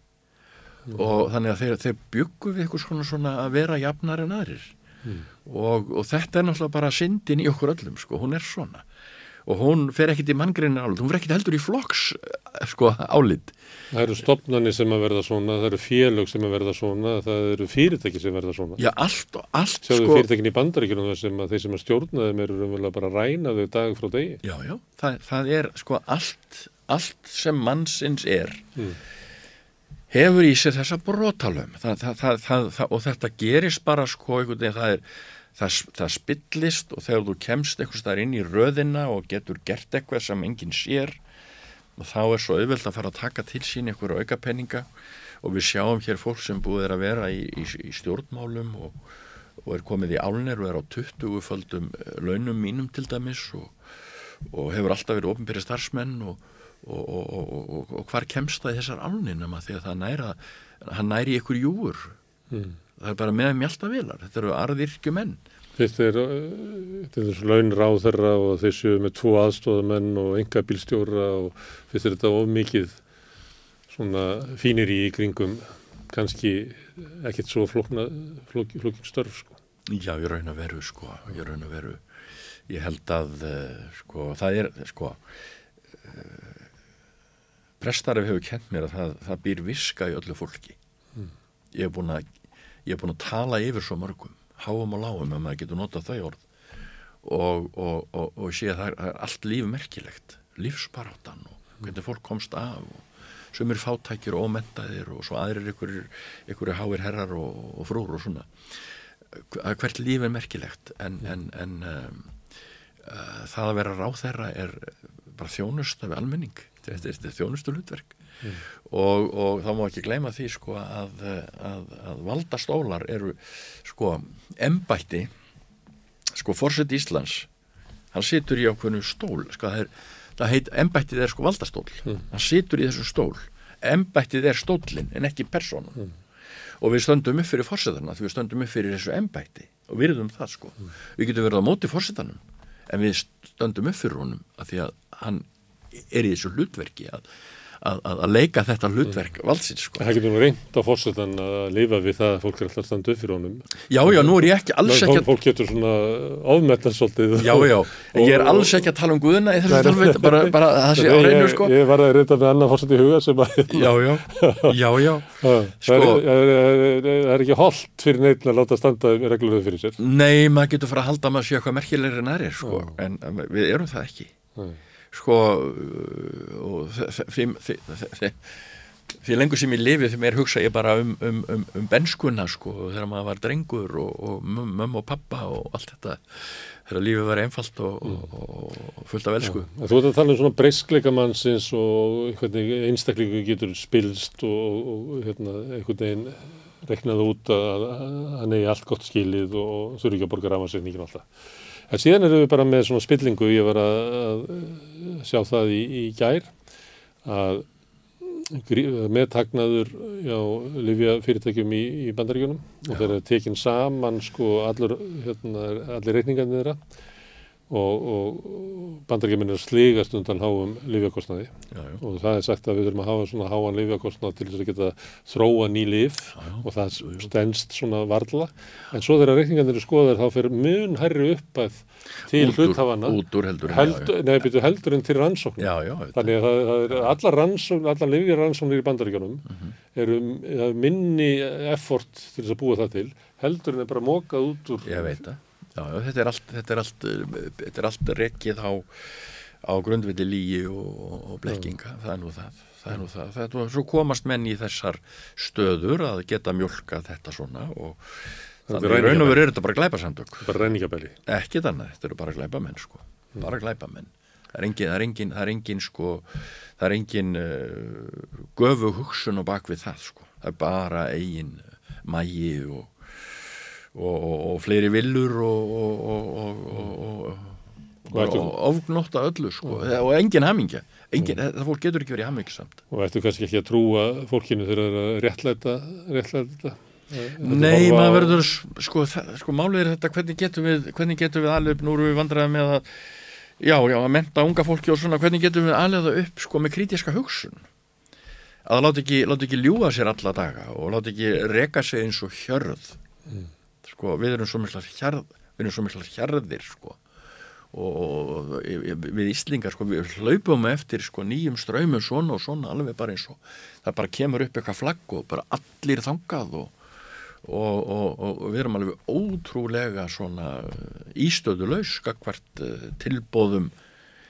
Og þannig að þeir, þeir byggu við eitthvað svona, svona að vera jafnar en aðrir. Og, og þetta er náttúrulega bara syndin í okkur öllum sko, hún er svona og hún fer ekkit í manngreinin álit, hún fer ekkit heldur í flokks sko álit Það eru stopnarnir sem að verða svona, það eru félög sem að verða svona, það eru fyrirtæki sem verða svona. Já, allt og allt Sjáðu sko- fyrirtækin í bandaríkjunum þar sem að þeir sem að stjórna þeim eru raunverulega bara að ræna þau dag frá degi. Já, já, það, það er sko allt, allt sem mannsins er Mm. hefur í sér þessa það, og þetta gerist bara sko einhvern veginn, það er það, það spillist og þegar þú kemst eitthvað staðar inn í röðina og getur gert eitthvað sem enginn sér og þá er svo auðvelt að fara að taka til sín einhverju aukapenninga og við sjáum hér fólk sem búið að vera í, í, í stjórnmálum og, og er komið í álnir og er á 20 földum launum mínum til dæmis og, og hefur alltaf verið ofinbyrði starfsmenn og, og, og, og hvar kemst það í þessar álninum að því að það næri ykkur júur Mm. Það er bara með mjöldavilar, þetta eru arðirkju menn Fyrst er uh, þessu laun ráðherra og þessu með tvo aðstofamenn og enga bílstjóra og fyrst er þetta of mikið svona fínir í kringum kannski ekkert svo flókna, flók, flókin störf sko. Já, ég raun að veru sko, ég raun að veru ég held að uh, sko, það er sko uh, prestarif hefur kent mér að það, það býr viska í öllu fólki Mm. ég hef búin að ég hef búin að tala yfir svo mörgum háum og lágum ef maður getur notað þau orð. Og, og, og, og sé að það er, það er allt líf merkilegt lífsbaráttan og hvernig fólk komst af og sumir fátækir og ómentaðir og svo aðrir ykkur, háir herrar og, frúr og svona. Að hvert líf er merkilegt en, en, en um, uh, það að vera ráð þeirra er bara þjónusta við almenning. Þetta er, er þjónustu hlutverk Mm. og, og þá má ekki gleyma því sko að, að, að valdastólar eru sko embætti sko forsett Íslands hann situr í ákveðnu stól sko það er, það heit, embættið er sko valdastól. Mm. hann situr í þessu stól. Embættið er stólinn en ekki persónum og við stöndum upp fyrir fórsetarna því við stöndum upp fyrir þessu embætti. Og virðum það sko. Við getum verið á móti fórsetanum en við stöndum upp fyrir honum að því að hann er í þessu hlutverki að, að, að leika þetta hlutverk mm. valdsins sko. Það getur nú reynd á fórsetan að lifa við það að fólk er alltaf standu upp fyrir honum. Já, já, nú er ég ekki alls ekki að... Fólk getur svona ofmettan svolítið. Já, já, en ég er alls ekki að tala um Guðuna í þessu talveit, bara, bara það sé á reynu sko. Ég var að reynda með annan fórset í huga sem að... Já, já, já, já. Sko, það er ekki holdt fyrir neitt að láta standa reglulega fyrir sér. Nei, maður getur fara að halda maður sé eitthvað merkilegri næri sko, en sko og því lengur sem ég lifi því mér hugsa ég bara um, um, um, um benskunna sko þegar maður var drengur og, og mömm og pappa og allt þetta þegar lífið var einfalt og, og, og fullt af elsku. Ja, þú ert að tala um svona breyskleika mannsins og einstaklingu getur spilst og hérna, einhvern veginn reknaði út að hann eigi allt gott skilið og þurfi ekki að borga ramarsreikningin alltaf. En síðan erum við bara með svona spillingu, ég var að, að sjá það í, í gær, að með tagnaður á Livja fyrirtækjum í, í bandaríkunum og þeir eru tekinn saman sko allur, hérna, allir reikningarnir þeirra og, og bandaríkjuminn er sligast undan háum livjakostnaði og það er sagt að við þurfum að hafa svona háan livjakostnað til þess að geta þróa ný liv já, já. og það stendst svona varla. En svo þegar reikningarnir eru skoðar þá fer mun hærri upp að til hluthafanna. heldur, heldur, heldur, heldur en til rannsóknum þannig að það, það er allar rannsókn allar livjarannsóknir í bandaríkjunum uh mhm. -huh. eru minni effort til þess að búa það til heldur en er bara mókað út úr ég veit það Já, þetta er allt, þetta er allt, þetta er allt rekkið á, á grundviti lígi og, og blekkinga, það er nú það, það er nú það, það er, svo komast menn í þessar stöður að geta mjölka þetta svona og þannig raun og veru er þetta bara glæpasamtök. Bara reyngabæli. Ekki þannig, þetta eru bara glæpamenn sko, mm. bara glæpamenn. Það er engin, það er engin, það er engin sko, það er engin uh, göfu hugsun og bakvið það sko, það er bara eigin mægi og og, og fleiri villur og ofgnótt að öllu sko. og engin hamingja. Engin, það fólk getur ekki verið hamingsamt og ættu kannski ekki að trúa fólkinu þegar það er að réttlæta, réttlæta Nei, maður verður sko, sko málið er þetta hvernig getum við hvernig getum við alveg, nú erum við vandraði með að já, já, að menta unga fólki og svona, hvernig getum við alveg það upp sko með krítiska hugsun? Að láta ekki, láta ekki ljúa sér alla daga og láta ekki reka sig eins og hjörð. Mm sko, við erum svo miklar hjarð, hjarðir sko. Og við Íslingar sko við hlaupum eftir sko nýjum ströymum svona og svona alveg bara eins og það bara kemur upp eitthvað flagg og bara allir þangað og, og, og, og við erum alveg ótrúlega svona ístöðulegs skakvart eh, tilbóðum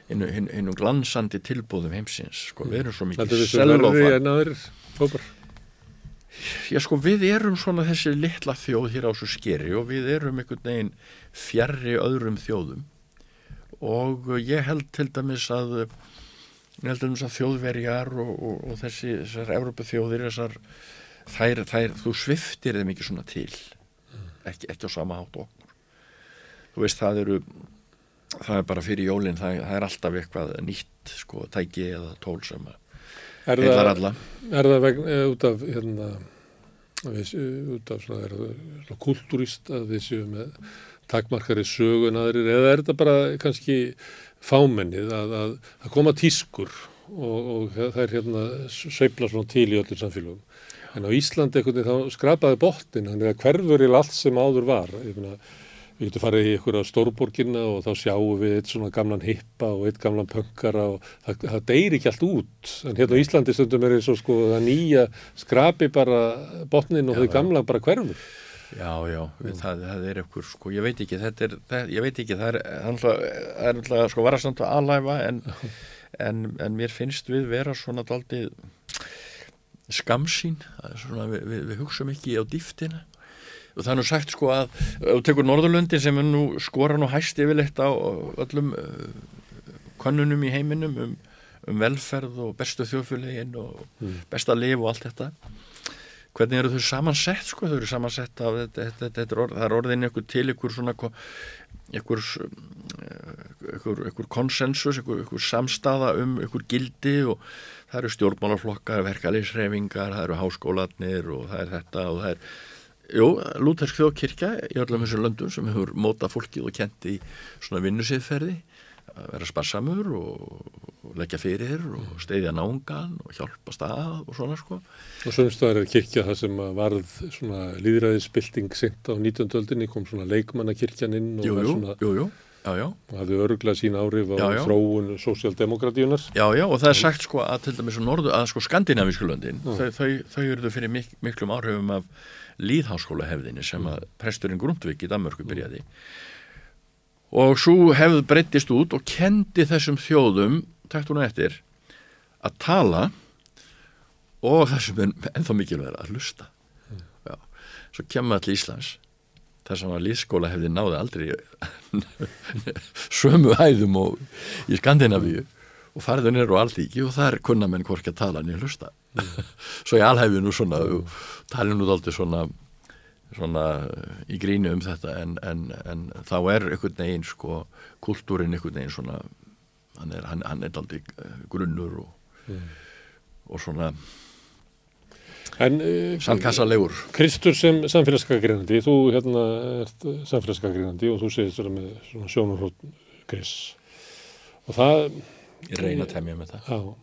hinnum glansandi tilbóðum heimsins sko. Við erum svo mikið selvofa Já sko við erum svona þessi litla þjóð hér á svo skeri og við erum einhvern veginn fjarrri öðrum þjóðum. Og ég held til dæmis að held til dæmis að þjóðverjar og, og, og þessi þessar Európa þjóðir þessar þær, þær, þú sviftir þeim ekki svona til. Ekki, ekki á sama hátt okkur. Þú veist það eru það er bara fyrir jólinn það, það er alltaf eitthvað nýtt sko tæki eða tól sem að heilar alla. Er það vegna, eh, út af hérna, við, út af svona, svona kultúrist að við séum með takmarkari sögun aðrir eða er þetta bara kannski fámennið að, að, að koma tískur og, og það er hérna sveifla svona til í öllum samfélagum en á Íslandi veginn þá skrapaði botnin, hann er að hverfur í allt sem áður var, ég finna Við getum farið í einhverja stórborginna og þá sjáum við eitt svona gamlan hippa og eitt gamlan pöngara og það, það deyri ekki allt út. En hérna á Íslandi stundum er eins og sko það nýja skrapi bara botnin og þau gamla bara hverfur. Já, já, við, það, það er einhver sko, ég veit ekki, þetta er, það, ég veit ekki, það er alltaf sko varasamt að aðlæfa en, en, en mér finnst við vera svona daldið skamsín, svona, við, við, við hugsaum ekki á dýftina og það er nú sagt sko að þú tekur Norðurlöndin sem er nú skora nú hæst yfirleitt á öllum uh, konunum í heiminum um, um velferð og bestu þjóðfjölegin og mm. besta liv og allt þetta hvernig eru þau samansett sko þau eru samansett af þetta, þetta, þetta er orð, það er orðin ykkur til ykkur svona ykkur ykkur, konsensus ykkur, ykkur samstaða um ykkur gildi og það eru stjórnmálaflokkar verkaliðsreifingar, það eru háskólanir og það er þetta og það er Jú, Lútersk þjóðkirkja í öllum þessum löndum sem hefur mótað fólkið og kent í svona vinnusiðferði að vera sparsamur og, leggja fyrir og steyðja nángan og hjálpa stað og svona sko. Og sömstæðar er kirkja það sem varð svona líðræðisbylting sent á 19. öldinni, kom svona leikmannakirkjan inn og jú, var svona, jú, jú, já, já. og hafði öruglega sín áhrif á Já, þróun sósjaldemokratíunar. Já, já, og það er sagt sko að til dæmis á norðu, að sko skandinavísku löndin, Já. þau, þau, þau eru fyrir mik miklum áhrifum af líðháskóla hefðinni sem að presturinn Grundvik í Danmörku byrjaði. Og svo hefð breyttist út og kendi þessum þjóðum, takt hún eftir, að tala og það sem er ennþá mikilvæg að hlusta. Já, svo kemur allir Íslands sem að líðskóla hefði náði aldrei sömu hæðum og í Skandinavíu og farðu nýr á alltíki og þar kunna menn hvorki að tala niður hlusta svo ég alhæfi nú svona og tali nú aldrei svona svona í grínu um þetta en, en, en þá er einhvern veginn sko kultúrin einhvern veginn svona hann er, hann, hann er aldrei grunnur og, Mm. og svona En uh, sandkassalegur Kristur sem samfélagsgaggrínandi, þú hérna ert samfélagsgaggrínandi og þú segist vera með svona sjónarhótt Kris. Og það... ég reyna að temja með það Já.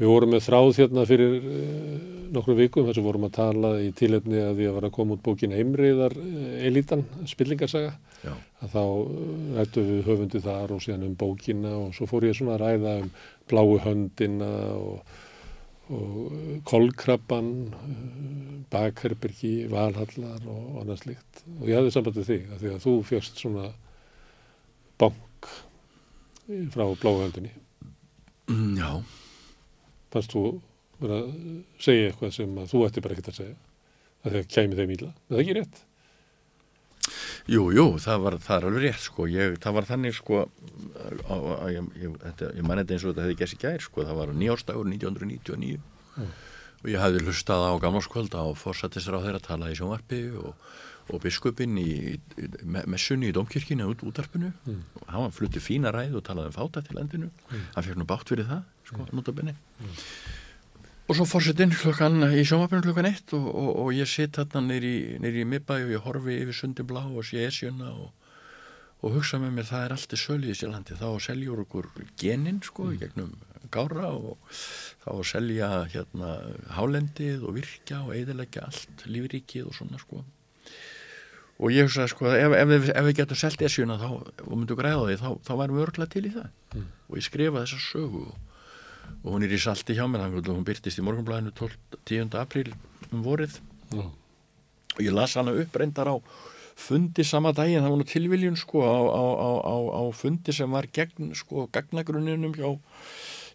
Við vorum með þráð hérna fyrir uh, nokkru vikum þar sem vorum að tala í tilefni að því að var að koma út bókin Eimriðar uh, Elítan, spillingarsaga. Já. Að þá uh, rættu við höfundi þar og síðan um bókina og svo fór ég svona að ræða um bláu höndina og, og kolkrabban, bakherbyrgi, valhallar og annað slikt. Og ég hafði samband við þig að því að þú fjöxt svona bank frá bláu höndinni. Mm, Já, fannst þú vera að segja eitthvað sem að þú ætti bara ekkert að segja að það kæmi þeim íla, er það ekki rétt? Jú, jú, það var, það er alveg rétt sko, ég, það var þannig sko, á, ég, ég, þetta, ég man þetta eins og þetta hefði gæst í gær sko, það var nýjástagur 1999 Mm. og ég hafði hlustað á gamlarskvöld á fórsættisráð þeirra að tala í sjónvarpi og, og biskupinn í, í me- messunni í domkirkina út útarpinu Mm. og hann flutti fína ræð og talaði um fáta til endinu, Mm. hann fekk nú bátt fyrir það, sko, notabenni og svo fórsetinn klukkan í sjónvarpinu klukkan eitt og, og, og ég sitt nýri, nýri í miðbæ og ég horfi yfir sundin blá og sé esjuna og, og hugsa með mér það er allt í sölu í Sélandi þá seljur okkur genin sko í gegnum gára og þá selja hérna hálendið og virkja og eiðilegja allt lífríkið og svona sko og ég hugsaði sko ef, ef, við- ef við getum selt esjuna þá og myndum græða því þá, þá værum við örglega til í það Mm. og ég skrifa þessa sögu og, og hún er í salti hjá mér að hún byrtist í morgunblæðinu 12, 10. apríl um vorið Já. og ég las hana upp reyndar á fundi sama daginn, það var nú tilviljun sko á, á, á, á, á fundi sem var gegn sko gagnagruninum hjá,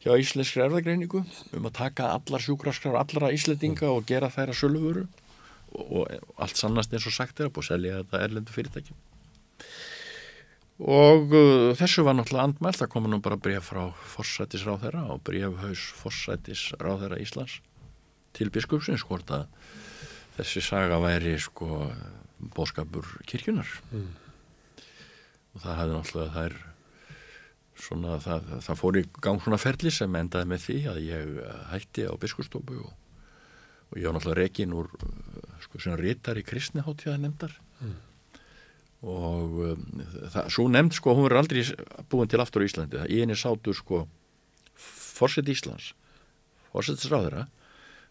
hjá íslenskri erðagreiningu um að taka allar sjúkraskrar allra íslendinga og gera þær að söluvöru og, allt sannast eins og sagt er að búið að selja þetta erlendu fyrirtækjum og uh, þessu var náttúrulega andmælt. Það kom nú bara bref frá forsætisráðherra og brefhaus forsætisráðherra Íslands til biskupsins hvort að þessi saga væri sko bóskapur kirkjunar Mm. og það hefði náttúrulega þær svona það, það fór í gang svona ferli sem endaði með því að ég hætti á biskustofu og, og ég var náttúrulega rekin úr eh, sko svona rítar í kristniháttíða nefndar Mm. og um, það, svo nefnd sko hún verður aldrei búin til aftur á Íslandi það í henni sátu sko fórseti Íslands fórsetisráðara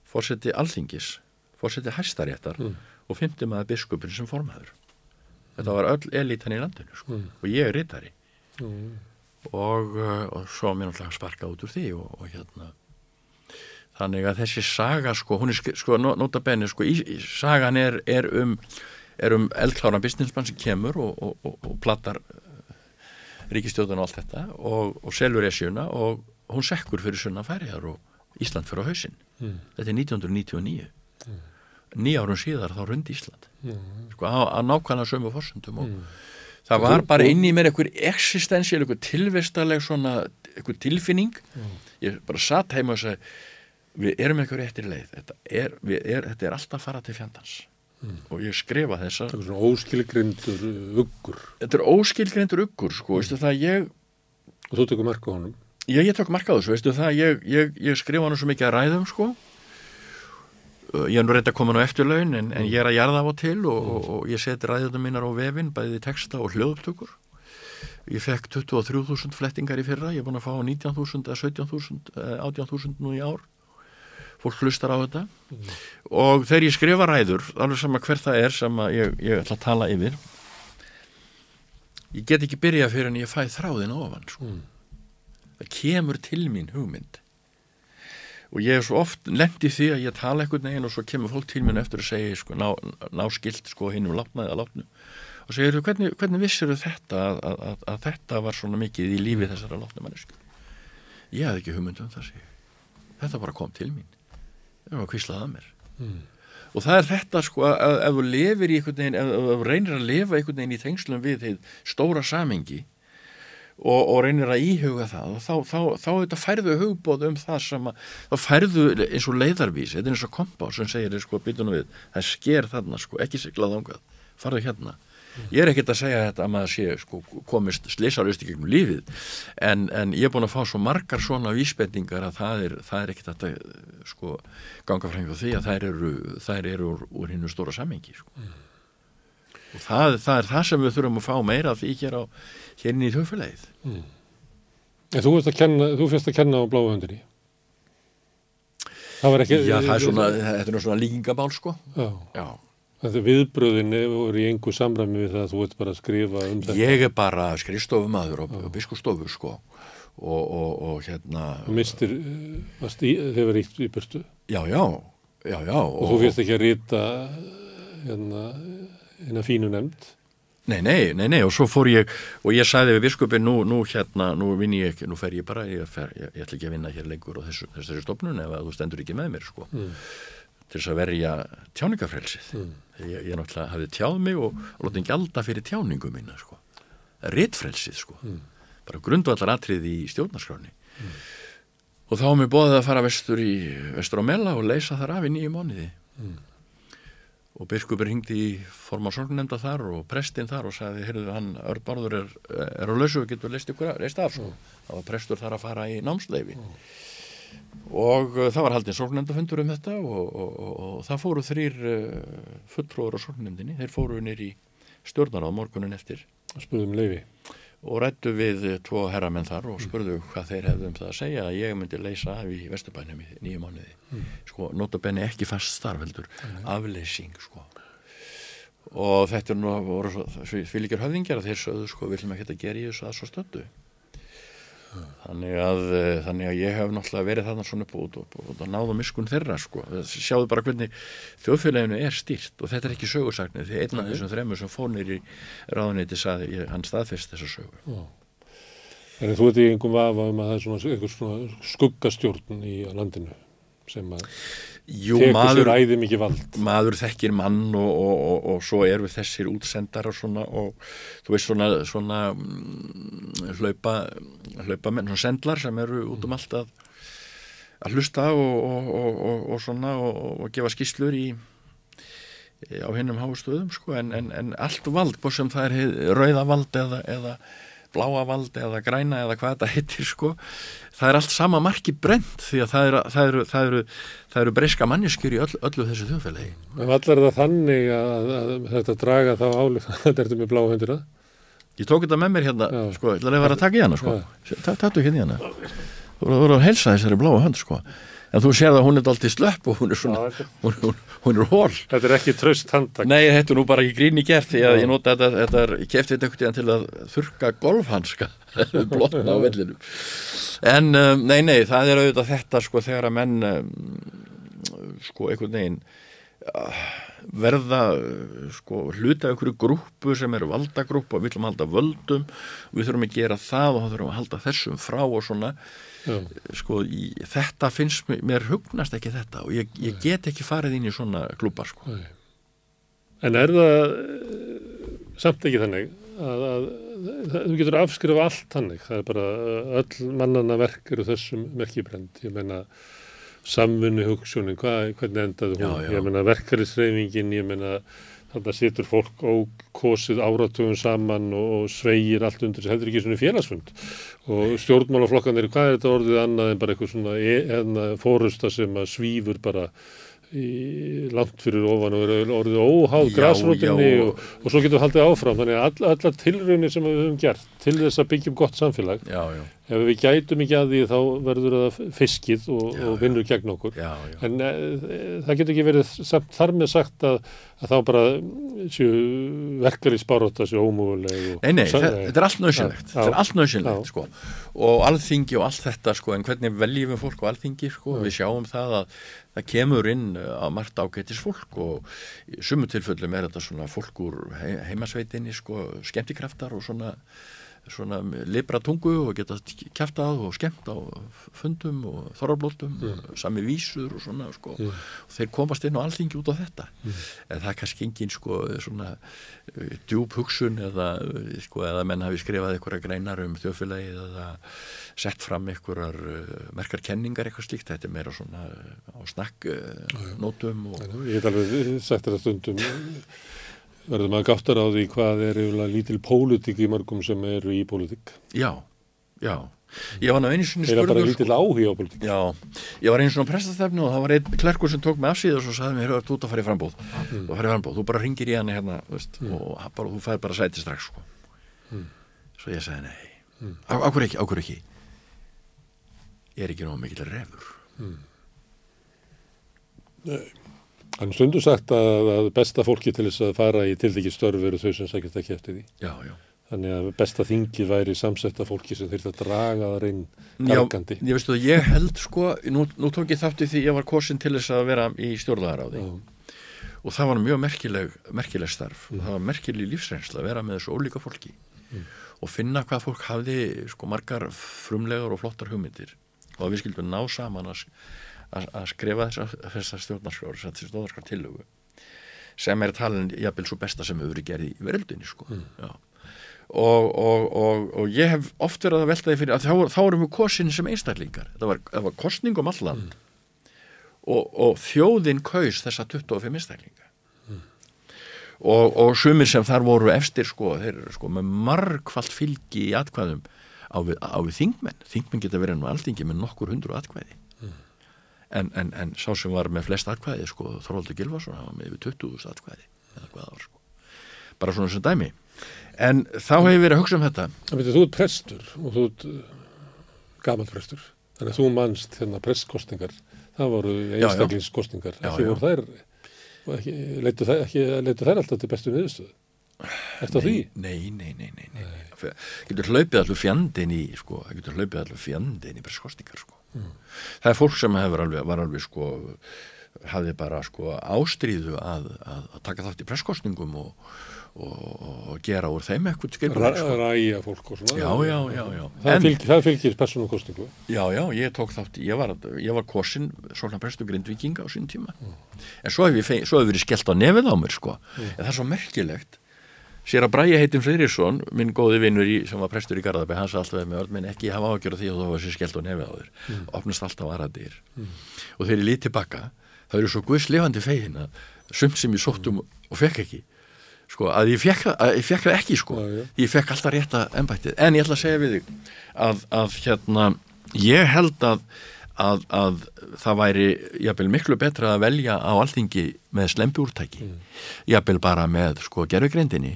fórseti Alþingis fórseti Hæstaréttar Mm. og fymti maður biskupin sem formaður þetta var öll elitan í landinu sko. Mm. og ég er rittari Mm. og, uh, og svo mér náttúrulega sparkað út úr því og, og hérna þannig að þessi saga sko, hún er sk- sko, nota benni sko, í, í, sagan er, er um er um eldkláran businessmann sem kemur og, og, og, og platar ríkistjóðan og allt þetta og, og selur esjuna og hún sekkur fyrir sunna færiðar og Ísland fyrir á hausinn Mm. þetta er 1999 nýja árum síðar þá rundi Ísland Mm. sko á, á nákvæmlega sömu fórsöndum og Mm. það var bara inn í mér einhver existensial, einhver tilvistaleg svona, einhver tilfinning ég bara satt heima og segi við erum einhver réttir leið. Þetta er, er, þetta er alltaf fara til fjandans. Mm. og ég skrifa þessa Það er svona óskilgrindur uh, uggur. Þetta er óskilgreindur uggur sko, veistu það ég og þú tekur marka á honum. ég, ég tók marka á þessu, veistu það ég, ég, ég skrifa hann svo mikið að ræðum sko. Uh, ég er nú reynda að koma nú eftir laun en, en ég er að jarða af og til og, og, og ég seti ræðunum mínar á vefin bæði texta og hljóðuptökur ég fekk 23.000 flettingar í fyrra, ég er búin að fá 19.000 eða 17.000, 18.000 nú í ár fólk hlustar á þetta mm. og þegar ég skrifa ræður alveg sama hver það er sem ég, ég ætla að tala yfir ég get ekki byrja fyrir en ég fæ þráðin ofan sko. mm. það kemur til mín hugmynd og ég hef svo oft lendi því að ég tala eitthvað neginn og svo kemur fólk til mín eftir að segja sko, ná, ná skilt sko hinn um látna eða látnu og segir hvernig, hvernig vissir þetta að, að, að, að þetta var svona mikið í lífi þessara látna mannesku ég hef ekki hugmynd um það þetta bara kom til mín kvíslað að mér mm. og það er þetta sko að ef þú lefir í einhvern veginn, ef þú reynir að lefa einhvern veginn í þengslum við því stóra samengi og, og reynir að íhuga það og þá, þá, þá, þá færðu hugbóð um það sem að þá færðu eins og leiðarvís þetta er eins og kompá sem segir sko býtunum við það sker þarna sko, ekki siglað ángað farðu hérna Ég er ekkert að segja þetta að maður sé sko, komist slisalust í gegnum lífið en, en ég er búin að fá svo margar svona vísbendingar að það er, það er ekkert að sko, ganga hjá því að þær eru, þær eru úr, úr hinnu stóra samengi sko. mm. og það, það er það sem við þurfum að fá meira af því hér, á, hérinn í þjóðfélagið mm. En þú fyrst að kenna, að kenna á bláhundinni Það var ekki Já, það er svona, þetta er svona líkingabál sko Já, Já. Þetta viðbröðin voru í engu samræmi við það að þú ert bara að skrifa um þetta. Ég er bara skrifstofumadur og, og biskustofu sko og, og, og hérna... Og mistir, eh, í, þeir var ítt í börstu? Já, já, já, já. Og þú fyrst ekki að rita hérna eina fínu nefnd? Nei, nei, nei, nei, og svo fór ég, og ég sagði við biskupin, nú, nú hérna, nú vinn ég nú fer ég bara, ég, fer, ég, ég ætla ekki að vinna hér lengur á þessu, þessu stofnun ef þú stendur ekki með mér, sko. Mm til þess að verja tjáningafrelsið mm. ég, ég náttúrulega hafði tjáð mig og, og lótið gælda fyrir tjáningu mína sko. rittfrelsið sko mm. bara grundvallar atrið í stjórnarskráni mm. og þá mér bóðið að fara vestur í vestur á Mella og leysa þar af í nýju mánuði mm. og Birkubur hingdi í forma sorgnemnda þar og prestinn þar og sagði, heyrðu hann, Örbarður er, er á lausu og getur leist ykkur að leist af sko. Mm. þá var prestur þar að fara í námsleifi mm og uh, það var haldið sorgnendafundur um þetta og, og, og, og það fóru þrýr uh, fulltróður á sorgnendinni, þeir fóru nýri stjórnar á morgunin eftir. Spurðum leiði og rættu við tvo herramenn þar og spurðu hvað þeir hefðu um það að segja að ég myndi leysa af í Vesturbænum í nýju mánuði. Mm. sko, notabenni ekki fast starfveldur mm. afleysing sko. Og þetta er nú voru fylgjur höfðingjar að þeir sögðu sko viljum ekki að gera í þessu að svo stöndu Þannig að, eh, þannig að ég hef náttúrulega verið þarna svona upp og, og, og, og náðu miskun þeirra sko. Sjáðu bara hvernig þjóðfélaginu er stýrt og þetta er ekki sögursagnir því einn af þessum þremur sem fónir í ráðuniti saði hann staðfest þessa sögur. Já. En þú ert í einhverjum vafa um að það er svona, svona skuggastjórn í landinu sem að Jú, maður, maður þekkir mann og, og, og, og svo eru þessir útsendar og svona og þú veist svona, svona mm, hlaupa, hlaupa menn, svona sendlar sem eru út um allt að, að hlusta og svona og gefa skýslur í á hennum hástöðum sko en, en, en allt vald, búið sem það er rauða vald eða, eða bláa vald eða græna eða hvað þetta heitir sko það er allt sama marki brent því að það eru, það eru, það eru, það eru breyska manneskjur í öll, öllu þessu þjóðfélagi. En allar það þannig að, að þetta draga þá álið þetta ertu með bláa höndina? Ég tók þetta með mér hérna, Já. sko, ég ætlaði að vera að taka í hana sko, tattu ekki hérna þú voru að helsa þessari bláa hönd sko en þú sér að hún er alltaf slöpp og hún er svona, hún, hún, hún er hól Þetta er ekki tröst handak Nei, þetta er nú bara ekki gríni gert því að Já. ég nota þetta, þetta er, ég kefti þetta ekkert til að þurka golfhanska. Blotna á vellinum en um, nei, nei, það er auðvitað þetta sko þegar að menn um, sko einhvern veginn uh, verða sko hluta einhverju grúpu sem eru valdagrúpu og við viljum halda völdum. Við þurfum að gera það og þá þurfum að halda þessum frá og svona. Já. Sko í, þetta finnst mér, mér hugnast ekki þetta og ég, ég get ekki farið inn í svona klúpar sko. En er það eh, samt ekki þannig að, að, að þú getur afskrifa allt þannig, það er bara öll mannana verk eru þessum merkibrend, ég meina samfunni hugssjónin, hvernig endaðu hún, já, já. ég meina verkarisreifingin, ég meina þarna situr fólk og kosið áratugum saman og sveigir allt undir þessu heldur ekki svona félagsfund? Og stjórnmálaflokkanir, hvað er þetta orðið annað en bara eitthvað svona e, fórusta sem að svífur bara langt fyrir ofan og eru orðið óháð já. og, og svo getur við haldið áfram. Þannig að all, allar tilraunir sem við höfum gert til þess að byggjum gott samfélag já, já, ef við gætum ekki að því þá verður það fiskið og, og vinnur gegn okkur. Já, já. en e, það getur ekki verið samt þar með sagt að, að þá bara verkar í spáróta séu ómúguleg og, Nei, nei, þetta, er allt nöðsynlegt, þetta er allt nöðsynlegt, sko, og alþingi og allt þetta, sko, en hvernig veljum við fólk á alþingi, sko, við sjáum það að það kemur inn á margt ágætis fólk og í sumu tilfellum er þetta svona fólk úr he heimasveitinni, sko, skemmtikraftar og svona, svona libra tungu og geta kæftað og skemmt á fundum og þorrablótum, sami vísur og svona, sko, og þeir komast inn á alþingi út á þetta, en það er kannski engin, sko, svona uh, djúb hugsun eða, uh, sko, eða menn hafi skrifað einhverja greinar um þjóðfélagið eða sett fram einhverjar uh, merkar kenningar eitthvað slíkt, þetta er meira svona á snakk uh, nótum og Ég get alveg sagt þetta stundum verður maður gáttar á því hvað er yfirlega lítil pólitík í mörgum sem eru í pólitík. já, já. Ég var einu sinni Það er bara lítil áhuga á pólitík. Já, ég var einu svona prestastefnu og það var einn klerkur sem tók mig af síðu og svo sagði mér, þú ert að fara í frambóð þú farið í frambóð, þú bara ringir í hann hérna veist, og hann bara, þú fæði bara sæti strax sko. svo ég sagði nei. Mm. ákur ekki, ákur ekki? Ég er ekki nóg mikill refur Hann stundu sagt að, að besta fólki til þess að fara í tildekki störf eru þau sem sækist ekki eftir því. já, já. Þannig að besta þingi væri samsetta fólki sem þurft að draga það reyn Já, gargandi. ég veistu að ég held sko, nú, nú tók ég þátti því ég var kosin til þess að vera í stjórnlagaráði. Og það var mjög merkileg, merkileg starf. Það var merkileg lífsreynsla að vera með þessu ólíka fólki og finna hvað fólk hafði sko margar frumlegar og flottar hugmyndir. Og að við skildum ná saman að, að, skrifa þessa, þessa stjórnarskráður, þessa stjórnarskráður tillögu sem er talin jafnvel svo besta sem hefur verið gerði í veröldinni sko. Já. Og, og, og, og ég hef oft verið að velta því fyrir að þá, þá erum við kosin sem einstaklingar. Það var, það var kostning um alland og, og þjóðin kaus þessa 25 einstaklinga. Og, og sumir sem þar voru efstir sko, þeir eru sko með margfalt fylgi í atkvæðum á við, á við þingmenn. Þingmenn geta verið nú aldingi með nokkur hundru atkvæði en, en, en sá sem var með flest atkvæði sko, Þorvaldur Gilvarsson, hann var með yfir 20.000 atkvæði eða hvað það var sko bara svona sem dæmi en þá hefur ég verið að hugsa um þetta veitir, þú ert prestur og þú ert gaman prestur. Þannig að þú manst hérna prestkostingar. Það voru. Já, Ekki voru þær, leitu þær, þær alltaf til bestu niðurstöðu. Eftir því? Nei, nei, nei, nei, nei. nei. Getur hlaupið allur fjandinn í, sko, getur hlaupið allur fjandinn í presskostingar, sko. Það er fólk sem hefur alveg, var alveg, sko, hafði bara, sko, ástríðu að, að, að taka þátt í presskostningum og, og, og gera úr þeim eitthvað skipulag, sko. ræja fólk og svona. Já, já, já, já. Það, En- fylgir, það fylgir persónum kostingu. Já, já, ég tók þátt, ég var, ég var kosin svona prestu grindvikinga á sín tíma en svo hef ég feng, svo hef verið skellt á nefið á mér sko, en það er svo merkilegt sér að Bræja heitin Freyrisson minn góði vinnur í, sem var prestur í Garðabæ sagði alltaf við mig, minn ekki hafa ágjör af því að þú var sér skellt á nefið á þér opnast alltaf aðraðir og þegar ég lít tilbaka, það eru svo guðs lifandi fegin að sumt sem ég sóttum og fekk ekki. Sko, að ég fekk, það- að ég fekk það ekki sko. Já, já. ég fekk alltaf rétta embættið. En ég ætla að segja við þig að, að hérna, ég held að, að, að það væri jafnvel miklu betra að velja á alþingi með slempi úrtæki. Jafnvel bara með sko gerfugrindinni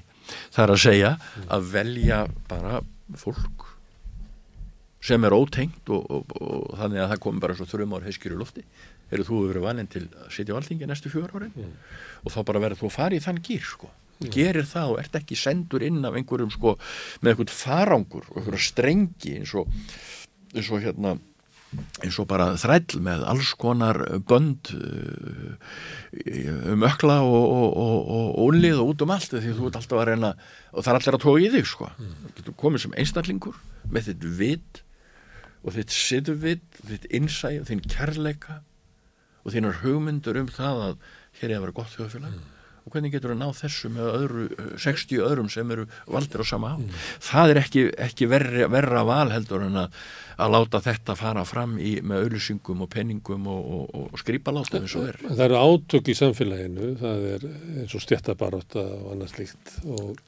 það er að segja að velja bara fólk sem er ótengt og, og, og þannig að það kom bara svo þrjum ár heiskjur í lofti. Eru þú verið valinn til að sitja á alþingi næstu fjögur árin? Og þá bara verður þú að fara í þann gýr sko. Gerir það og ert ekki sendur inn af einhverjum sko með einhvern farangur og einhverja strengi eins og eins og hérna eins og bara þræll með alls konar bönd uh, um ökla og, og, og, og ónlið og út um allt því þú ert alltaf að reyna og það er allir að tóa í þig sko. Þú getur komið sem einstaklingur með þitt vit og þitt siðvit þitt innsæð, þinn kærleika og þínar hugmyndur um það að hér er að vera gott þjóðfélag og hvernig getur að ná þessu með öðru, eh, 60 öðrum sem eru valdir á sama á það er ekki, ekki verri, verra val heldur en að, að láta þetta fara fram í, með auðlýsingum og penningum og, og, og skrýpaláta eins og er. Það eru átök í samfélaginu, það er eins og stjættabaróta og annað slíkt og,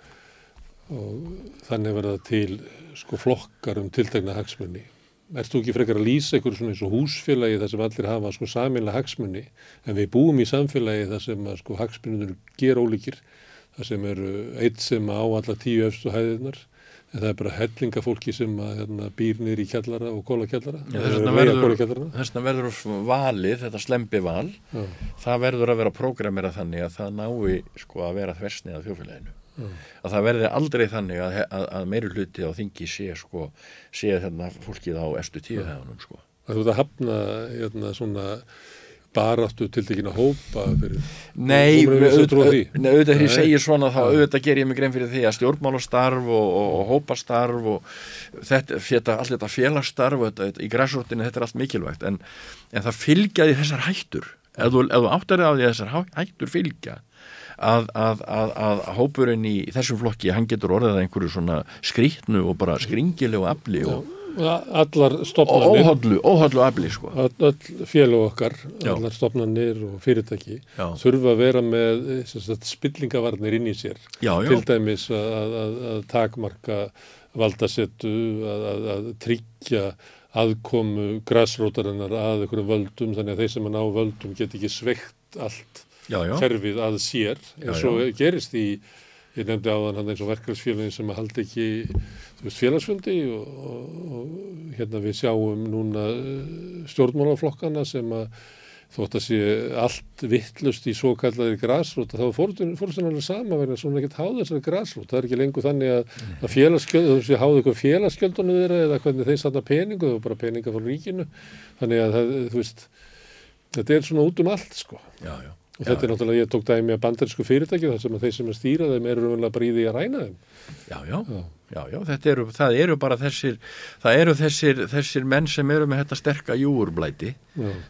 og þannig verða til sko flokkar um tiltegna hagsmunni ert þú ekki frekar að lýsa einhverju svona eins og húsfélagi þar sem allir hafa sko saminlega hagsmunni en við búum í samfélagi þar sem að sko hagsmunir ger ólíkir þar sem eru eitt sem á alla tíu efstu hæðirnar en það er bara hellinga fólki sem að hérna, býr niður í kjallara og kóla kjallara Þess vegna verður, valið, þetta slempi val Já. það verður að vera prógramera þannig að það nái sko að vera þversnið að þjófélaginu Já. að það verði aldrei þannig að, að, að meiri hluti á þingi sé sko, sé þarna fólkið á estu tíu þegar sko. Það er að hafna hérna, svona baráttu til ekki að hópa fyrir Nei, auðvitað ég segir svona þá auðvitað ger ég mig grein fyrir því að stjórnmálastarf og, og, og hópastarf og þetta, þetta, allt þetta félagstarf þetta, í græsrótinu, þetta er allt mikilvægt. En, en það fylgjaði þessar hættur. Ef þú, þú áttarið á því að þessar hættur fylgja að, að, að, að hópurinn í þessum flokki hann getur orðið einhverju svona skrítnu og bara skringilegu afli og allar stopnarnir óhallu, óhallu afli sko all, all félag okkar, Já. allar stopnarnir og fyrirtæki Já. þurfa að vera með sagt, spillingavarnir inn í sér Já, til dæmis að, að, að takmarka valdasettu að, að tryggja aðkomu græsrótarinnar að einhverju völdum þannig að þeir sem er ná völdum get ekki sveikt allt kerfið að sér en svo gerist í ég nefndi á þann eins og verkefnsfélagin sem að haldi ekki veist, félagsfundi og, og, og hérna við sjáum núna eh, stjórnmálaflokkana sem að þótt að sé allt vittlust í svo kallaðir græsrút þá fórst það alveg sama verið að svona ekkert háða þessari græsrút, það er ekki lengur þannig að, að félagsgjöld, þú háðu eitthvað félagsgjöldunum þeirra eða hvernig þeir sanna peningu var bara peninga frá ríkinu. Þannig að það, þú veist þetta er svona út um allt sko. Já, já og þetta er náttúrulega, ég tók dæmi að bandarísku fyrirtæki þar sem að þeir sem er stýrað þeim eru raunlega bara í því að ræna þeim Já, já, já, já, já eru, það eru bara þessir, það eru þessir, þessir menn sem eru með þetta sterka júurblæti,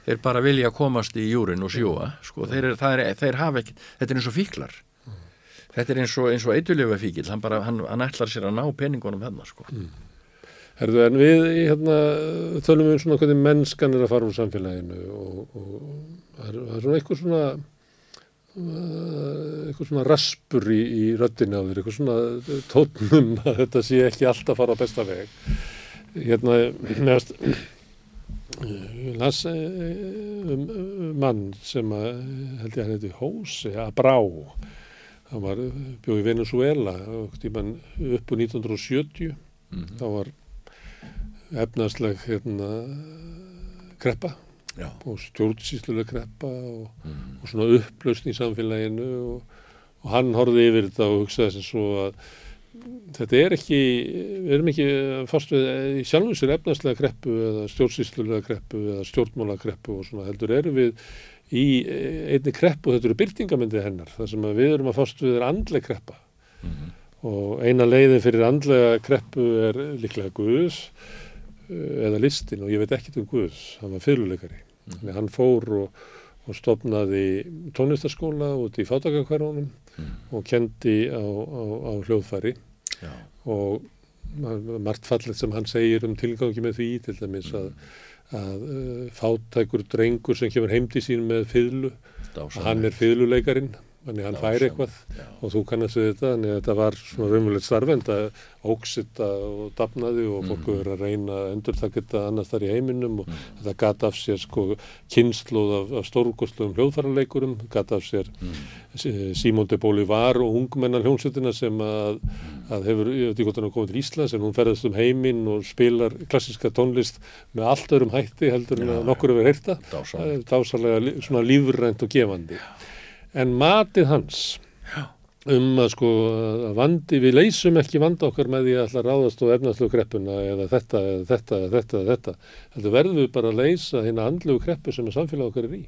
þeir bara vilja komast í júrin og sjúa, sko, þeir, er, er, þeir hafa ekki, þetta er eins og fíklar þetta er eins og, eins og eituljöfa fíkil, hann bara, hann, hann ætlar sér að ná peningunum hennar, sko mm. Herðu, en við hérna, tölum við um svona hvernig mennskan er að fara úr samfélaginu og, og er, er svona eitthvað svona Eh, eitthvað svona raspur í, í röddina á þér, eitthvað svona tónum að þetta sé ekki alltaf fara á besta veg. Hérna meðast las um, mann sem að held ég að heiti Hósi að Brá hann var bjóð í Venezuela upp úr 1970 mm -hmm. þá var efnarsleg hérna kreppa Já. og stjórnsýslulega kreppa og, mm. og svona upplausn í samfélaginu og, og hann horfið yfir þetta og hugsaði sem svo að þetta er ekki, við erum ekki fast við í sjálfum sér efnarslega kreppu eða stjórnsýslulega kreppu eða stjórnmála kreppu og svona heldur erum við í einni kreppu og þetta eru byrtingamendið hennar þar sem við erum að fast við er andlega kreppa mm. og eina leiðin fyrir andlega kreppu er líklega Guðs eða listin og ég veit ekkert um Guðs, hann var fyrirleikari. Mm. Hann fór og, og stopnaði tónlistaskóla út í fátakakvarunum mm. og kendi á, á, á hljóðfæri Já. og margt fallet sem hann segir um tilgangi með því til dæmis að, að uh, fátækur drengur sem kemur heimdi sín með fyllu, hann er fylluleikarin þannig hann fær eitthvað já. og þú kannast við þetta þannig að þetta var svona raunverulegt starfend að óksitta og dapnaði og fólk mm. verið að reyna að endur það geta annars þar í heiminum og mm. þetta gata af sér sko kynsluð af, af stórgóðsluðum hljóðfærarleikurum gata af sér mm. Simón de Bolivar og ungmennan hljómsveitina sem að, mm. að hefur, ég veit ekki hvort hann er komið til Íslands en hún ferðast um heiminn og spilar klassiska tónlist með allt öðrum hætti heldur en nokkur hefur heyrta dásalega svona lífrænt og gefandi en matið hans um að sko vandi, við leysum ekki vanda okkar með því að alltaf ráðast og efnaðslu kreppuna eða þetta, eða þetta, eða þetta, eða þetta. Þetta verður við bara að leysa hérna andlu kreppu sem að samfélag okkar er í.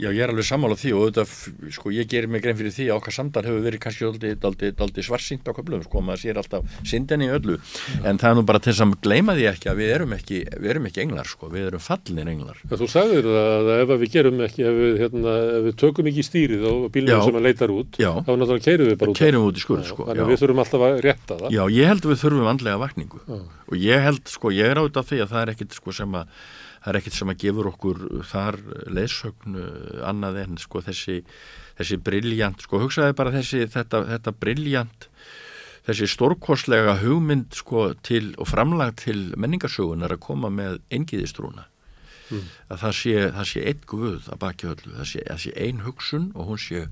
Já, ég er alveg sammála því og auðvitað, sko, ég gerir mig grein fyrir því að okkar samtal hefur verið kannski aldrei svarsýnt á köflum, sko, maður sér alltaf syndinni í öllu, ja. en það er nú bara til að gleyma því ekki að við erum ekki, við erum ekki englar, sko, við erum fallinir englar. Já, þú sagðir það að ef við gerum ekki, ef við, hérna, ef við tökum ekki stýrið á bílunum sem að leitar út, já. þá náttúrulega keirum við bara út. Keirum út í skurð, sko. Þannig að við þurfum alltaf að rétta það. Já, ég held að við þurfum það er ekkert sem að gefur okkur þar leysögnu annað en sko þessi, þessi brilljant, sko hugsaði bara þessi þetta, þetta brilljant þessi stórkoslega hugmynd sko til og framlag til menningarsögun er að koma með engiðistrúna mm. að það sé, það sé einn guð að baki öllu, það sé, sé ein hugsun og hún sé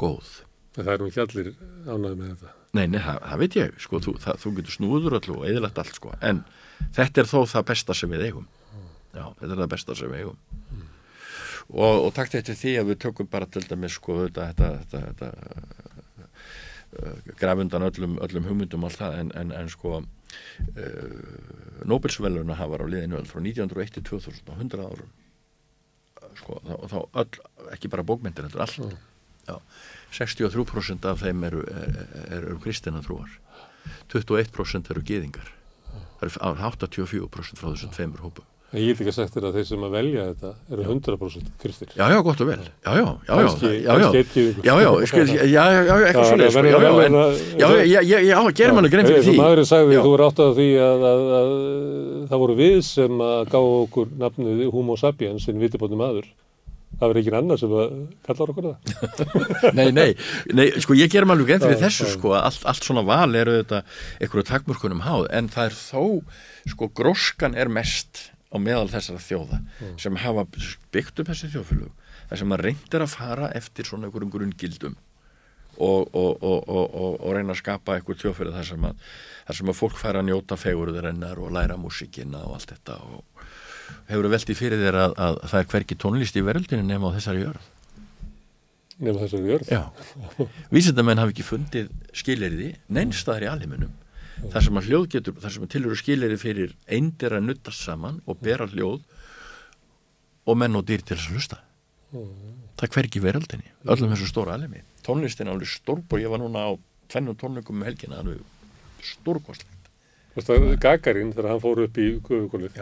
góð. Það er nú ekki allir ánæði með þetta? Nei, nei, það, það veit ég, sko, þú, það, þú getur snúður öllu og eðilegt allt, sko, en þetta er þó það besta sem við eigum Já, þetta er það besta sem við eigum. Mm. og, og takt eftir því að við tökum bara til dæmis, sko, þetta, þetta, þetta, þetta uh, graf undan öllum, öllum hugmyndum og allt það, en, en, en sko uh, Nobelsveluna hafar á liðinu frá 1901 til 2000 og 100 árum. Sko, þá, þá öll, ekki bara bókmyndir, þetta er allt. Mm. Já, 63% af þeim eru, eru, eru kristina trúar. 21% eru geðingar það eru 84% frá þessum tveimur hópu En ég get ekki sagt þér að þeir sem að velja þetta eru 100% kristir. Já, já, gott og vel. Já, já, já, já. Já, já, skil, já, já, Já, já, já, já, gerum alveg grein fyrir því. Maðurinn sagði, þú er átt að því að það voru við sem að gá okkur nafnið homo sapiens en vitibóttum aður það verður ekki annar sem kallar okkur það. Nei, nei, nei, sko ég ger maður genn fyrir þessu sko, allt, allt svona val eru þetta einhverju takmörkunum háð, en það er þó sko gróskan er mest á meðal þessara þjóða mm. sem hafa byggt upp þessi þjóðfélög þar sem maður reyndir að fara eftir svona einhverjum grunngildum og, og, og, og reyna að skapa einhver þjóðfélag þar sem að, þar sem að fólk fær að njóta fegurðurinnar og læra músikina og allt þetta og hefur veldið fyrir þér að, að það er hverki tónlist í veröldinu nema á þessari jörð? Nema þessari jörð? Já, vísendamenn hafi ekki fundið skileriði neinstaðar í alheimunum þar sem að hljóð getur, þar sem að tilhöru skileriði fyrir eindir að nuttast saman og bera hljóð og menn og dýr til þess að hlusta. Mm. það er hverki í veröldinni öllum þessu stóra alheimi tónlistin alveg stórb og ég var núna á tvennum tónleikum með helgina alveg stórkostlegt. Gagarinn þegar hann fór upp í Guðukolið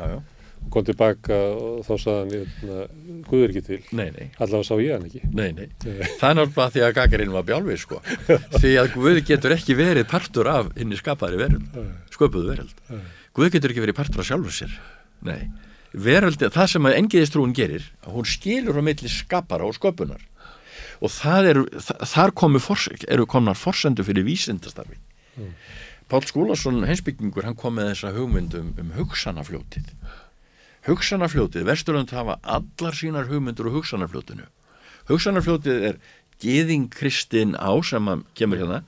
kom tilbaka og þá saði hann hérna, Guður ekki til. Nei, nei. allavega sá ég hann ekki. Nei, það er náttúrulega því að Gagarinn var bjálfið sko. því að Guð getur ekki verið partur af hinn í skapaðri veröld sköpuðu veröld. Guð getur ekki verið partur af sjálfur sér. Veröld, það sem að engiðistrúin gerir hún skilur á milli skapara og sköpunar. Og það eru þar fors, eru komnar forsendu fyrir vísindastarfi. Mm. Pál Skúlason heimsbyggingur hann kom með þessa hugmyndum um hugsanafljótið hugsanafljótið, Vesturlund hafa allar sínar hugmyndur og hugsanafljótinu hugsanafljótið er geðingkristinn á sem kemur hérna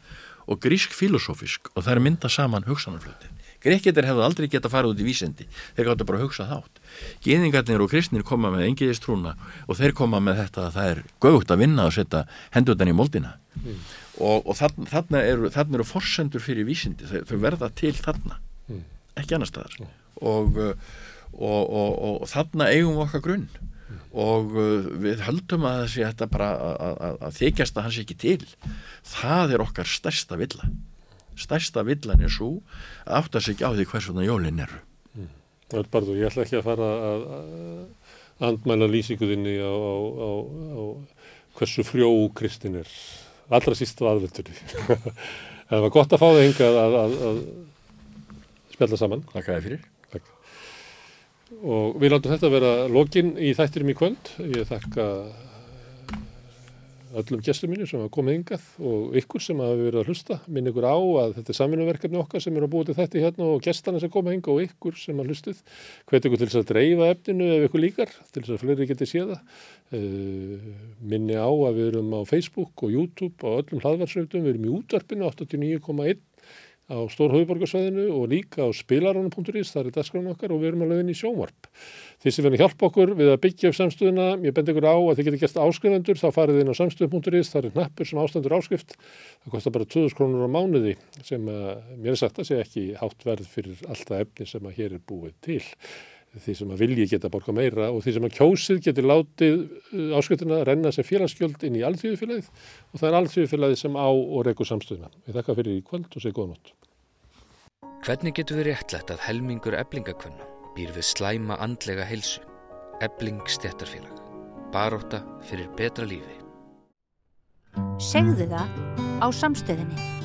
og grísk filosófisk og það er mynda saman hugsanafljótið Grekketir hefðu aldrei geta farið út í vísendi þeir gáttu bara að hugsa þátt geðingarnir og kristnir koma með engiðistrúna og þeir koma með þetta að það er gögt að vinna og setja hendutan í moldina mm. og, og þarna, þarna eru, eru forsendur fyrir vísindi þau, þau verða til þarna mm. ekki annar staðar mm. og og, og, og, þarna eigum við okkar grunn. Og uh, við höldum að þessi þetta bara að, að, að þykjast að hans ekki til. Það er okkar stærsta villa. Stærsta villan er svo að átta sig á því hvers vegna jólinn eru. Mm. Barður, ég ætla ekki að fara að, að andmæla lýsinguðinni á, á, á, á hversu frjó kristin er. Allra síst á aðvöldunni það var gott að fá það hingað að spjalla saman. Takk að þið fyrir og við látum þetta vera lokin í þættirum í kvöld. Ég þakka öllum gestur mínu sem hafa komið yngað og ykkur sem hafa verið að hlusta. Minn ykkur á að þetta er saminuverkefni okkar sem eru að búið til þetta hérna og gestana sem komið yngað og ykkur sem hafa hlustuð hvet ykkur til þess að dreifa efninu ef ykkur líkar til þess að fleiri geti séða uh, minni á að við erum á Facebook og YouTube og öllum hlaðvarsautum við erum í útvarpinu 89,1 á Stórhauðborgarsvæðinu og líka á spilaranum.is, það er dasgránu okkar og við erum alveg inn í sjónvarp. Þeir sem verður hjálpa okkur við að byggja upp samstöðuna, ég bend ykkur á að þið getur gert áskrifendur, þá farið inn á samstöð.is, það er hnappur sem ástandur áskrift, það kostar bara 2000 krónur á mánuði sem að, mér er sagt að sé ekki hátt verð fyrir alltaf efni sem að hér er búið til því sem að vilji geta borga meira og því sem að kjósið getur látið uh, áskölduna að renna sem félagsgjöld inn í alþjóðufélagið og það er alþjóðufélagið sem á og reykur samstöðuna. Ég þakka fyrir í kvöld og segi góða nótt. Hvernig getur við réttlætt að helmingur eblingakvönna býr við slæma andlega heilsu? Ebling stjættarfélag. Baróta fyrir betra lífi. Segðu það á samstöðinni.